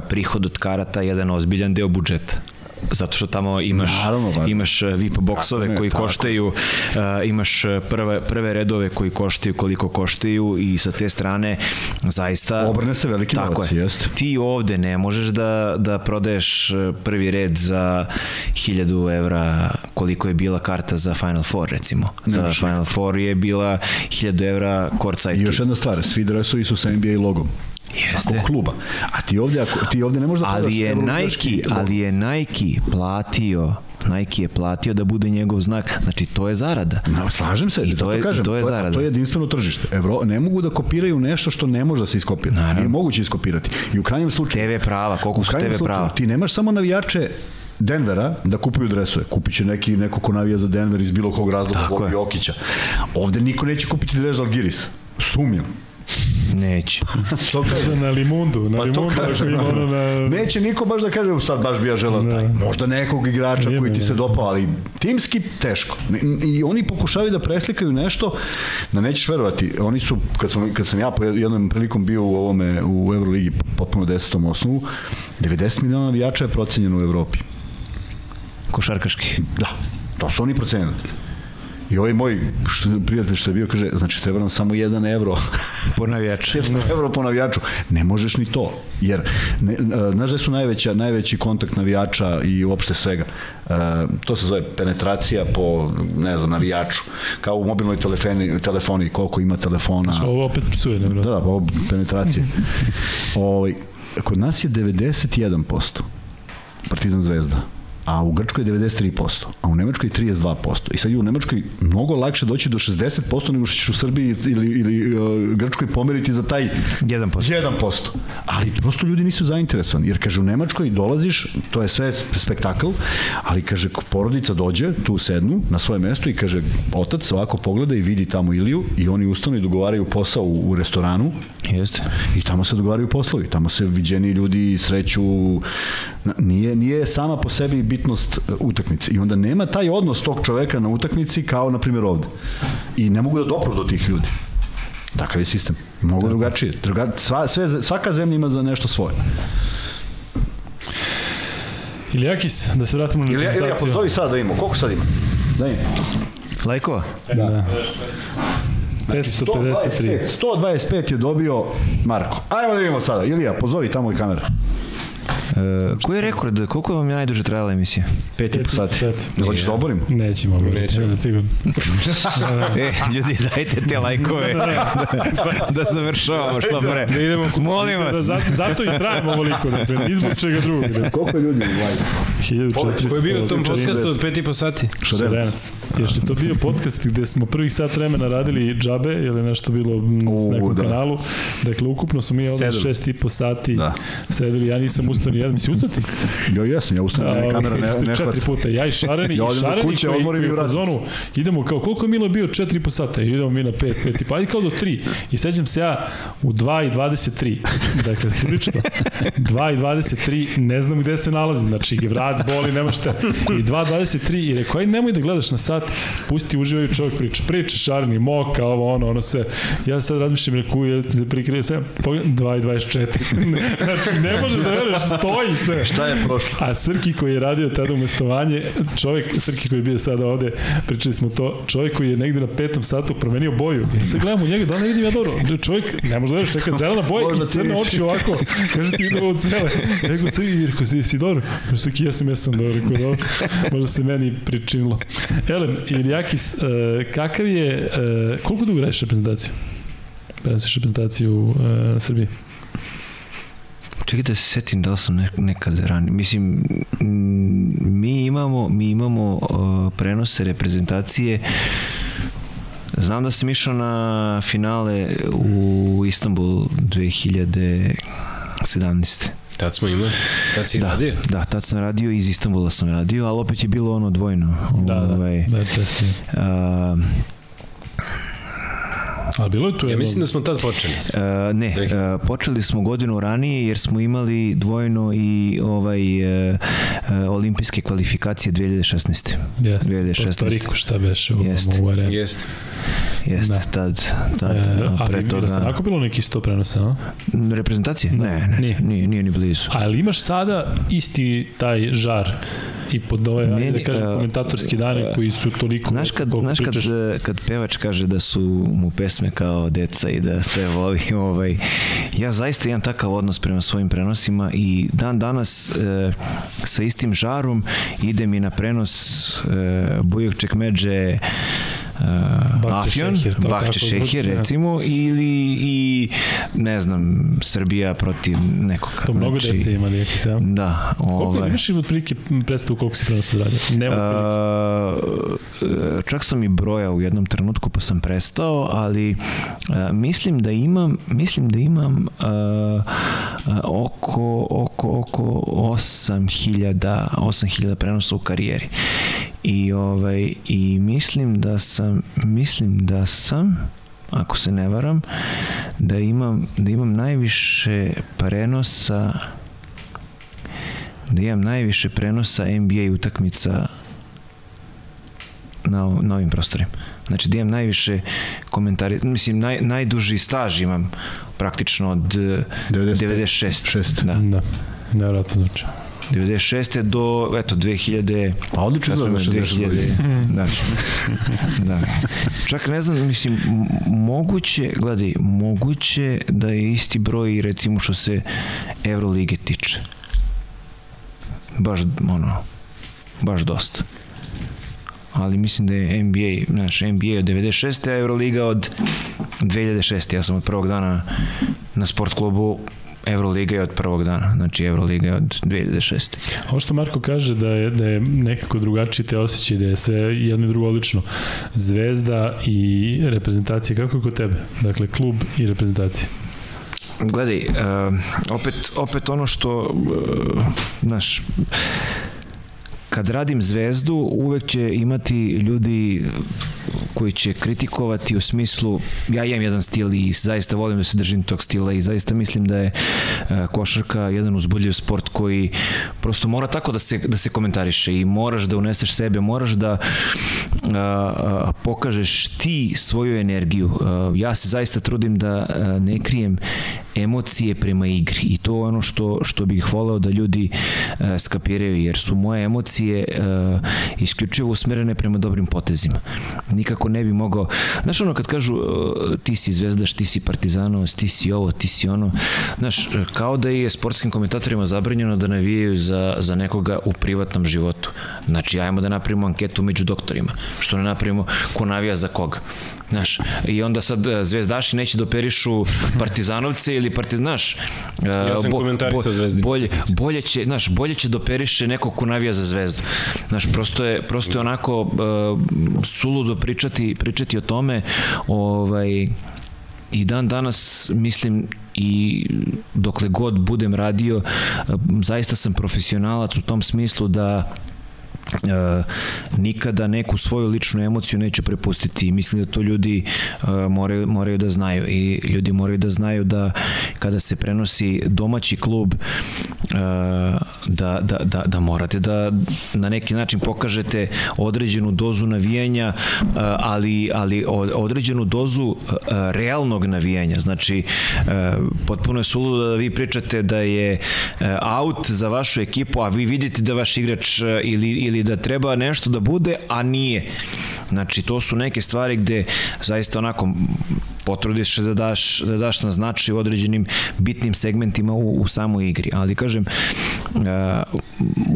prihod od karata jedan ozbiljan deo budžeta. Zato što tamo imaš Naravno, pa. imaš uh, VIP boksove Tako koji tako. koštaju, uh, imaš uh, prve prve redove koji koštaju koliko koštaju i sa te strane zaista Obrne se veliki tako novac, je. jeste. Ti ovde ne možeš da da prodaješ prvi red za 1000 evra koliko je bila karta za Final Four recimo. za možeš Final Four je bila 1000 evra courtside. I još jedna stvar, svi dresovi su sa NBA logom. Jeste. Svakog kluba. A ti ovdje, ako, ti ovdje ne možeš da ali je Nike, ali je Nike platio Nike je platio da bude njegov znak. Znači, to je zarada. No, slažem se, I to je- kažem, to je zarada. to je jedinstveno tržište. Evro, ne mogu da kopiraju nešto što ne može da se iskopira. Naravno. Nije moguće iskopirati. I u krajnjem slučaju... TV prava, koliko su TV slučaju, prava? Ti nemaš samo navijače Denvera da kupuju dresove. Kupit će neki, neko ko navija za Denver iz bilo kog razloga, je. Jokića. Ovde niko neće kupiti dres Algiris. Sumnjam. Neće. To kažem. Na limundu, na Pa limundu, ako kažem, ima ono na... Neće niko baš da kaže "U, sad baš bi ja želeo taj. Možda nekog igrača Nije koji ti se ne. dopao, ali timski teško. I oni pokušavaju da preslikaju nešto, da nećeš verovati, oni su, kad sam, kad sam ja po jednom prilikom bio u ovome, u Euroligi, potpuno desetom osnovu, 90 miliona navijača je procenjeno u Evropi. Košarkaški. Da, to su oni procenjeni. I ovaj moj što, prijatelj što je bio kaže, znači treba nam samo 1 evro Po navijaču. jedan evro po navijaču. Ne možeš ni to. Jer, ne, e, znaš da su najveća, najveći kontakt navijača i uopšte svega? E, to se zove penetracija po, ne znam, navijaču. Kao u mobilnoj telefoni, telefoniji, koliko ima telefona. Ovo opet psuje, ne Da, da, ovo penetracije. ovaj, kod nas je 91% Partizan Zvezda a u Grčkoj je 93%, a u Nemačkoj je 32%. I sad je u Nemačkoj mnogo lakše doći do 60% nego što ćeš u Srbiji ili, ili uh, Grčkoj pomeriti za taj 1%. 1%. Ali prosto ljudi nisu zainteresovani, jer kaže u Nemačkoj dolaziš, to je sve spektakl, ali kaže porodica dođe, tu sednu na svoje mesto i kaže otac ovako pogleda i vidi tamo Iliju i oni ustanu i dogovaraju posao u, u restoranu Jeste. i tamo se dogovaraju poslovi, tamo se viđeni ljudi sreću, nije, nije sama po sebi bitnost e, utakmice i onda nema taj odnos tog čoveka na utakmici kao na primjer ovde i ne mogu da dopru do tih ljudi. Takav je sistem. Mnogo drugačije. Druga, sva, sve, svaka zemlja ima za nešto svoje. Ilijakis, da se vratimo na Ili, ili ja reprezentaciju. pozovi sad da imamo. Koliko sad ima? Da ima. Lajkova? Da. 553. 125 je dobio Marko. Ajmo da vidimo sada. Ilija, pozovi tamo i kamera. E, koji je rekord? Koliko vam je najduže trajala emisija? Pet i po sati. Ne hoćeš da oborim? Nećemo oboriti, Nećemo. da sigurno. E, ljudi, dajte te lajkove da, da završavamo što pre. Da idemo Molim Da, vas. zato, zato i trajimo ovoliko, dakle, ni zbog čega drugog. Da. Koliko ljudi live? 1400. Ko je bio u tom 40. podcastu od pet i po sati? Šarenac. Još je to bio podcast gde smo prvih sat vremena radili džabe, ili nešto bilo U, nekom da. kanalu. Dakle, ukupno smo mi ovde šest i po sati Da. sedeli. Ja nisam ustao ni jedan, mislim ustao ti? Ja jesam, ja ustanem, ne, kamera ne, ne četiri puta. Ja i Šareni, Ja i Šareni kuće, koji, koji i u se. fazonu, idemo kao, koliko je Milo bio? Četiri po sata. Idemo mi na pet, pet i pa, ajde kao do tri. I sećam se ja u 2 i 23. Dakle, slulično. 2 i 23, ne znam gde se nalazim. Znači, vrat boli, nema šta. I 2 23 i rekao, ajde nemoj da gledaš na sat, pusti, uživaju čovjek priča. Priča Šareni, moka, ovo, ono, ono sve. Ja sad razmišljam, rekao, je se prikrije sve, pogledaj, 2 i 24. znači, ne možeš da veruješ, stoji sve. Šta je prošlo? A Srki koji je radio tada umestovanje, čovjek, Srki koji je bio sada ovde, pričali smo to, čovjek koji je negde na petom satu promenio boju. I sad gledam u njega, da ne vidim ja dobro? Čovjek, ne može da veriš, neka zelena boja Možda i crne oči ovako. Kaže ti ide ovo cele. Rekao, Srki, rekao, si, si dobro? Kaže, Srki, jesam, jesam dobro. Rekao, dobro. Možda se meni pričinilo. Elem, Ilijakis, uh, kakav je, uh, koliko dugo radiš reprezentaciju? Prenosiš reprezentaciju uh, Srbije? Čekaj da se setim da li sam nek- nekad ranije. Mislim, mi imamo, mi imamo uh, prenose reprezentacije Znam da sam išao na finale u Istanbul 2017. Tad smo imali. Tad si Da, radio? da, tad sam radio, iz Istanbula sam radio, ali opet je bilo ono dvojno. Da, da, Ovaj, da, to si. a, A bilo je tu Ja mislim da smo tad počeli. E, ne, e, počeli smo godinu ranije jer smo imali dvojno i ovaj e, e, olimpijske kvalifikacije 2016. Jeste, 2016. Porto Riko, šta beše u, Jeste. u areni. Jeste. Jeste, Da. tad, tad E, a ali pre toga... se onako bilo neki sto prenosa, a? Reprezentacije? Da. Ne, ne, Nije. nije, nije ni blizu. A ali imaš sada isti taj žar i pod ove, ajde da kažem, e, komentatorski dane koji su toliko... Znaš kad, znaš kad, kad pevač kaže da su mu pesme kao deca i da sve voli, ovaj, ja zaista imam takav odnos prema svojim prenosima i dan danas e, sa istim žarom idem i na prenos e, Bujog Čekmeđe Afjon, to Bakče tako Šehir recimo ili i ne znam Srbija protiv nekog To mnogo dece imali, neki se... da Koliko ovaj, imaš im otprilike predstavu koliko si prenos odradio? Nema otprilike. A, čak sam i brojao u jednom trenutku pa sam prestao, ali a, mislim da imam mislim da imam a, a, oko oko oko 8000 8000 prenosa u karijeri. I ovaj i mislim da sam mislim da sam ako se ne varam da imam da imam najviše prenosa da imam najviše prenosa NBA utakmica na, na ovim prostorima. Znači da imam najviše komentari, mislim naj, najduži staž imam praktično od 95, 96. šest. Da. Da, nevjerojatno zvuči. 96. do eto 2000 A odlično 62. 2000 da. da. Čak ne znam, mislim, moguće, gledaj, moguće da je isti broj recimo što se Evrolige tiče. Baš, ono, baš dosta. Ali mislim da je NBA, znaš, NBA od 96. a Euroliga od 2006. Ja sam od prvog dana na sport klubu Euroliga je od prvog dana, znači Euroliga je od 2006. Ovo što Marko kaže da je, da je nekako drugačiji te osjećaj, da je sve jedno i drugo odlično. Zvezda i reprezentacija, kako je kod tebe? Dakle, klub i reprezentacija. Gledaj, uh, opet, opet ono što, uh, znaš, kad radim zvezdu, uvek će imati ljudi koji će kritikovati u smislu, ja imam jedan stil i zaista volim da se držim tog stila i zaista mislim da je uh, košarka jedan uzbudljiv sport koji prosto mora tako da se, da se komentariše i moraš da uneseš sebe, moraš da uh, uh, pokažeš ti svoju energiju. Uh, ja se zaista trudim da uh, ne krijem emocije prema igri i to je ono što, što bih voleo da ljudi uh, skapiraju jer su moje emocije uh, isključivo usmerene prema dobrim potezima. Nikako ne bi mogao, znaš ono kad kažu uh, ti si zvezdaš, ti si partizanovac, ti si ovo, ti si ono, znaš, kao da je sportskim komentatorima zabranjeno da navijaju za, za nekoga u privatnom životu. Znači, ajmo da napravimo anketu među doktorima, što ne napravimo ko navija za koga. Znaš, i onda sad e, zvezdaši neće da operišu partizanovce ili partiz, znaš, e, Ja sam komentarisao Zvezdi. bolje, bolje će, znaš, bolje će da operiše neko ko navija za zvezdu. Znaš, prosto je, prosto je onako uh, suludo pričati, pričati o tome, ovaj, i dan danas mislim i dokle god budem radio zaista sam profesionalac u tom smislu da e, nikada neku svoju ličnu emociju neću prepustiti. I mislim da to ljudi e, moraju, moraju da znaju. I ljudi moraju da znaju da kada se prenosi domaći klub e, da, da, da, da morate da na neki način pokažete određenu dozu navijanja e, ali, ali od- određenu dozu e, realnog navijanja. Znači e, potpuno je suludo da vi pričate da je e, out za vašu ekipu a vi vidite da vaš igrač e, ili, ili da treba nešto da bude a nije. Znači to su neke stvari gde zaista onako potrudiš se da daš, da daš na značaj u određenim bitnim segmentima u, u samoj igri. Ali kažem uh,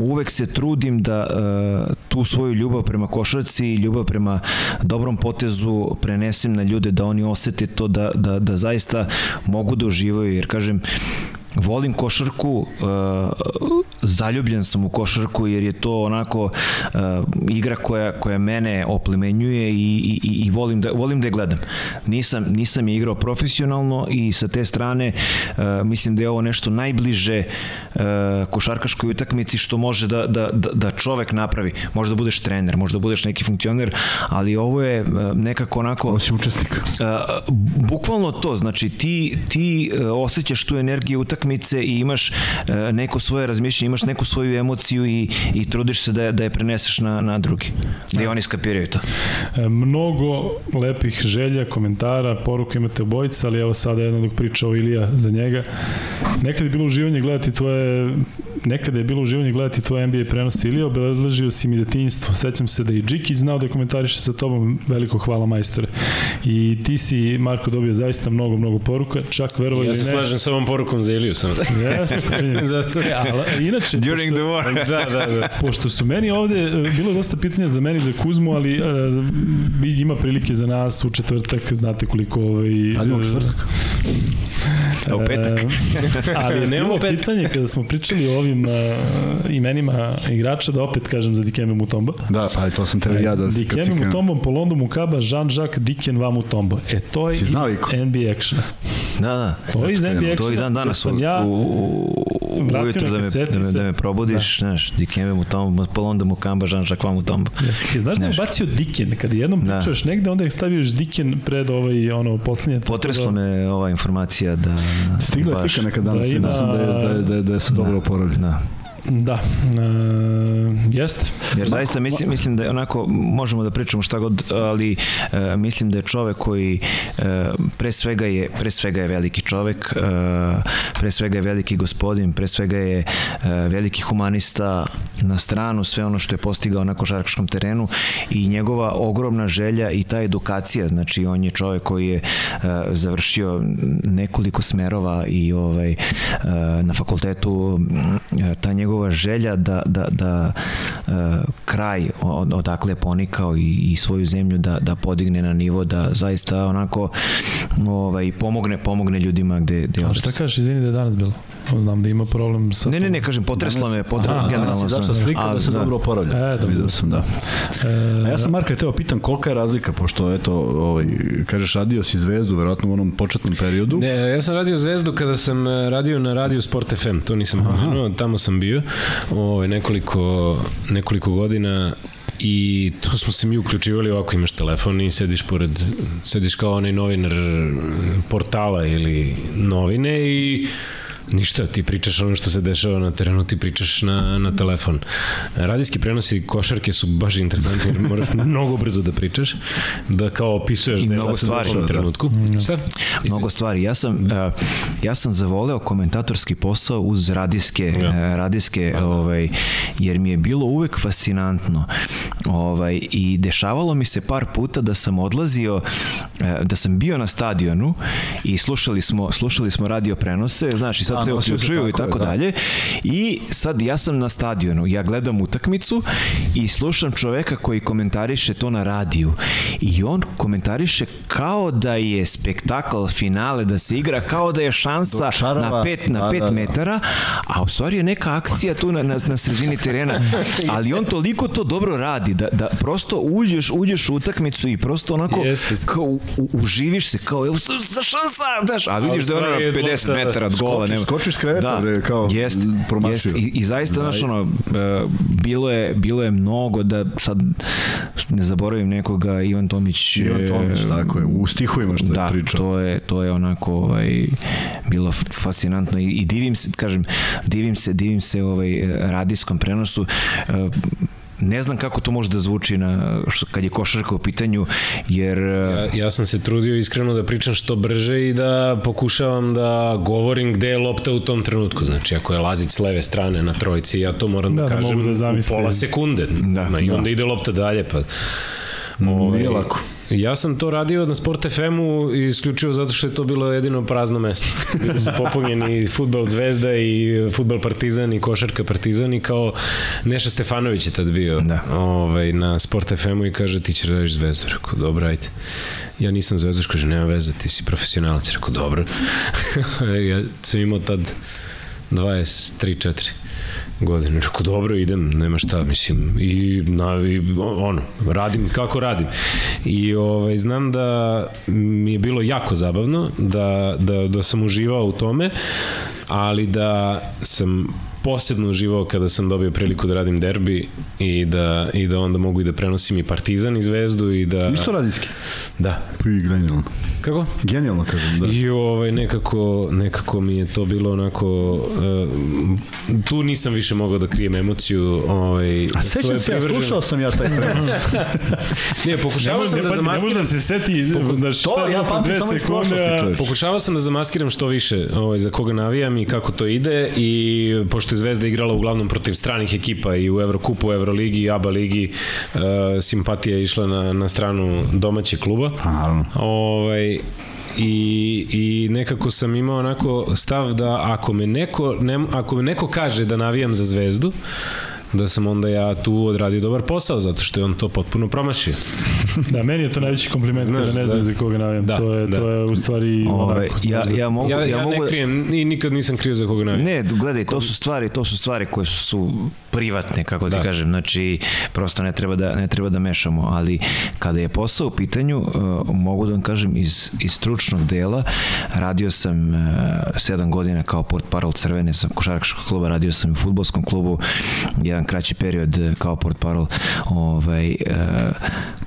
uvek se trudim da uh, tu svoju ljubav prema košarci i ljubav prema dobrom potezu prenesem na ljude da oni osete to da, da, da zaista mogu da uživaju. Jer kažem volim košarku, uh, zaljubljen sam u košarku jer je to onako uh, igra koja, koja mene oplemenjuje i, i, i volim, da, volim da je gledam. Nisam, nisam je igrao profesionalno i sa te strane uh, mislim da je ovo nešto najbliže uh, košarkaškoj utakmici što može da, da, da, da čovek napravi. Možda budeš trener, možda budeš neki funkcioner, ali ovo je uh, nekako onako... Ovo si učesnik. Uh, bukvalno to, znači ti, ti uh, osjećaš tu energiju utakmice i imaš uh, neko svoje razmišljanje, imaš neku svoju emociju i, i trudiš se da, je- da je preneseš na, na drugi. Da i oni skapiraju to. E, mnogo lepih želja, komentara, poruka imate obojica, ali evo sada jedna dok priča o Ilija za njega. Nekad je bilo uživanje gledati tvoje nekada je bilo uživanje gledati tvoje NBA prenose Ilija, obeležio si mi detinjstvo. Sećam se da i Džikić znao da komentariše sa tobom, veliko hvala majstore. I ti si, Marko, dobio zaista mnogo, mnogo poruka, čak verovo Ja ili se ne. slažem sa ovom porukom za Iliju sam. Jeste. Zato- ali, inače, During the war. da, da, da. Pošto su meni ovde, e, bilo je dosta pitanja za meni, za Kuzmu, ali e, ima prilike za nas u četvrtak, znate koliko ovaj... Radimo u e, četvrtak. A u petak? E, ali Nemamo petak. pitanje kada smo pričali o ovim uh, imenima igrača, da opet kažem za Dikembe Mutombo. Da, ali to sam teo ja da se kad si Dikembe. Mutombo, Polondo Mukaba, Jean-Jacques Diken Va Mutombo. E, to je iz? NBA Actiona. Da, da. To je iz NBA Actiona. To i dan danas u, ja u, u, vratio ujutru da me, da me, da me probudiš, znaš, Dikembe mu tamo, Polonda mu kamba, Jean-Jacques vam mu tombo. Jeste. Znaš da je bacio Diken, kada jednom Da. pričaš negde, onda je stavio još Diken pred ovaj, ono, poslednje. tako Potreslo da- me ova informacija da... Stigla je slika nekad danas, da da, mislim da je, da je, da je, da je se dobro oporavljen. Da. Da, e, jeste. Jer zaista mislim, mislim da je onako, možemo da pričamo šta god, ali e, mislim da je čovek koji e, pre svega je pre svega je veliki čovek, e, pre svega je veliki gospodin, pre svega je e, veliki humanista na stranu sve ono što je postigao na košarkaškom terenu i njegova ogromna želja i ta edukacija, znači on je čovek koji je e, završio nekoliko smerova i ovaj e, na fakultetu e, ta njegova želja da, da, da e, kraj od, odakle je ponikao i, i svoju zemlju da, da podigne na nivo da zaista onako ovaj, pomogne pomogne ljudima gde, gde A šta kažeš, izvini da je danas bilo? Znam da ima problem sa... Ne, ne, ne, kažem, potreslo me, potreslo Aha, generalno. Zašla sam- slika a, da se dobro oporavlja. E, dobro. Vidio sam, da. E, A ja sam Marka teo pitam kolika je razlika, pošto eto, ovaj, kažeš radio si zvezdu, verovatno u onom početnom periodu. Ne, ja sam radio Zvezdu kada sam e, radio na radio Sport FM, to nisam pomenuo, tamo sam bio ovaj, nekoliko, nekoliko godina i to smo se mi uključivali ovako imaš telefon i sediš pored sediš kao onaj novinar portala ili novine i Ništa, ti pričaš ono što se dešava na terenu, ti pričaš na, na telefon. Radijski prenosi košarke su baš interesantni, jer moraš mnogo brzo da pričaš, da kao opisuješ I da mnogo stvari. Da. trenutku. Šta? Mnogo stvari. Ja sam, uh, ja sam zavoleo komentatorski posao uz radijske, Ja. ja. radijske ovaj, jer mi je bilo uvek fascinantno. Ovaj, I dešavalo mi se par puta da sam odlazio, eh, da sam bio na stadionu i slušali smo, slušali smo radio prenose, znaš, i sad se uključuju i tako da. dalje. I sad ja sam na stadionu, ja gledam utakmicu i slušam čoveka koji komentariše to na radiju. I on komentariše kao da je spektakl finale, da se igra kao da je šansa Dočarava. na pet, na Da, pet da, da. metara, a u stvari je neka akcija tu na, na, na sredini terena. Ali on toliko to dobro radi da, da prosto uđeš, uđeš u utakmicu i prosto onako Jeste. kao u, u, uživiš se, kao evo sa šansa, znaš, a vidiš da je ono stvari je na 50 lopta, metara od gola. Nema- skočiš s kreveta, bre, kao jest, promašio. jest, i, i zaista, znaš, ono, e, bilo je, bilo je mnogo da sad ne zaboravim nekoga, Ivan Tomić. Ivan e, Tomić, tako je, u stihovima što da, je pričao. to je, to je onako ovaj, bilo fascinantno i, i divim se, kažem, divim se, divim se ovaj, radijskom prenosu. Ne znam kako to može da zvuči na, kad je košarka u pitanju, jer... e, Ja, ja sam se trudio iskreno da pričam što brže i da pokušavam da govorim gde je lopta u tom trenutku. Znači, ako je Lazić s leve strane na trojici, ja to moram da, Da, da kažem da u pola sekunde. Da, I da. onda ide lopta dalje, pa... Nije lako. Ja sam to radio na Sport FM-u isključivo zato što je to bilo jedino prazno mesto. Bili su popunjeni futbal Zvezda i futbal Partizan i košarka Partizan i kao Neša Stefanović je tad bio Da. ovaj, na Sport FM-u i kaže ti ćeš da radiš Zvezdu. Rekao, dobro, ajde. Ja nisam zvezdaš, kaže, nema veze, ti si profesionalac. Rekao, dobro. ja sam imao tad 23-4 godine. Rekao, dobro, idem, nema šta, mislim, i, na, i ono, radim kako radim. I ovaj, znam da mi je bilo jako zabavno, da, da, da sam uživao u tome, ali da sam posebno uživao kada sam dobio priliku da radim derbi i da, i da onda mogu i da prenosim i Partizan i Zvezdu i da... Isto radijski. Da. Pa i genijalno. Kako? Genijalno, kažem, da. I ovaj, nekako, nekako mi je to bilo onako, uh, tu nisam više mogao da krijem emociju. Ovaj, A sećam se, ja slušao sam ja taj prenos. Ne, pokušavao sam da ne, ne može zamaskiram da se seti da šta to je ja pamtim samo iz prošlosti. Pokušavao sam da zamaskiram što više ovaj, za koga navijam i kako to ide i pošto je Zvezda igrala uglavnom protiv stranih ekipa i u Evrokupu, u Euroligi i ABA ligi uh, simpatija je išla na, na stranu domaćeg kluba. Pa naravno. Ovaj, i, i nekako sam imao onako stav da ako me neko, ne, ako me neko kaže da navijam za zvezdu, da sam onda ja tu odradio dobar posao, zato što je on to potpuno promašio. Da, meni je to najveći kompliment Znaš, kada ne znam da. za koga navijam. Da, to je, da. to je u stvari Ovaj, onako, ja, da ja mogu, Ja, ja, ja, mogu ne da- krijem, i nikad nisam krio za koga navijam. Ne, gledaj, to su stvari, to su stvari koje su privatne, kako ti Da. kažem. Znači, prosto ne treba da ne treba da mešamo, ali kada je posao u pitanju, uh, mogu da vam kažem iz iz stručnog dela, radio sam uh, sedam godina kao port parol Crvene sa košarkaškog kluba, radio sam u fudbalskom klubu jedan kraći period uh, kao port parol ovaj uh,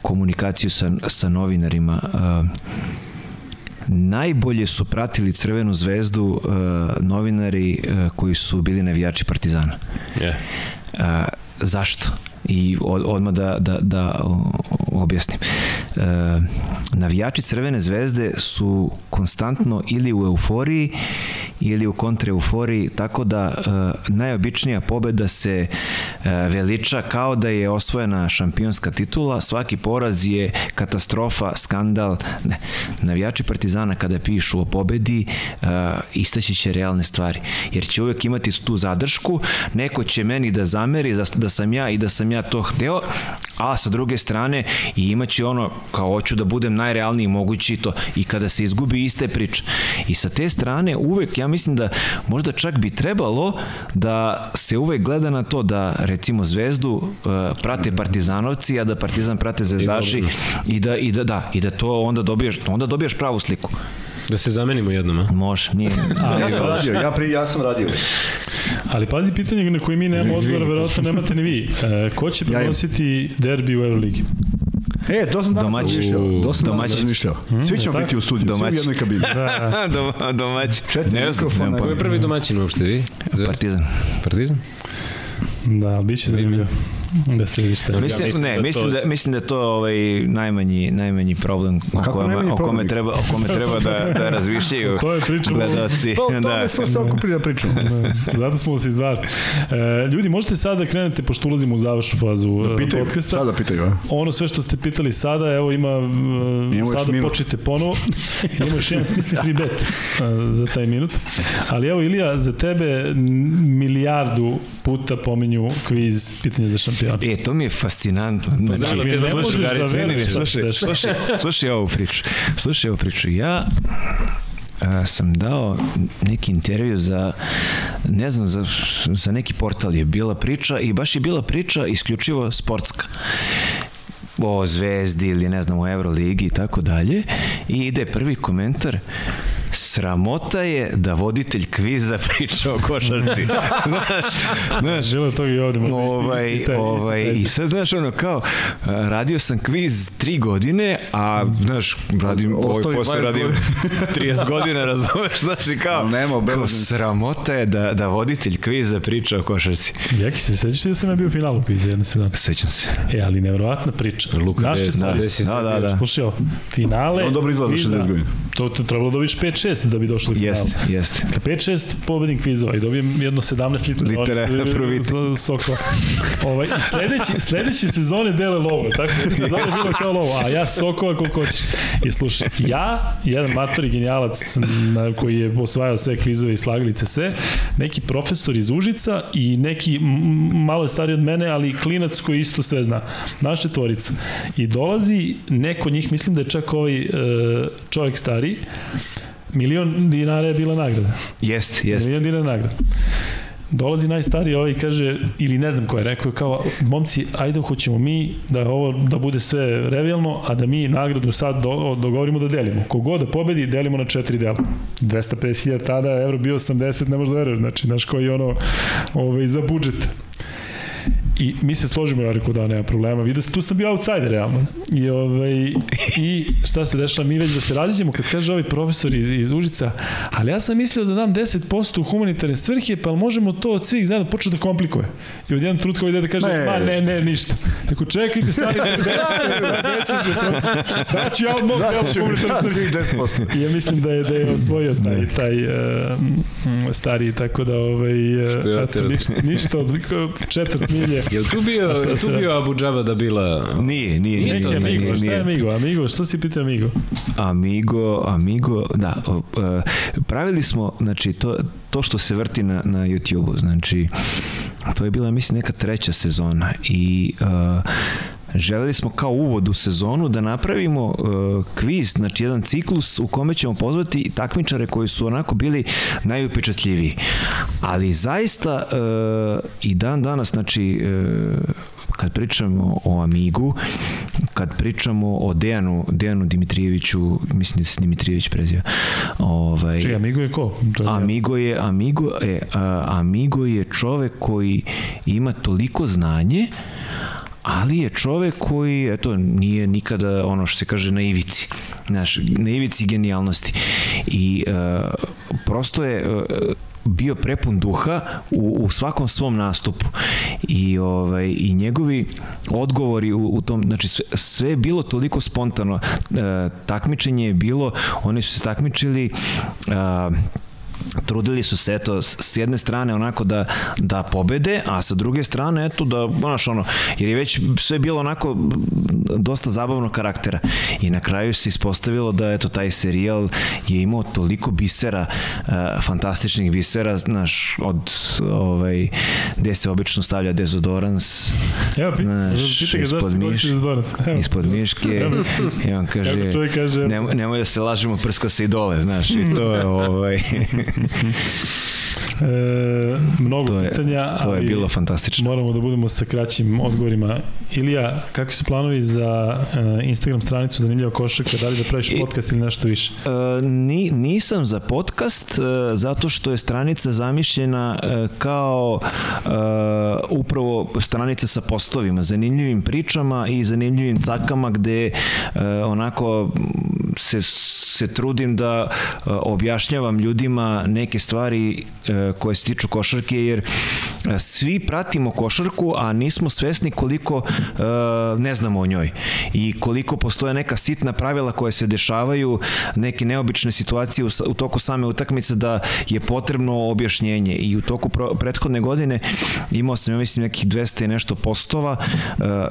komunikaciju sa sa novinarima uh, Najbolje su pratili Crvenu zvezdu novinari koji su bili navijači Partizana. Je. Uh, zašto? I od, odmah da, da, da objasnim. Uh, navijači Crvene zvezde su konstantno ili u euforiji ili u kontraeuforiji, tako da uh, najobičnija pobeda se uh, veliča kao da je osvojena šampionska titula, svaki poraz je katastrofa, skandal. Ne. Navijači Partizana kada pišu o pobedi uh, istaći će realne stvari, jer će uvek imati tu zadršku, neko će meni da zameri da, da sam ja i da sam ja to hteo, a sa druge strane i imaće ono kao hoću da budem najrealniji mogući to i kada se izgubi iste priče. I sa te strane uvek ja mislim da možda čak bi trebalo da se uvek gleda na to da recimo Zvezdu uh, prate Partizanovci, a da Partizan prate Zvezdaši i da i da da i da to onda dobiješ onda dobiješ pravu sliku. Da se zamenimo jednom, a? Može, nije. Ja sam radio, ja, pri, ja sam radio. Ali pazi pitanje na koje mi nemamo odgovor, verovatno nemate ni vi. E, ko će prenositi derbi u Euroligi? E, to sam danas Domaći. razmišljao. To sam danas Domaći. razmišljao. Svi ćemo biti u studiju, svi u Domaći. jednoj kabini. Dom, domać. Četiri ne znam, mikrofona. Ko je prvi domaćin uopšte, vi? Partizan. Partizan? Da, bit će zanimljivo da se vidi šta. Mislim, mislim ne, da mislim to- da mislim da je to ovaj najmanji najmanji problem o kome o kome treba o kome treba da da razmišljaju To je pričamo. gledaoci. Pa o tome da. smo se okupili da pričamo. Da, Zato smo se izvar. E, ljudi, možete sada da krenete, pošto ulazimo u završnu fazu da Pitaju, podcasta. sada pitaju, a? Ono sve što ste pitali sada, evo ima, uh, još sada minut. počete ponovo. Imamo još jedan smisli free bet uh, za taj minut. Ali evo Ilija, za tebe milijardu puta pominju kviz pitanje za šampiona. E, to mi je fascinantno. Znači, Drago ti da ne možeš da veruješ ne, ne, šta se slušaj, slušaj, slušaj ovu priču. Slušaj ovu priču. Ja a, sam dao neki intervju za ne znam za, za neki portal je bila priča i baš je bila priča isključivo sportska o Zvezdi ili ne znam o Euroligi i tako dalje i ide prvi komentar sramota je da voditelj kviza priča o košarci. znaš, znaš, Žele to i ovde. isti- ovaj, isti taj- isti ovaj, taj- i sad, znaš, ono, kao, radio sam kviz tri godine, a, znaš, radim, ovaj posao 20 radim 30 godina, razumeš, znaš, i kao, nema kao sramota je da, da voditelj kviza priča o košarci. Jaki se sećaš da sam ja bio u finalu kviza jedne se dan? Sećam se. E, ali nevjerovatna priča. Luka, da, Da, da, da. Slušaj, finale... On dobro izgleda za kviza, 60 godina. To te trebalo da 5-6, 5-6 da bi došli do finala. Jeste, jeste. 5-6 pobednik kvizova i dobijem jedno 17 litara Litara fruvite. sokova. Ovaj, I sledeći, sledeće sezone dele lovo, tako? Sezone dele kao lovo, a ja sokova koliko hoćeš. I slušaj, ja, jedan matori genijalac na, koji je osvajao sve kvizove i slagalice sve, neki profesor iz Užica i neki malo je stariji od mene, ali klinac koji isto sve zna. Naša četvorica. I dolazi neko njih, mislim da je čak ovaj e, čovjek stari, milion dinara je bila nagrada. Jeste, jeste. Milion dinara nagrada. Dolazi najstariji ovaj i kaže, ili ne znam ko je, rekao kao, momci, ajde hoćemo mi da ovo da bude sve revijalno, a da mi nagradu sad do, dogovorimo da delimo. Kogod da pobedi, delimo na četiri dela. 250.000 tada, evro bio 80, ne možda veruješ, znači, znaš koji je ono ovaj, za budžet. I mi se složimo, ja rekao da nema problema. Vidio tu sam bio outsider, realno. I, ovaj, I šta se dešava, mi već da se raziđemo, kad kaže ovaj profesor iz, iz Užica, ali ja sam mislio da dam 10% u humanitarne svrhe, pa možemo to od svih zajedno početi da komplikuje. I od jedan trut koji ide da kaže, Ne. ma ne, ne, ništa. Tako, čekajte, stari, daću ja od mog dela humanitarne svrhe. 10%. I ja mislim da je da je osvojio taj taj uh, stari tako da ovaj uh, Što eto, oterao. ništa, ništa od četvrt milje. Jel tu bio, jel tu bio Abu Džaba da bila... Nije, nije, nije. Nije, Amigo, šta je nije. Amigo? Amigo, što si pitao Amigo? Amigo, Amigo, da, e, pravili smo, znači, to, to što se vrti na, na YouTube-u, znači, to je bila, mislim, neka treća sezona i uh, želeli smo kao uvod u sezonu da napravimo uh, kviz, znači jedan ciklus u kome ćemo pozvati takmičare koji su onako bili najupečatljiviji. Ali zaista uh, i dan danas, znači, uh, kad pričamo o Amigu, kad pričamo o Dejanu, Dejanu Dimitrijeviću, mislim da se Dimitrijević prezio. Ovaj, Čekaj, Amigo je ko? To je Amigo je, Amigo, e, Amigo je čovek koji ima toliko znanje, ali je čovek koji, eto, nije nikada ono što se kaže na ivici. Znaš, na ivici genijalnosti. I uh, prosto je uh, bio prepun duha u, u svakom svom nastupu i ovaj i njegovi odgovori u, u tom znači sve, sve je bilo toliko spontano e, takmičenje je bilo oni su se takmičili e, trudili su se eto s jedne strane onako da da pobede, a sa druge strane eto da znaš ono jer je već sve bilo onako dosta zabavnog karaktera i na kraju se ispostavilo da eto taj serijal je imao toliko bisera uh, fantastičnih bisera znaš od ovaj gde se obično stavlja dezodorans Evo, pita, znaš, pita ga zašto miš- Dezodorans. Evo. ispod miške i on kaže Evo, kaže- nemoj, nemoj da se lažemo prska se i dole znaš i to je ovaj E, mnogo To je- pitanja, to je ali bilo fantastično. Moramo da budemo sa kraćim odgovorima. Ilija, kakvi su planovi za uh, Instagram stranicu Zanimljiva košarka? Da li da praviš I- podcast ili nešto više? E, ni, nisam za podcast e, zato što je stranica zamišljena e, kao e, upravo stranica sa postovima, zanimljivim pričama i zanimljivim cakama gde e, onako se, se trudim da e, objašnjavam ljudima neke stvari e, koje se tiču košarke jer e, svi pratimo košarku, a nismo svesni koliko ne znamo o njoj. I koliko postoje neka sitna pravila koje se dešavaju, neke neobične situacije u, toku same utakmice da je potrebno objašnjenje. I u toku prethodne godine imao sam, ja mislim, nekih 200 i nešto postova,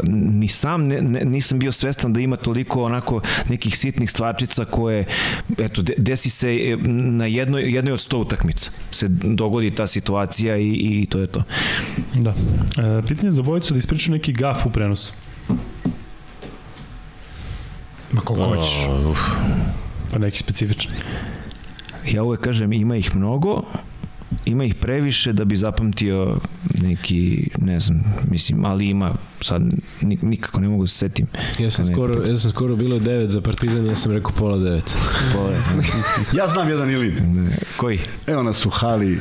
ni sam ne, ne, nisam bio svestan da ima toliko onako nekih sitnih stvarčica koje, eto, de, desi se e, na jednoj, jednoj od 100 utakmica se dogodi ta situacija i, i to je to. Da. E, pitanje za obojicu da ispriču neki gaf u prenosu. Ma koliko hoćeš. uf. Pa neki specifičan. Ja uvek kažem ima ih mnogo, ima ih previše da bi zapamtio neki, ne znam, mislim, ali ima, sad ni- nikako ne mogu da se setim. Ja sam Ne, skoro, ja sam skoro bilo 9 za Partizan, ja sam rekao pola 9. Pole. Ja znam jedan Ilin. Koji? Evo nas u hali.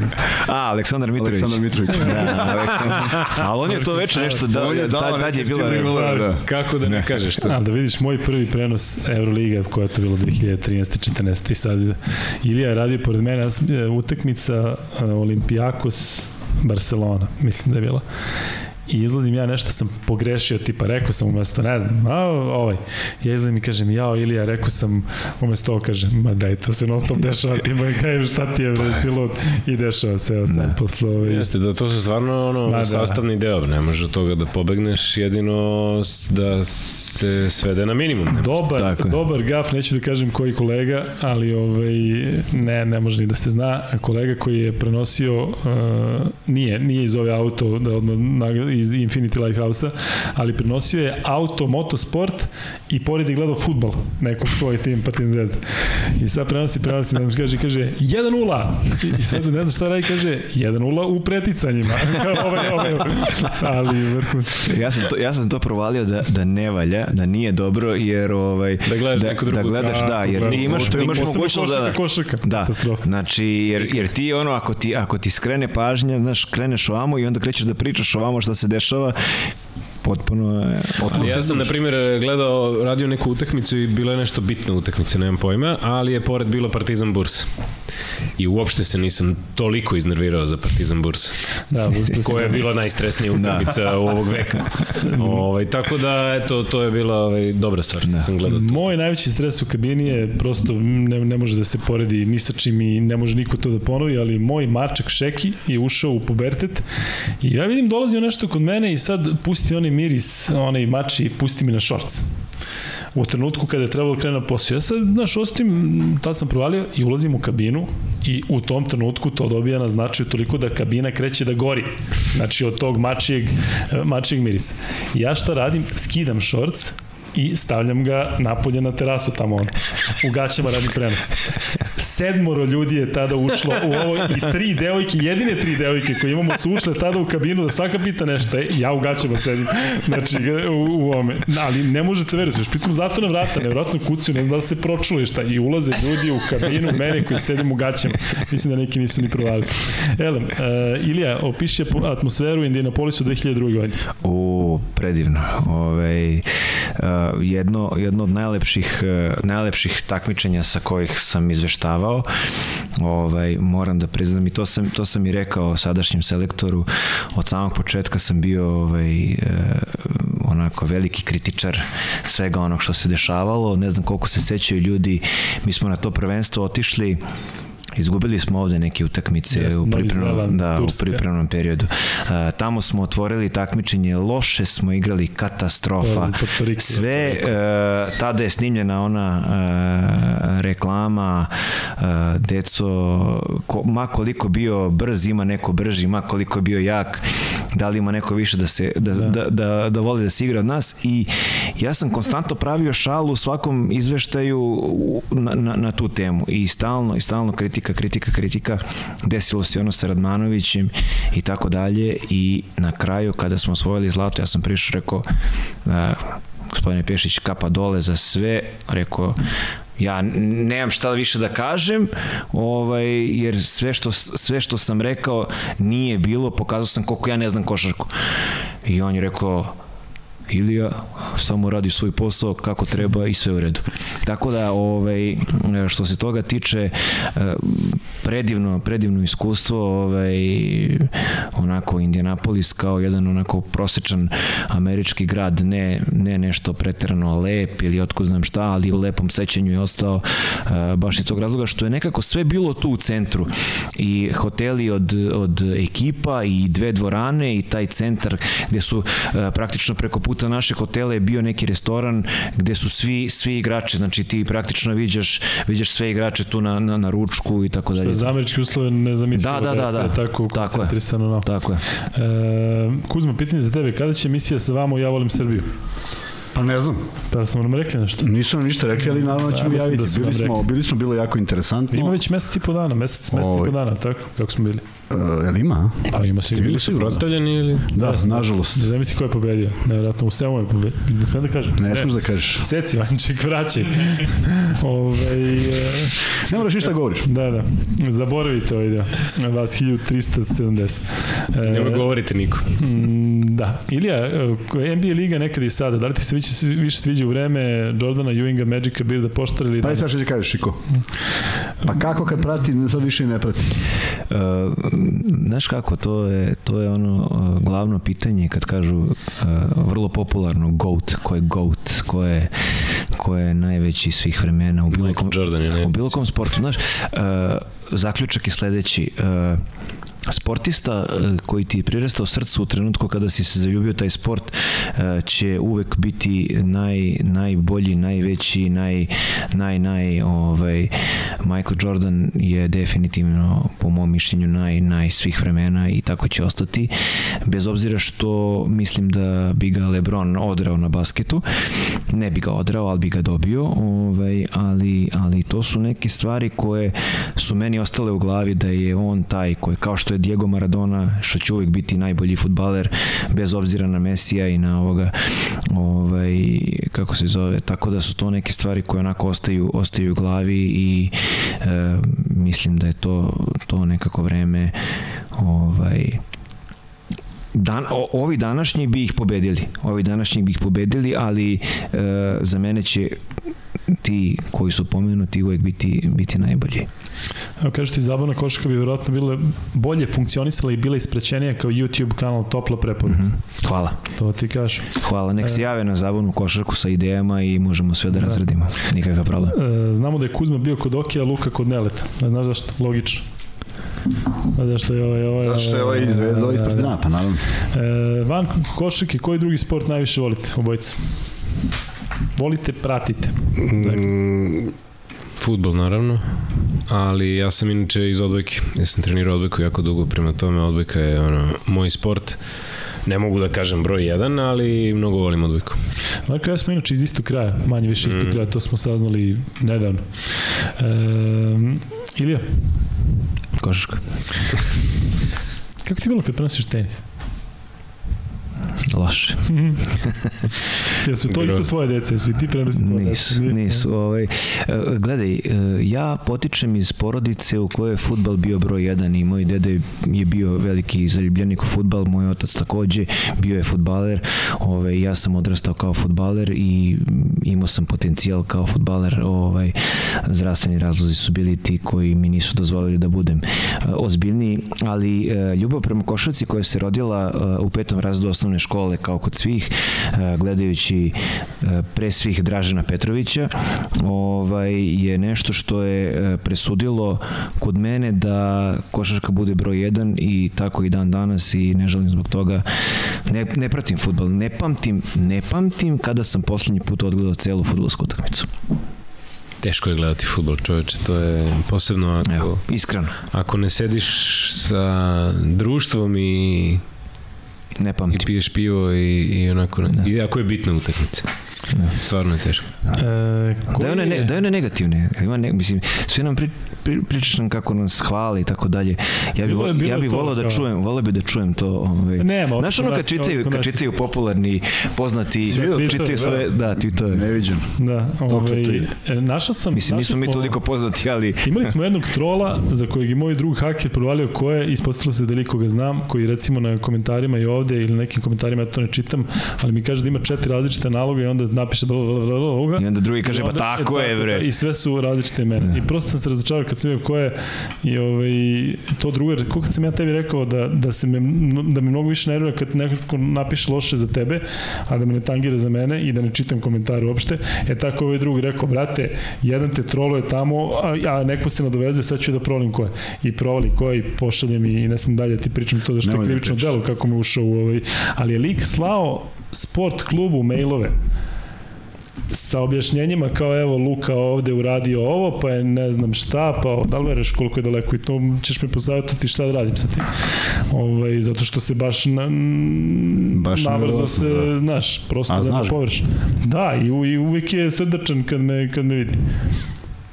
A, Aleksandar Mitrović. Aleksandar Mitrović. Da, Aleksandar. Ali on je to veče nešto, da, On je dao tad, tad je bilo... golove, da. Kako da ne kažeš to? A, da vidiš moj prvi prenos Euroliga koja je to bilo 2013. 14. i sad Ilija je radio pored mene ja sam- e, utakmica Olimpijakos Barcelona, mislim da je bila. I izlazim ja nešto sam pogrešio, tipa rekao sam umesto, ne znam, a ovaj. Ja izlazim i kažem, jao Ilija, rekao sam umesto ovo kažem, ma daj, to se non stop dešava, ti moj kažem šta ti je bre, silud i dešava se, evo sam posle ovaj. Jeste, da to su stvarno ono, Ma da. sastavni deo, ne može od toga da pobegneš, jedino da se svede na minimum. Ne? Dobar, Tako je. dobar gaf, neću da kažem koji kolega, ali ovaj, ne, ne može ni da se zna. Kolega koji je prenosio, uh, nije, nije iz ove auto, da odmah, iz Infinity Lighthouse-a, ali prenosio je auto, motosport i pored je gledao futbol, nekog svoj tim Partizan Zvezda. I sad prenosi, prenosi, ne znam, kaže, kaže 1-0. I, sad ne znam šta radi, kaže 1-0 u preticanjima. ovaj, ovaj, ali vrhunski. Ja sam to, ja sam to provalio da, da ne valja, da nije dobro, jer ovaj, Da gledaš da, neku da drugu gledaš, da, jer ti imaš, Posebno imaš mogućnost da... košarka. Da, Katastrofa. znači, jer, jer ti ono, ako ti, ako ti skrene pažnja, znaš, kreneš ovamo i onda krećeš da pričaš ovamo šta se dešava, potpuno je... Ali ja sam, na primjer, gledao, radio neku utakmicu i bila je nešto bitna utakmica, nemam pojma, ali je pored bilo Partizan Burs. I uopšte se nisam toliko iznervirao za Partizan Burs. Da, koja je bila najstresnija utakmica da. ovog veka. ovaj, tako da, eto, to je bila ovaj, dobra stvar. Da. Sam gledao to. Moj najveći stres u kabini je prosto ne, ne može da se poredi ni sa čim i ne može niko to da ponovi, ali moj mačak Šeki je ušao u pubertet i ja vidim dolazi nešto kod mene i sad pusti onaj miris, onaj mači, pusti mi na šorc u trenutku kada je trebalo da krene na posao. Ja sad, znaš, ostim, tad sam provalio i ulazim u kabinu i u tom trenutku to dobija na značaju toliko da kabina kreće da gori. Znači, od tog mačijeg, mačijeg mirisa. Ja šta radim? Skidam šorc, i stavljam ga napolje na terasu tamo on. U gaćama radi prenos. Sedmoro ljudi je tada ušlo u ovo i tri devojke, jedine tri devojke koje imamo su ušle tada u kabinu da svaka pita nešto. E, ja u gaćama sedim. Znači, u, u ovome. Ali ne možete veriti, još pritom zato na vrata, nevjerojatno kuciju, ne znam da li se pročuli šta. I ulaze ljudi u kabinu, mene koji sedim u gaćama. Mislim da neki nisu ni provali. Elem, uh, Ilija, opiši atmosferu Indianapolisu 2002. godine. U, predivno. Ove, uh, jedno, jedno od najlepših, uh, najlepših takmičenja sa kojih sam izveštavao. Ovaj, moram da priznam i to sam, to sam i rekao sadašnjem selektoru. Od samog početka sam bio ovaj, uh, onako veliki kritičar svega onog što se dešavalo. Ne znam koliko se sećaju ljudi. Mi smo na to prvenstvo otišli Izgubili smo ovde neke utakmice Yes, u pripremnom, Zeland, da, u pripremnom periodu. Uh, tamo smo otvorili takmičenje, loše smo igrali, katastrofa. Sve, uh, tada je snimljena ona uh, reklama, uh, deco, ko, ma koliko bio brz, ima neko brži, ma koliko je bio jak, da li ima neko više da se da, da. da, da, da voli da se igra od nas i ja sam konstantno pravio šalu u svakom izveštaju na, na, na tu temu i stalno i stalno kritika, kritika, kritika. Desilo se ono sa Radmanovićem i tako dalje. I na kraju kada smo osvojili zlato ja sam prišao rekao a, gospodine Pešić kapa dole za sve. Rekao ja nemam šta više da kažem ovaj jer sve što sve što sam rekao nije bilo pokazao sam koliko ja ne znam košarku. I on je rekao Ilija samo radi svoj posao kako treba i sve u redu. Tako da ovaj što se toga tiče eh, predivno predivno iskustvo ovaj onako Indianapolis kao jedan onako prosečan američki grad ne ne nešto preterano lep ili otko znam šta ali u lepom sećanju je ostao eh, baš iz tog razloga što je nekako sve bilo tu u centru i hoteli od, od ekipa i dve dvorane i taj centar gde su eh, praktično preko puta naše hotela je bio neki restoran gde su svi svi igrači, znači ti praktično viđaš viđaš sve igrače tu na, na, na ručku i tako dalje. Za američke uslove nezamislivo Da, da, je da, sve da. tako Tako je. No. Tako je. E, Kuzma, pitanje za tebe, kada će emisija sa vama Ja volim Srbiju? Pa ne znam, Pa smo nam rekli nešto. nisu nam ništa rekli, ali naravno Da, ćemo javiti. da bili, smo, bili smo bilo jako interesantno. Ima već mesec i po dana, mesec, mesec i po dana, tako, kako smo bili. Uh, jel ima? Pa ima sigurno. bili Su predstavljeni ili... Da, smo. nažalost. Ne znam si ko je pobedio. Nevjerojatno, u svemu je pobedio. Ne smijem da kažem. Ne smiješ da kažeš. Seci, Vanček, vraćaj. Ove, e, Ne moraš ništa govoriš. da, da. Zaboravite ovaj deo. Vas 1370. E, Nema govorite niko. Mm, Da. Ilija, e, NBA liga nekad i sada, da li ti se više, više sviđa u vreme Jordana, Ewinga, Magica, Birda, Poštara ili Pa i sad što ti kažeš, Šiko. Pa kako kad prati, sad više i ne prati. Uh, znaš kako, to je, to je ono uh, glavno pitanje kad kažu uh, vrlo popularno GOAT, ko je GOAT, ko je, ko je najveći svih vremena u bilo kom, Jordan u bilo kom sportu. Znaš, uh, zaključak je sledeći. Uh, sportista e, koji ti je prirastao srcu u trenutku kada si se zaljubio taj sport e, će uvek biti naj, najbolji, najveći, naj, naj, naj ovaj, Michael Jordan je definitivno po mom mišljenju naj, naj svih vremena i tako će ostati. Bez obzira što mislim da bi ga Lebron odrao na basketu ne bi ga odrao, ali bi ga dobio ovaj, ali, ali to su neke stvari koje su meni ostale u glavi da je on taj koji kao što je Diego Maradona što će uvek biti najbolji futbaler bez obzira na Mesija i na ovoga ovaj, kako se zove tako da su to neke stvari koje onako ostaju, ostaju u glavi i e, mislim da je to, to nekako vreme ovaj, Dan, o, ovi današnji bi ih pobedili. Ovi današnji bi ih pobedili, ali e, za mene će ti koji su pomenuti uvek biti, biti najbolji. Evo kažu ti, zabavna košarka bi vjerojatno bile bolje funkcionisala i bila isprećenija kao YouTube kanal Topla preporuka. Mm -hmm. Hvala. To ti kažeš. Hvala. Nek se jave na zabavnu košarku sa idejama i možemo sve da, da. razredimo. Nikakav problem. E, znamo da je Kuzma bio kod Okija, Luka kod Neleta. Znaš zašto? Logično. A zašto je ovaj, ovaj, Zašto je ovaj izvezda, ovaj iz Partizana, pa naravno. E, van košarke, koji drugi sport najviše volite, obojice? Volite, pratite. Dakle. Mm, futbol naravno, ali ja sam inače iz odbojke. Ja sam trenirao odbojku jako dugo, prema tome odbojka je ono, moj sport. Ne mogu da kažem broj 1, ali mnogo volim odbojku. Marko, ja smo inače iz istog kraja, manje više istog mm. kraja, to smo saznali nedavno. E, Ilija? Košarka. Kako ti bilo kad prenosiš tenis? Loše. Jesu to isto tvoje dece? Jesu i ti prenosi tvoje nisu, dece? Nisu. Ovaj, gledaj, ja potičem iz porodice u kojoj je futbal bio broj 1 i moj dede je bio veliki zaljubljenik u futbal, moj otac takođe bio je futbaler. Ovaj, ja sam odrastao kao futbaler i imao sam potencijal kao futbaler. Ovaj, zdravstveni razlozi su bili ti koji mi nisu dozvolili da budem ozbiljniji, ali ljubav prema košarci koja se rodila u petom razredu osnovne škole kao kod svih, gledajući pre svih Dražena Petrovića, ovaj, je nešto što je presudilo kod mene da košarka bude broj 1 i tako i dan danas i ne želim zbog toga ne, ne pratim futbol, ne pamtim, ne pamtim kada sam poslednji put odgledao celu futbolsku utakmicu. Teško je gledati futbol, čoveče, to je posebno ako, Evo, iskreno. ako ne sediš sa društvom i ne pamtim. I piješ pivo i, i onako, da. i ako je bitna utakmica. Da. Stvarno je teško. E, da je one, ne, da je one negativne. Ima ne, mislim, sve nam pri, pri, pričaš nam kako nas hvali i tako dalje. Ja bih bilo, ja bih volao da čujem, volao bih da čujem to. Ovaj. Nema, Znaš ono kad čitaju, kad čitaju popularni, poznati, čitaju svoje, da, to je. Ne viđem. Da, ovaj, našao sam... Mislim, nismo mi toliko poznati, ali... Imali smo jednog trola za kojeg i moj drug haker provalio ko je, ispostavilo se da liko ga znam, koji recimo na komentarima i ovde ili nekim komentarima, ja to ne čitam, ali mi kaže da ima četiri različite naloga i onda napiše bla, bla, bla, bla, bla, I onda drugi kaže, pa tako je, bre. I sve su različite imena. Da. I prosto sam se razočarao kad sam vidio ko je i ovaj, to drugo, kako kad sam ja tebi rekao da, da, se me, da me mnogo više nervira kad neko napiše loše za tebe, a da me ne tangira za mene i da ne čitam komentare uopšte, e tako ovaj drugi rekao, brate, jedan te troluje tamo, a, a neko se nadovezuje, sad ću da provalim ko je. I provali ko je i pošaljem i, i ne sam dalje ti pričam to zašto je krivično delo kako me ušao u ovaj, ali je lik slao sport klubu mailove sa objašnjenjima kao evo Luka ovde uradio ovo, pa je ne znam šta, pa da li vereš koliko je daleko i to ćeš mi posavjetati šta da radim sa tim. Ovaj, zato što se baš, na, baš navrzo se, da. znaš, prosto A, da znaš površ. Da, i, i uvijek je srdačan kad me, kad me vidi.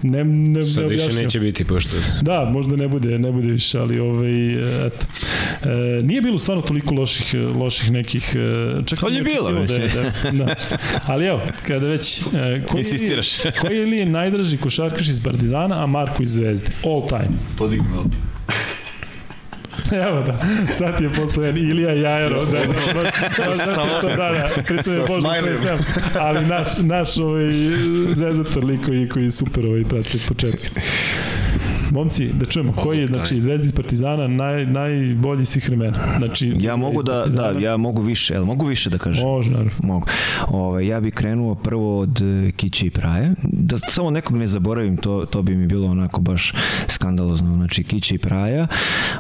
Ne, ne, Sad ne više neće biti, pošto... Da, možda ne bude, ne bude više, ali ovaj, eto. E, nije bilo stvarno toliko loših, loših nekih... e, Čak To je bilo, da, da, da, Ali evo, kada već... E, koji Insistiraš. Je, koji je li je najdraži košarkaš iz Partizana, a Marko iz Zvezde? All time. Podignemo. Evo da, sad je posle Ilija Jajero, da, da, da, da, da, da, da, pritom je Božno sve sem, ali naš, naš ovaj, zezator lik koji, koji super ovaj prati početka. momci, da čujemo, koji je, znači, Zvezda iz Partizana naj, najbolji svih vremena. Znači, Ja mogu da, da, ja mogu više, jel mogu više da kažem? Može, naravno. Mogu. Ove, ja bih krenuo prvo od e, Kiće i Praje. Da samo nekog ne zaboravim, to, to bi mi bilo onako baš skandalozno. Znači Kiće i Praja,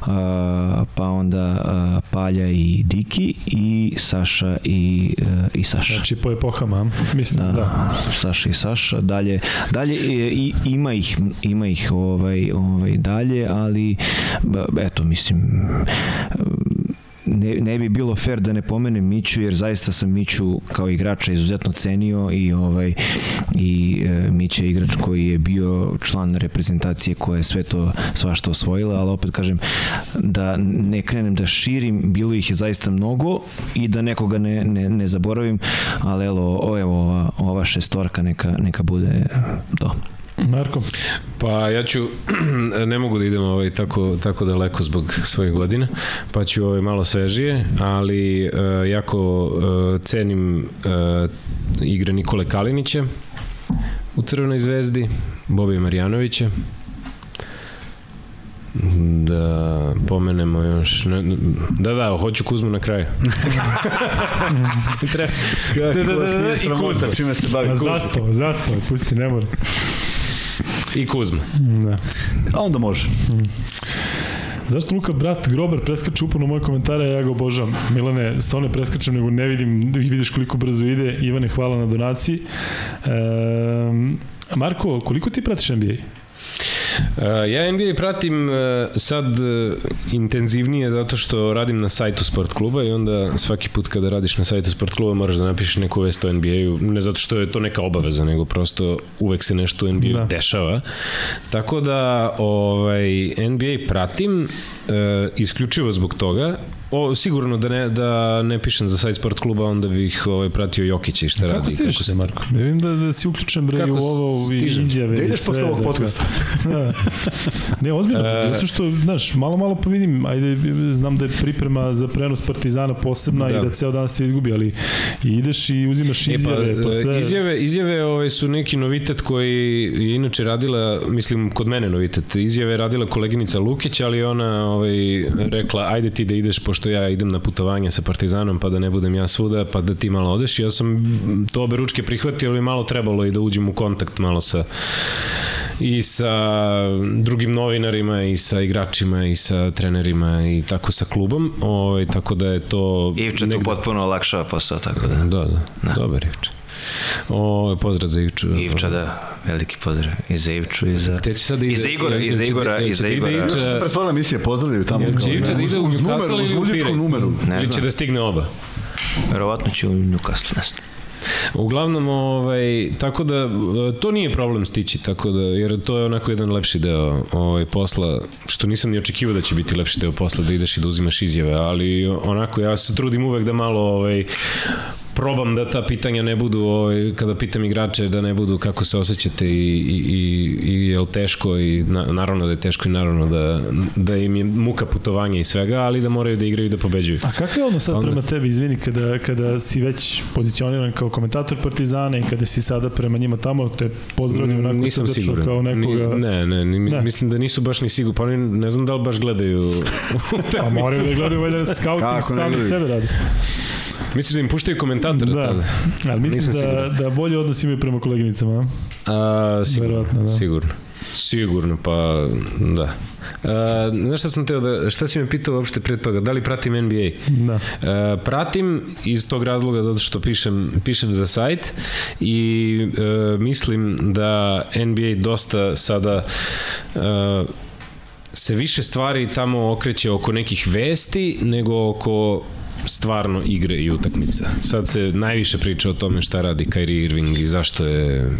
a, pa onda a, Palja i Diki i Saša i, e, i Saša. Znači, po epohama, a? mislim, da. da. Saša i Saša, dalje, dalje i, i, ima ih, ima ih ovaj, ovaj, dalje, ali eto, mislim, ne, ne bi bilo fair da ne pomenem Miću jer zaista sam Miću kao igrača izuzetno cenio i ovaj i e, Mića je igrač koji je bio član reprezentacije koja je sve to svašta osvojila, ali opet kažem da ne krenem da širim, bilo ih je zaista mnogo i da nekoga ne, ne, ne zaboravim, ali evo, evo ova, ova šestorka neka, neka bude to. Marko, Pa ja ću, ne mogu da idem ovaj, tako, tako daleko zbog svojih godina, pa ću ovaj, malo svežije, ali e, jako e, cenim e, igre Nikole Kalinića u Crvenoj zvezdi, Bobija Marjanovića, da pomenemo još ne, da da hoću Kuzmu na kraju Treba. da, da, da, da, i Kuzma čime se bavi a zaspao, zaspao, pusti, ne mora. I Kuzma Da. A onda može. Zašto Luka brat Grober preskače uporno moje komentare, a ja ga obožavam. Milane, stvarno ne preskačem, nego ne vidim, da vidiš koliko brzo ide. Ivane, hvala na donaciji. Um, Marko, koliko ti pratiš NBA? Uh, ja NBA pratim uh, sad uh, intenzivnije zato što radim na sajtu sport kluba i onda svaki put kada radiš na sajtu sport kluba moraš da napišeš neku vest o NBA-u, ne zato što je to neka obaveza, nego prosto uvek se nešto u NBA-u Da. dešava. Tako da ovaj, NBA pratim isključivo zbog toga. O, sigurno da ne, da ne pišem za sajt sport kluba, onda bih ovaj, pratio Jokića i šta radi. Kako stižeš se, Marko? Ne vidim da, da si uključen bre Kako u ovo i izjave. Da ideš sve, posle ovog dakle. podcasta. Da. Ne, ozbiljno, E, zato što, znaš, malo, malo pa vidim, ajde, znam da je priprema za prenos Partizana posebna Da. i da ceo dan se izgubi, ali i ideš i uzimaš izjave, pa, pa sve... Izjave, izjave ovaj, su neki novitet koji je inače radila, mislim kod mene novitet, izjave je radila koleginica Lukić, ali ona ovaj, rekla ajde ti da ideš pošto ja idem na putovanje sa Partizanom pa da ne budem ja svuda pa da ti malo odeš. Ja sam to obe ručke prihvatio, ali malo trebalo i da uđem u kontakt malo sa i sa drugim novinarima i sa igračima i sa trenerima i tako sa klubom. Ovaj, tako da je to... Ivča tu negde- potpuno olakšava posao, tako da. Da, da, da. dobar Ivča. O, pozdrav za Ivču. Ivča, da, veliki pozdrav i za Ivču i za... Te će sad da ide, I za Igora, i za Igora, i za da Igora. Još se Ivča, pretvorila emisija, pozdravljaju tamo. jel će Ivča da ide u Newcastle ili u Pirej? numeru. Ne Ili će znam. da stigne oba? Verovatno će u Newcastle nestati. Uglavnom, ovaj, tako da, to nije problem stići, tako da, jer to je onako jedan lepši deo ovaj, posla, što nisam ni očekivao da će biti lepši deo posla, da ideš i da uzimaš izjave, ali onako, ja se trudim uvek da malo ovaj, probam da ta pitanja ne budu, ovaj, kada pitam igrače, da ne budu kako se osjećate i, i, i, i je li teško i na, naravno da je teško i naravno da, da im je muka putovanja i svega, ali da moraju da igraju i da pobeđuju. A kakav je odnos sad Onda- prema tebi, izvini, kada, kada si već pozicioniran kao komentator Partizana i kada si sada prema njima tamo, te pozdravljaju onako Nisam srdečno siguran. kao nekoga... Ni, ne, ne, ni, Ne. mislim da nisu baš ni sigurni. Pa oni ne znam da li baš gledaju. Pa moraju da gledaju valjda scouting sami sebe radi. Misliš da im puštaju komentatora Da, tada? ali mislim Nisam da, siguran. da bolji odnos imaju prema koleginicama. a? A, sigurno, Verovatno, da. sigurno. Sigurno, pa da. A, znaš šta sam teo da, šta si me pitao uopšte pre toga, da li pratim NBA? Da. E, pratim iz tog razloga zato što pišem, pišem za sajt i e, mislim da NBA dosta sada e, se više stvari tamo okreće oko nekih vesti nego oko stvarno igre i utakmica. Sad se najviše priča o tome šta radi Kyrie Irving i zašto je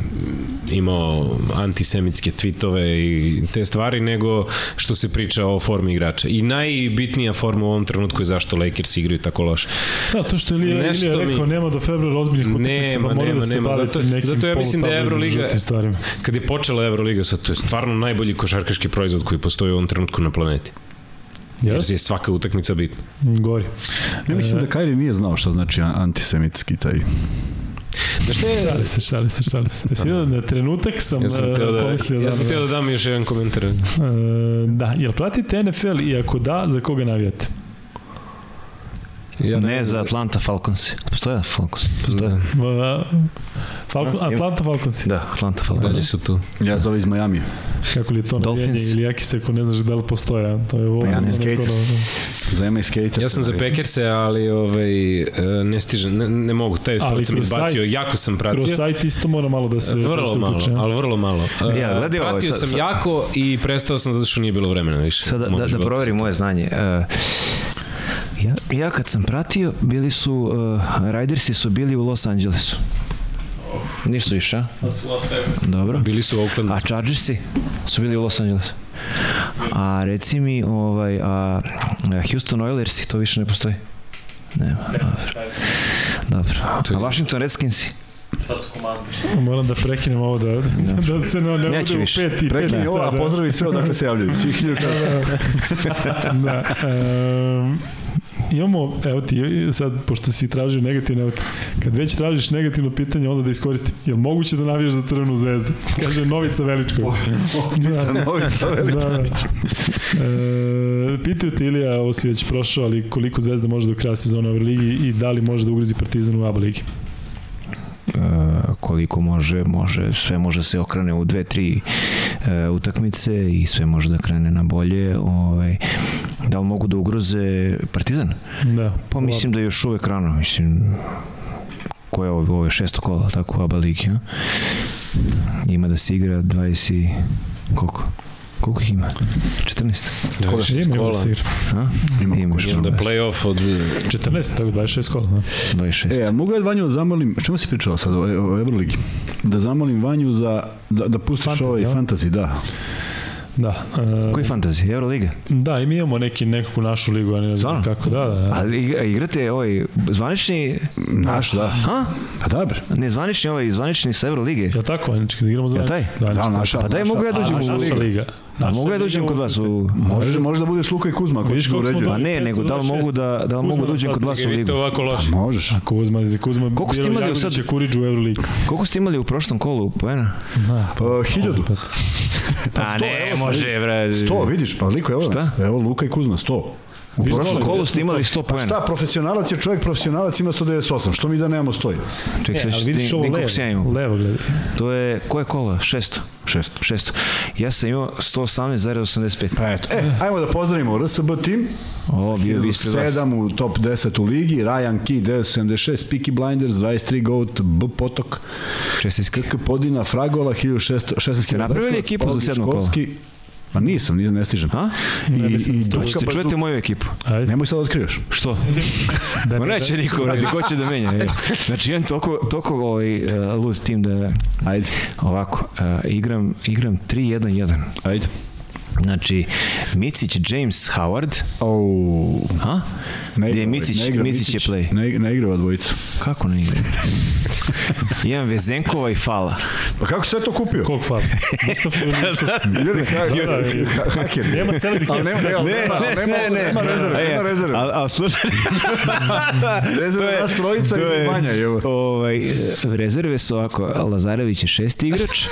imao antisemitske tweetove i te stvari, nego što se priča o formi igrača. I najbitnija forma u ovom trenutku je zašto Lakers igraju tako loše. Da, to što je Ilija, Nešto Ilija mi- rekao, nema do februara ozbiljnih utakmica, pa nema, da se nema, zato- nekim zato ja mislim da je Euroliga-. Kad je počela Euroliga, sad to je stvarno najbolji košarkaški proizvod koji postoji u ovom trenutku na planeti. Jer Jes? je svaka utakmica bitna. Gori. Ja mislim E, da Kairi nije znao šta znači antisemitski taj. Znaš šta je, Šali se, šali se, šali se. Jesi vidio, na trenutak sam, ja sam e, teo da, pomislio ja sam da, teo da dam još jedan komentar. E, da, jel pratite NFL i ako da, za koga navijate? Ja Ne za Atlanta Falcons. Postoje Falcons? Postoje. Da. Falcon, Atlanta Falcons. Da, Atlanta Falcons. Dalje su tu. Ja za ovaj iz Miami. Kako li je to Dolphins. navijanje ili jaki se ako ne znaš da li postoje. a? To je ovo. Pa ja ne skaters. Za MA Skaters. Ja sam za Packerse, ali ovaj, e, ne stižem, ne, ne mogu, taj sport sam izbacio, sajt- jako sam pratio. Kroz sajt isto mora malo da se, da Vrlo se malo, ali vrlo malo. E, Ja, gledaj ovo, pratio sad- sam sad- jako i prestao sam zato što nije bilo vremena više. Sad da, da, da proverim moje znanje. Ja, ja kad sam pratio, bili su, uh, Ridersi su bili u Los Angelesu. Ništa više, a? Dobro. Bili su u Oaklandu. A Chargersi su bili u Los Angelesu. A reci mi, ovaj, a Houston Oilersi, to više ne postoji? Nema, dobro. Dobro. A Washington Redskinsi? Sad su. Moram da prekinem ovo da, da se ne, ne bude u više. pet i pet ovo, a pozdravi sve odakle se javljaju. Svih časa. da. Um, imamo, evo ti, sad, pošto si tražio negativno, evo ti, kad već tražiš negativno pitanje, onda da iskoristim. Je li moguće da navijaš za crvenu zvezdu? Kaže Novica Veličković. Sa Novica velika. da, da. E, pitaju te Ilija, ovo si već prošao, ali koliko zvezda može do kraja sezona u Euroligi i da li može da ugrizi Partizan u ABA ligi? Uh, koliko može, može, sve može se okrene u dve, tri uh, utakmice i sve može da krene na bolje. Ovaj, da li mogu da ugroze Partizan? Da. Pa mislim da je još uvek rano, mislim ko je ovo, ovo je šesto kola, tako u ABA ligi? Ima da se igra 20 i koliko? Koliko ih ima? 14? Da, Ima, ima kola. da. A? Ima Ima još onda play-off od... 14, tako 26 kola. Da. 26. E, a mogu ja Vanju da zamolim, o čemu si pričao sad o, o Euroligi? Da zamolim Vanju za, da, da pustiš Fantasy, ovaj a? fantasy, da. Da. E, Koji fantasy? Euroliga? Da, i mi imamo neki, nekakvu našu ligu, ja ne znam Stvarno? kako, da, da. Ali igra- igrate ovaj zvanični, Naš, da. ha? Pa da, bre. Ne zvanični ovaj, zvanični sa Eurolige. Je li tako, Anički, da igramo za Jel taj? Da, Da, naša. Pa daj mogu ja dođem A, u naša ligu. liga. A Naša mogu ja liga dođem kod vas u... Može, može da budeš Luka i Kuzma, ako ćeš da uređuje. A ne, nego da li mogu da, da li mogu da uđem kod vas u ligu? ovako loši. Možeš. A Kuzma, Kuzma, Koliko ste imali sad? Kuriđu u Euroligi. Koliko ste imali u prošlom kolu poena? Uh, hiljadu. A ne, može, bre. Sto, vidiš, pa liko, evo Šta? nas. Evo Luka i Kuzma, sto. U prošlom kolu. Ste imali 100 Pa poena. šta, profesionalac je čovjek, profesionalac ima 198. Što mi da nemamo stoji? Ček, E, sad ću vidiš ti nekog ja levo, imam. levo gledaj. To je, koje kola? 600. 600. 600. Ja sam imao 118,85. Pa eto, e, ajmo da pozdravimo RSB tim. O, bio bi ispred vas. 7 u top 10 u ligi, Ryan Key 976, Peaky Blinders 23 Goat, B Potok, Čestitke. KK Podina, Fragola 1616 Ste napravili ekipu za sedmo kolo? Pa nisam, nisam, ne stižem. A? I, Ne i. Duška Hoćete baš čujete moju ekipu? Ajde. Nemoj sad da otkriješ. Što? Da, Ma ne, neće da- niko, radi, ko će da menja. e. Znači, jedan toliko, toliko ovaj, uh, lud tim da Ajde, ovako, uh, igram, igram 3-1-1. ajde. Znači, Micić, James, Howard, Oh, a? ne Gde je igra, Micić, ne igra Micić je play. Ne, ne igra dvojica. Kako ne igra? Imam Vezenkova i Fala. Pa kako se sve to kupio? Kog fal? Mustafa ha, Da, da, ha, haker. Nema celebrity Ali nema, nema, Ne, nema, ne, nema, nema, nema rezerve, nema rezerve. A, a slušaj, Rezerve nas trojica i je- manja. Ovaj, rezerve su ovako, Lazarević je šesti igrač,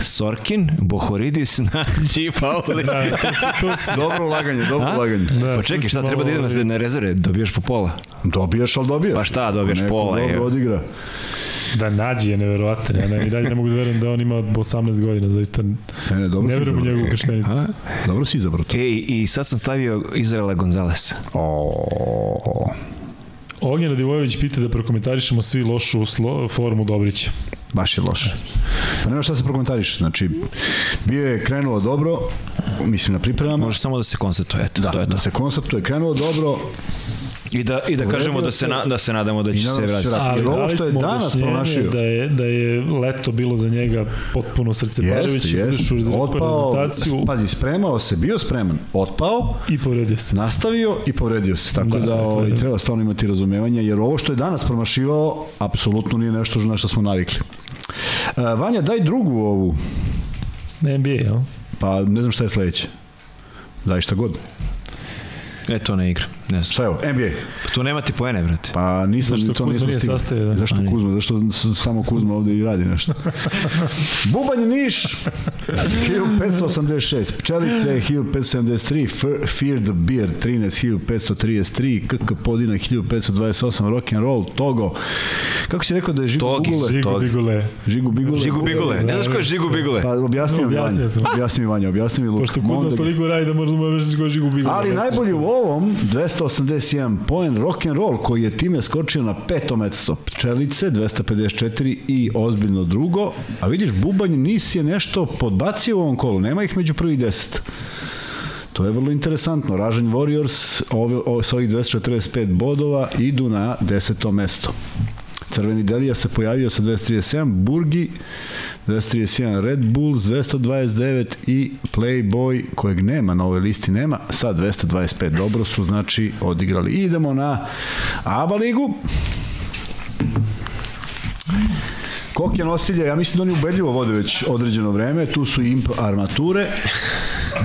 Sorkin, Bohoridis, Nađi Pauli. Da, to si, to si. Dobro ulaganje, dobro A? ulaganje. Da, Pa čekaj, šta treba da idem na, na rezerve? Dobijaš po pola. Dobijaš, ali dobijaš. Pa šta, dobijaš Neko pola, dobro evo. odigra. Da, nađi je neverovatan. Ja ne, i dalje ne mogu da verujem da on ima 18 godina, zaista. Ne, ne, dobro Ne verujem u njegovu krštenicu. A? Dobro si izabrao to. E, i sad sam stavio Izraela Gonzalesa. O, Ognjen Radivojević pita da prokomentarišemo svi lošu slo, formu Dobrića. baš je loše. Pa nema šta se prokomentariše. Znači, bio je krenulo dobro, mislim na pripremama. Može samo da se konstatuje, eto, Da, to je to. da se konceptuje, krenulo dobro, I da, i da kažemo da se, na, da se nadamo da će se vratiti. vrati. Ali ovo što je danas promašio. Da je, da je leto bilo za njega potpuno srce jeste, parujući, jeste, ušao u otpao, reprezentaciju pazi, spremao se, bio spreman, otpao, i povredio se. nastavio i povredio se. Tako Da, da, ovaj, treba stvarno imati razumevanja, jer ovo što je danas promašivao, apsolutno nije nešto na što smo navikli. Uh, Vanja, daj drugu ovu, Na NBA, jel? pa ne znam šta je sledeće. Daj šta god. E, to ne igra. Ne znam. Šta je ovo? NBA. Pa tu nema ti poene, brate. Pa nismo Zašto to nismo nije stigli. sastavio, da? Zašto A, nije. Kuzma? Zašto samo Kuzma ovde i radi nešto? Bubanj Niš, 1586, Pčelice 1573, F- Fear the Beer 13 1533, KK Podina 1528, Rock and Roll, Togo. Kako si rekao da je Žigu Togi. Bugule? Žigu Bigule. Žigu Bigule. Žigu Bigule. Ne znaš ko je Žigu Bigule? Pa objasni mi Vanja. Objasni mi Vanja, objasni mi Luka. Pošto Kuzma toliko radi da možda mu objasniš ko je Žigu Bigule. Ali najbolji u ovom 281 poen rock and roll koji je time skočio na peto mesto. Pčelice 254 i ozbiljno drugo. A vidiš Bubanj Nis je nešto podbacio u ovom kolu. Nema ih među prvih 10. To je vrlo interesantno. Ražanj Warriors ove, ove, sa ovih 245 bodova idu na deseto mesto. Crveni Delija se pojavio sa 237, Burgi 231, Red Bulls 229 i Playboy kojeg nema na ovoj listi nema sa 225. Dobro su znači odigrali. Idemo na ABA ligu. Kokje nosilje, ja mislim da oni ubedljivo vode već određeno vreme, tu su Imp armature,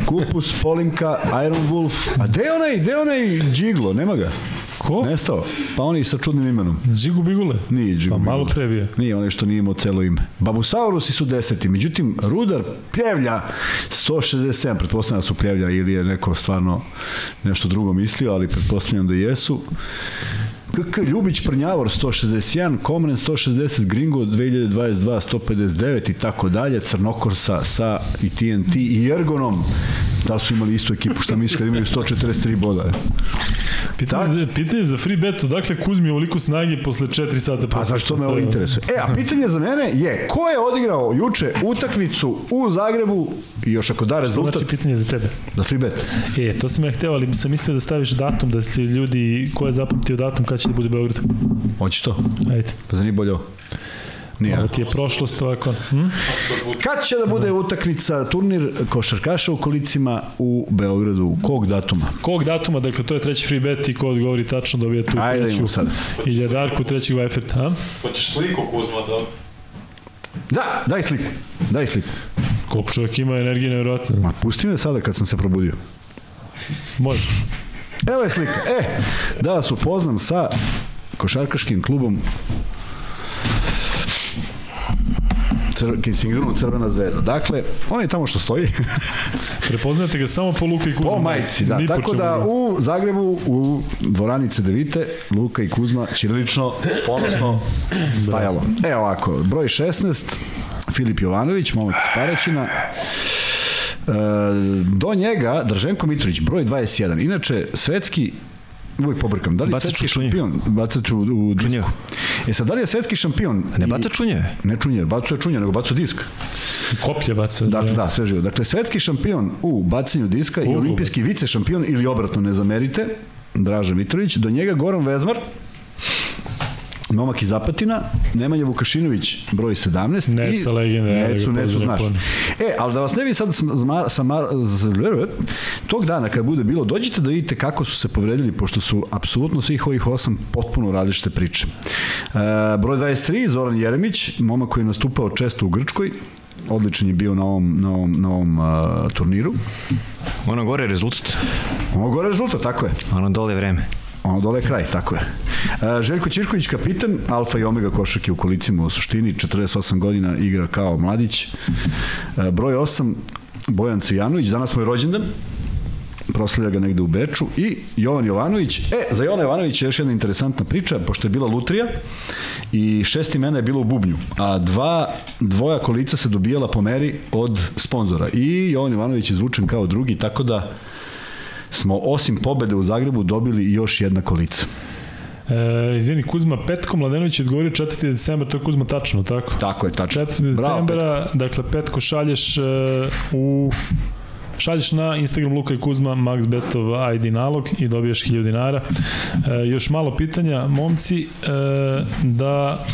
Kupus, Polimka, Iron Wolf, a gde je onaj, gde je onaj Džiglo, nema ga? Ko? Nestao. Pa oni sa čudnim imenom. Žigu Bigule? Nije Džigo Pa malo Bigule. pre bio. Nije onaj što nije imao celo ime. Babusaurusi su deseti, međutim, Rudar pljevlja 167, pretpostavljam da su pljevlja ili je neko stvarno nešto drugo mislio, ali pretpostavljam da jesu. KK Ljubić Prnjavor 161, Komren 160, Gringo 2022 159 i tako dalje, Crnokorsa sa i TNT i Ergonom. Da li su imali istu ekipu, šta misliš kad imaju 143 boda? Pitanje, za, pitanje za free bet, odakle Kuzmi ovoliko snage posle 4 sata? Pa zašto me ovo interesuje? E, a pitanje za mene je ko je odigrao juče utakmicu u Zagrebu i još ako da rezultat Znači pitanje za tebe. za free bet. E, to sam ja hteo, ali sam mislio da staviš datum, da se ljudi, ko je zapamtio datum, kada će da bude Beograd. Hoćeš to? Ajde. Pa za nije bolje ovo? Nije. Ovo ti je prošlost ovako. Hm? Kad će da bude utakmica, turnir košarkaša u kolicima u Beogradu? Kog datuma? Kog datuma, dakle to je treći free bet i ko odgovori tačno dobija tu Ajde, treću sad. iljadarku trećeg Vajferta. Hoćeš sliku Kuzma da... Da, daj sliku. Daj sliku. Koliko čovjek ima energije, nevjerojatno. Ma, pusti me sada kad sam se probudio. Može. Evo je slika. E, da vas upoznam sa košarkaškim klubom Cr Kisingunu Crvena zvezda. Dakle, on je tamo što stoji. Prepoznate ga samo po Luka i Kuzma. Po majci, da. Ni Tako da u Zagrebu, u dvorani Cedevite, Luka i Kuzma ćirilično, ponosno stajalo. E ovako, broj 16, Filip Jovanović, momak iz Paraćina. E, do njega Drženko Mitrović, broj 21. Inače, svetski uvijek pobrkam, da li je Bacač svetski u čunje. šampion? Bacač u, u disku. Čunjev. E sad, da li je svetski šampion? Ne i- baca čunjeve. Ne čunje, bacuje čunje, nego bacuje disk. Koplje baca. Dakle, da, sve živo. Dakle, svetski šampion u bacanju diska i Uglu. olimpijski vice šampion ili obratno, ne zamerite, Draža Mitrović, do njega Goran Vezmar, momak iz Zapatina, Nemanja Vukašinović, broj 17. Neca legenda, ja da ga Necu, Necu, pozdravljam znaš. E, ali da vas ne bi sad samar, samar, z- tog dana kad bude bilo, dođite da vidite kako su se povredili, pošto su apsolutno svih ovih osam potpuno različite priče. E, broj 23, Zoran Jeremić, momak koji je nastupao često u Grčkoj, odličan je bio na ovom, na ovom, na ovom uh, turniru. Ono gore je rezultat, Ovo gore rezultat, tako je. ono dole je vreme. Ono dole je kraj, tako je. E, Željko Ćirković, kapitan, alfa i omega košake u kolicima u suštini, 48 godina igra kao mladić. E, broj 8, Bojan Cijanović, danas mu je rođendan, proslavlja ga negde u Beču i Jovan Jovanović. E, za Jovana Jovanovića je još jedna interesantna priča, pošto je bila lutrija i šest imena je bilo u bubnju, a dva, dvoja kolica se dobijala po meri od sponzora i Jovan Jovanović je izvučen kao drugi, tako da smo osim pobede u Zagrebu dobili još jedna kolica. E, izvini, Kuzma, Petko Mladenović je odgovorio 4. decembar, to je Kuzma tačno, tako? Tako je, tačno. 4. Bravo, decembra, dakle Petko šalješ e, u šalješ na Instagram Luka i Kuzma Max Betov ID nalog i dobiješ 1000 dinara. E, još malo pitanja, momci, e, da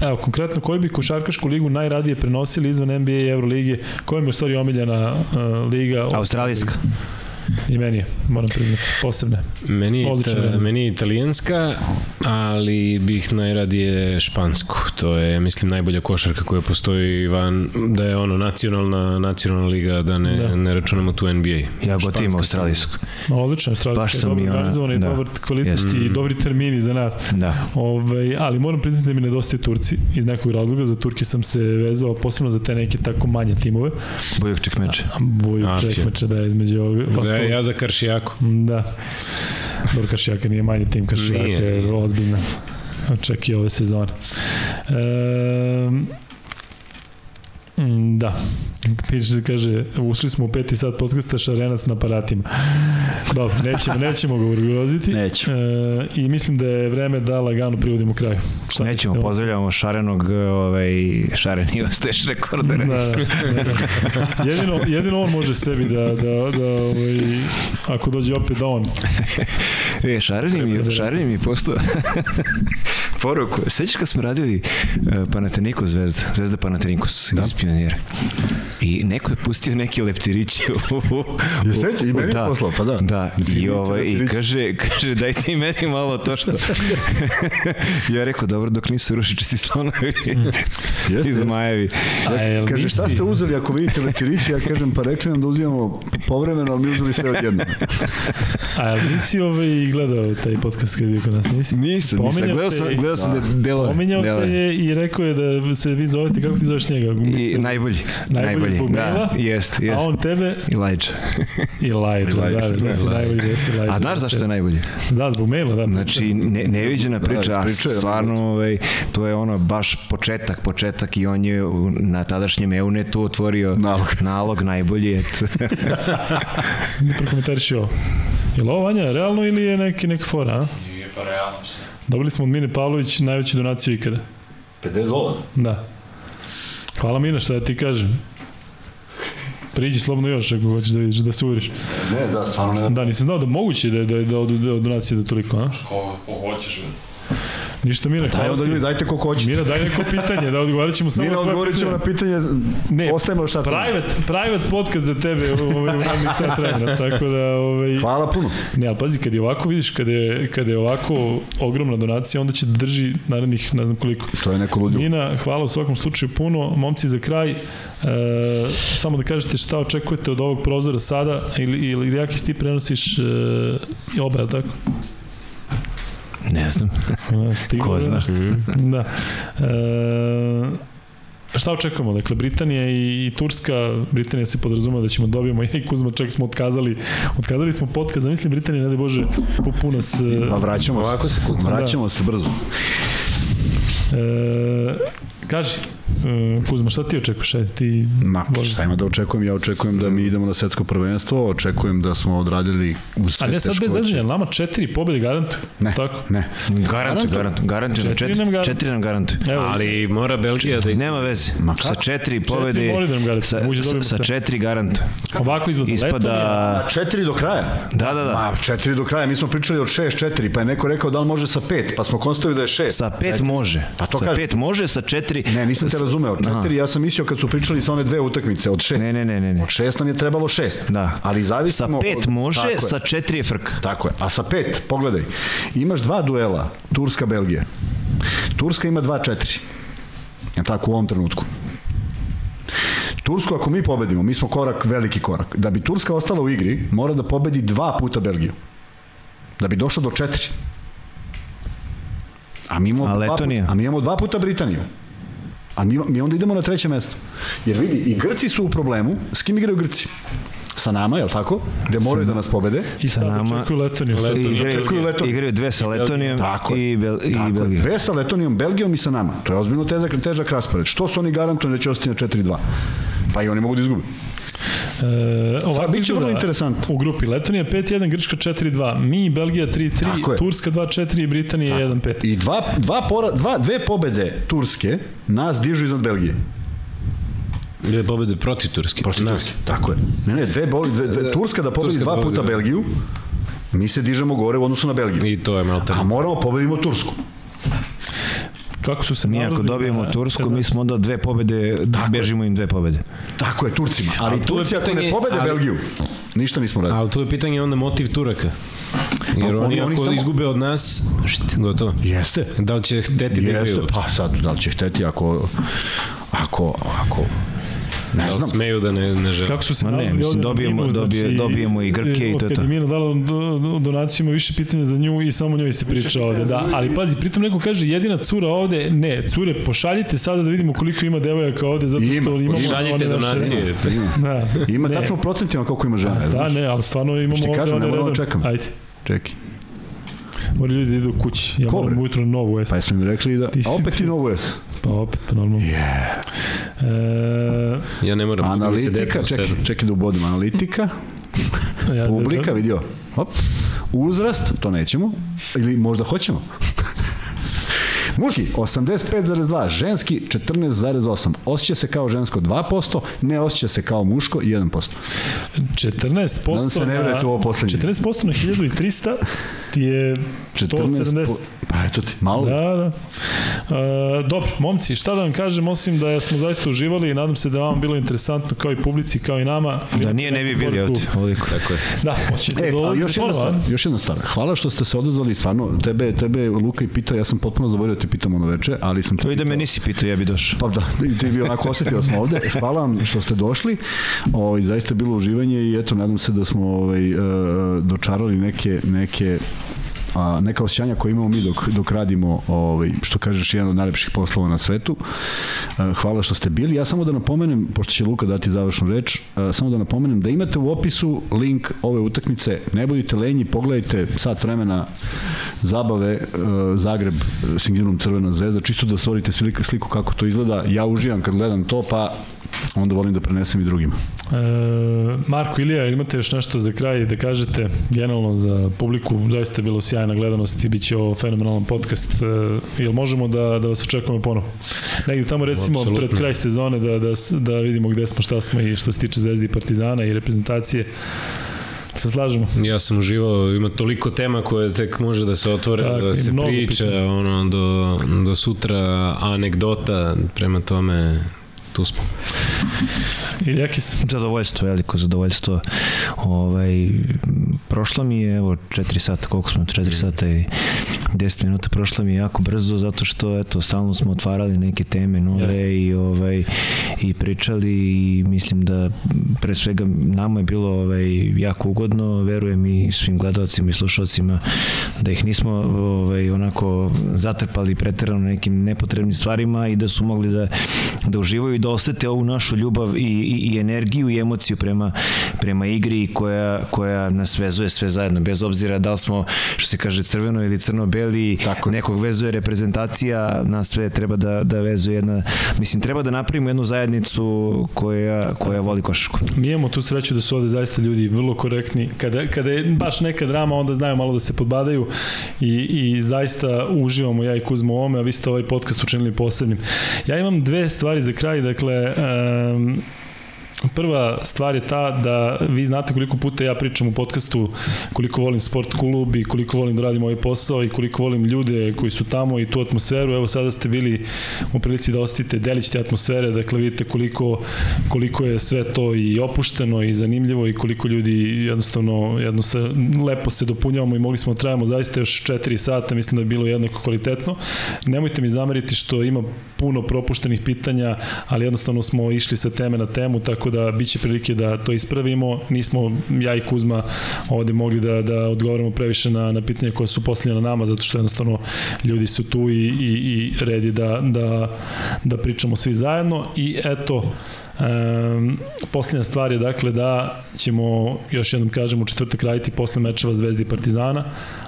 Evo, konkretno, koji bi košarkašku ligu najradije prenosili izvan NBA i Euroligije? Koja mi je u stvari omiljena uh, liga? Australijska. I meni je, moram priznati, posebne. Meni je, Odlična verzija. meni je italijanska, ali bih najradije špansku. To je, mislim, najbolja košarka koja postoji van, da je ono nacionalna, nacionalna liga, da ne, Da. ne računamo tu NBA. Ja gotivim australijsku. Odlično, Baš australijska je sam dobro i ona- organizovana i da. dobar kvalitet Jeste. i dobri termini za nas. Da. Ovaj, ali moram priznati da mi nedostaju Turci iz nekog razloga. Za Turke sam se vezao posebno za te neke tako manje timove. Bojog čekmeče. Boju Afija. čekmeče da je između ovog Ja, ja za Karšijaku. Da. Dobro, Kašijaka nije manji tim, Kašijaka Nije, je ozbiljna. Čak i ove sezone. E, da. Piše kaže, ušli smo u peti sat podcasta Šarenac na aparatima. Dobro, nećemo, nećemo ga ugroziti. Nećemo. E, I mislim da je vreme da lagano privodimo kraju. Šta Nećemo, mislite? pozdravljamo Šarenog, ovaj, Šareni osteš rekordere. Da, da, da. Jedino, jedino on može sebi da, da, da ovaj, ako dođe opet da on E, Šareni mi, Šareni mi postao poruku. Sećaš kad smo radili uh, Panathinaikos zvezda, zvezda Panathinaikos da. Iz pionira. I neko je pustio neki leptirići u... Je seća? I meni je da, poslao, pa da. Da, i, Vidite ovaj, i kaže, kaže dajte i meni malo to što... ja rekao, dobro, dok nisu rušičisti slonovi i jeste. zmajevi. A jel Kaže, šta ste uzeli ako vidite leptirići? Ja kažem, pa rekli nam da uzimamo povremeno, ali mi uzeli sve odjedno. A jel nisi ovaj gledao taj podcast kad je bio kod nas? Nisi? Nisam, nisam, Pominjao gledao sam, gledao sam da, delove. Pominjao delove. te je i rekao je da se vi zovete, kako ti zoveš njega? I Mislim, najbolji. Najbolji zbog maila? Da, jest, jest. A on tebe Elijah. i Elijah, da, da, da, si najbolji, da si Elijah. A znaš zašto je najbolji? Da, zbog maila, da. Znači, ne, neviđena priča, a ispričao je, stvarno, ovaj, to je ono baš početak, početak i on je na tadašnjem Eunetu otvorio Nalog. nalog najbolji. Ne prokomentariši ovo. Je li ovo Vanja realno ili je neki, neka fora, a? Nije pa realno. Dobili smo od Mine Pavlović najveću donaciju ikada. 50 dolara. Da. Hvala Mina, šta da ti kažem. Priđi slobodno još ako hoćeš da vidiš, da se uveriš. Ne, da, stvarno ne. Da, nisam znao da moguće da, da, da, da, da donacije do toliko, a? Ko, ko hoćeš, bre. Ništa Mira, Daj onda ti. ljudi, dajte koliko hoćete. Mira, daj neko pitanje, da odgovarat ćemo samo Mira, na tvoje odgovorit ćemo pitanje. na pitanje, Ne, ostajemo šta. Private, private podcast za tebe u ovaj radnih sat vremena, tako da ovaj Hvala puno. ne, ali pazi kad je ovako vidiš kada je kada je ovako ogromna donacija, onda će da drži narednih ne znam koliko. To je neko ludilo. Mina, hvala u svakom slučaju puno. Momci za kraj, e, samo da kažete šta očekujete od ovog prozora sada ili, ili Jakis ti prenosiš e, oba, tako? Ne znam. Stiglo, Ko da. zna šta. Da. E, šta očekujemo? Dakle, Britanija i, i Turska, Britanija se podrazuma da ćemo dobijemo, ja i Kuzma čak smo otkazali, otkazali smo podcast, zamislim Britanija, ne da Bože, kupu nas... Pa vraćamo Ovako se. kuca. Vraćamo se brzo. E, kaži, e, Kuzma, šta ti očekuješ? Ajde, ti... Ma, šta ima da očekujem? Ja očekujem da mi idemo na svetsko prvenstvo, očekujem da smo odradili u sve A ne sad bez zezanja, nama četiri pobjede garantuju. Ne, Tako? ne. Garantuj, garantuj, garantuj. nam Četiri Četiri, nam garantuj. četiri nam garantuj. Evo, Ali mora Belgija da ih... Nema veze. Ma Sa četiri Četiri pobede, mora da nam garantuj. sa, sa sve. četiri garantuj. ovako izgleda. Ispada... Četiri do kraja. Da, da, da. Ma, četiri do kraja. Mi smo pričali od šest, četiri, pa je neko rekao da li može sa pet, pa smo konstatovali da je šest. Sa pet može. Pa to sa kažem. pet može, sa četiri... Ne, nisam te razumeo. Aha. Četiri, ja sam mislio kad su pričali sa one dve utakmice, od šest. Ne, ne, ne, ne. ne. Od šest nam je trebalo šest. Da. Ali Sa zavisimo... pet od... može, Tako sa četiri je frka. Tako je. A sa pet, pogledaj, imaš dva duela, Turska-Belgija. Turska ima 2-4. Je tako u ovom trenutku. Tursku ako mi pobedimo, mi smo korak, veliki korak. Da bi Turska ostala u igri, mora da pobedi dva puta Belgiju. Da bi došla do četiri. A mi imamo, A dva puta, a mi imamo dva puta Britaniju. A mi, mi onda idemo na treće mesto. Jer vidi, i Grci su u problemu. S kim igraju Grci? Sa nama, je li tako? Gde moraju da nas pobede. I sad nama- očekuju Letoniju. Letoniju. Letoniju. Očekuju Letoniju. Igraju dve sa Letonijom Tako je. i, Bel, i Tako. Belgijom. dve sa Letonijom, Belgijom i sa nama. To je ozbiljno težak, težak raspored. Što su oni garantuju da će ostati na 4-2? Pa i oni mogu da izgube. E, ovako bit će vrlo izgleda interesantno. U grupi Letonija 5-1, Grčka 4-2, mi i Belgija Tako 3-3, je. Turska 2-4 i Britanija 1-5. I dva, dva, pora, dva, dve pobede Turske nas dižu iznad Belgije. Dve pobede protiv Turske. Protiv Nas. Turske. Tako je. Ne, ne, dve, boli, dve, dve, Turska da pobedi Turska dva da puta pobedi. Belgiju, mi se dižemo gore u odnosu na Belgiju. I to je malta. A moramo pobedimo Tursku. Kako su se Mi ako nalazili dobijemo na- Tursku, kada- mi smo onda dve pobede, bežimo im dve pobede. Tako je, Turcima. Ali tu je Turci ako ne pobede ali- Belgiju, Ništa nismo radili. Ali tu je pitanje onda motiv Turaka. Jer Pa, oni, oni- oni ako samo- izgube od nas, št, gotovo. Jeste. Da li će hteti da Jeste, igraju? pa sad, da li će hteti ako, ako, ako, ne Da znam. smeju da ne, ne žele? Kako su se Ma ne, nalazili mislim, ovde dobijemo- Minu, dobije- znači, dobijemo i Grke i od to je kad to. je Mina dala do- do- donaciju, ima više pitanja za nju i samo njoj se priča ovde, da. Ali pazi, pritom neko kaže jedina cura ovde, ne, cure, pošaljite sada da vidimo koliko ima devojaka ovde, zato što Ima, imamo... Šaljite one naše- donacije. Ima, Da. ima Ne. tačno procentima koliko ima žena. Da, ne, ali stvarno imamo Što ti ovde kažem, ne moramo da čekamo. Ajde, Čekaj. moraju ljudi da idu kući. Ja Ko, moram ujutro novu Pa jesmo mi rekli da... A opet ti. novu jes. Pa opet, pa normalno. Yeah. E, Ja ne moram da mi se dete Analitika, čekaj, čekaj da ubodim. Analitika, ja, publika, vidio. Hop. Uzrast, to nećemo. Ili možda hoćemo. Muški 85,2, ženski 14,8. Osjeća se kao žensko 2%, ne osjeća se kao muško 1%. 14% Nadam se ne na, ovo poslednje. 14% na 1300 ti je 170. po- Pa eto ti, malo. Da, da. E, dobro, momci, šta da vam kažem, osim da smo zaista uživali i nadam se da vam bilo interesantno kao i publici, kao i nama. Da nije ne bi bili ovde. Ovoliko. Tako je. Da, hoćete E, da još jedna stvar, još jedna stvar. Hvala što ste se odazvali, stvarno, tebe, tebe Luka i pitao, ja sam potpuno zaboravio da te pitam ono veče, ali sam To i da pitao- me nisi pitao, ja bi došao. Pa da, ti bi onako osetio da smo ovde. Hvala vam što ste došli. Ovaj zaista je bilo uživanje i eto nadam se da smo ovaj e, dočarali neke neke a neka osjećanja koje imamo mi dok, dok radimo ovaj, što kažeš jedan od najlepših poslova na svetu. E, hvala što ste bili. Ja samo da napomenem, pošto će Luka dati završnu reč e, samo da napomenem da imate u opisu link ove utakmice. Ne budite lenji, pogledajte sat vremena zabave e, Zagreb Singirum Crvena zvezda čisto da stvorite sliku kako to izgleda. Ja uživam kad gledam to pa onda volim da prenesem i drugima E, Marko Ilija, imate još nešto za kraj da kažete generalno za publiku, zaista je bilo sjajna gledanost i bit će ovo fenomenalan podcast. E, jel možemo da, da vas očekujemo ponovo? Negde tamo recimo Apsolutno. pred kraj sezone da, da, da vidimo gde smo, šta smo i što se tiče Zvezdi i Partizana i reprezentacije. Se slažemo? Ja sam uživao, ima toliko tema koje tek može da se otvore, Tako, da se priča, pitanja. ono, do, do sutra anegdota, prema tome tu smo. Iljakis? Zadovoljstvo, veliko zadovoljstvo. Ovaj, prošlo mi je, evo, 4 sata, koliko smo, 4 sata i 10 minuta, prošlo mi je jako brzo, zato što, eto, stalno smo otvarali neke teme nove Jeste. i, ovaj, i pričali i mislim da pre svega nama je bilo ovaj, jako ugodno, verujem i svim gledalcima i slušalcima da ih nismo ovaj, onako zatrpali preterano nekim nepotrebnim stvarima i da su mogli da, da uživaju i da osete ovu našu ljubav i, i, i energiju i emociju prema, prema igri koja, koja nas vezuje sve zajedno, bez obzira da li smo, što se kaže, crveno ili crno-beli, nekog vezuje reprezentacija, nas sve treba da, da vezuje jedna, mislim, treba da napravimo jednu zajednicu koja, koja voli košarku. Mi imamo tu sreću da su ovde zaista ljudi vrlo korektni. Kada, kada je baš neka drama, onda znaju malo da se podbadaju i, i zaista uživamo ja i Kuzma u ovome, a vi ste ovaj podcast učinili posebnim. Ja imam dve stvari za kraj, dakle, um, Prva stvar je ta da vi znate koliko puta ja pričam u podcastu koliko volim sport klub i koliko volim da radim ovaj posao i koliko volim ljude koji su tamo i tu atmosferu. Evo sada ste bili u prilici da ostite delić te atmosfere, dakle vidite koliko, koliko je sve to i opušteno i zanimljivo i koliko ljudi jednostavno jedno se, lepo se dopunjavamo i mogli smo da trajamo zaista još 4 sata, mislim da je bilo jednako kvalitetno. Nemojte mi zameriti što ima puno propuštenih pitanja, ali jednostavno smo išli sa teme na temu, tako da biće prilike da to ispravimo. Nismo ja i Kuzma ovde mogli da, da odgovorimo previše na, na pitanja koja su postavljena nama, zato što jednostavno ljudi su tu i, i, i red je da, da, da pričamo svi zajedno i eto, Um, posljednja stvar je dakle da ćemo, još jednom kažem, u četvrtak raditi posle mečeva Zvezde i Partizana,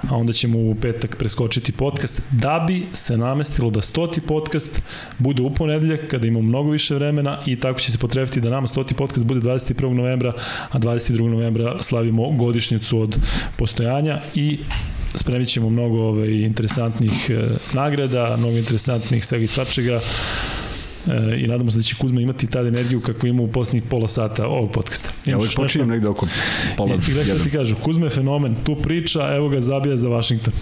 a onda ćemo u petak preskočiti podcast, da bi se namestilo da stoti podcast bude u ponedeljak, kada imamo mnogo više vremena i tako će se potrebiti da nama stoti podcast bude 21. novembra, a 22. novembra slavimo godišnjicu od postojanja i spremit ćemo mnogo ovaj, interesantnih e, nagrada, mnogo interesantnih svega i svačega e, i nadamo se da će Kuzma imati tad energiju kakvu ima u poslednjih pola sata ovog podcasta. ja uvijek nešto? počinjem negde oko pola I, i gledaj šta jedan. ti kažu, Kuzma je fenomen, tu priča, evo ga zabija za Washington.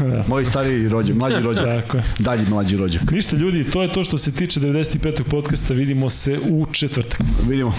da. moj stari rođak, mlađi rođak Tako je. dalji mlađi rođak Ništa ljudi, to je to što se tiče 95. podcasta, vidimo se u četvrtak. vidimo